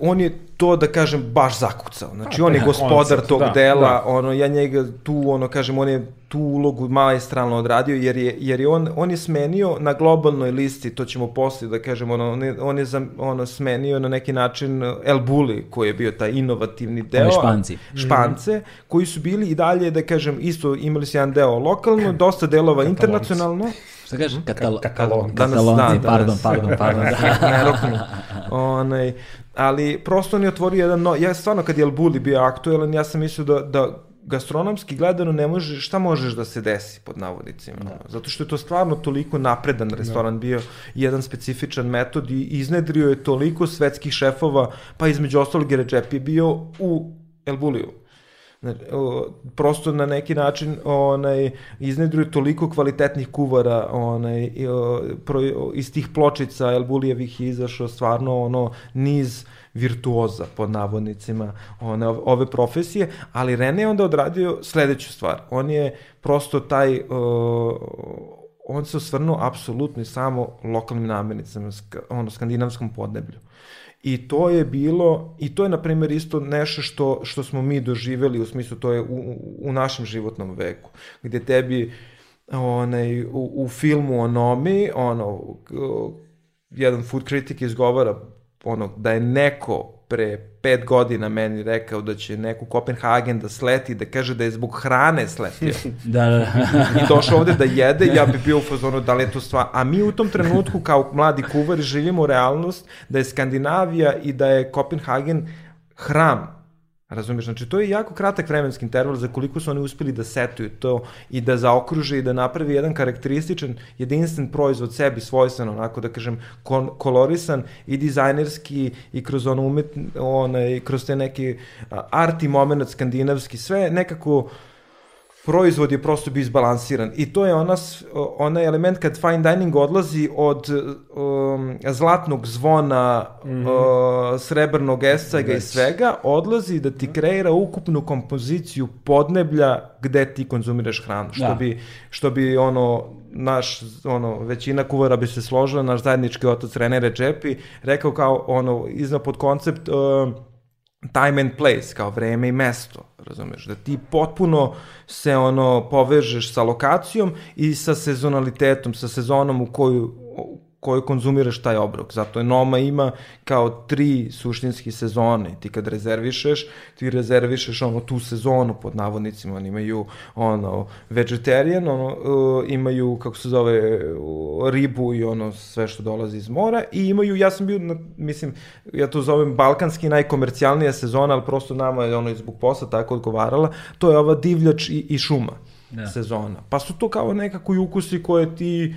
[SPEAKER 4] on je to da kažem baš zakucao. Znači on je
[SPEAKER 3] da,
[SPEAKER 4] gospodar tog
[SPEAKER 3] da,
[SPEAKER 4] dela,
[SPEAKER 3] da.
[SPEAKER 4] ono ja njega tu ono kažem on je tu ulogu maestralno odradio jer je jer je on on je smenio na globalnoj listi, to ćemo posle da kažemo, ono on je, on je zam, ono smenio na neki način El Bulli koji je bio taj inovativni deo.
[SPEAKER 1] Oni Španci.
[SPEAKER 4] Špance koji su bili i dalje da kažem isto imali su jedan deo lokalno, dosta delova internacionalno.
[SPEAKER 1] Šta kažeš? Katal
[SPEAKER 3] Katalon.
[SPEAKER 4] Danas,
[SPEAKER 1] Katalonci,
[SPEAKER 4] da,
[SPEAKER 1] pardon,
[SPEAKER 4] danas.
[SPEAKER 1] pardon, pardon. Da.
[SPEAKER 4] Onaj, ali prosto on je otvorio jedan no, ja stvarno kad je El Bulli bio aktuelan, ja sam mislio da, da gastronomski gledano ne može, šta možeš da se desi pod navodnicima. ono, Zato što je to stvarno toliko napredan restoran bio, jedan specifičan metod i iznedrio je toliko svetskih šefova, pa između ostalog je Recep je bio u El Bulliju. Znači, prosto na neki način onaj iznedruju toliko kvalitetnih kuvara onaj iz tih pločica El Bulijevih je izašao stvarno ono niz virtuoza pod navodnicima one, ove profesije, ali Rene je onda odradio sledeću stvar. On je prosto taj o, on se osvrnuo apsolutno i samo lokalnim namirnicama, ono, skandinavskom podneblju. I to je bilo, i to je, na primjer, isto nešto što, što smo mi doživeli, u smislu to je u, u, našem životnom veku, gde tebi onaj, u, u filmu o Nomi, ono, jedan food critic izgovara ono, da je neko pre pet godina meni rekao da će neko u Kopenhagen da sleti, da kaže da je zbog hrane sletio
[SPEAKER 1] da, da, da.
[SPEAKER 4] i došao ovde da jede, ja bi bio u fazonu da li je to stvar. A mi u tom trenutku kao mladi kuvari živimo realnost da je Skandinavija i da je Kopenhagen hram Razumiješ? Znači, to je jako kratak vremenski interval za koliko su oni uspeli da setuju to i da zaokruže i da napravi jedan karakterističan, jedinstven proizvod sebi svojstven, onako da kažem, kon, kolorisan i dizajnerski i kroz ono umet, onaj, kroz te neki arti moment skandinavski, sve nekako proizvod je prosto bio izbalansiran i to je ona, onaj element kad fine dining odlazi od um, zlatnog zvona, mm -hmm. uh, srebrnog escega i svega, odlazi da ti kreira ukupnu kompoziciju podneblja gde ti konzumiraš hranu, što
[SPEAKER 1] Da.
[SPEAKER 4] bi što bi ono naš ono većina kuvara bi se složila naš zajednički otac Rene Redzepi rekao kao ono iznad pod koncept uh, time and place, kao vreme i mesto, razumeš, da ti potpuno se ono povežeš sa lokacijom i sa sezonalitetom, sa sezonom u koju koju konzumiraš taj obrok. Zato je Noma ima kao tri suštinski sezone. Ti kad rezervišeš, ti rezervišeš ono tu sezonu pod navodnicima. Oni imaju ono vegetarian, ono uh, imaju kako se zove uh, ribu i ono sve što dolazi iz mora i imaju ja sam bio na, mislim ja to zovem balkanski najkomercijalnija sezona, ali prosto nama je ono i zbog posla tako odgovarala. To je ova divljač i, i šuma
[SPEAKER 1] Da.
[SPEAKER 4] sezona. Pa su to kao nekako i ukusi koje ti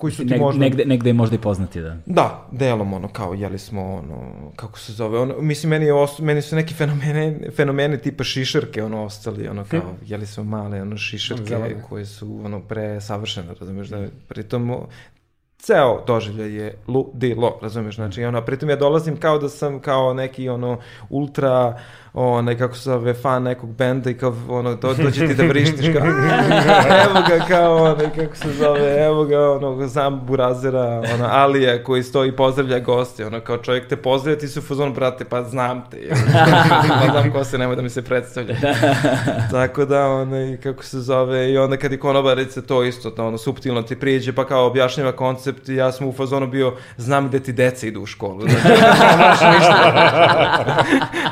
[SPEAKER 4] koji su ti
[SPEAKER 1] Neg,
[SPEAKER 4] možda...
[SPEAKER 1] negde, negde je možda i poznati, da.
[SPEAKER 4] Da, delom ono kao jeli smo ono kako se zove ono mislim meni je os, meni su neki fenomene fenomeni tipa šišarke ono ostali ono kao jeli smo male ono šišarke
[SPEAKER 3] Zelene.
[SPEAKER 4] koje su ono pre savršene razumeš da pritom ceo doživljaj je ludilo, razumeš, znači ono, pritom ja dolazim kao da sam kao neki ono ultra onaj kako se zove fan nekog benda i kao ono do, dođe ti da vrištiš kao evo ga kao onaj kako se zove evo ga ono znam burazera ono Alija koji stoji i pozdravlja goste ono kao čovjek te pozdravlja ti su u fazonu brate pa znam te je. pa znam ko se nemoj da mi se predstavlja tako da onaj kako se zove i onda kad je konobarica to isto da ono suptilno ti priđe pa kao objašnjava koncept i ja sam u fazonu bio znam gde ti deca idu u školu znači, moraš ništa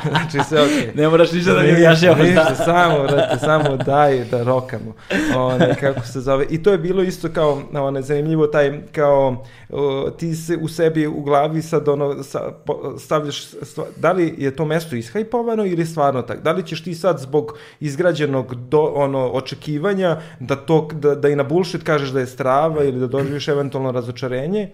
[SPEAKER 4] znači sve okej
[SPEAKER 1] Ne moraš ništa da mi
[SPEAKER 4] Ništa,
[SPEAKER 1] objašnjavaš.
[SPEAKER 4] ništa,
[SPEAKER 1] Da.
[SPEAKER 4] samo, brate, samo daj da rokamo. One, kako se zove. I to je bilo isto kao, one, zanimljivo, taj, kao, o, ti se u sebi u glavi sad, ono, sa, po, stavljaš, stva, da li je to mesto ishajpovano ili stvarno tak? Da li ćeš ti sad zbog izgrađenog do, ono, očekivanja da, to, da, da i na bullshit kažeš da je strava ili da doživiš eventualno razočarenje,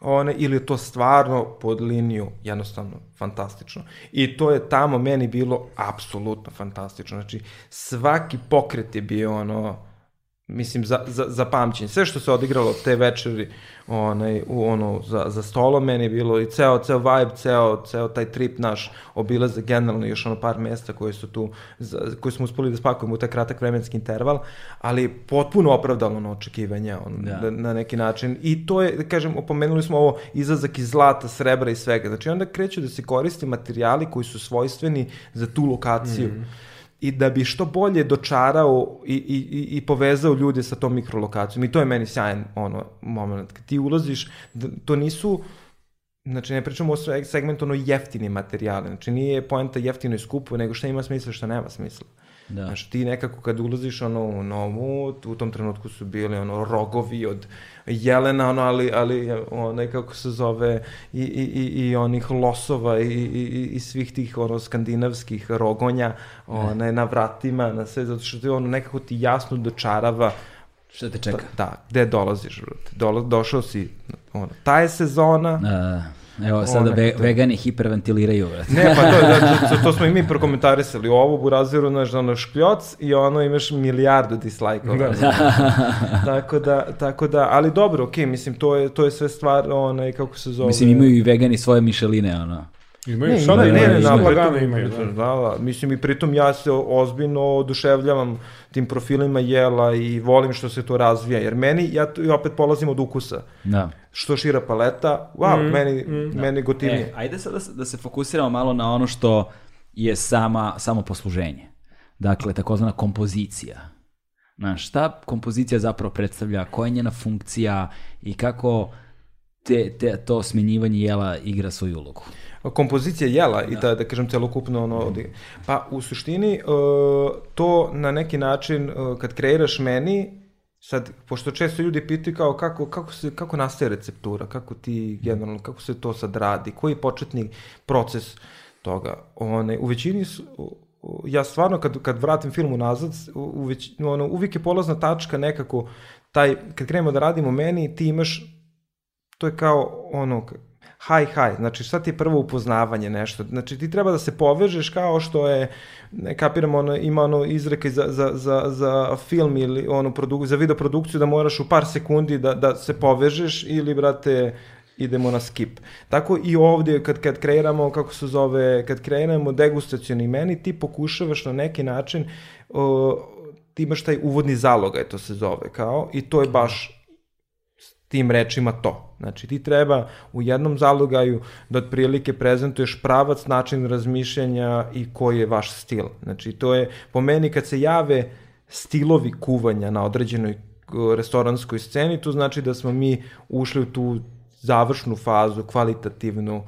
[SPEAKER 4] one, ili to stvarno pod liniju jednostavno fantastično. I to je tamo meni bilo apsolutno fantastično. Znači, svaki pokret je bio ono, mislim, za, za, za pamćenje. Sve što se odigralo te večeri onaj, u, ono, za, za stolom, meni je bilo i ceo, ceo vibe, ceo, ceo taj trip naš obilaze generalno još ono par mesta koje su tu, za, koje smo uspeli da spakujemo u taj kratak vremenski interval, ali potpuno opravdalo na očekivanja on, da. na, na neki način. I to je, da kažem, opomenuli smo ovo izlazak iz zlata, srebra i svega. Znači onda kreću da se koristi materijali koji su svojstveni za tu lokaciju. Mm -hmm i da bi što bolje dočarao i, i, i povezao ljude sa tom mikrolokacijom. I to je meni sjajan ono, moment. Kad ti ulaziš, to nisu, znači ne pričamo o segmentu ono jeftini materijale, znači nije poenta jeftino i skupo, nego šta ima smisla, šta nema smisla. Da. Znači ti nekako kad ulaziš ono u novu, u tom trenutku su bili ono rogovi od jelena, ono, ali, ali ono, kako se zove, i, i, i, i onih losova i, i, i svih tih ono, skandinavskih rogonja one, na vratima, na sve, zato što ti ono nekako ti jasno dočarava
[SPEAKER 1] Šta te čeka?
[SPEAKER 4] Da, gde dolaziš, Dola, došao si, ono, ta je sezona,
[SPEAKER 1] da. Evo, sada ve, vegani hiperventiliraju, brate.
[SPEAKER 4] Ne, pa to, da, to, to smo i mi prokomentarisali. Ovo Buraziru, znaš, ono škljoc i ono imaš milijardu dislajkova. Da. tako da, tako da, ali dobro, okej, okay, mislim, to je, to je sve stvar, onaj, kako se zove...
[SPEAKER 1] Mislim, imaju i vegani svoje mišeline, ono.
[SPEAKER 3] Imaju, ne, sada ne, ne, ne,
[SPEAKER 4] ne, ne, imaju. Da. da, da, mislim i pritom ja se ozbiljno oduševljavam tim profilima jela i volim što se to razvija, jer meni, ja, ja opet polazim od ukusa. Da. Što šira paleta, wow, mm, meni, mm, da. meni gotivnije.
[SPEAKER 1] E, ajde sad da se, da se fokusiramo malo na ono što je sama, samo posluženje. Dakle, takozvana kompozicija. Znaš, šta kompozicija zapravo predstavlja, koja je njena funkcija i kako te, te, to smenjivanje jela igra svoju ulogu?
[SPEAKER 4] Kompozicija jela da. i da, da kažem celokupno ono, pa u suštini uh, to na neki način uh, kad kreiraš meni, sad, pošto često ljudi pitaju kao kako, kako, se, kako nastaje receptura, kako ti generalno, kako se to sad radi, koji je početni proces toga. One, u većini su, ja stvarno kad, kad vratim film unazad, u već, ono, uvijek je polazna tačka nekako, taj, kad krenemo da radimo meni, ti imaš, to je kao ono, high high, znači šta ti je prvo upoznavanje nešto, znači ti treba da se povežeš kao što je, ne kapiram, ono, ima ono izreka za, za, za, za film ili ono, produk, za video produkciju da moraš u par sekundi da, da se povežeš ili, brate, idemo na skip. Tako i ovdje kad, kad kreiramo, kako se zove, kad kreiramo degustacioni meni, ti pokušavaš na neki način, o, ti imaš taj uvodni zalogaj, to se zove, kao, i to je baš tim rečima to. Znači ti treba u jednom zalogaju da otprilike prezentuješ pravac, način razmišljanja i koji je vaš stil. Znači to je, po meni kad se jave stilovi kuvanja na određenoj restoranskoj sceni, to znači da smo mi ušli u tu završnu fazu, kvalitativnu,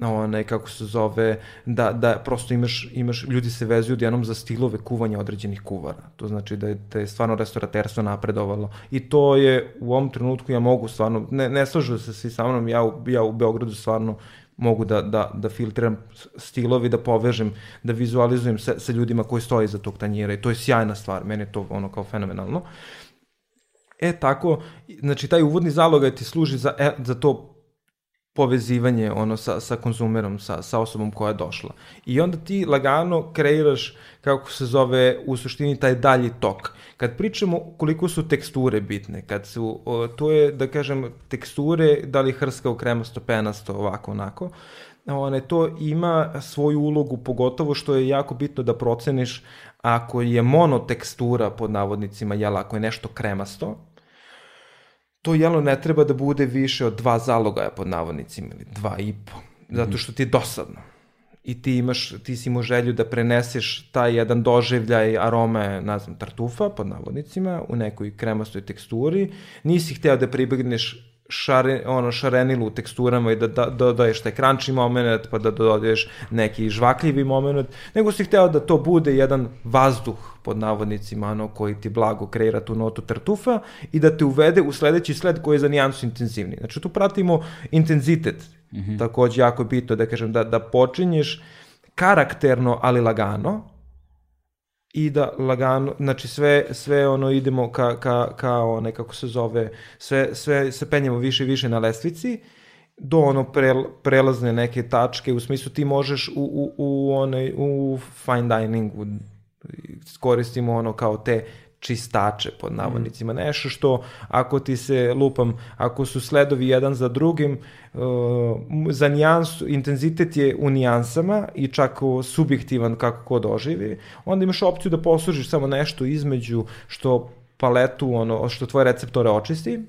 [SPEAKER 4] onaj, kako se zove, da, da prosto imaš, imaš, ljudi se vezuju odjednom za stilove kuvanja određenih kuvara. To znači da je, da je stvarno restoraterstvo napredovalo. I to je u ovom trenutku ja mogu stvarno, ne, ne slažu se svi sa mnom, ja, u, ja u Beogradu stvarno mogu da, da, da filtriram stilovi, da povežem, da vizualizujem sa, sa ljudima koji stoje iza tog tanjira i to je sjajna stvar, meni je to ono kao fenomenalno. E tako, znači taj uvodni zalogaj ti služi za, e, za to povezivanje ono sa, sa konzumerom, sa, sa osobom koja je došla. I onda ti lagano kreiraš, kako se zove, u suštini taj dalji tok. Kad pričamo koliko su teksture bitne, kad su, o, to je, da kažem, teksture, da li hrskao, kremasto, penasto, ovako, onako, one, to ima svoju ulogu, pogotovo što je jako bitno da proceniš ako je monotekstura, pod navodnicima, jela, ako je nešto kremasto, to jelo ne treba da bude više od dva zalogaja pod navodnicima ili dva i po, zato mhm. što ti je dosadno. I ti imaš, ti si imao želju da preneseš taj jedan doživljaj arome, ne znam, tartufa pod navodnicima u nekoj kremastoj teksturi. Nisi hteo da pribegneš šare, ono, šarenilu u teksturama i da, da, da dodaješ taj crunchy moment, pa da dodaješ neki žvakljivi moment, nego si hteo da to bude jedan vazduh pod navodnicima, ono, koji ti blago kreira tu notu tartufa i da te uvede u sledeći sled koji je za nijansu intenzivni. Znači, tu pratimo intenzitet, mm -hmm. takođe jako bitno da kažem, da, da počinješ karakterno, ali lagano, i da lagano, znači sve, sve ono idemo ka, ka, ka one, kako se zove, sve, sve se penjemo više i više na lestvici do ono prel, prelazne neke tačke, u smislu ti možeš u, u, u, onaj, u fine diningu koristimo ono kao te čistače pod navodnicima. Mm. Nešto što ako ti se lupam, ako su sledovi jedan za drugim, uh, za nijansu, intenzitet je u nijansama i čak subjektivan kako ko doživi, onda imaš opciju da poslužiš samo nešto između što paletu, ono, što tvoje receptore očisti,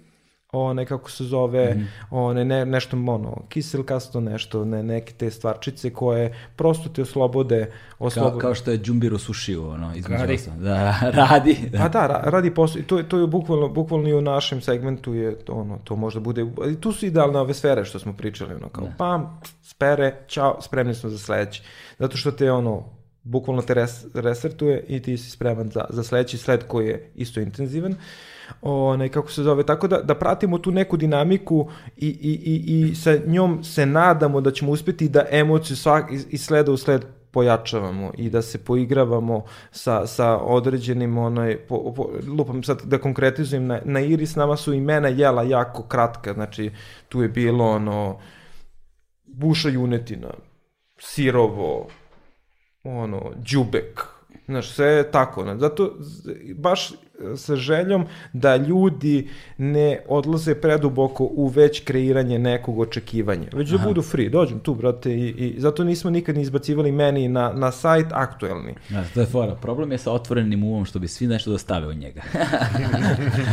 [SPEAKER 4] one kako se zove, mm. one ne, nešto ono kiselkasto nešto, ne neke te stvarčice koje prosto te oslobode, oslobode.
[SPEAKER 1] Kao, kao što je Džumbiru sušio, ono, između radi. Da, radi.
[SPEAKER 4] Da. A da, radi posao, to, to je bukvalno, bukvalno i u našem segmentu je to, ono, to možda bude, i tu su idealne ove sfere što smo pričali, ono, kao da. pam, spere, čao, spremni smo za sledeći. Zato što te, ono, bukvalno te res, resertuje i ti si spreman za, za sledeći sled koji je isto intenzivan. Uh, onaj, kako se zove, tako da, da pratimo tu neku dinamiku i, i, i, i sa njom se nadamo da ćemo uspeti da emociju svak, iz, sleda u sled pojačavamo i da se poigravamo sa, sa određenim onaj, po, po, lupam sad da konkretizujem, na, na Iris nama su imena jela jako kratka, znači tu je bilo ono buša junetina, sirovo, ono, džubek, Znaš, sve je tako. Ne? Zato, baš sa željom da ljudi ne odlaze preduboko u već kreiranje nekog očekivanja. Već da budu free. Dođem tu, brate, i, i zato nismo nikad ni izbacivali meni na, na sajt aktuelni.
[SPEAKER 1] Ja, to je fora. Problem je sa otvorenim umom što bi svi nešto dostave u njega.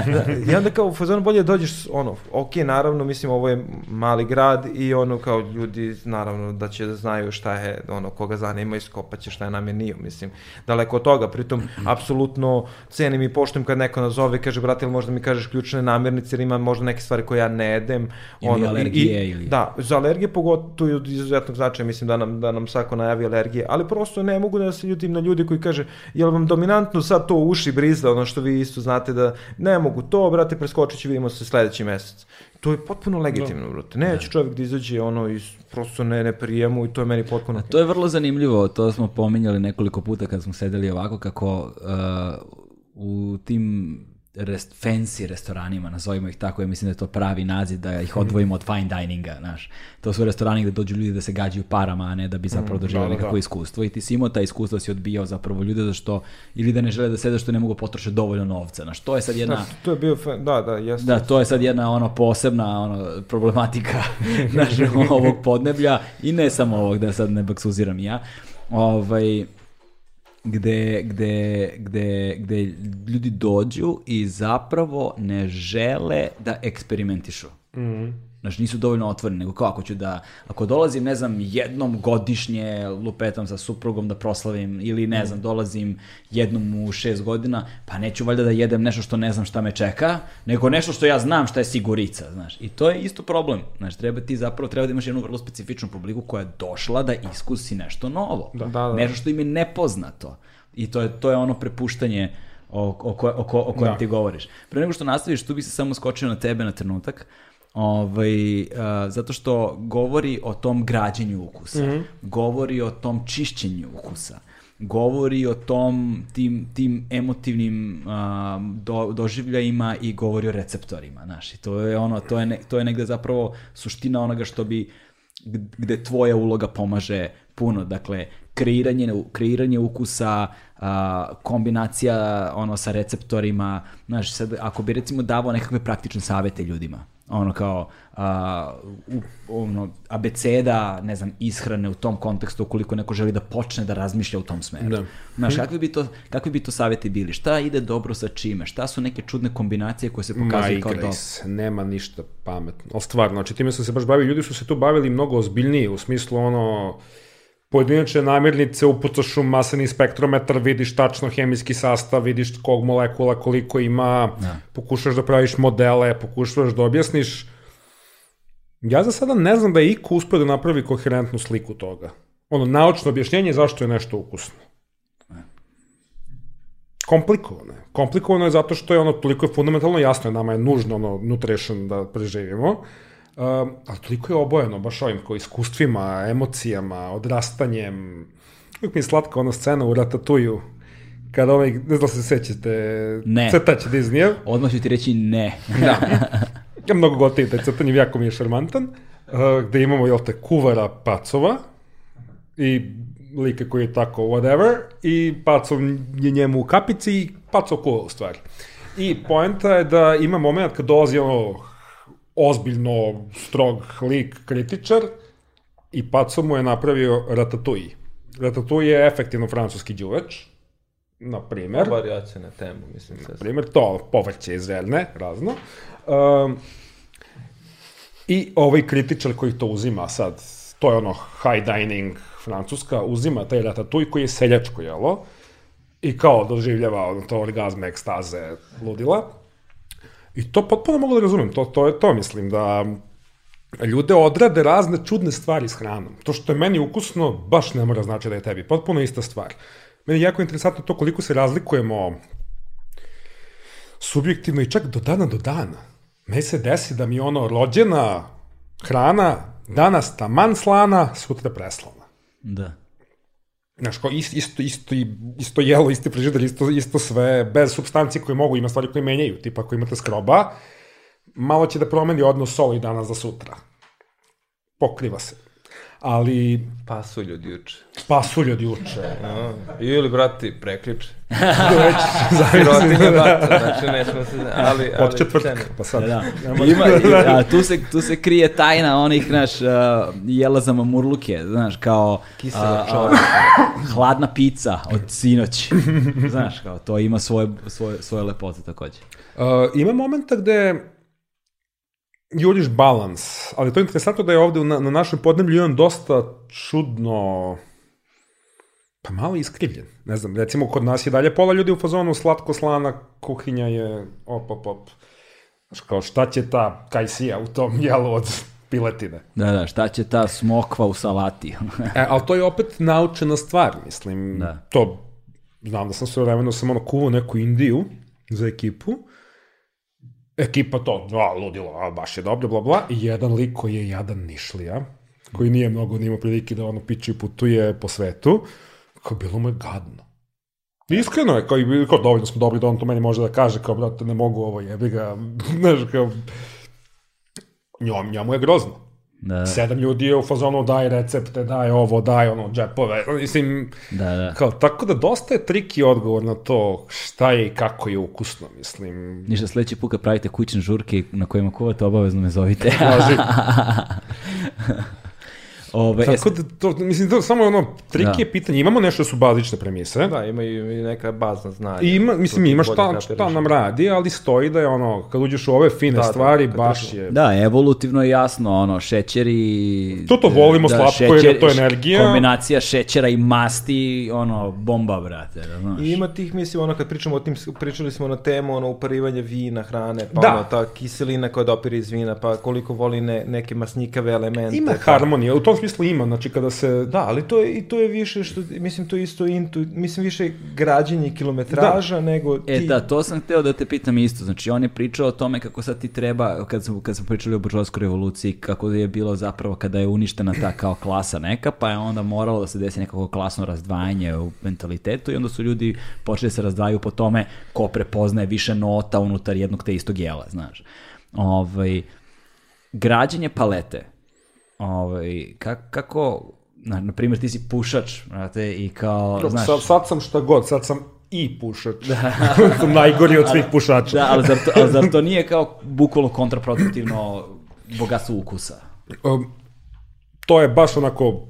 [SPEAKER 4] da, I onda kao u fazonu bolje dođeš, ono, ok, naravno, mislim, ovo je mali grad i ono, kao ljudi, naravno, da će da znaju šta je, ono, koga zanima iskopaće šta je nam je nije, mislim, daleko od toga, pritom, apsolutno cenim i pošto poštujem kad neko nazove i kaže, brate, ili možda mi kažeš ključne namirnice, ili ima možda neke stvari koje ja ne jedem.
[SPEAKER 1] Ili ono, alergije. I, ili...
[SPEAKER 4] Da, za alergije pogotovo i od izuzetnog značaja, mislim da nam, da nam svako najavi alergije, ali prosto ne mogu da se ljutim na ljudi koji kaže, jel vam dominantno sad to uši brizla, ono što vi isto znate da ne mogu to, brate, preskočit ću, vidimo se sledeći mesec. To je potpuno legitimno, brate. Neće da. čovjek da izađe ono iz prosto ne, ne prijemu i to je meni potpuno...
[SPEAKER 1] A to je vrlo zanimljivo, to smo pominjali nekoliko puta kad smo sedeli ovako, kako uh, u tim rest, fancy restoranima, nazovimo ih tako, ja mislim da je to pravi naziv, da ih odvojimo od fine dininga, znaš. To su restorani gde dođu ljudi da se gađaju parama, a ne da bi zapravo mm, doživali da, da, nekako da. iskustvo. I ti si imao ta iskustvo, si odbijao zapravo ljude za što, ili da ne žele da sede što ne mogu potrošiti dovoljno novca, znaš. To je sad jedna... Da,
[SPEAKER 4] to je bio, da, da, jeste.
[SPEAKER 1] Da, to je sad jedna ono posebna ono, problematika našeg ovog podneblja i ne samo ovog, da sad ne baksuziram ja. Ovaj, gde, gde, gde, gde ljudi dođu i zapravo ne žele da eksperimentišu. Mm. Znači, nisu dovoljno otvoreni, nego kao ako ću da, ako dolazim, ne znam, jednom godišnje lupetam sa suprugom da proslavim, ili ne znam, dolazim jednom u šest godina, pa neću valjda da jedem nešto što ne znam šta me čeka, nego nešto što ja znam šta je sigurica, znaš. I to je isto problem. Znači, treba ti zapravo, treba da imaš jednu vrlo specifičnu publiku koja je došla da iskusi nešto novo. Da, da, da. Nešto što im je nepoznato. I to je, to je ono prepuštanje o, o, ko, o, ko, o kojem da. ti govoriš. Pre nego što nastaviš, tu bi se samo skočio na tebe na trenutak, ovaj, uh, zato što govori o tom građenju ukusa, mm -hmm. govori o tom čišćenju ukusa, govori o tom tim, tim emotivnim uh, do, doživljajima i govori o receptorima, znaš, i to je ono, to je, ne, to je negde zapravo suština onoga što bi gde tvoja uloga pomaže puno, dakle, kreiranje, kreiranje ukusa, a, kombinacija ono sa receptorima, znaš, sad, ako bi recimo davao nekakve praktične savete ljudima, ono kao a, u, ono, abeceda, ne znam, ishrane u tom kontekstu ukoliko neko želi da počne da razmišlja u tom smeru. Da. Znaš, kakvi bi, to, kakvi bi to saveti bili? Šta ide dobro sa čime? Šta su neke čudne kombinacije koje se pokazuju kao dobro?
[SPEAKER 3] nema ništa pametno. Ali stvarno, znači time su se baš bavili, ljudi su se tu bavili mnogo ozbiljnije, u smislu ono, pojedinačne namirnice, upucaš u masani spektrometar, vidiš tačno hemijski sastav, vidiš kog molekula koliko ima, ja. pokušaš da praviš modele, pokušaš da objasniš. Ja za sada ne znam da je iko uspio da napravi koherentnu sliku toga. Ono, naučno objašnjenje zašto je nešto ukusno. Komplikovano je. Komplikovano je zato što je ono toliko je fundamentalno jasno, nama je nužno ono nutrition da preživimo. Uh, ali toliko je obojeno, baš ovim kao iskustvima, emocijama, odrastanjem. Uvijek mi je slatka ona scena u Ratatuju, kada onaj, ne znam se sećate,
[SPEAKER 1] ne.
[SPEAKER 3] crtač Disneya.
[SPEAKER 1] Odmah ću ti reći ne. da.
[SPEAKER 3] Ja mnogo gotivim taj crtanj, jako mi je šarmantan. Uh, uh, gde imamo, jel te, kuvara pacova i lika koji je tako whatever i pacov je njemu u kapici i pacov kuva u stvari. I poenta je da ima moment kad dolazi ono ozbiljno strog lik kritičar i pacov mu je napravio ratatouille. Ratatouille je efektivno francuski đuveč, na primer.
[SPEAKER 4] Variacija na temu, mislim.
[SPEAKER 3] Na primer, to povrće iz Verne, razno. Um, I ovaj kritičar koji to uzima sad, to je ono high dining Francuska, uzima taj ratatouille koji je seljačko jelo i kao doživljava ono, to orgazme, ekstaze, ludila. I to potpuno mogu da razumem, to, to je to, mislim, da ljude odrade razne čudne stvari s hranom. To što je meni ukusno, baš ne mora znači da je tebi. Potpuno ista stvar. Meni je jako interesantno to koliko se razlikujemo subjektivno i čak do dana do dana. Meni se desi da mi ono rođena hrana danas taman slana, sutra preslana.
[SPEAKER 1] Da.
[SPEAKER 3] Znaš, kao isto, isto, isto, isto jelo, isti frižider, isto, isto sve, bez substancije koje mogu, ima stvari koje menjaju, tipa ako imate skroba, malo će da promeni odnos soli danas za sutra. Pokriva se. Ali
[SPEAKER 4] Pasulj od juče.
[SPEAKER 3] pasulj od juče.
[SPEAKER 4] No. Ili, brati, prekliče.
[SPEAKER 3] Već
[SPEAKER 4] Sirotinja bata, znači nećemo se... Ali, ali,
[SPEAKER 3] od četvrtka, pa sad.
[SPEAKER 1] Da, da. Ima, i- a, tu, se, tu se krije tajna onih, znaš, uh, jela za mamurluke, znaš, kao...
[SPEAKER 4] Kisela
[SPEAKER 1] a,
[SPEAKER 4] čorba.
[SPEAKER 1] hladna pizza od sinoć. znaš, kao, to ima svoje, svoje, svoje lepote takođe.
[SPEAKER 3] Uh, ima momenta gde juriš balans, ali to je interesantno da je ovde na, na našem podneblju jedan dosta čudno pa malo iskrivljen. Ne znam, recimo kod nas je dalje pola ljudi u fazonu slatko-slana kuhinja je op, op, op. Znaš, kao šta će ta kajsija u tom jelu od piletine?
[SPEAKER 1] Da, da, šta će ta smokva u salati?
[SPEAKER 3] E, ali to je opet naučena stvar, mislim.
[SPEAKER 1] Da.
[SPEAKER 3] To, znam da sam sve vremeno sam ono kuvao neku Indiju za ekipu. Ekipa to, a, ludilo, a, baš je dobro, bla, bla. I jedan lik koji je jadan nišlija, koji nije mnogo nima prilike da ono piče i putuje po svetu, kao bilo mu je gadno. Iskreno je, kao, kao dovoljno smo dobri da on to meni može da kaže, kao, brate, ne mogu ovo, jebi ga, znaš, kao, njom, njemu je grozno.
[SPEAKER 1] Da,
[SPEAKER 3] Sedam ljudi je u fazonu daj recepte, daj ovo, daj ono, džepove, mislim,
[SPEAKER 1] da, da.
[SPEAKER 3] kao, tako da dosta je triki odgovor na to šta je i kako je ukusno, mislim.
[SPEAKER 1] Ništa, sledeći put kad pravite kućne žurke na kojima kuvate, obavezno me zovite. Ove,
[SPEAKER 3] Tako da, to, mislim, to samo ono, triki
[SPEAKER 1] Da.
[SPEAKER 3] je pitanje, imamo nešto su bazične premise,
[SPEAKER 4] Da, ima i i neka bazna znanja.
[SPEAKER 3] I ima, mislim, ima šta, šta nam radi, ali stoji da je ono, kad uđeš u ove fine
[SPEAKER 4] Da, da,
[SPEAKER 3] stvari,
[SPEAKER 4] kad
[SPEAKER 3] baš je...
[SPEAKER 1] Da, evolutivno je jasno, ono, šećeri...
[SPEAKER 3] To to volimo slatko jer je to energija.
[SPEAKER 1] Kombinacija šećera i masti, ono, bomba, brate, znaš.
[SPEAKER 4] I ima tih, mislim, ono, kad pričamo o tim, pričali smo na temu, ono, uparivanje vina, hrane, pa
[SPEAKER 3] Da.
[SPEAKER 4] ono, ta kiselina koja dopire iz vina, pa koliko voli ne, neke masnikave elemente.
[SPEAKER 3] Ima
[SPEAKER 4] pa,
[SPEAKER 3] harmonija, u tom smislu ima, znači kada se...
[SPEAKER 4] Da, ali to je, i to je više što, mislim, to je isto intu, mislim, više građenje kilometraža nego ti...
[SPEAKER 1] E da, to sam hteo da te pitam isto. Znači, on je pričao o tome kako sad ti treba, kad smo, kad smo pričali o buržovskoj revoluciji, kako je bilo zapravo kada je uništena ta kao klasa neka, pa je onda moralo da se desi nekako klasno razdvajanje u mentalitetu i onda su ljudi počeli da se razdvajaju po tome ko prepoznaje više nota unutar jednog te istog jela, znaš. Ovaj, građenje palete, ovaj, ka, kako, na, na primjer ti si pušač, znate, i kao, znaš,
[SPEAKER 3] Sad, sad sam šta god, sad sam i pušač. sam najgori od svih pušača.
[SPEAKER 1] Da, ali zar to, ali zar to nije kao bukvalno kontraproduktivno bogatstvo ukusa?
[SPEAKER 3] Um, to je baš onako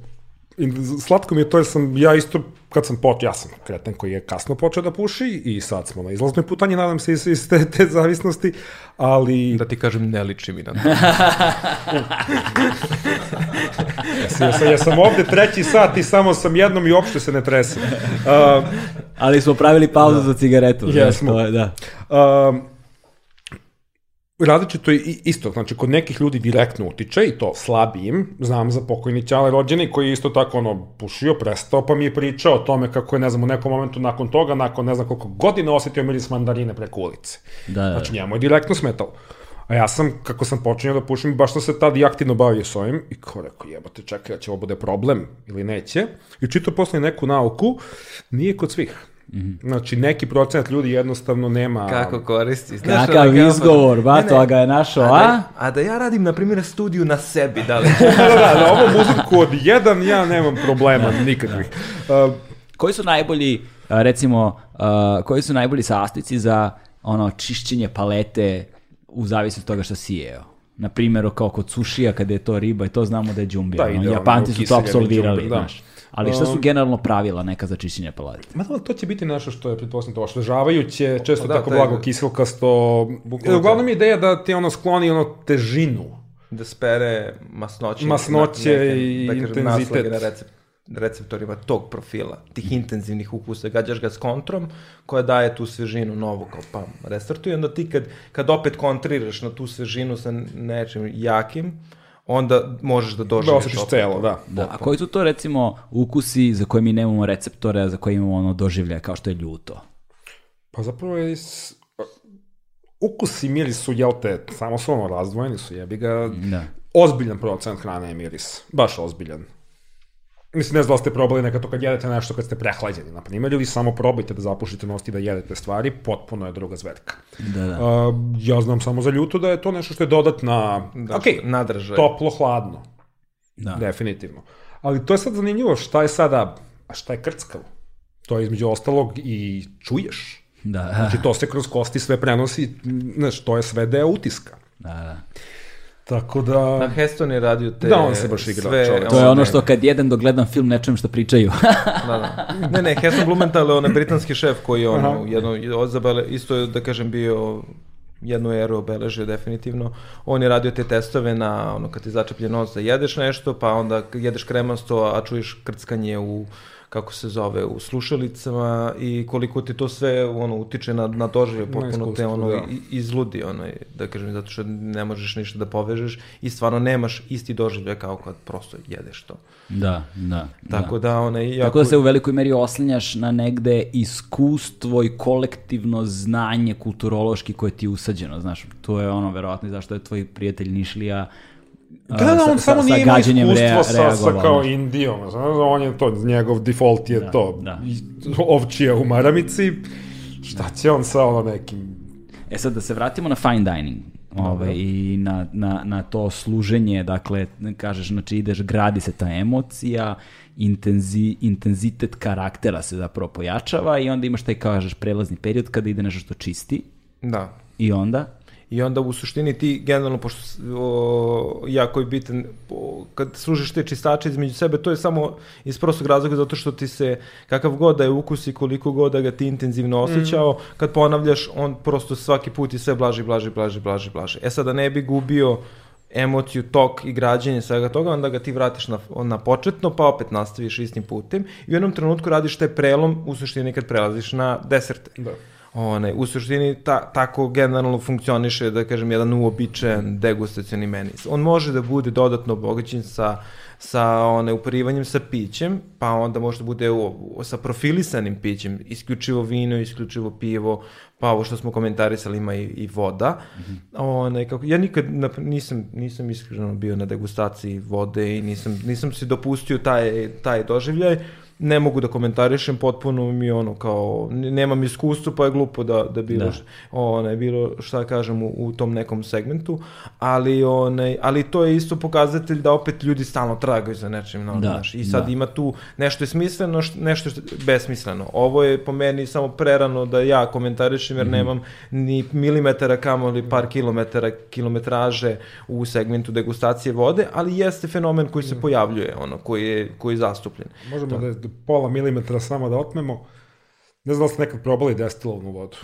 [SPEAKER 3] slatko mi je to jer sam ja isto kad sam počeo, ja sam kreten koji je kasno počeo da puši i sad smo na izlaznoj putanji, nadam se iz, iz te, te zavisnosti, ali
[SPEAKER 4] Da ti kažem, ne liči mi na to.
[SPEAKER 3] ja sam, ja sam, ja sam ovde treći sat i samo sam jednom i uopšte se ne tresem. Uh,
[SPEAKER 1] Ali smo pravili pauzu za cigaretu.
[SPEAKER 3] Jesmo.
[SPEAKER 1] to je, da.
[SPEAKER 3] Um, različito je i- isto, znači kod nekih ljudi direktno utiče i to slabijim, znam za pokojni Ćale rođeni koji je isto tako ono pušio, prestao pa mi je pričao o tome kako je ne znam u nekom momentu nakon toga, nakon ne znam koliko godina osetio miris mandarine preko ulice.
[SPEAKER 1] Da, da.
[SPEAKER 3] Znači njemu je direktno smetalo. A ja sam, kako sam počinio da pušim, baš sam se tad i aktivno bavio s ovim i kao rekao, jebate, čekaj, da će ovo bude problem ili neće. I čito posle neku nauku, nije kod svih. Znači, neki procenat ljudi jednostavno nema...
[SPEAKER 4] Kako koristi. Znaš,
[SPEAKER 1] Kakav
[SPEAKER 4] kao-
[SPEAKER 1] izgovor,
[SPEAKER 4] Ne,
[SPEAKER 1] bato,
[SPEAKER 4] ne.
[SPEAKER 1] a ga je našao,
[SPEAKER 4] A
[SPEAKER 1] a?
[SPEAKER 4] da, a da ja radim, na primjer, studiju na sebi, da li?
[SPEAKER 3] da, da, da, na ovu muziku od jedan ja nemam problema nikakvih. Uh,
[SPEAKER 1] Koji su najbolji, a, recimo, a, koji su najbolji sastojci za ono čišćenje palete u zavisnosti od toga što si jeo? Na primjer, kao kod sušija kada je to riba i to znamo da je džumbija.
[SPEAKER 3] Da,
[SPEAKER 1] ono, Japanci su to apsolvirali,
[SPEAKER 3] džumbir, da.
[SPEAKER 1] znaš. Ali šta su
[SPEAKER 3] Um,
[SPEAKER 1] generalno pravila neka za čišćenje palete?
[SPEAKER 3] Ma da, to će biti nešto što je, pretpostavljam, to osvežavajuće, često
[SPEAKER 4] Da,
[SPEAKER 3] tako
[SPEAKER 4] taj-
[SPEAKER 3] blago kiselkasto.
[SPEAKER 4] Bukvalno
[SPEAKER 3] Uglavnom je ideja da ti ono skloni ono težinu.
[SPEAKER 4] da spere masnoće,
[SPEAKER 3] Masnoće i
[SPEAKER 4] kažem,
[SPEAKER 3] intenzitet.
[SPEAKER 4] na recept, receptorima tog profila, tih intenzivnih ukusa, gađaš ga s kontrom koja daje tu svežinu novu kao pam, restartuje, i onda ti kad, kad opet kontriraš na tu svežinu sa nečim jakim, onda možeš da
[SPEAKER 3] Da
[SPEAKER 4] doživiš
[SPEAKER 3] osjetiš
[SPEAKER 4] opet
[SPEAKER 3] celo, da.
[SPEAKER 1] Da, a koji su to recimo ukusi za koje mi nemamo receptore, a za koje imamo ono doživlje, kao što je ljuto?
[SPEAKER 3] Pa zapravo je... s- Ukus i miris su, jel te, samo su ono razdvojeni su, jebi ga.
[SPEAKER 1] Da.
[SPEAKER 3] Ozbiljan procent hrane je miris. Baš ozbiljan. Mislim, ne znam da ste probali nekad to kad jedete nešto kad ste prehlađeni, na primjer, ili samo probajte da zapušite nos i da jedete stvari, potpuno je druga zvetka.
[SPEAKER 1] Da, da.
[SPEAKER 3] Uh, ja znam samo za ljuto da je to nešto što je dodatna,
[SPEAKER 4] Da,
[SPEAKER 3] ok,
[SPEAKER 4] nadražaj.
[SPEAKER 3] toplo, hladno,
[SPEAKER 1] da.
[SPEAKER 3] definitivno. Ali to je sad zanimljivo, šta je sada, a šta je krckavo? To je između ostalog i čuješ.
[SPEAKER 1] Da,
[SPEAKER 3] Znači, to se kroz kosti sve prenosi, znaš, to je sve deo utiska.
[SPEAKER 1] da, da.
[SPEAKER 3] Tako da...
[SPEAKER 4] Na Heston je radio te
[SPEAKER 3] Da, on se baš igra,
[SPEAKER 4] sve,
[SPEAKER 3] čovek.
[SPEAKER 1] To je ono što kad jedem dok gledam film ne čujem što pričaju.
[SPEAKER 4] Da, da. Ne, ne, Heston Blumenthal je onaj britanski šef koji je ono, jedno, odzabele, isto je, da kažem, bio jednu eru obeležio definitivno. On je radio te testove na ono kad ti začeplje nos da jedeš nešto, pa onda jedeš kremasto, a čuješ krckanje u kako se zove, u slušalicama i koliko ti to sve ono utiče na, na doživlje, potpuno te ono
[SPEAKER 3] da.
[SPEAKER 4] i- izludi, onaj, da kažem, zato što ne možeš ništa da povežeš i stvarno nemaš isti doživlje kao kad prosto jedeš to.
[SPEAKER 1] da, da.
[SPEAKER 4] Tako da, onaj, jako...
[SPEAKER 1] Tako da se u velikoj meri oslanjaš na negde iskustvo i kolektivno znanje kulturološki koje ti je usađeno, znaš. To je ono, verovatno, i zašto je tvoj prijatelj Nišlija
[SPEAKER 3] Da, da, on
[SPEAKER 1] sa-
[SPEAKER 3] samo
[SPEAKER 1] sa
[SPEAKER 3] nije imao iskustvo sa, sa kao. Indijom, znaš, on je to, njegov default je
[SPEAKER 1] Da,
[SPEAKER 3] to,
[SPEAKER 1] da.
[SPEAKER 3] ovčija u maramici, šta će on sa ono nekim...
[SPEAKER 1] E sad da se vratimo na fine dining ovaj, i na, na, na to služenje, dakle, kažeš, znači ideš, gradi se ta emocija, intenzi, intenzitet karaktera se zapravo pojačava i onda imaš taj, kažeš, prelazni period kada ide nešto što čisti
[SPEAKER 4] Da.
[SPEAKER 1] i onda,
[SPEAKER 4] I onda u suštini ti generalno, pošto o, jako je bitan, o, kad služiš te čistače između sebe, to je samo iz prostog razloga zato što ti se, kakav god da je ukus i koliko god da ga ti intenzivno osjećao, kad ponavljaš, on prosto svaki put je sve blaži, blaži, blaži, blaži, blaži. E sad da ne bi gubio emociju, tok i građenje svega toga, onda ga ti vratiš na, na početno, pa opet nastaviš istim putem i u jednom trenutku radiš taj prelom, u suštini kad prelaziš na deserte.
[SPEAKER 3] Da.
[SPEAKER 4] Onaj, u suštini ta, tako generalno funkcioniše, da kažem, jedan uobičajen degustacioni menis. On može da bude dodatno obogaćen sa, sa one, uparivanjem sa pićem, pa onda može da bude u, u- sa profilisanim pićem, isključivo vino, isključivo pivo, pa ovo što smo komentarisali ima i, i voda. Onaj, kako, ja nikad nap- nisam, nisam iskreno bio na degustaciji vode i nisam, nisam si dopustio taj, taj doživljaj, ne mogu da komentarišem, potpuno mi ono kao, nemam iskustvo pa je glupo da, da bilo,
[SPEAKER 1] Da.
[SPEAKER 4] Onaj, bilo šta kažem u, u tom nekom segmentu, ali, onaj, ali to je isto pokazatelj da opet ljudi stalno tragaju za nečim. No,
[SPEAKER 1] Da,
[SPEAKER 4] znaš, I sad
[SPEAKER 1] da.
[SPEAKER 4] ima tu nešto je smisleno, št- nešto je besmisleno. Ovo je po meni samo prerano da ja komentarišem
[SPEAKER 1] Mhm.
[SPEAKER 4] jer nemam ni milimetara kamoli par kilometara kilometraže u segmentu degustacije vode, ali jeste fenomen koji
[SPEAKER 1] Mhm.
[SPEAKER 4] se pojavljuje, ono, koji je, koji je zastupljen.
[SPEAKER 3] Možemo da, da pola milimetra samo da otmemo. Ne znam da li ste nekad probali destilovnu vodu.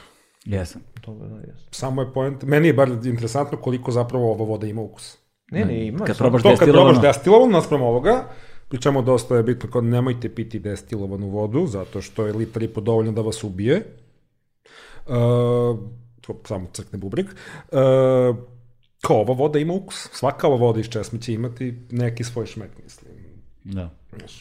[SPEAKER 1] jesam.
[SPEAKER 4] To da, jes.
[SPEAKER 3] Samo je point, meni je bar interesantno koliko zapravo ova voda ima ukus.
[SPEAKER 4] Ne, ne, ima.
[SPEAKER 1] Kad probaš
[SPEAKER 3] To kad
[SPEAKER 1] destilovano,
[SPEAKER 3] probaš destilovanu naspram ovoga, pričamo dosta je bitno kao nemojte piti destilovanu vodu, zato što je litar i po dovoljno da vas ubije. Uh, to samo crkne bubreg. Uh, kao ova voda ima ukus. Svaka ova voda iz česme će imati neki svoj šmek, mislim.
[SPEAKER 1] Da.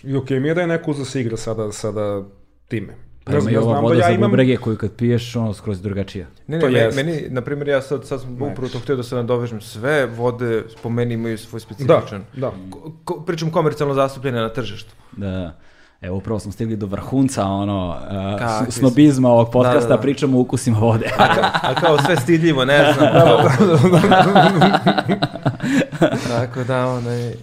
[SPEAKER 3] I okej mi je da je neko uzeo se igra sada, sada time.
[SPEAKER 1] Pa ima i ova voda za bubrege koju kad piješ, ono, skroz drugačija.
[SPEAKER 4] Ne,
[SPEAKER 3] To
[SPEAKER 4] ne, me-
[SPEAKER 3] jest.
[SPEAKER 4] meni, na primjer, ja sad, sad sam upravo to htio da se nadovežem, sve vode po meni imaju svoj specifičan.
[SPEAKER 3] Da, da.
[SPEAKER 4] Ko, ko, pričam komercijalno zastupljene na tržištu.
[SPEAKER 1] Da, da. Evo, upravo smo stigli do vrhunca, ono, uh, snobizma ovog podcasta,
[SPEAKER 4] Da, da, da.
[SPEAKER 1] pričamo o ukusima vode.
[SPEAKER 4] A, ka, a kao sve stidljivo, ne znam. Kao, tako da, onaj, uh,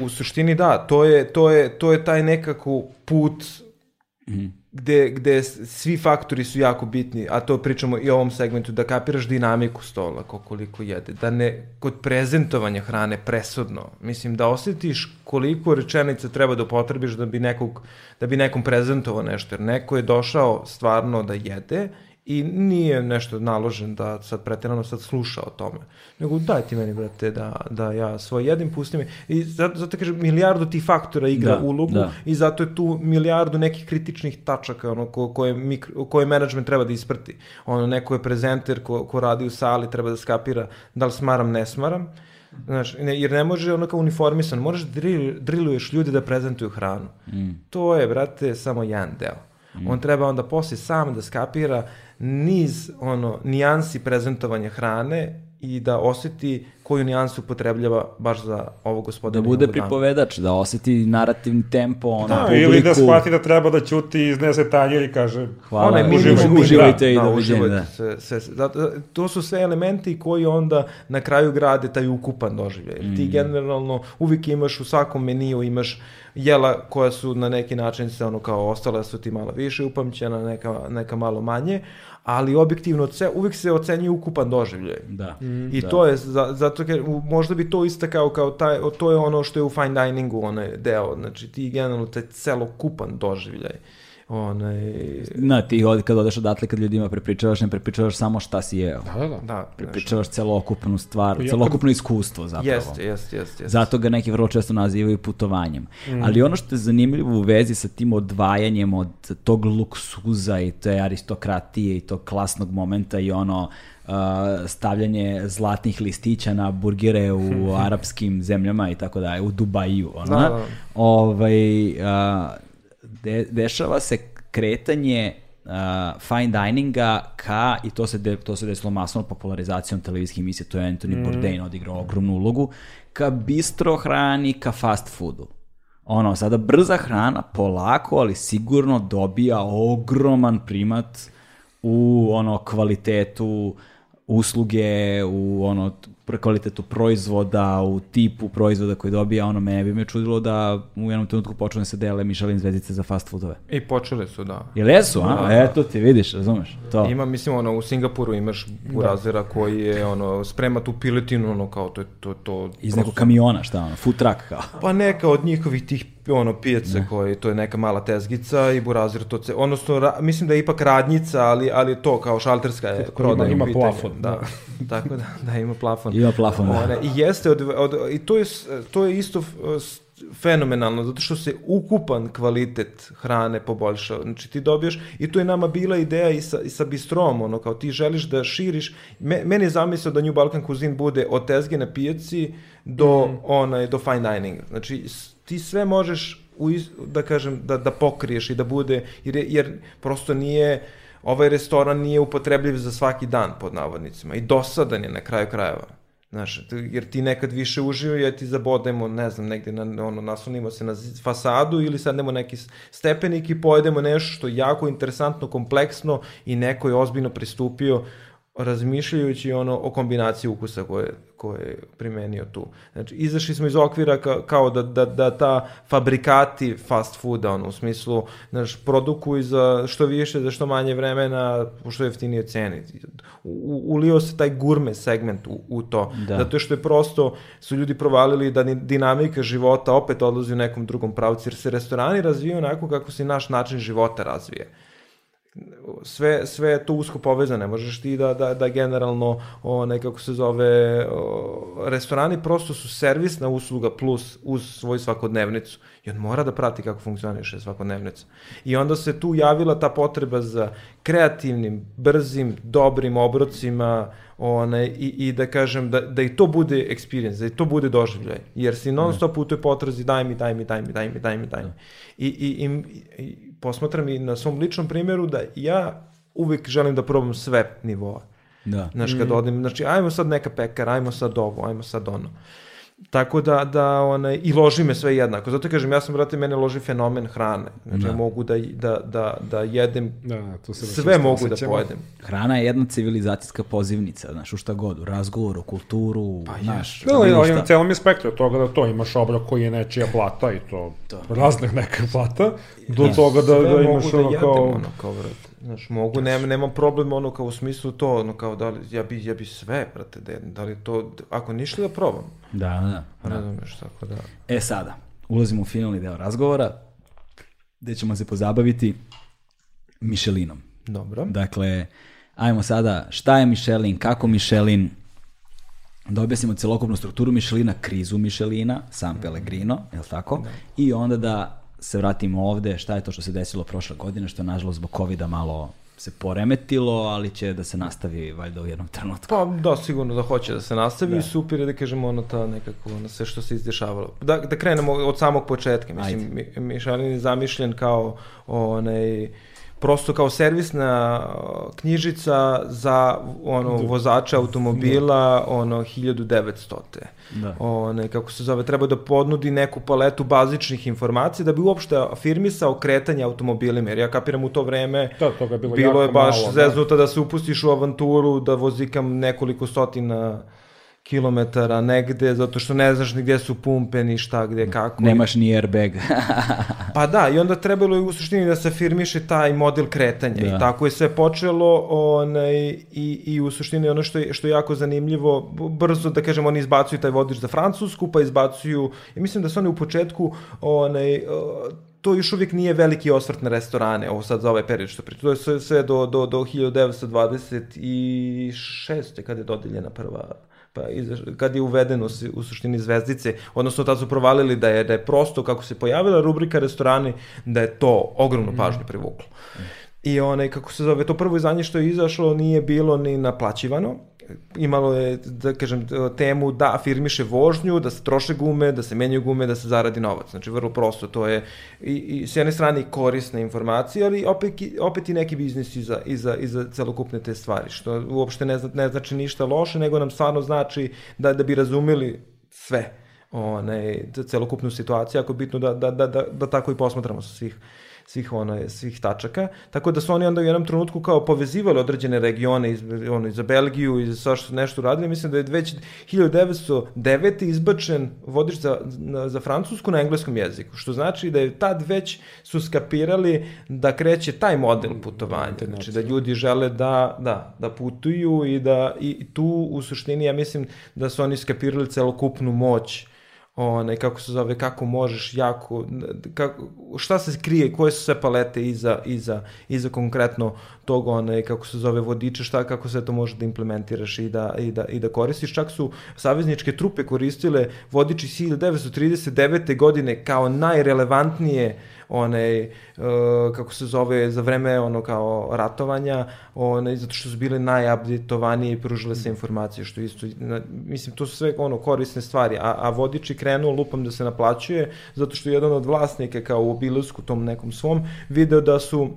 [SPEAKER 4] u suštini da, to je, to je, to je taj nekako put gde, gde s- svi faktori su jako bitni, a to pričamo i o ovom segmentu, da kapiraš dinamiku stola, ko koliko jede, da ne, kod prezentovanja hrane presudno, mislim da osjetiš koliko rečenica treba da upotrebiš da bi, nekog, da bi nekom prezentovao nešto, jer neko je došao stvarno da jede i nije nešto naložen da sad pretjerano sad sluša o tome. Nego daj ti meni, brate, da, da ja svoj jedim, pusti mi. I zato, zato kažem, milijardu tih faktora igra
[SPEAKER 1] Da,
[SPEAKER 4] ulogu
[SPEAKER 1] da.
[SPEAKER 4] i zato je tu milijardu nekih kritičnih tačaka ono, ko, koje, mikro, koje management treba da isprati. Ono, neko je prezenter ko, ko radi u sali, treba da skapira da li smaram, ne smaram. Znaš, ne, jer ne može ono kao uniformisan, moraš da drill, drilluješ ljudi da prezentuju hranu.
[SPEAKER 1] Mm.
[SPEAKER 4] To je, brate, samo jedan deo. On treba onda poslije sam da skapira niz ono, nijansi prezentovanja hrane i da osjeti koju nijansu upotrebljava baš za ovo
[SPEAKER 1] da
[SPEAKER 4] gospodine.
[SPEAKER 1] bude pripovedač, da oseti narativni tempo, ono,
[SPEAKER 3] Da,
[SPEAKER 1] publiku.
[SPEAKER 3] ili da shvati da treba da ćuti i iznese tanjer i kaže
[SPEAKER 1] Hvala,
[SPEAKER 4] Onaj
[SPEAKER 1] uživaj-
[SPEAKER 4] minimum-
[SPEAKER 1] uživajte i
[SPEAKER 4] da,
[SPEAKER 1] doviđenja.
[SPEAKER 4] uživajte
[SPEAKER 1] Da.
[SPEAKER 4] Sve, sve, sve. Zato, to su sve elementi koji onda na kraju grade taj ukupan doživljaj. Jer
[SPEAKER 1] Mm.
[SPEAKER 4] Ti generalno uvijek imaš u svakom meniju imaš jela koja su na neki način se ono kao ostala su ti malo više upamćena, neka, neka malo manje, ali objektivno ce, uvijek se ocenjuje ukupan doživljaj.
[SPEAKER 1] Da.
[SPEAKER 4] I
[SPEAKER 1] Da.
[SPEAKER 4] to je, za, zato jer možda bi to istakao kao taj, to je ono što je u fine diningu onaj deo, znači ti generalno taj celokupan doživljaj. Onaj,
[SPEAKER 1] Na, ti od, kad odeš odatle, kad ljudima prepričavaš, ne prepričavaš samo šta si jeo.
[SPEAKER 3] da, da, da.
[SPEAKER 4] da,
[SPEAKER 1] Prepričavaš celokupnu stvar,
[SPEAKER 3] Ja
[SPEAKER 1] celokupno iskustvo zapravo.
[SPEAKER 4] Jeste, jeste, jeste. Jest.
[SPEAKER 1] Zato ga neki vrlo često nazivaju putovanjem.
[SPEAKER 3] Mm.
[SPEAKER 1] Ali ono što je zanimljivo u vezi sa tim odvajanjem od tog luksuza i te aristokratije i tog klasnog momenta i ono uh, stavljanje zlatnih listića na burgere u arapskim zemljama i tako dalje, u Dubaju. Ono,
[SPEAKER 4] Da, da.
[SPEAKER 1] Ovaj, uh, de- dešava se kretanje uh, fine dininga ka, i to se, de, to se desilo masovno popularizacijom televizijskih emisija, to je Anthony Bourdain odigrao ogromnu ulogu, ka bistro hrani, ka fast foodu. Ono, sada brza hrana polako, ali sigurno dobija ogroman primat u ono kvalitetu usluge, u ono kvalitetu proizvoda, u tipu proizvoda koji dobija, ono mene bi me čudilo da u jednom trenutku počne da se dele Michelin zvezdice za fast foodove.
[SPEAKER 4] I počeli su, da.
[SPEAKER 1] Jel jesu, a? Eto ti, vidiš, razumeš? To.
[SPEAKER 4] Ima, mislim, ono, u Singapuru imaš burazera koji je, ono, sprema tu piletinu, ono, kao, to je, to, to...
[SPEAKER 1] Iz nekog kamiona, šta ono, food truck kao.
[SPEAKER 4] Pa neka od njihovih tih ono pijace koji to je neka mala tezgica i burazir to ce, odnosno ra, mislim da je ipak radnjica, ali ali to kao šalterska je
[SPEAKER 3] ima-
[SPEAKER 4] prodaja
[SPEAKER 3] ima
[SPEAKER 4] pitanju.
[SPEAKER 3] plafon,
[SPEAKER 4] Da. Tako da da ima plafon.
[SPEAKER 1] Ima plafon, da.
[SPEAKER 4] One, I jeste od, od, i to je to je isto fenomenalno zato što se ukupan kvalitet hrane poboljšao. Znači ti dobiješ i to je nama bila ideja i sa, i sa bistrom, ono kao ti želiš da širiš. Me, meni je zamisao da New Balkan Cuisine bude od tezge na pijaci do onaj do fine dininga. Znači ti sve možeš u, da kažem da da pokriješ i da bude jer je- jer prosto nije ovaj restoran nije upotrebljiv za svaki dan pod navodnicima i dosadan je na kraju krajeva. Znaš, jer ti nekad više uživaj, ja ti zabodemo, ne znam, negde na, ono, naslonimo se na fasadu ili sadnemo neki stepenik i pojedemo nešto što je jako interesantno, kompleksno i neko je ozbiljno pristupio razmišljajući ono o kombinaciji ukusa koje, koje je primenio tu. Znači, izašli smo iz okvira ka, kao da, da, da ta fabrikati fast fooda, ono, u smislu, znaš, produkuj za što više, za što manje vremena, po što jeftinije ceni. U, ulio se taj gurme segment u, u to.
[SPEAKER 1] Da.
[SPEAKER 4] Zato što je prosto, su ljudi provalili da ni, dinamika života opet odlazi u nekom drugom pravcu, jer se restorani razvijaju onako kako se naš način života razvije sve, sve je to usko povezane. Možeš ti da, da, da generalno, o, nekako se zove, o, restorani prosto su servisna usluga plus uz svoju svakodnevnicu. I on mora da prati kako funkcioniše svakodnevnica. I onda se tu javila ta potreba za kreativnim, brzim, dobrim obrocima one, i, i da kažem da, da i to bude experience, da i to bude doživljaj. Jer si non stop u toj potrazi daj mi, daj mi, daj mi, daj mi, daj mi, daj mi. I, i, i, i posmatram i na svom ličnom primjeru da ja uvijek želim da probam sve nivoa.
[SPEAKER 1] Da.
[SPEAKER 4] Znaš, kad odem, znači, ajmo sad neka pekara, ajmo sad ovo, ajmo sad ono. Tako da, da onaj, i loži me sve jednako. Zato kažem, ja sam, brate, mene loži fenomen hrane. Znači,
[SPEAKER 1] Da.
[SPEAKER 4] ja mogu da, da, da, da jedem,
[SPEAKER 3] Da, da, tu se
[SPEAKER 4] sve mogu da
[SPEAKER 3] osjećamo.
[SPEAKER 4] pojedem.
[SPEAKER 1] Hrana je jedna civilizacijska pozivnica, znaš, u šta god, u razgovoru, kulturu,
[SPEAKER 4] Pa
[SPEAKER 1] znaš,
[SPEAKER 3] Da, na celom je spektru toga da to imaš obrok koji je nečija plata i to raznih neka plata, do toga da,
[SPEAKER 4] Sve
[SPEAKER 3] da
[SPEAKER 4] mogu
[SPEAKER 3] imaš
[SPEAKER 4] da
[SPEAKER 3] ono
[SPEAKER 4] jedem,
[SPEAKER 3] kao...
[SPEAKER 4] ono, kao, brate. Znaš, mogu, nema, nema problem, ono, kao u smislu to, ono, kao, da li, ja bi, ja bi sve, brate, da da li to, ako ništa da probam.
[SPEAKER 1] Da, da, da.
[SPEAKER 4] Razumeš, tako da.
[SPEAKER 1] E sada, ulazimo u finalni deo razgovora, gde ćemo se pozabaviti Michelinom.
[SPEAKER 4] Dobro.
[SPEAKER 1] Dakle, ajmo sada, šta je Michelin, kako Michelin, da objasnimo celokupnu strukturu Michelina, krizu Michelina, San Pellegrino, je li tako? I onda da se vratimo ovde, šta je to što se desilo prošle godine, što je nažalost zbog covid malo se poremetilo, ali će da se nastavi valjda u jednom trenutku.
[SPEAKER 4] Pa da, sigurno da hoće da se nastavi i super je da kažemo ono ta nekako ono sve što se izdešavalo. Da, da krenemo od samog početka. Mislim, Mi, Michelin je zamišljen kao onaj prosto kao servisna uh, knjižica za ono vozača automobila ono 1900.
[SPEAKER 1] Da.
[SPEAKER 4] One, kako se zove, treba da podnudi neku paletu bazičnih informacija da bi uopšte afirmisao kretanje automobilima, jer ja kapiram u to vreme
[SPEAKER 3] Da, toga je bilo
[SPEAKER 4] bilo
[SPEAKER 3] jako
[SPEAKER 4] je baš
[SPEAKER 3] malo, da.
[SPEAKER 4] zeznuto da se upustiš u avanturu, da vozikam nekoliko stotina kilometara negde, zato što ne znaš ni gde su pumpe, ni šta, gde, kako.
[SPEAKER 1] Nemaš ni airbag.
[SPEAKER 4] Pa da, i onda trebalo je u suštini da se firmiše taj model kretanja
[SPEAKER 1] Da.
[SPEAKER 4] i tako je sve počelo onaj, i, i u suštini ono što je, što je jako zanimljivo, brzo da kažem oni izbacuju taj vodič za Francusku, pa izbacuju, i mislim da su oni u početku onaj, to još uvijek nije veliki osvrt na restorane, ovo sad za ovaj period što pričam, to je sve, sve do, do, do 1926. kad je dodeljena prva pa izaš, kad je uvedeno u suštini zvezdice, odnosno tad su provalili da je, da je prosto kako se pojavila rubrika restorani, da je to ogromnu pažnju privuklo. I onaj, kako se zove, to prvo izdanje što je izašlo nije bilo ni naplaćivano, imalo je, da kažem, temu da afirmiše vožnju, da se troše gume, da se menjaju gume, da se zaradi novac. Znači, vrlo prosto, to je i, i s jedne strane korisna informacija, ali opet, opet i neki biznis iza, iza, iza celokupne te stvari, što uopšte ne, zna, ne znači ništa loše, nego nam stvarno znači da, da bi razumeli sve one, celokupnu situaciju, ako je bitno da, da, da, da, da tako i posmatramo sa svih svih one, svih tačaka. Tako da su oni onda u jednom trenutku kao povezivali određene regione iz, ono, za Belgiju i sve što nešto radili. Mislim da je već 1909. izbačen vodič za, za francusku na engleskom jeziku, što znači da je tad već su skapirali da kreće taj model putovanja. Znači da ljudi žele da, da, da putuju i da i tu u suštini ja mislim da su oni skapirali celokupnu moć onaj, kako se zove, kako možeš jako, kako, šta se krije, koje su sve palete iza, iza, iza konkretno tog, onaj, kako se zove, vodiča, šta, kako se to može da implementiraš i da, i da, i da koristiš. Čak su savezničke trupe koristile vodič iz 1939. godine kao najrelevantnije onaj, uh, kako se zove, za vreme ono kao ratovanja, onaj, zato što su bile najupdatovanije i pružile se informacije, što isto, na, mislim, to su sve ono korisne stvari, a, a vodič je krenuo lupam da se naplaćuje, zato što je jedan od vlasnika kao u obilasku tom nekom svom video da su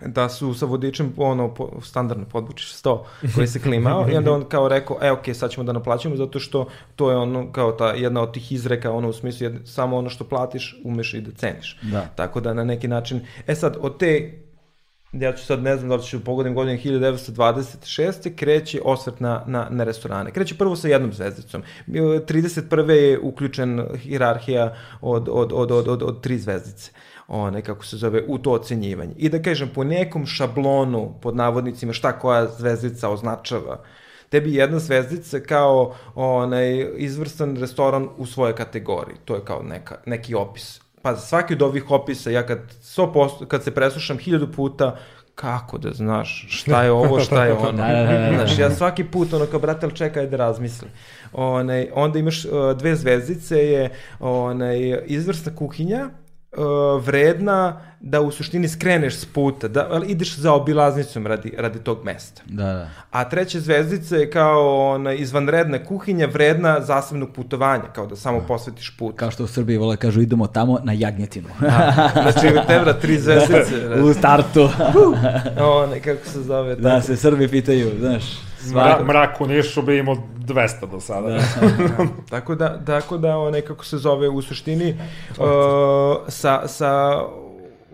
[SPEAKER 4] da su sa vodičem ono po, standardno podvučiš 100 koji se klimao i onda on kao rekao e ok sad ćemo da naplaćujemo zato što to je ono kao ta jedna od tih izreka ono u smislu jedne, samo ono što platiš umeš i da ceniš
[SPEAKER 1] Da.
[SPEAKER 4] tako da na neki način e sad od te ja ću sad ne znam da li ću pogodim godine 1926. kreće osvrt na, na, na restorane. Kreće prvo sa jednom zvezdicom. 31. je uključen hirarhija od, od, od, od, od, od tri zvezdice one, kako se zove, u to ocenjivanje. I da kažem, po nekom šablonu, pod navodnicima, šta koja zvezdica označava, tebi jedna zvezdica kao onaj, izvrstan restoran u svojoj kategoriji. To je kao neka, neki opis. Pa za svaki od ovih opisa, ja kad, 100%, kad se preslušam hiljadu puta, kako da znaš šta je ovo, šta je ono.
[SPEAKER 1] Da, da, da, da.
[SPEAKER 4] Znaš, ja svaki put, ono kao, brate, ali čekaj da razmislim. Onaj, onda imaš uh, dve zvezdice, je onaj, izvrsna kuhinja, uh, vredna da u suštini skreneš s puta, da ideš za obilaznicom radi, radi tog mesta.
[SPEAKER 1] Da, da.
[SPEAKER 4] A treća zvezdica je kao ona izvanredna kuhinja vredna zasebnog putovanja, kao da samo posvetiš put.
[SPEAKER 1] Kao što u Srbiji vole kažu, idemo tamo na jagnjetinu.
[SPEAKER 4] Znači, tebra tri zvezdice.
[SPEAKER 1] u startu.
[SPEAKER 4] One, kako se zove.
[SPEAKER 1] da
[SPEAKER 4] tako.
[SPEAKER 1] se Srbi pitaju, znaš,
[SPEAKER 3] Mra, mrak u Nišu bi imao 200 do sada. Da.
[SPEAKER 4] tako da, tako da onaj, kako se zove, u suštini, uh, sa, sa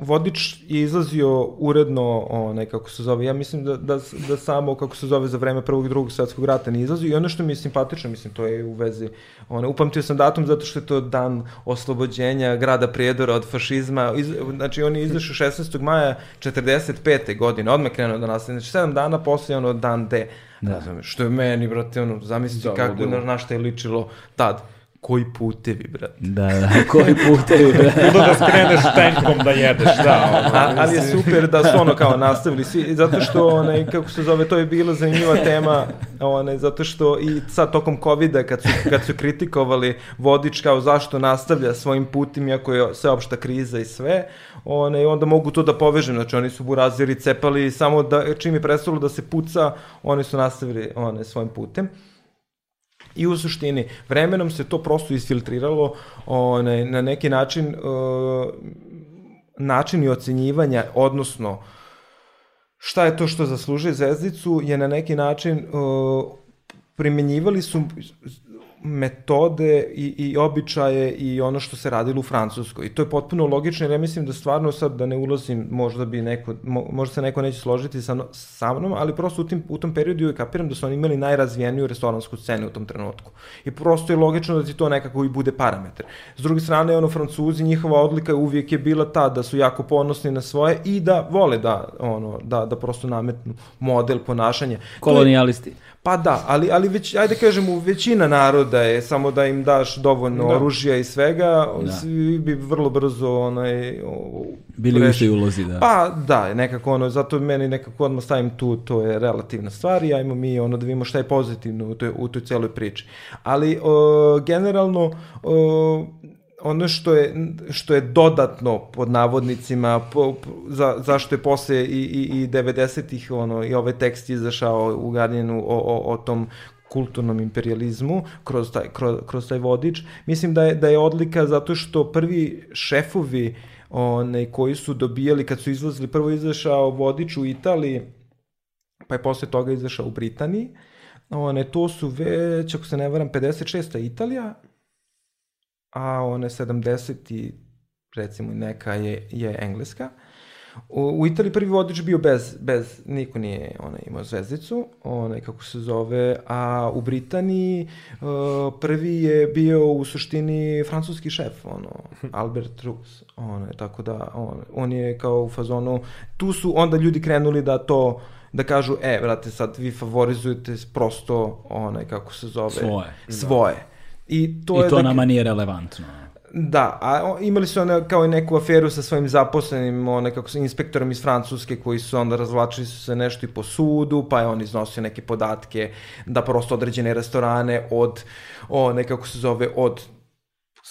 [SPEAKER 4] vodič je izlazio uredno, onaj, kako se zove, ja mislim da, da, da samo, kako se zove, za vreme prvog i drugog svetskog rata ne izlazio i ono što mi je simpatično, mislim, to je u vezi, onaj, upamtio sam datum zato što je to dan oslobođenja grada Prijedora od fašizma, iz, znači on je izašao 16. maja 45. godine, odmah krenuo da nastaje, znači 7 dana posle ono dan D, da. Razumeš, što je meni, brate, ono, zamislite da, kako, na, na šta je ličilo tad koji putevi, brate.
[SPEAKER 1] Da, da, koji putevi, brate.
[SPEAKER 3] Kuda da skreneš tenkom da jedeš, da.
[SPEAKER 4] Ono, A, ali je super da su ono kao nastavili svi, zato što, onaj, kako se zove, to je bila zanimljiva tema, onaj, zato što i sad tokom COVID-a, kad su, kad su kritikovali vodič kao zašto nastavlja svojim putim, iako je sveopšta kriza i sve, onaj, onda mogu to da povežem, znači oni su buraziri cepali samo da, čim je prestalo da se puca, oni su nastavili onaj, svojim putem. I u suštini, vremenom se to prosto isfiltriralo onaj, na neki način uh, načini ocenjivanja, odnosno šta je to što zaslužuje zvezdicu, je na neki način uh, primenjivali su metode i, i običaje i ono što se radilo u Francuskoj. I to je potpuno logično, jer ja mislim da stvarno sad da ne ulazim, možda bi neko, mo, možda se neko neće složiti sa, sa mnom, ali prosto u, tim, u tom periodu je kapiram da su oni imali najrazvijeniju restoransku scenu u tom trenutku. I prosto je logično da ti to nekako i bude parametar. S druge strane, ono, Francuzi, njihova odlika uvijek je bila ta da su jako ponosni na svoje i da vole da, ono, da, da prosto nametnu model ponašanja.
[SPEAKER 1] Kolonijalisti. Je,
[SPEAKER 4] Pa da, ali, ali već, ajde kažem, u većina naroda je samo da im daš dovoljno da. oružja i svega, da. svi bi vrlo brzo onaj, o,
[SPEAKER 1] bili u istoj ulozi, da.
[SPEAKER 4] Pa da, nekako ono, zato meni nekako odmah stavim tu, to je relativna stvar i ajmo mi ono da vidimo šta je pozitivno u toj, u toj celoj priči. Ali o, generalno, o, ono što je, što je dodatno pod navodnicima po, po, za, zašto je posle i, i, i 90-ih ono, i ovaj tekst izašao u Guardianu o, o, o tom kulturnom imperializmu kroz taj, kroz, kroz taj vodič. Mislim da je, da je odlika zato što prvi šefovi one, koji su dobijali, kad su izlazili, prvo izašao vodič u Italiji, pa je posle toga izašao u Britaniji. One, to su već, ako se ne varam, 56. Italija, a one 70 i recimo neka je, je engleska. U, u Italiji prvi vodič bio bez, bez niko nije ona, imao zvezdicu, onaj kako se zove, a u Britaniji uh, prvi je bio u suštini francuski šef, ono, Albert Roux, ono, tako da on, on je kao u fazonu, tu su onda ljudi krenuli da to da kažu, e, vrate, sad vi favorizujete prosto, onaj, kako se zove,
[SPEAKER 1] svoje.
[SPEAKER 4] Svoje. Da
[SPEAKER 1] I to, I je to da, nama nije relevantno.
[SPEAKER 4] Da, a imali su one kao i neku aferu sa svojim zaposlenim, one kako se inspektorom iz Francuske koji su onda razvlačili su se nešto i po sudu, pa je on iznosio neke podatke da prosto određene restorane od, o, nekako se zove, od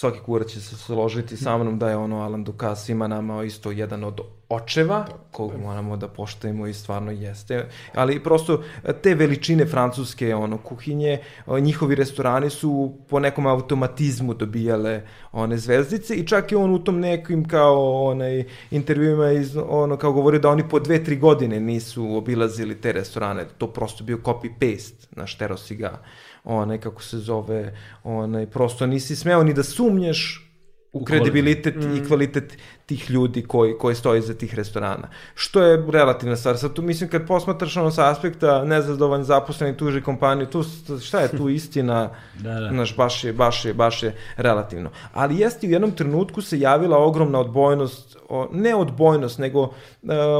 [SPEAKER 4] svaki kurac će se složiti sa mnom da je ono Alan Dukas svima nama isto jedan od očeva, kog moramo da poštajemo i stvarno jeste. Ali prosto te veličine francuske ono kuhinje, njihovi restorani su po nekom automatizmu dobijale one zvezdice i čak i on u tom nekim kao onaj intervjuima iz, ono kao govori da oni po dve, tri godine nisu obilazili te restorane. To prosto bio copy paste na šterosiga. ga onaj, kako se zove, onaj, prosto nisi smeo ni da sumnješ u kredibilitet mm. i kvalitet tih ljudi koji, koji stoji za tih restorana. Što je relativna stvar. Sad tu mislim kad posmatraš ono sa aspekta nezadovoljni zaposleni tuži kompaniju, tu šta je tu istina, da, da. Naš, baš, je, baš, je, baš je relativno. Ali jeste u jednom trenutku se javila ogromna odbojnost, o, ne odbojnost, nego uh,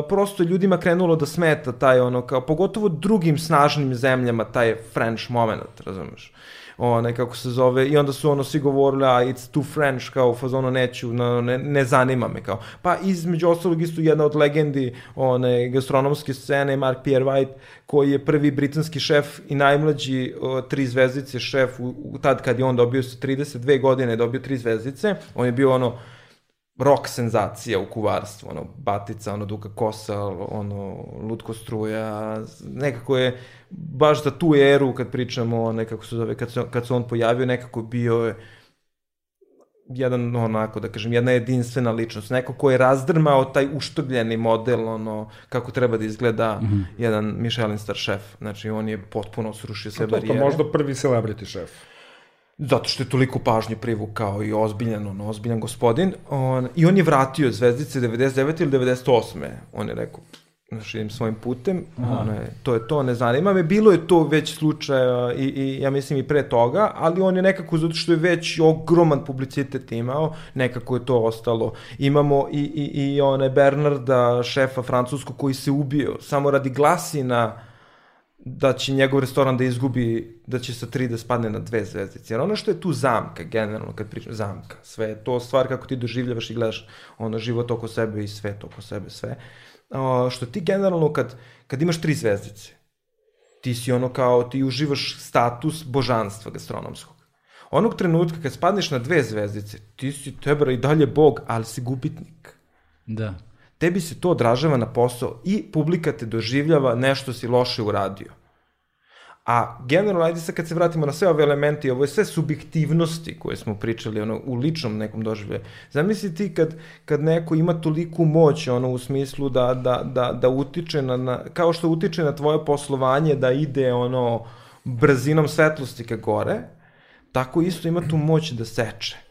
[SPEAKER 4] prosto ljudima krenulo da smeta taj ono, kao, pogotovo drugim snažnim zemljama, taj French moment, razumeš? Onaj, kako se zove, i onda su ono svi govorili, a it's too French, kao u fazonu neću, no, ne, ne zanima me, kao. Pa između ostalog isto jedna od legendi one gastronomske scene Mark Pierre White, koji je prvi britanski šef i najmlađi o, tri zvezdice šef, u, u, tad kad je on dobio 32 godine, dobio tri zvezdice, on je bio ono, rock senzacija u kuvarstvu, ono, Batica, ono, Duka Kosa, ono, Lutko Struja, nekako je, baš za tu eru, kad pričamo, nekako se zove, kad se, kad se on pojavio, nekako bio je jedan onako da kažem jedna jedinstvena ličnost, neko ko je razdrmao taj uštogljeni model ono kako treba da izgleda mm -hmm. jedan Michelin star šef. Znači on je potpuno srušio sve
[SPEAKER 3] to,
[SPEAKER 4] barijere.
[SPEAKER 3] To možda prvi celebrity šef.
[SPEAKER 4] Zato što je toliko pažnje privukao i ozbiljan, on, ozbiljan gospodin. On, I on je vratio zvezdice 99. ili 98. On je rekao, znaš, idem svojim putem, ono je, to je to, ne zanima me. Bilo je to već slučaja i, i ja mislim i pre toga, ali on je nekako, zato što je već ogroman publicitet imao, nekako je to ostalo. Imamo i, i, i one Bernarda, šefa francuskog, koji se ubio samo radi glasina da će njegov restoran da izgubi, da će sa tri da spadne na dve zvezdice. Jer ono što je tu zamka, generalno, kad pričam, zamka, sve je to stvar kako ti doživljavaš i gledaš ono život oko sebe i svet oko sebe, sve. O, što ti generalno kad, kad imaš tri zvezdice, ti si ono kao, ti uživaš status božanstva gastronomskog. Onog trenutka kad spadneš na dve zvezdice, ti si tebra i dalje bog, ali si gubitnik.
[SPEAKER 1] Da
[SPEAKER 4] tebi se to odražava na posao i publika te doživljava nešto si loše uradio. A generalno, ajde sad kad se vratimo na sve ove elemente i ovo je sve subjektivnosti koje smo pričali ono, u ličnom nekom doživljaju. Zamisli ti kad, kad neko ima toliku moć ono, u smislu da, da, da, da utiče na, na, kao što utiče na tvoje poslovanje da ide ono brzinom svetlosti ka gore, tako isto ima tu moć da seče.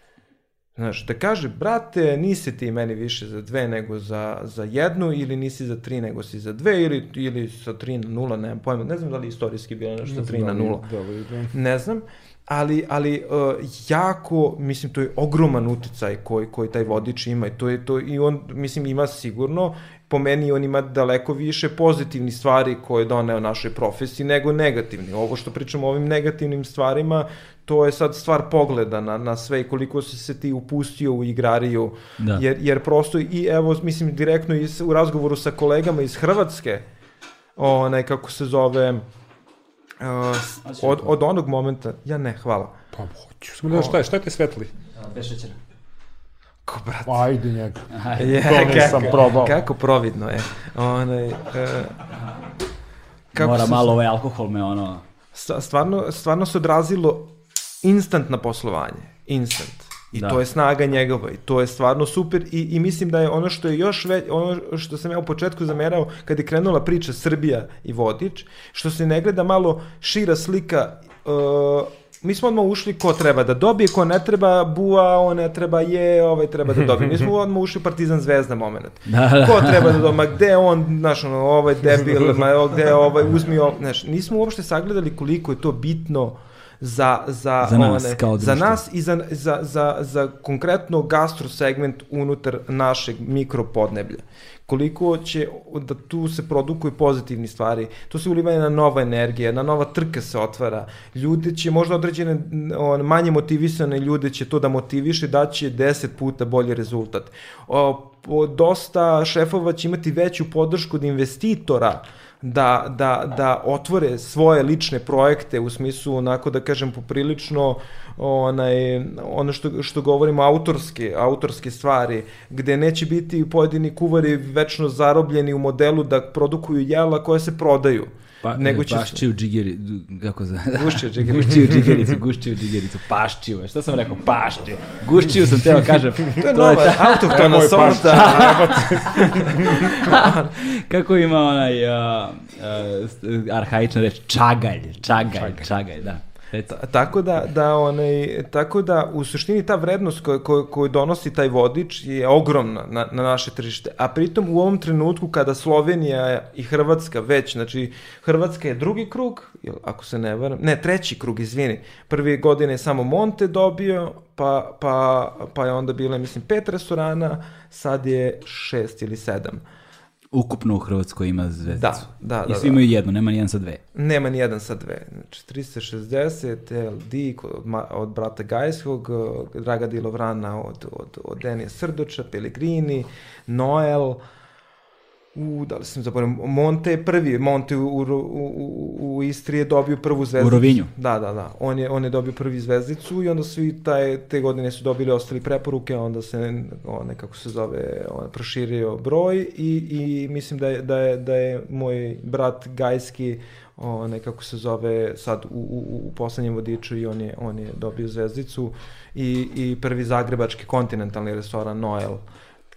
[SPEAKER 4] Znaš, da kaže, brate, nisi ti meni više za dve nego za, za jednu, ili nisi za tri nego si za dve, ili, ili sa tri na nula, nemam pojma, ne znam da li istorijski bilo nešto tri na nula. Da. Ne znam, ali, ali uh, jako, mislim, to je ogroman uticaj koji, koji taj vodič ima i to je to, i on, mislim, ima sigurno, po meni on ima daleko više pozitivnih stvari koje je doneo našoj profesiji nego negativni. Ovo što pričamo o ovim negativnim stvarima, to je sad stvar pogleda na, na sve i koliko si se ti upustio u igrariju, da. jer, jer prosto i evo, mislim, direktno iz, u razgovoru sa kolegama iz Hrvatske, onaj, kako se zove, uh, od, od onog momenta, ja ne, hvala.
[SPEAKER 3] Pa hoću, samo da šta je, šta je te svetli?
[SPEAKER 1] Bez šećera.
[SPEAKER 4] Ko, brat?
[SPEAKER 3] Ajde njega.
[SPEAKER 4] Je, to nisam kako, probao. Kako providno je. Onaj, uh,
[SPEAKER 1] kako Mora malo ovaj alkohol me ono...
[SPEAKER 4] Stvarno, stvarno se odrazilo instant na poslovanje. Instant. I da. to je snaga njegova i to je stvarno super i, i mislim da je ono što je još već, ono što sam ja u početku zamerao kad je krenula priča Srbija i Vodič, što se ne gleda malo šira slika uh, mi smo odmah ušli ko treba da dobije, ko ne treba, bua, on ne treba je, ovaj treba da dobije. Mi smo odmah ušli Partizan Zvezda moment. Da, da. Ko treba da dobije, ma gde on, znaš, ono, ovaj debil, ma gde ovaj, uzmi, ovaj, znaš, nismo uopšte sagledali koliko je to bitno za, za,
[SPEAKER 1] za nas, one, kao
[SPEAKER 4] za nas i za, za, za, za konkretno gastro segment unutar našeg mikropodneblja. Koliko će da tu se produkuju pozitivni stvari, tu se ulivanje na nova energija, na nova trka se otvara, ljude će možda određene on, manje motivisane ljude će to da motiviše, da će 10 puta bolji rezultat. O, o, dosta šefova će imati veću podršku od investitora, da, da, da otvore svoje lične projekte u smislu onako da kažem poprilično onaj, ono što, što govorimo autorske, autorske stvari, gde neće biti pojedini kuvari večno zarobljeni u modelu da produkuju jela koje se prodaju.
[SPEAKER 1] Pa, nego će... Paščiju džigeri, kako za...
[SPEAKER 4] Guščiju džigericu.
[SPEAKER 1] guščiju džigericu, guščiju džigericu, paščiju, šta sam rekao, paščiju. Guščiju sam teo kažem.
[SPEAKER 4] to je nova, autohtona sorta.
[SPEAKER 1] kako ima onaj uh, uh, arhaična reč, čagalj, čagalj, čagalj, čagalj da.
[SPEAKER 4] Tako da, da, onaj, tako da u suštini ta vrednost koju, koju, koju donosi taj vodič je ogromna na, na naše tržište. A pritom u ovom trenutku kada Slovenija i Hrvatska već, znači Hrvatska je drugi krug, ako se ne varam, ne, treći krug, izvini. Prvi godine je samo Monte dobio, pa, pa, pa je onda bilo, mislim, pet restorana, sad je šest ili sedam.
[SPEAKER 1] Ukupno u Hrvatskoj ima zvezdicu.
[SPEAKER 4] Da, da, da.
[SPEAKER 1] I svi imaju jednu, nema nijedan sa dve.
[SPEAKER 4] Nema nijedan sa dve. Znači, 360, LD od, od brata Gajskog, Draga Dilovrana od, od, od Denija Srdoča, Pellegrini, Noel, u, da li sam zaboravio, Monte je prvi, Monte u, u, u, u Istri je dobio prvu zvezdicu.
[SPEAKER 1] U Rovinju.
[SPEAKER 4] Da, da, da. On je, on je dobio prvi zvezdicu i onda svi taj, te godine su dobili ostali preporuke, onda se, on, nekako se zove, on proširio broj i, i mislim da je, da je, da je moj brat Gajski onaj, kako se zove, sad u, u, u poslednjem vodiču i on je, on je dobio zvezdicu i, i prvi zagrebački kontinentalni restoran Noel,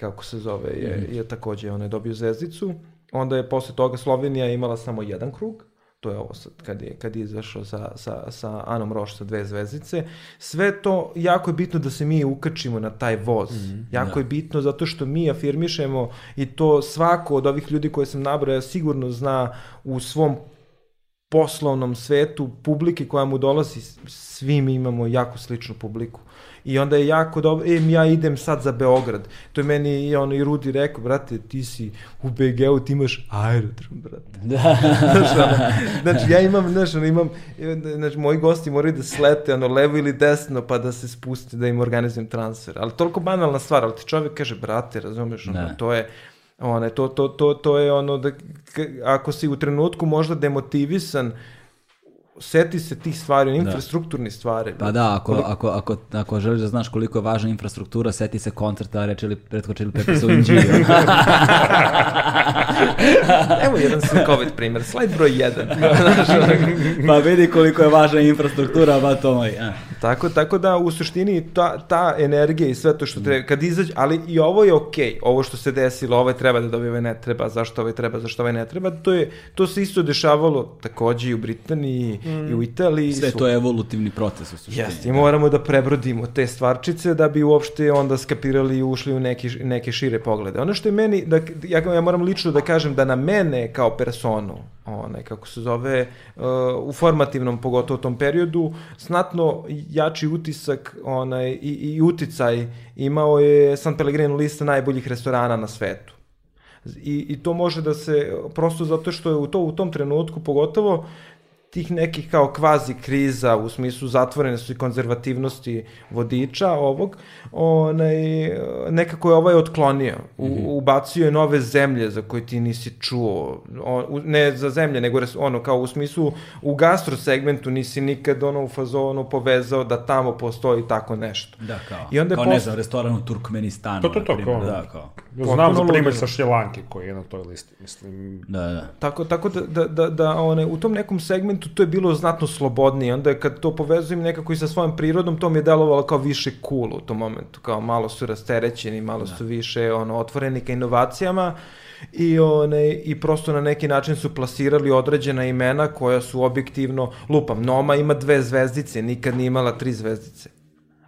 [SPEAKER 4] kako se zove, je, mm -hmm. je takođe, on je dobio zvezdicu. Onda je posle toga Slovenija imala samo jedan krug, to je ovo sad, kad je, kad je izašao sa, sa, sa Anom Roš sa dve zvezdice. Sve to, jako je bitno da se mi ukačimo na taj voz. Mm -hmm, jako da. je bitno zato što mi afirmišemo i to svako od ovih ljudi koje sam nabrao sigurno zna u svom poslovnom svetu publike koja mu dolazi, svi mi imamo jako sličnu publiku. I onda je jako dobro, e, ja idem sad za Beograd. To je meni i ono i Rudi rekao, brate, ti si u BG-u, ti imaš aerodrom, brate. Da. znači, ja imam, znaš, ono, imam, znači, moji gosti moraju da slete, ono, levo ili desno, pa da se spuste, da im organizujem transfer. Ali toliko banalna stvar, ali ti čovjek kaže, brate, razumeš, ono, da. to je, one, to, to, to, to je ono da, ako si u trenutku možda demotivisan, seti se tih stvari, da. infrastrukturni stvari.
[SPEAKER 1] Pa da, ako, koliko... ako, ako, ako želiš da znaš koliko je važna infrastruktura, seti se koncerta, reče li pretko čili Pepe u Inđiju.
[SPEAKER 4] Evo jedan slikovit primjer, slajd broj 1.
[SPEAKER 1] pa vidi koliko je važna infrastruktura, ba to moj.
[SPEAKER 4] Tako, tako da u suštini ta, ta energija i sve to što treba, kad izađe, ali i ovo je okej, okay, ovo što se desilo, ovaj treba da dobije, ovaj ne treba, zašto ovaj treba, zašto ovaj ne treba, to, je, to se isto dešavalo takođe i u Britaniji, mm. i u Italiji.
[SPEAKER 1] Sve su... to je evolutivni proces u suštini.
[SPEAKER 4] Jeste, i moramo da prebrodimo te stvarčice da bi uopšte onda skapirali i ušli u neki, neke šire poglede. Ono što je meni, da, ja, ja moram lično da kažem da na mene kao personu, onaj, kako se zove, uh, u formativnom, pogotovo tom periodu, snatno jači utisak onaj, i, i uticaj imao je San Pellegrino lista najboljih restorana na svetu. I, I to može da se, prosto zato što je u, to, u tom trenutku, pogotovo, tih nekih kao kvazi kriza u smislu zatvorenosti i konzervativnosti vodiča ovog, onaj, nekako je ovaj otklonio. U, mm -hmm. Ubacio je nove zemlje za koje ti nisi čuo. On, ne za zemlje, nego ono kao u smislu u gastro segmentu nisi nikad ono u fazonu povezao da tamo postoji tako nešto.
[SPEAKER 1] Da, kao. I onda kao post... ne znam, restoran u Turkmenistanu.
[SPEAKER 3] To, to, to,
[SPEAKER 1] primjer,
[SPEAKER 3] kao. Da, kao. Znam za primjer sa Šrilanke koji je na toj listi, mislim.
[SPEAKER 1] Da, da.
[SPEAKER 4] Tako, tako da, da, da, da one, u tom nekom segmentu to je bilo znatno slobodnije. Onda kad to povezujem nekako i sa svojom prirodom, to mi je delovalo kao više cool u tom momentu. Kao malo su rasterećeni, malo da. su više ono, otvoreni ka inovacijama i one i prosto na neki način su plasirali određena imena koja su objektivno lupam Noma ima dve zvezdice nikad nije imala tri zvezdice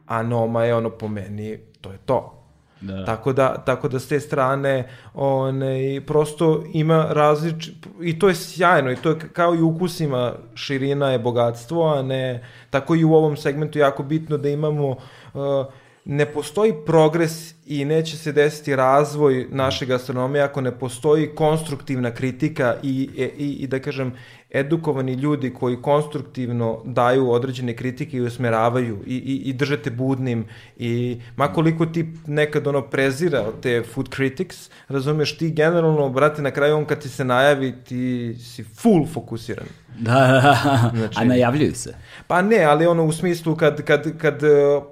[SPEAKER 4] a Noma je ono po meni to je to Da. Tako da tako da s te strane one prosto ima različ i to je sjajno i to je kao i ukusima širina je bogatstvo, a ne tako i u ovom segmentu jako bitno da imamo uh, ne postoji progres i neće se desiti razvoj naše gastronomije ako ne postoji konstruktivna kritika i, i, i da kažem edukovani ljudi koji konstruktivno daju određene kritike i usmeravaju i, i, i držate budnim i makoliko ti nekad ono prezira te food critics, razumeš ti generalno, brate, na kraju on kad ti se najavi ti si full fokusiran.
[SPEAKER 1] Da, da, da. Znači, a najavljuju se.
[SPEAKER 4] Pa ne, ali ono u smislu kad, kad, kad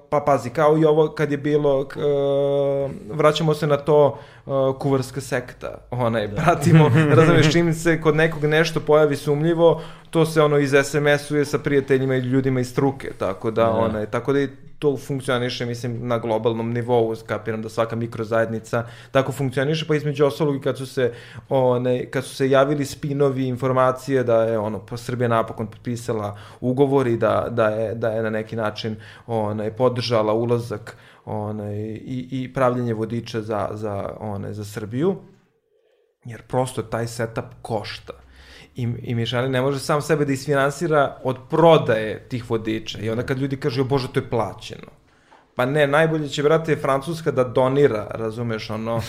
[SPEAKER 4] pa pazi, kao i ovo kad je bilo, uh, vraćamo se na to uh, kuvarska sekta, onaj, da. pratimo, razumiješ, čim se kod nekog nešto pojavi sumljivo, to se ono iz SMS-uje sa prijateljima i ljudima iz struke, tako da, da. onaj, tako da i to funkcioniše, mislim, na globalnom nivou, kapiram da svaka mikrozajednica tako funkcioniše, pa između ostalog i kad su se, one, kad su se javili spinovi informacije da je ono, pa Srbija napokon potpisala ugovor i da, da, je, da je na neki način onaj, podržala ulazak onaj, i, i pravljenje vodiča za, za, one, za Srbiju, jer prosto taj setup košta i, i Mišeli ne može sam sebe da isfinansira od prodaje tih vodiča. I onda kad ljudi kažu, o Bože, to je plaćeno. Pa ne, najbolje će, brate, Francuska da donira, razumeš, ono,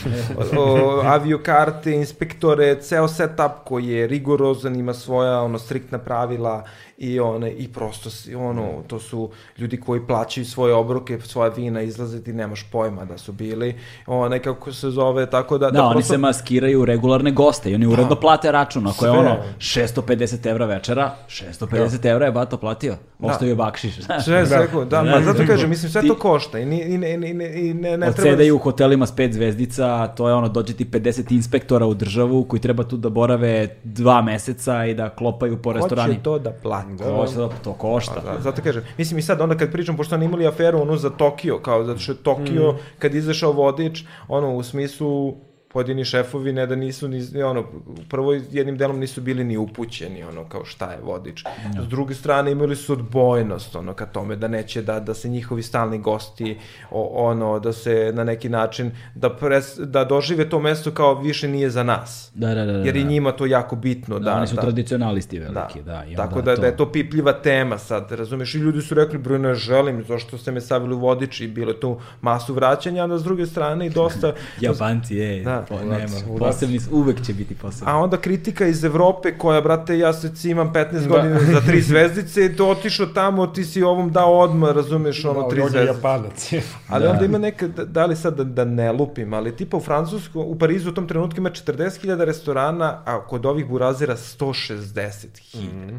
[SPEAKER 4] o, aviokarte, inspektore, ceo setup koji je rigorozan, ima svoja, ono, striktna pravila i one i prosto ono to su ljudi koji plaćaju svoje obroke, svoje vina, izlaze ti nemaš pojma da su bili. One kako se zove, tako da
[SPEAKER 1] Da,
[SPEAKER 4] da
[SPEAKER 1] oni
[SPEAKER 4] prosto-
[SPEAKER 1] se maskiraju regularne goste i oni uredno plate račun. Ako je ono 650 evra večera, 650 evra je bato platio. Ostavio bakšiš. znaš.
[SPEAKER 4] Sve, sve, da, da,
[SPEAKER 1] Da.
[SPEAKER 4] zato kažem, mislim, sve
[SPEAKER 1] Ti-
[SPEAKER 4] to košta i, ni, i, ne, i, ne, i ne, ne treba...
[SPEAKER 1] Odsedaju u hotelima s pet zvezdica, to je ono, dođe ti 50 inspektora u državu koji treba tu da borave dva meseca i da klopaju po restorani.
[SPEAKER 4] Hoće to da plati.
[SPEAKER 1] Košta, to košta.
[SPEAKER 4] Da, zato kažem, mislim i sad onda kad pričam, pošto oni imali aferu ono za Tokio, kao zato što je Tokio,
[SPEAKER 1] Mm.
[SPEAKER 4] kad izašao vodič, ono u smislu pojedini šefovi ne da nisu ni ono prvo jednim delom nisu bili ni upućeni ono kao šta je vodič. S druge strane imali su odbojnost ono ka tome da neće da da se njihovi stalni gosti o, ono da se na neki način da pres, da dožive to mesto kao više nije za nas.
[SPEAKER 1] Da, da, da. da,
[SPEAKER 4] Jer i
[SPEAKER 1] da.
[SPEAKER 4] njima to jako bitno da
[SPEAKER 1] Da, oni su
[SPEAKER 4] da,
[SPEAKER 1] tradicionalisti veliki, da. i
[SPEAKER 4] Tako da,
[SPEAKER 1] to-
[SPEAKER 4] da je to pipljiva tema sad, razumeš? I ljudi su rekli, bro, ne želim, zašto ste me stavili u vodič i bilo tu masu vraćanja, a da s druge strane i dosta...
[SPEAKER 1] Japanci, ej,
[SPEAKER 4] Da,
[SPEAKER 1] po,
[SPEAKER 4] urac,
[SPEAKER 1] nema, posebni, su- uvek će biti posebni.
[SPEAKER 4] A onda kritika iz Evrope koja, brate, ja se imam 15 godina za tri zvezdice i to otišao tamo, ti si ovom dao odmah, razumeš, ono,
[SPEAKER 3] Da,
[SPEAKER 4] tri zvezdice.
[SPEAKER 3] Japanac.
[SPEAKER 4] Ali
[SPEAKER 1] Da.
[SPEAKER 4] onda ima neka, da, da li sad da, da ne lupim, ali tipa u Francusku, u Parizu u tom trenutku ima 40.000 restorana, a kod ovih burazira 160.000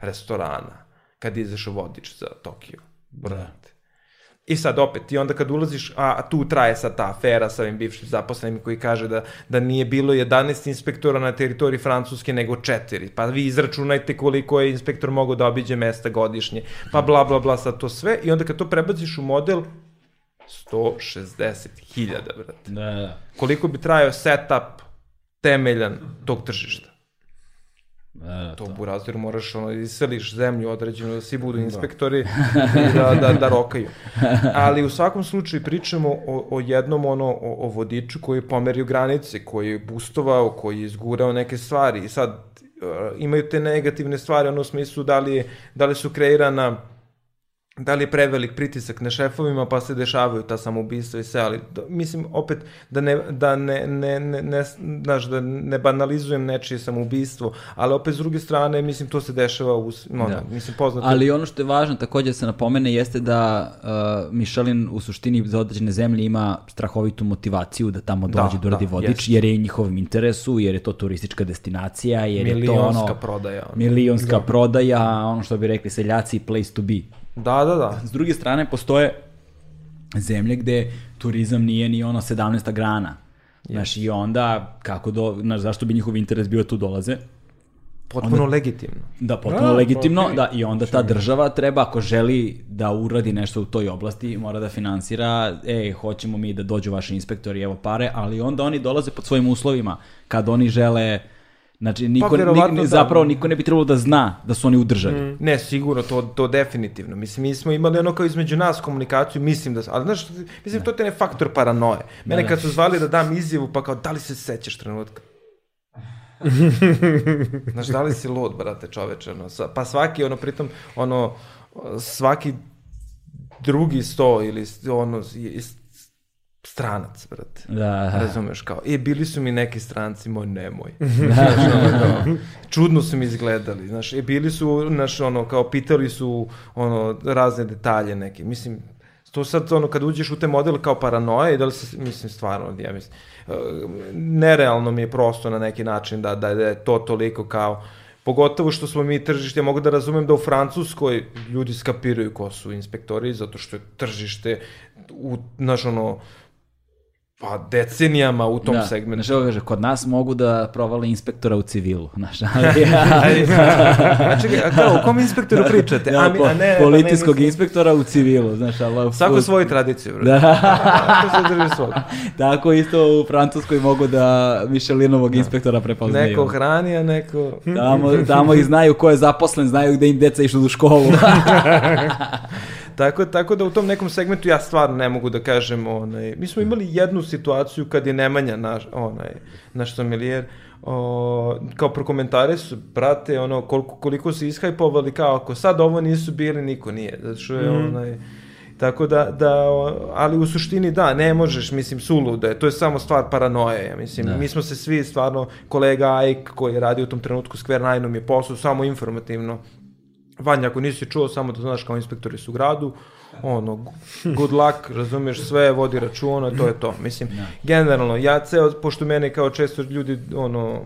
[SPEAKER 4] restorana, kad izaš u vodič za Tokio. Brate. I sad opet, i onda kad ulaziš, a, tu traje sad ta afera sa ovim bivšim zaposlenim koji kaže da, da nije bilo 11 inspektora na teritoriji Francuske nego 4. Pa vi izračunajte koliko je inspektor mogao da obiđe mesta godišnje. Pa bla bla bla sad to sve. I onda kad to prebaciš u model, 160.000, brate.
[SPEAKER 1] Da, da.
[SPEAKER 4] Koliko bi trajao setup temeljan tog tržišta?
[SPEAKER 1] Da, da,
[SPEAKER 4] To u buraziru moraš ono, iseliš zemlju određenu da svi budu inspektori i da, da, da rokaju. Ali u svakom slučaju pričamo o, o jednom ono, o, o vodiču koji je pomerio granice, koji je bustovao, koji je izgurao neke stvari. I sad uh, imaju te negativne stvari ono u smislu da li, da li su kreirana da li je prevelik pritisak na šefovima pa se dešavaju ta samoubistva i sve, ali do, mislim opet da ne, da ne, ne, ne, ne, znaš, da ne banalizujem nečije samoubistvo, ali opet s druge strane mislim to se dešava u, ono,
[SPEAKER 1] Da.
[SPEAKER 4] mislim poznato.
[SPEAKER 1] Ali ono što je važno takođe da se napomene jeste da uh, Michelin u suštini za određene zemlje ima strahovitu motivaciju da tamo
[SPEAKER 4] Da,
[SPEAKER 1] dođe da, uradi
[SPEAKER 4] da,
[SPEAKER 1] vodič,
[SPEAKER 4] jest.
[SPEAKER 1] jer je i njihovom interesu, jer je to turistička destinacija, jer je to
[SPEAKER 4] milionska
[SPEAKER 1] ono...
[SPEAKER 4] prodaja. ono.
[SPEAKER 1] Milionska prodaja, ono što bi rekli seljaci, place to be.
[SPEAKER 4] Da, da, da.
[SPEAKER 1] S druge strane, postoje zemlje gde turizam nije ni ono 17. grana. Znaš, i onda, kako do, znaš, zašto bi njihov interes bio da tu dolaze?
[SPEAKER 4] Potpuno legitimno.
[SPEAKER 1] Da, potpuno
[SPEAKER 3] Da,
[SPEAKER 1] legitimno,
[SPEAKER 3] okej.
[SPEAKER 1] da, i onda ta država treba, ako želi da uradi nešto u toj oblasti, mora da finansira, ej, hoćemo mi da dođu vaši inspektori, evo pare, ali onda oni dolaze pod svojim uslovima, kad oni žele, znači, niko,
[SPEAKER 4] Pa, verovatno
[SPEAKER 1] ni,
[SPEAKER 4] da.
[SPEAKER 1] zapravo niko ne bi trebalo da zna da su oni u državi.
[SPEAKER 4] Ne, sigurno, to, to definitivno. Mislim, mi smo imali ono kao između nas komunikaciju, mislim da... Ali znaš, mislim, to te ne faktor paranoje. Mene
[SPEAKER 1] Da,
[SPEAKER 4] kad su zvali da dam izjavu, pa kao, da li se sećaš trenutka? Znaš, da li si lud, brate, čoveče, ono, pa svaki, ono, pritom, ono, svaki drugi sto ili ono, stranac, brate.
[SPEAKER 1] Da,
[SPEAKER 4] Razumeš kao, e, bili su mi neki stranci, moj nemoj. znaš, ono, kao, čudno su mi izgledali, znaš, e, bili su, znaš, ono, kao, pitali su, ono, razne detalje neke, mislim, to sad, ono, kad uđeš u te model kao paranoje, i da li se, mislim, stvarno, ja mislim, e, nerealno mi je prosto na neki način da, da, da je to toliko kao, Pogotovo što smo mi tržište, ja mogu da razumem da u Francuskoj ljudi skapiraju ko su inspektori, zato što je tržište, u, znaš, ono, pa decenijama u tom
[SPEAKER 1] da.
[SPEAKER 4] segmentu.
[SPEAKER 1] Znaš, kaže, kod nas mogu da provale inspektora u civilu, znaš, ali...
[SPEAKER 4] a kao, o kom inspektoru pričate?
[SPEAKER 1] Da,
[SPEAKER 4] a, mi, a ne,
[SPEAKER 1] policijskog
[SPEAKER 4] pa ne,
[SPEAKER 1] inspektora u civilu, znaš, ali...
[SPEAKER 4] Svako svoju tradiciju, bro.
[SPEAKER 1] Da.
[SPEAKER 4] Svako se drži svog.
[SPEAKER 1] Tako isto u Francuskoj mogu da Michelinovog inspektora prepoznaju.
[SPEAKER 4] Neko hrani, a neko...
[SPEAKER 1] Tamo, tamo ih znaju ko je zaposlen, znaju gde im deca išlu u školu.
[SPEAKER 4] Tako, tako da u tom nekom segmentu ja stvarno ne mogu da kažem, onaj, mi smo imali jednu situaciju kad je Nemanja, naš, onaj, naš sommelier, o, kao prokomentare su, brate, ono, koliko, koliko se ishajpovali, kao ako sad ovo nisu bili, niko nije, zato što je, onaj, Tako da, da, ali u suštini da, ne možeš, mislim, suludo je, to je samo stvar paranoje, mislim,
[SPEAKER 1] Da.
[SPEAKER 4] mi smo se svi stvarno, kolega Ajk koji je radio u tom trenutku Square Nine-om je posao samo informativno, Vanja, ako nisi čuo, samo da znaš kao inspektori su u gradu, ono, good luck, razumeš, sve, vodi računa, to je to. Mislim, generalno, ja ceo, pošto mene kao često ljudi, ono,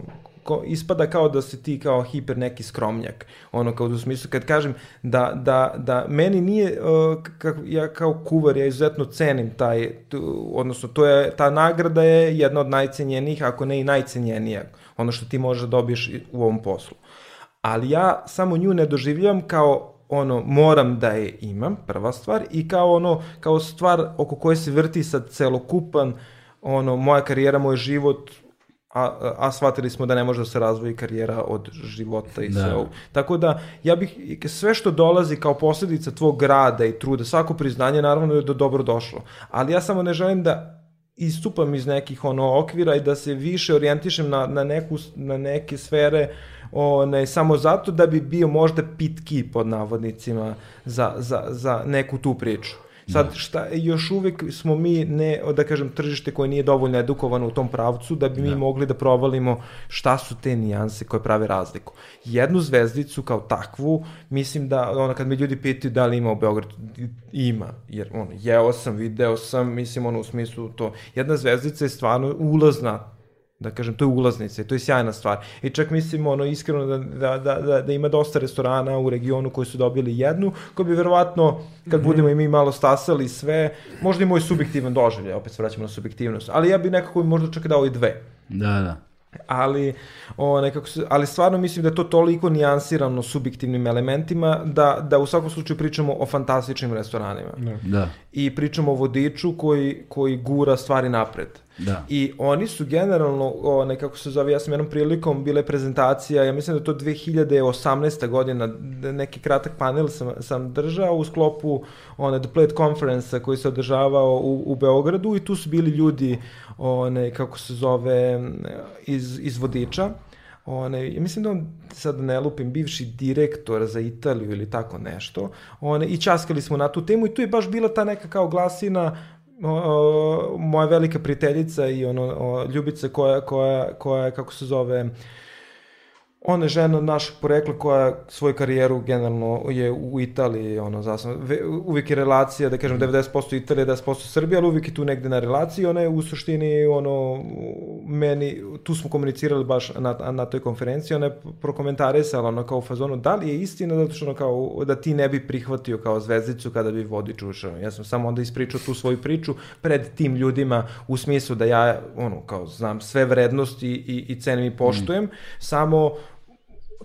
[SPEAKER 4] ko, ispada kao da si ti kao hiper neki skromnjak. Ono kao u smislu kad kažem da, da, da meni nije, uh, kako, ja kao kuvar, ja izuzetno cenim taj, tu, odnosno to je, ta nagrada je jedna od najcenjenijih, ako ne i najcenjenija, ono što ti možeš da dobiješ u ovom poslu. Ali ja samo nju ne doživljavam kao ono moram da je imam, prva stvar i kao ono kao stvar oko koje se vrti sad celokupan ono moja karijera, moj život, a, a shvatili smo da ne može da se razvoji karijera od života i
[SPEAKER 1] Da.
[SPEAKER 4] sve ovo. Tako da, ja bih, sve što dolazi kao posledica tvog rada i truda, svako priznanje naravno je do dobro došlo. Ali ja samo ne želim da istupam iz nekih ono okvira i da se više orijentišem na, na, neku, na neke sfere one, samo zato da bi bio možda pitki pod navodnicima za, za, za neku tu priču. Sad, šta, još uvek smo mi, ne, da kažem, tržište koje nije dovoljno edukovano u tom pravcu, da bi mi mogli da provalimo šta su te nijanse koje prave razliku. Jednu zvezdicu kao takvu, mislim da, ono, kad me ljudi pitaju da li ima u Beogradu, ima, jer, ono, jeo sam, video sam, mislim, ono, u smislu to, jedna zvezdica je stvarno ulazna da kažem, to je ulaznica i to je sjajna stvar. I čak mislim, ono, iskreno da, da, da, da, da ima dosta restorana u regionu koji su dobili jednu, koji bi verovatno, kad budemo i mi malo stasali sve, možda i moj subjektivan doživljaj, opet se vraćamo na subjektivnost, ali ja bi nekako možda čak dao i dve
[SPEAKER 1] Da, da.
[SPEAKER 4] ali o, nekako ali stvarno mislim da je to toliko nijansirano subjektivnim elementima da, da u svakom slučaju pričamo o fantastičnim restoranima.
[SPEAKER 1] Da.
[SPEAKER 4] I pričamo o vodiču koji, koji gura stvari napred.
[SPEAKER 1] Da.
[SPEAKER 4] I oni su generalno, o, nekako se zove, ja sam jednom prilikom, bile prezentacija, ja mislim da je to 2018. godina, da neki kratak panel sam, sam držao u sklopu one, The Plate Conference koji se održavao u, u Beogradu i tu su bili ljudi, one, kako se zove, iz, iz vodiča. One, mislim da on, sad ne lupim, bivši direktor za Italiju ili tako nešto. One, I časkali smo na tu temu i tu je baš bila ta neka kao glasina o, moja velika prijateljica i ono o, Ljubica koja koja koja kako se zove ona je žena našeg porekla koja svoju karijeru generalno je u Italiji, ono, zasno, uvijek je relacija, da kažem, 90% Italije, 10% Srbije, ali uvijek je tu negde na relaciji, ona je u suštini, ono, meni, tu smo komunicirali baš na, na toj konferenciji, ona je prokomentarisala, ono, kao u fazonu, da li je istina zato što, ono, kao, da ti ne bi prihvatio kao zvezdicu kada bi vodič ušao. Ja sam samo onda ispričao tu svoju priču pred tim ljudima u smislu da ja, ono, kao, znam sve vrednosti i, i cenim i poštujem, mm. samo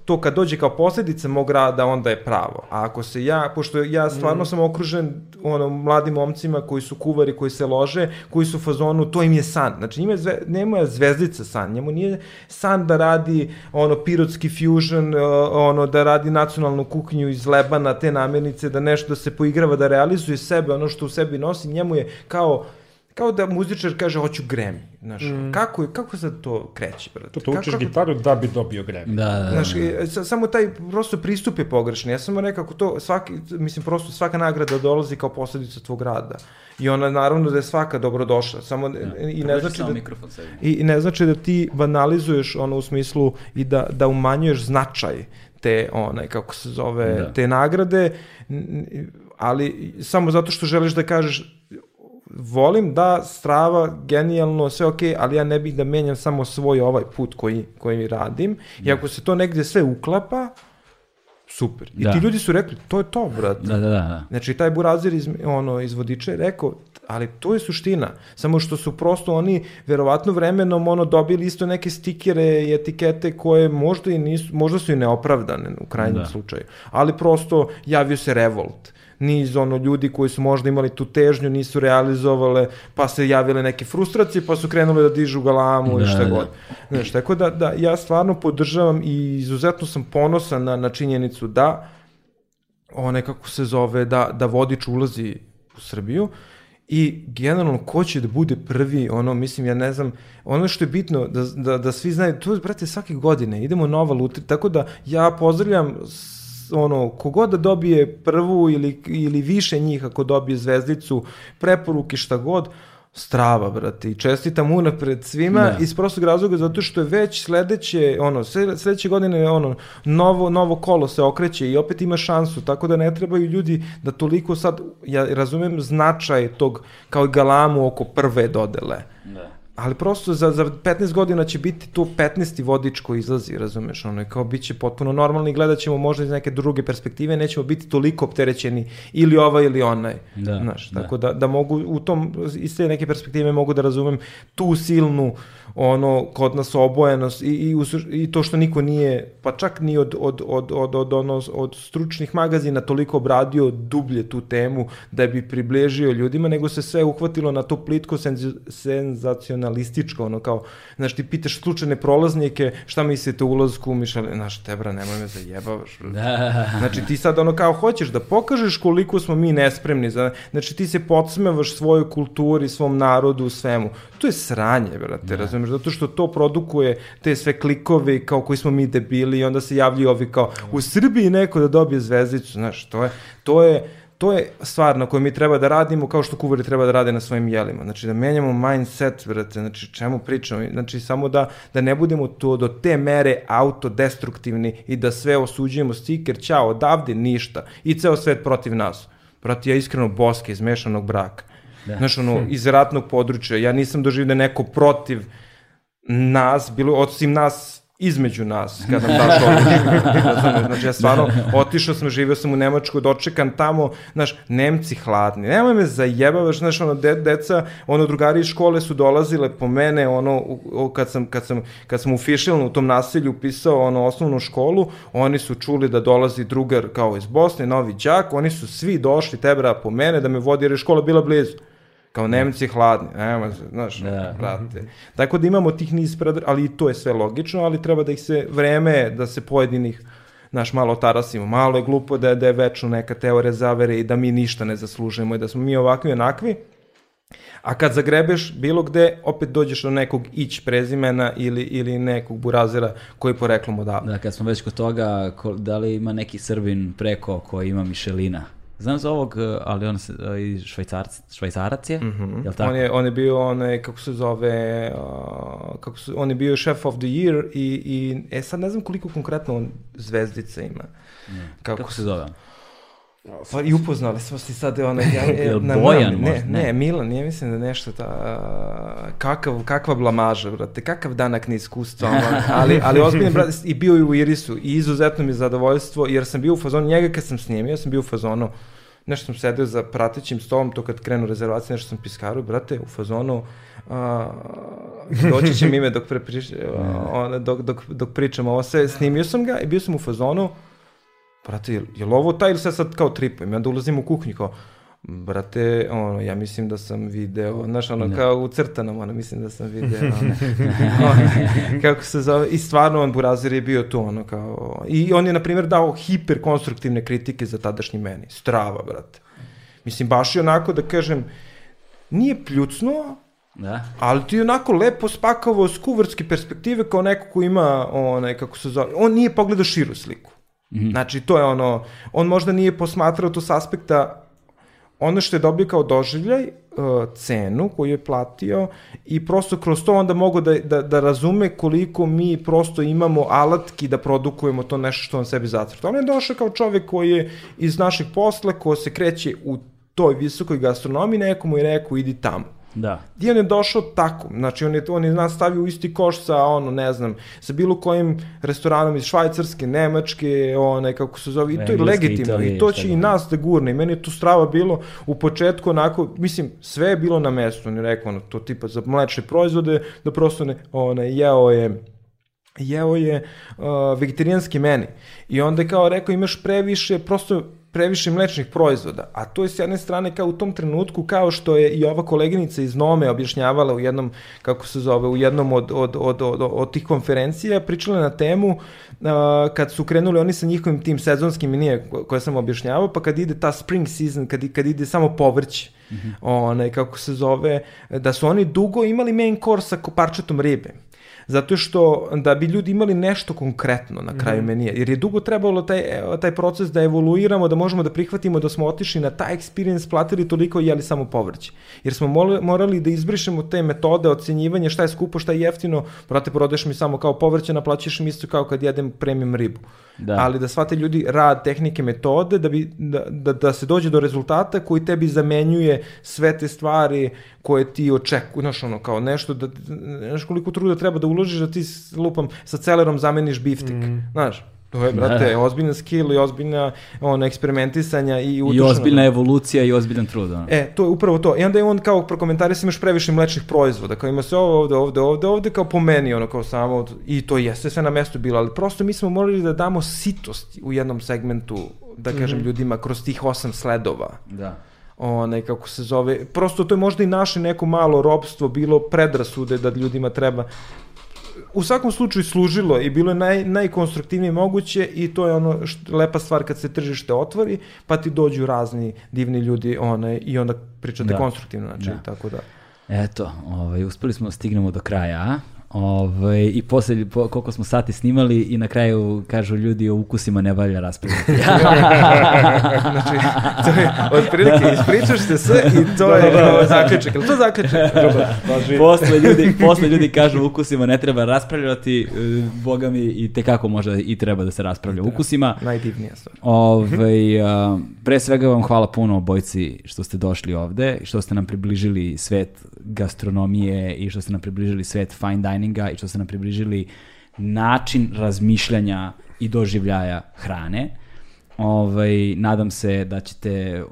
[SPEAKER 4] to kad dođe kao posljedica mog rada, onda je pravo. A ako se ja, pošto ja stvarno mm. sam okružen ono, mladim momcima koji su kuvari, koji se lože, koji su u fazonu, to im je san. Znači, njima je zve, nema je zvezdica san. Njemu nije san da radi ono pirotski fusion, ono da radi nacionalnu kuhinju iz lebana, te namirnice, da nešto da se poigrava, da realizuje sebe, ono što u sebi nosi. Njemu je kao kao da muzičar kaže hoću Grammy, znaš, mm. kako, je, kako sad to kreće, brate?
[SPEAKER 3] To, to učiš
[SPEAKER 4] kako,
[SPEAKER 3] gitaru da bi dobio Grammy.
[SPEAKER 1] Da, da, da.
[SPEAKER 4] Znaš, da. samo taj prosto pristup je pogrešan. Ja sam nekako to, svaki, mislim, prosto svaka nagrada dolazi kao posledica tvog rada. I ona naravno da je svaka dobrodošla. Samo
[SPEAKER 1] Da.
[SPEAKER 4] i ne znači da i ne znači da ti banalizuješ ono u smislu i da da umanjuješ značaj te onaj kako se zove
[SPEAKER 1] Da.
[SPEAKER 4] te nagrade ali samo zato što želiš da kažeš volim da strava genijalno sve ok, ali ja ne bih da menjam samo svoj ovaj put koji koji radim i ako se to negde sve uklapa super. I
[SPEAKER 1] Da.
[SPEAKER 4] ti ljudi su rekli to je to brate.
[SPEAKER 1] Da, da, da. da.
[SPEAKER 4] Znači, taj burazir iz, ono, iz vodiča je rekao, ali to je suština. Samo što su prosto oni, verovatno vremenom, ono, dobili isto neke stikere i etikete koje možda, i nisu, možda su i neopravdane u krajnjem
[SPEAKER 1] Da.
[SPEAKER 4] slučaju. Ali prosto javio se revolt niz ono ljudi koji su možda imali tu težnju, nisu realizovale, pa se javile neke frustracije, pa su krenule da dižu galamu
[SPEAKER 1] Da,
[SPEAKER 4] i šta
[SPEAKER 1] da.
[SPEAKER 4] god. Znaš, tako da, da ja stvarno podržavam i izuzetno sam ponosan na, na činjenicu da one kako se zove, da, da vodič ulazi u Srbiju i generalno ko će da bude prvi, ono, mislim, ja ne znam, ono što je bitno, da, da, da svi znaju, to je, brate, svake godine, idemo nova lutrija, tako da ja pozdravljam ono, kogod da dobije prvu ili, ili više njih ako dobije zvezdicu, preporuke šta god, strava, brate, i čestitam unapred svima
[SPEAKER 1] Da.
[SPEAKER 4] iz prostog razloga zato što je već sledeće, ono, sledeće godine, ono, novo, novo kolo se okreće i opet ima šansu, tako da ne trebaju ljudi da toliko sad, ja razumem značaj tog, kao i galamu oko prve dodele,
[SPEAKER 1] Da.
[SPEAKER 4] Ali prosto za, za 15 godina će biti to 15. vodič koji izlazi, razumeš, ono je kao bit će potpuno normalno i gledat ćemo možda iz neke druge perspektive, nećemo biti toliko opterećeni ili ovaj ili onaj,
[SPEAKER 1] Da,
[SPEAKER 4] znaš,
[SPEAKER 1] da.
[SPEAKER 4] tako da, da mogu u tom, iz te neke perspektive mogu da razumem tu silnu ono, kod nas obojenost i, i, i to što niko nije, pa čak ni od, od, od, od, od, ono, od stručnih magazina toliko obradio dublje tu temu da bi približio ljudima, nego se sve uhvatilo na to plitko senz, senzacionalističko, ono kao, znaš, ti pitaš slučajne prolaznike šta mislite o ulazku, Mišele, znaš, tebra, nemoj me zajebavaš.
[SPEAKER 1] Da.
[SPEAKER 4] Znači ti sad ono kao hoćeš da pokažeš koliko smo mi nespremni, za, znači ti se podsmevaš svojoj kulturi, svom narodu, svemu. To je sranje, brate, razumeš, zato što to produkuje te sve klikove kao koji smo mi debili i onda se javljaju ovi kao u Srbiji neko da dobije zvezdicu, znaš, to je, to je, to je stvar na kojoj mi treba da radimo kao što kuvari treba da rade na svojim jelima. Znači da menjamo mindset, brate, znači čemu pričamo, znači samo da, da ne budemo to do te mere autodestruktivni i da sve osuđujemo stiker, ćao, odavde ništa i ceo svet protiv nas. Brate, ja iskreno boske iz mešanog braka. Da. Znaš, ono, iz ratnog područja, ja nisam doživio da neko protiv nas, bilo, osim nas između nas, kada nam odluku. Razumeš? Znači, ja stvarno otišao sam, živio sam u Nemačkoj, dočekan tamo, znaš, Nemci hladni. Nemoj me zajebavaš, znaš, ono, de, deca, ono, drugari iz škole su dolazile po mene, ono, u, u, kad, sam, kad, sam, kad sam u Fišilnu, u tom naselju, upisao, ono, osnovnu školu, oni su čuli da dolazi drugar kao iz Bosne, novi đak, oni su svi došli, tebra, po mene, da me vodi, jer je škola bila blizu kao Nemci hladni, nema, se, znaš,
[SPEAKER 1] Da.
[SPEAKER 4] da. brate. Tako da imamo tih niz predra, ali i to je sve logično, ali treba da ih se, vreme da se pojedinih naš malo tarasimo. Malo je glupo da, je- da je večno neka teorija zavere i da mi ništa ne zaslužujemo i da smo mi ovakvi i onakvi. A kad zagrebeš bilo gde, opet dođeš do nekog ić prezimena ili, ili nekog burazira koji poreklom odavde.
[SPEAKER 1] Da, kad smo već kod toga, ko- da li ima neki Srbin preko koji ima Mišelina? Znam za ovog, eh, ali on se, eh, i švajcarac, švajcarac je, mm jel tako?
[SPEAKER 4] On je, on je bio onaj, kako se zove, uh, kako se, on je bio chef of the year i, i e sad ne znam koliko konkretno on zvezdica ima. Kako,
[SPEAKER 1] Kako se zove? on?
[SPEAKER 4] Pa i upoznali smo se sad, onaj, ja,
[SPEAKER 1] Jel
[SPEAKER 4] na-
[SPEAKER 1] Bojan
[SPEAKER 4] ne,
[SPEAKER 1] možda?
[SPEAKER 4] ne,
[SPEAKER 1] Ne.
[SPEAKER 4] Milan, ja mislim da nešto ta, kakav, kakva blamaža, brate, kakav danak neiskustva, ono, ali, ali ozbiljno, brate, i bio je u Irisu i izuzetno mi je zadovoljstvo, jer sam bio u fazonu, njega kad sam snimio, ja sam bio u fazonu, nešto sam sedeo za pratećim stolom, to kad krenu rezervacije, nešto sam piskaru, brate, u fazonu, a, doći će mi ime dok, preprič, a, dok, dok, dok pričam ovo sve, snimio sam ga i bio sam u fazonu, brate, jel, jel ovo taj ili se sad kao tripujem? I onda ulazim u kuhinju kao, brate, ono, ja mislim da sam video, znaš, ono, kao u crtanom, ono, mislim da sam video, ono, ono, kako se zove, i stvarno on Burazir je bio tu, ono, kao, i on je, na primjer, dao hiperkonstruktivne kritike za tadašnji meni, strava, brate. Mislim, baš je onako, da kažem, nije pljucnuo,
[SPEAKER 1] Da?
[SPEAKER 4] ali ti je onako lepo spakavo s kuvarske perspektive kao neko ko ima, onaj, kako se zove, on nije pogledao širu sliku. Mm. Znači, to je ono, on možda nije posmatrao to s aspekta ono što je dobio kao doživljaj, uh, cenu koju je platio i prosto kroz to onda mogu da, da, da razume koliko mi prosto imamo alatki da produkujemo to nešto što on sebi zacrta. On je došao kao čovek koji je iz našeg posla, ko se kreće u toj visokoj gastronomiji, nekomu je rekao idi tamo.
[SPEAKER 1] Da.
[SPEAKER 4] I on je došao tako, znači on je, on je nas stavio u isti koš sa, ono, ne znam, sa bilo kojim restoranom iz Švajcarske, Nemačke, one, kako se zove, i to je legitimno,
[SPEAKER 1] Italije,
[SPEAKER 4] i to će i
[SPEAKER 1] god.
[SPEAKER 4] nas da gurne, i meni je tu strava bilo u početku onako, mislim, sve je bilo na mestu, on je rekao, ono, to tipa za mlečne proizvode, da prosto ne, one, jeo je, jeo je uh, vegetarijanski meni. I onda je kao rekao, imaš previše, prosto previše mlečnih proizvoda. A to je s jedne strane kao u tom trenutku, kao što je i ova koleginica iz Nome objašnjavala u jednom, kako se zove, u jednom od, od, od, od, od tih konferencija, pričala na temu uh, kad su krenuli oni sa njihovim tim sezonskim menije ko- koje sam objašnjavao, pa kad ide ta spring season, kad, kad ide samo povrće, mm -hmm. onaj, kako se zove, da su oni dugo imali main course sa koparčetom ribe Zato što da bi ljudi imali nešto konkretno na kraju mm -hmm. menija, jer je dugo trebalo taj, taj proces da evoluiramo, da možemo da prihvatimo da smo otišli na taj experience, platili toliko i jeli samo povrće. Jer smo morali da izbrišemo te metode ocenjivanja šta je skupo, šta je jeftino, brate, prodeš mi samo kao povrće, naplaćaš mi isto kao kad jedem premium ribu. Da. Ali da shvate ljudi rad, tehnike, metode, da, bi, da, da, da se dođe do rezultata koji tebi zamenjuje sve te stvari koje ti očekuješ, znaš ono, kao nešto, da, znaš koliko truda treba da uložiš da ti lupam sa celerom zameniš biftik, mm. znaš. To je, brate, da. ozbiljna skill i ozbiljna ono, eksperimentisanja i
[SPEAKER 1] utušena. I ozbiljna evolucija i ozbiljan trud. Ono.
[SPEAKER 4] E, to je upravo to. I onda je on kao prokomentarisao imaš previše mlečnih proizvoda, kao ima se ovo ovde, ovde, ovde, ovde, kao po meni, ono, kao samo, i to jeste sve na mestu bilo, ali prosto mi smo morali da damo sitost u jednom segmentu, da kažem, mm -hmm. ljudima kroz tih osam sledova.
[SPEAKER 1] Da
[SPEAKER 4] onaj, kako se zove, prosto to je možda i naše neko malo robstvo, bilo predrasude da ljudima treba u svakom slučaju služilo i bilo je naj, najkonstruktivnije moguće i to je ono što, lepa stvar kad se tržište otvori, pa ti dođu razni divni ljudi one, i onda pričate da. konstruktivno, znači, da. tako da.
[SPEAKER 1] Eto, ovaj, uspeli smo da stignemo do kraja, a? Ove, ovaj, I posle, po, koliko smo sati snimali i na kraju kažu ljudi o ukusima ne valja raspraviti.
[SPEAKER 4] znači, to je, otprilike, ispričaš se sve i to je da, da, zaključak. Ili to zaključak?
[SPEAKER 1] posle, ljudi, posle ljudi kažu o ukusima ne treba raspravljati, e, boga mi i tekako može i treba da se raspravlja o ukusima.
[SPEAKER 4] Najdivnija stvar.
[SPEAKER 1] Ove, ovaj, a, pre svega vam hvala puno obojci što ste došli ovde, što ste nam približili svet gastronomije i što ste nam približili svet fine dining treninga i što ste nam približili način razmišljanja i doživljaja hrane. Ovaj, nadam se da ćete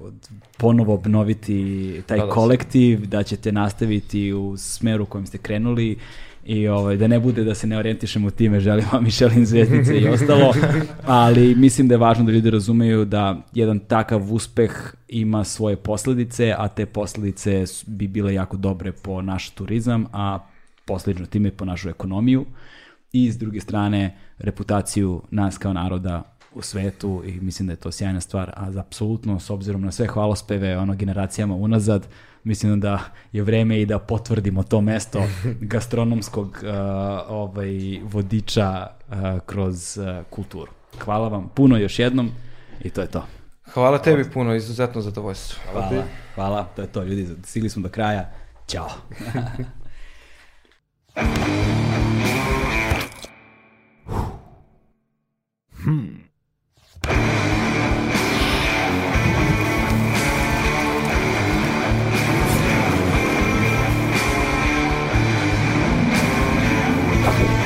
[SPEAKER 1] ponovo obnoviti taj da, da kolektiv, da ćete nastaviti u smeru kojim ste krenuli i ovaj, da ne bude da se ne orijentišemo time, želim vam Michelin zvezdice i ostalo, ali mislim da je važno da ljudi razumeju da jedan takav uspeh ima svoje posledice, a te posledice bi bile jako dobre po naš turizam, a posljedično time po našu ekonomiju i s druge strane reputaciju nas kao naroda u svetu i mislim da je to sjajna stvar, a apsolutno s obzirom na sve hvalospeve ono generacijama unazad, mislim da je vreme i da potvrdimo to mesto gastronomskog uh, ovaj vodiča uh, kroz uh, kulturu. Hvala vam puno još jednom i to je to.
[SPEAKER 4] Hvala tebi puno, izuzetno zadovoljstvo.
[SPEAKER 1] Hvala, hvala, hvala, to je to ljudi, stigli smo do kraja. Ćao. Hmm. Okay.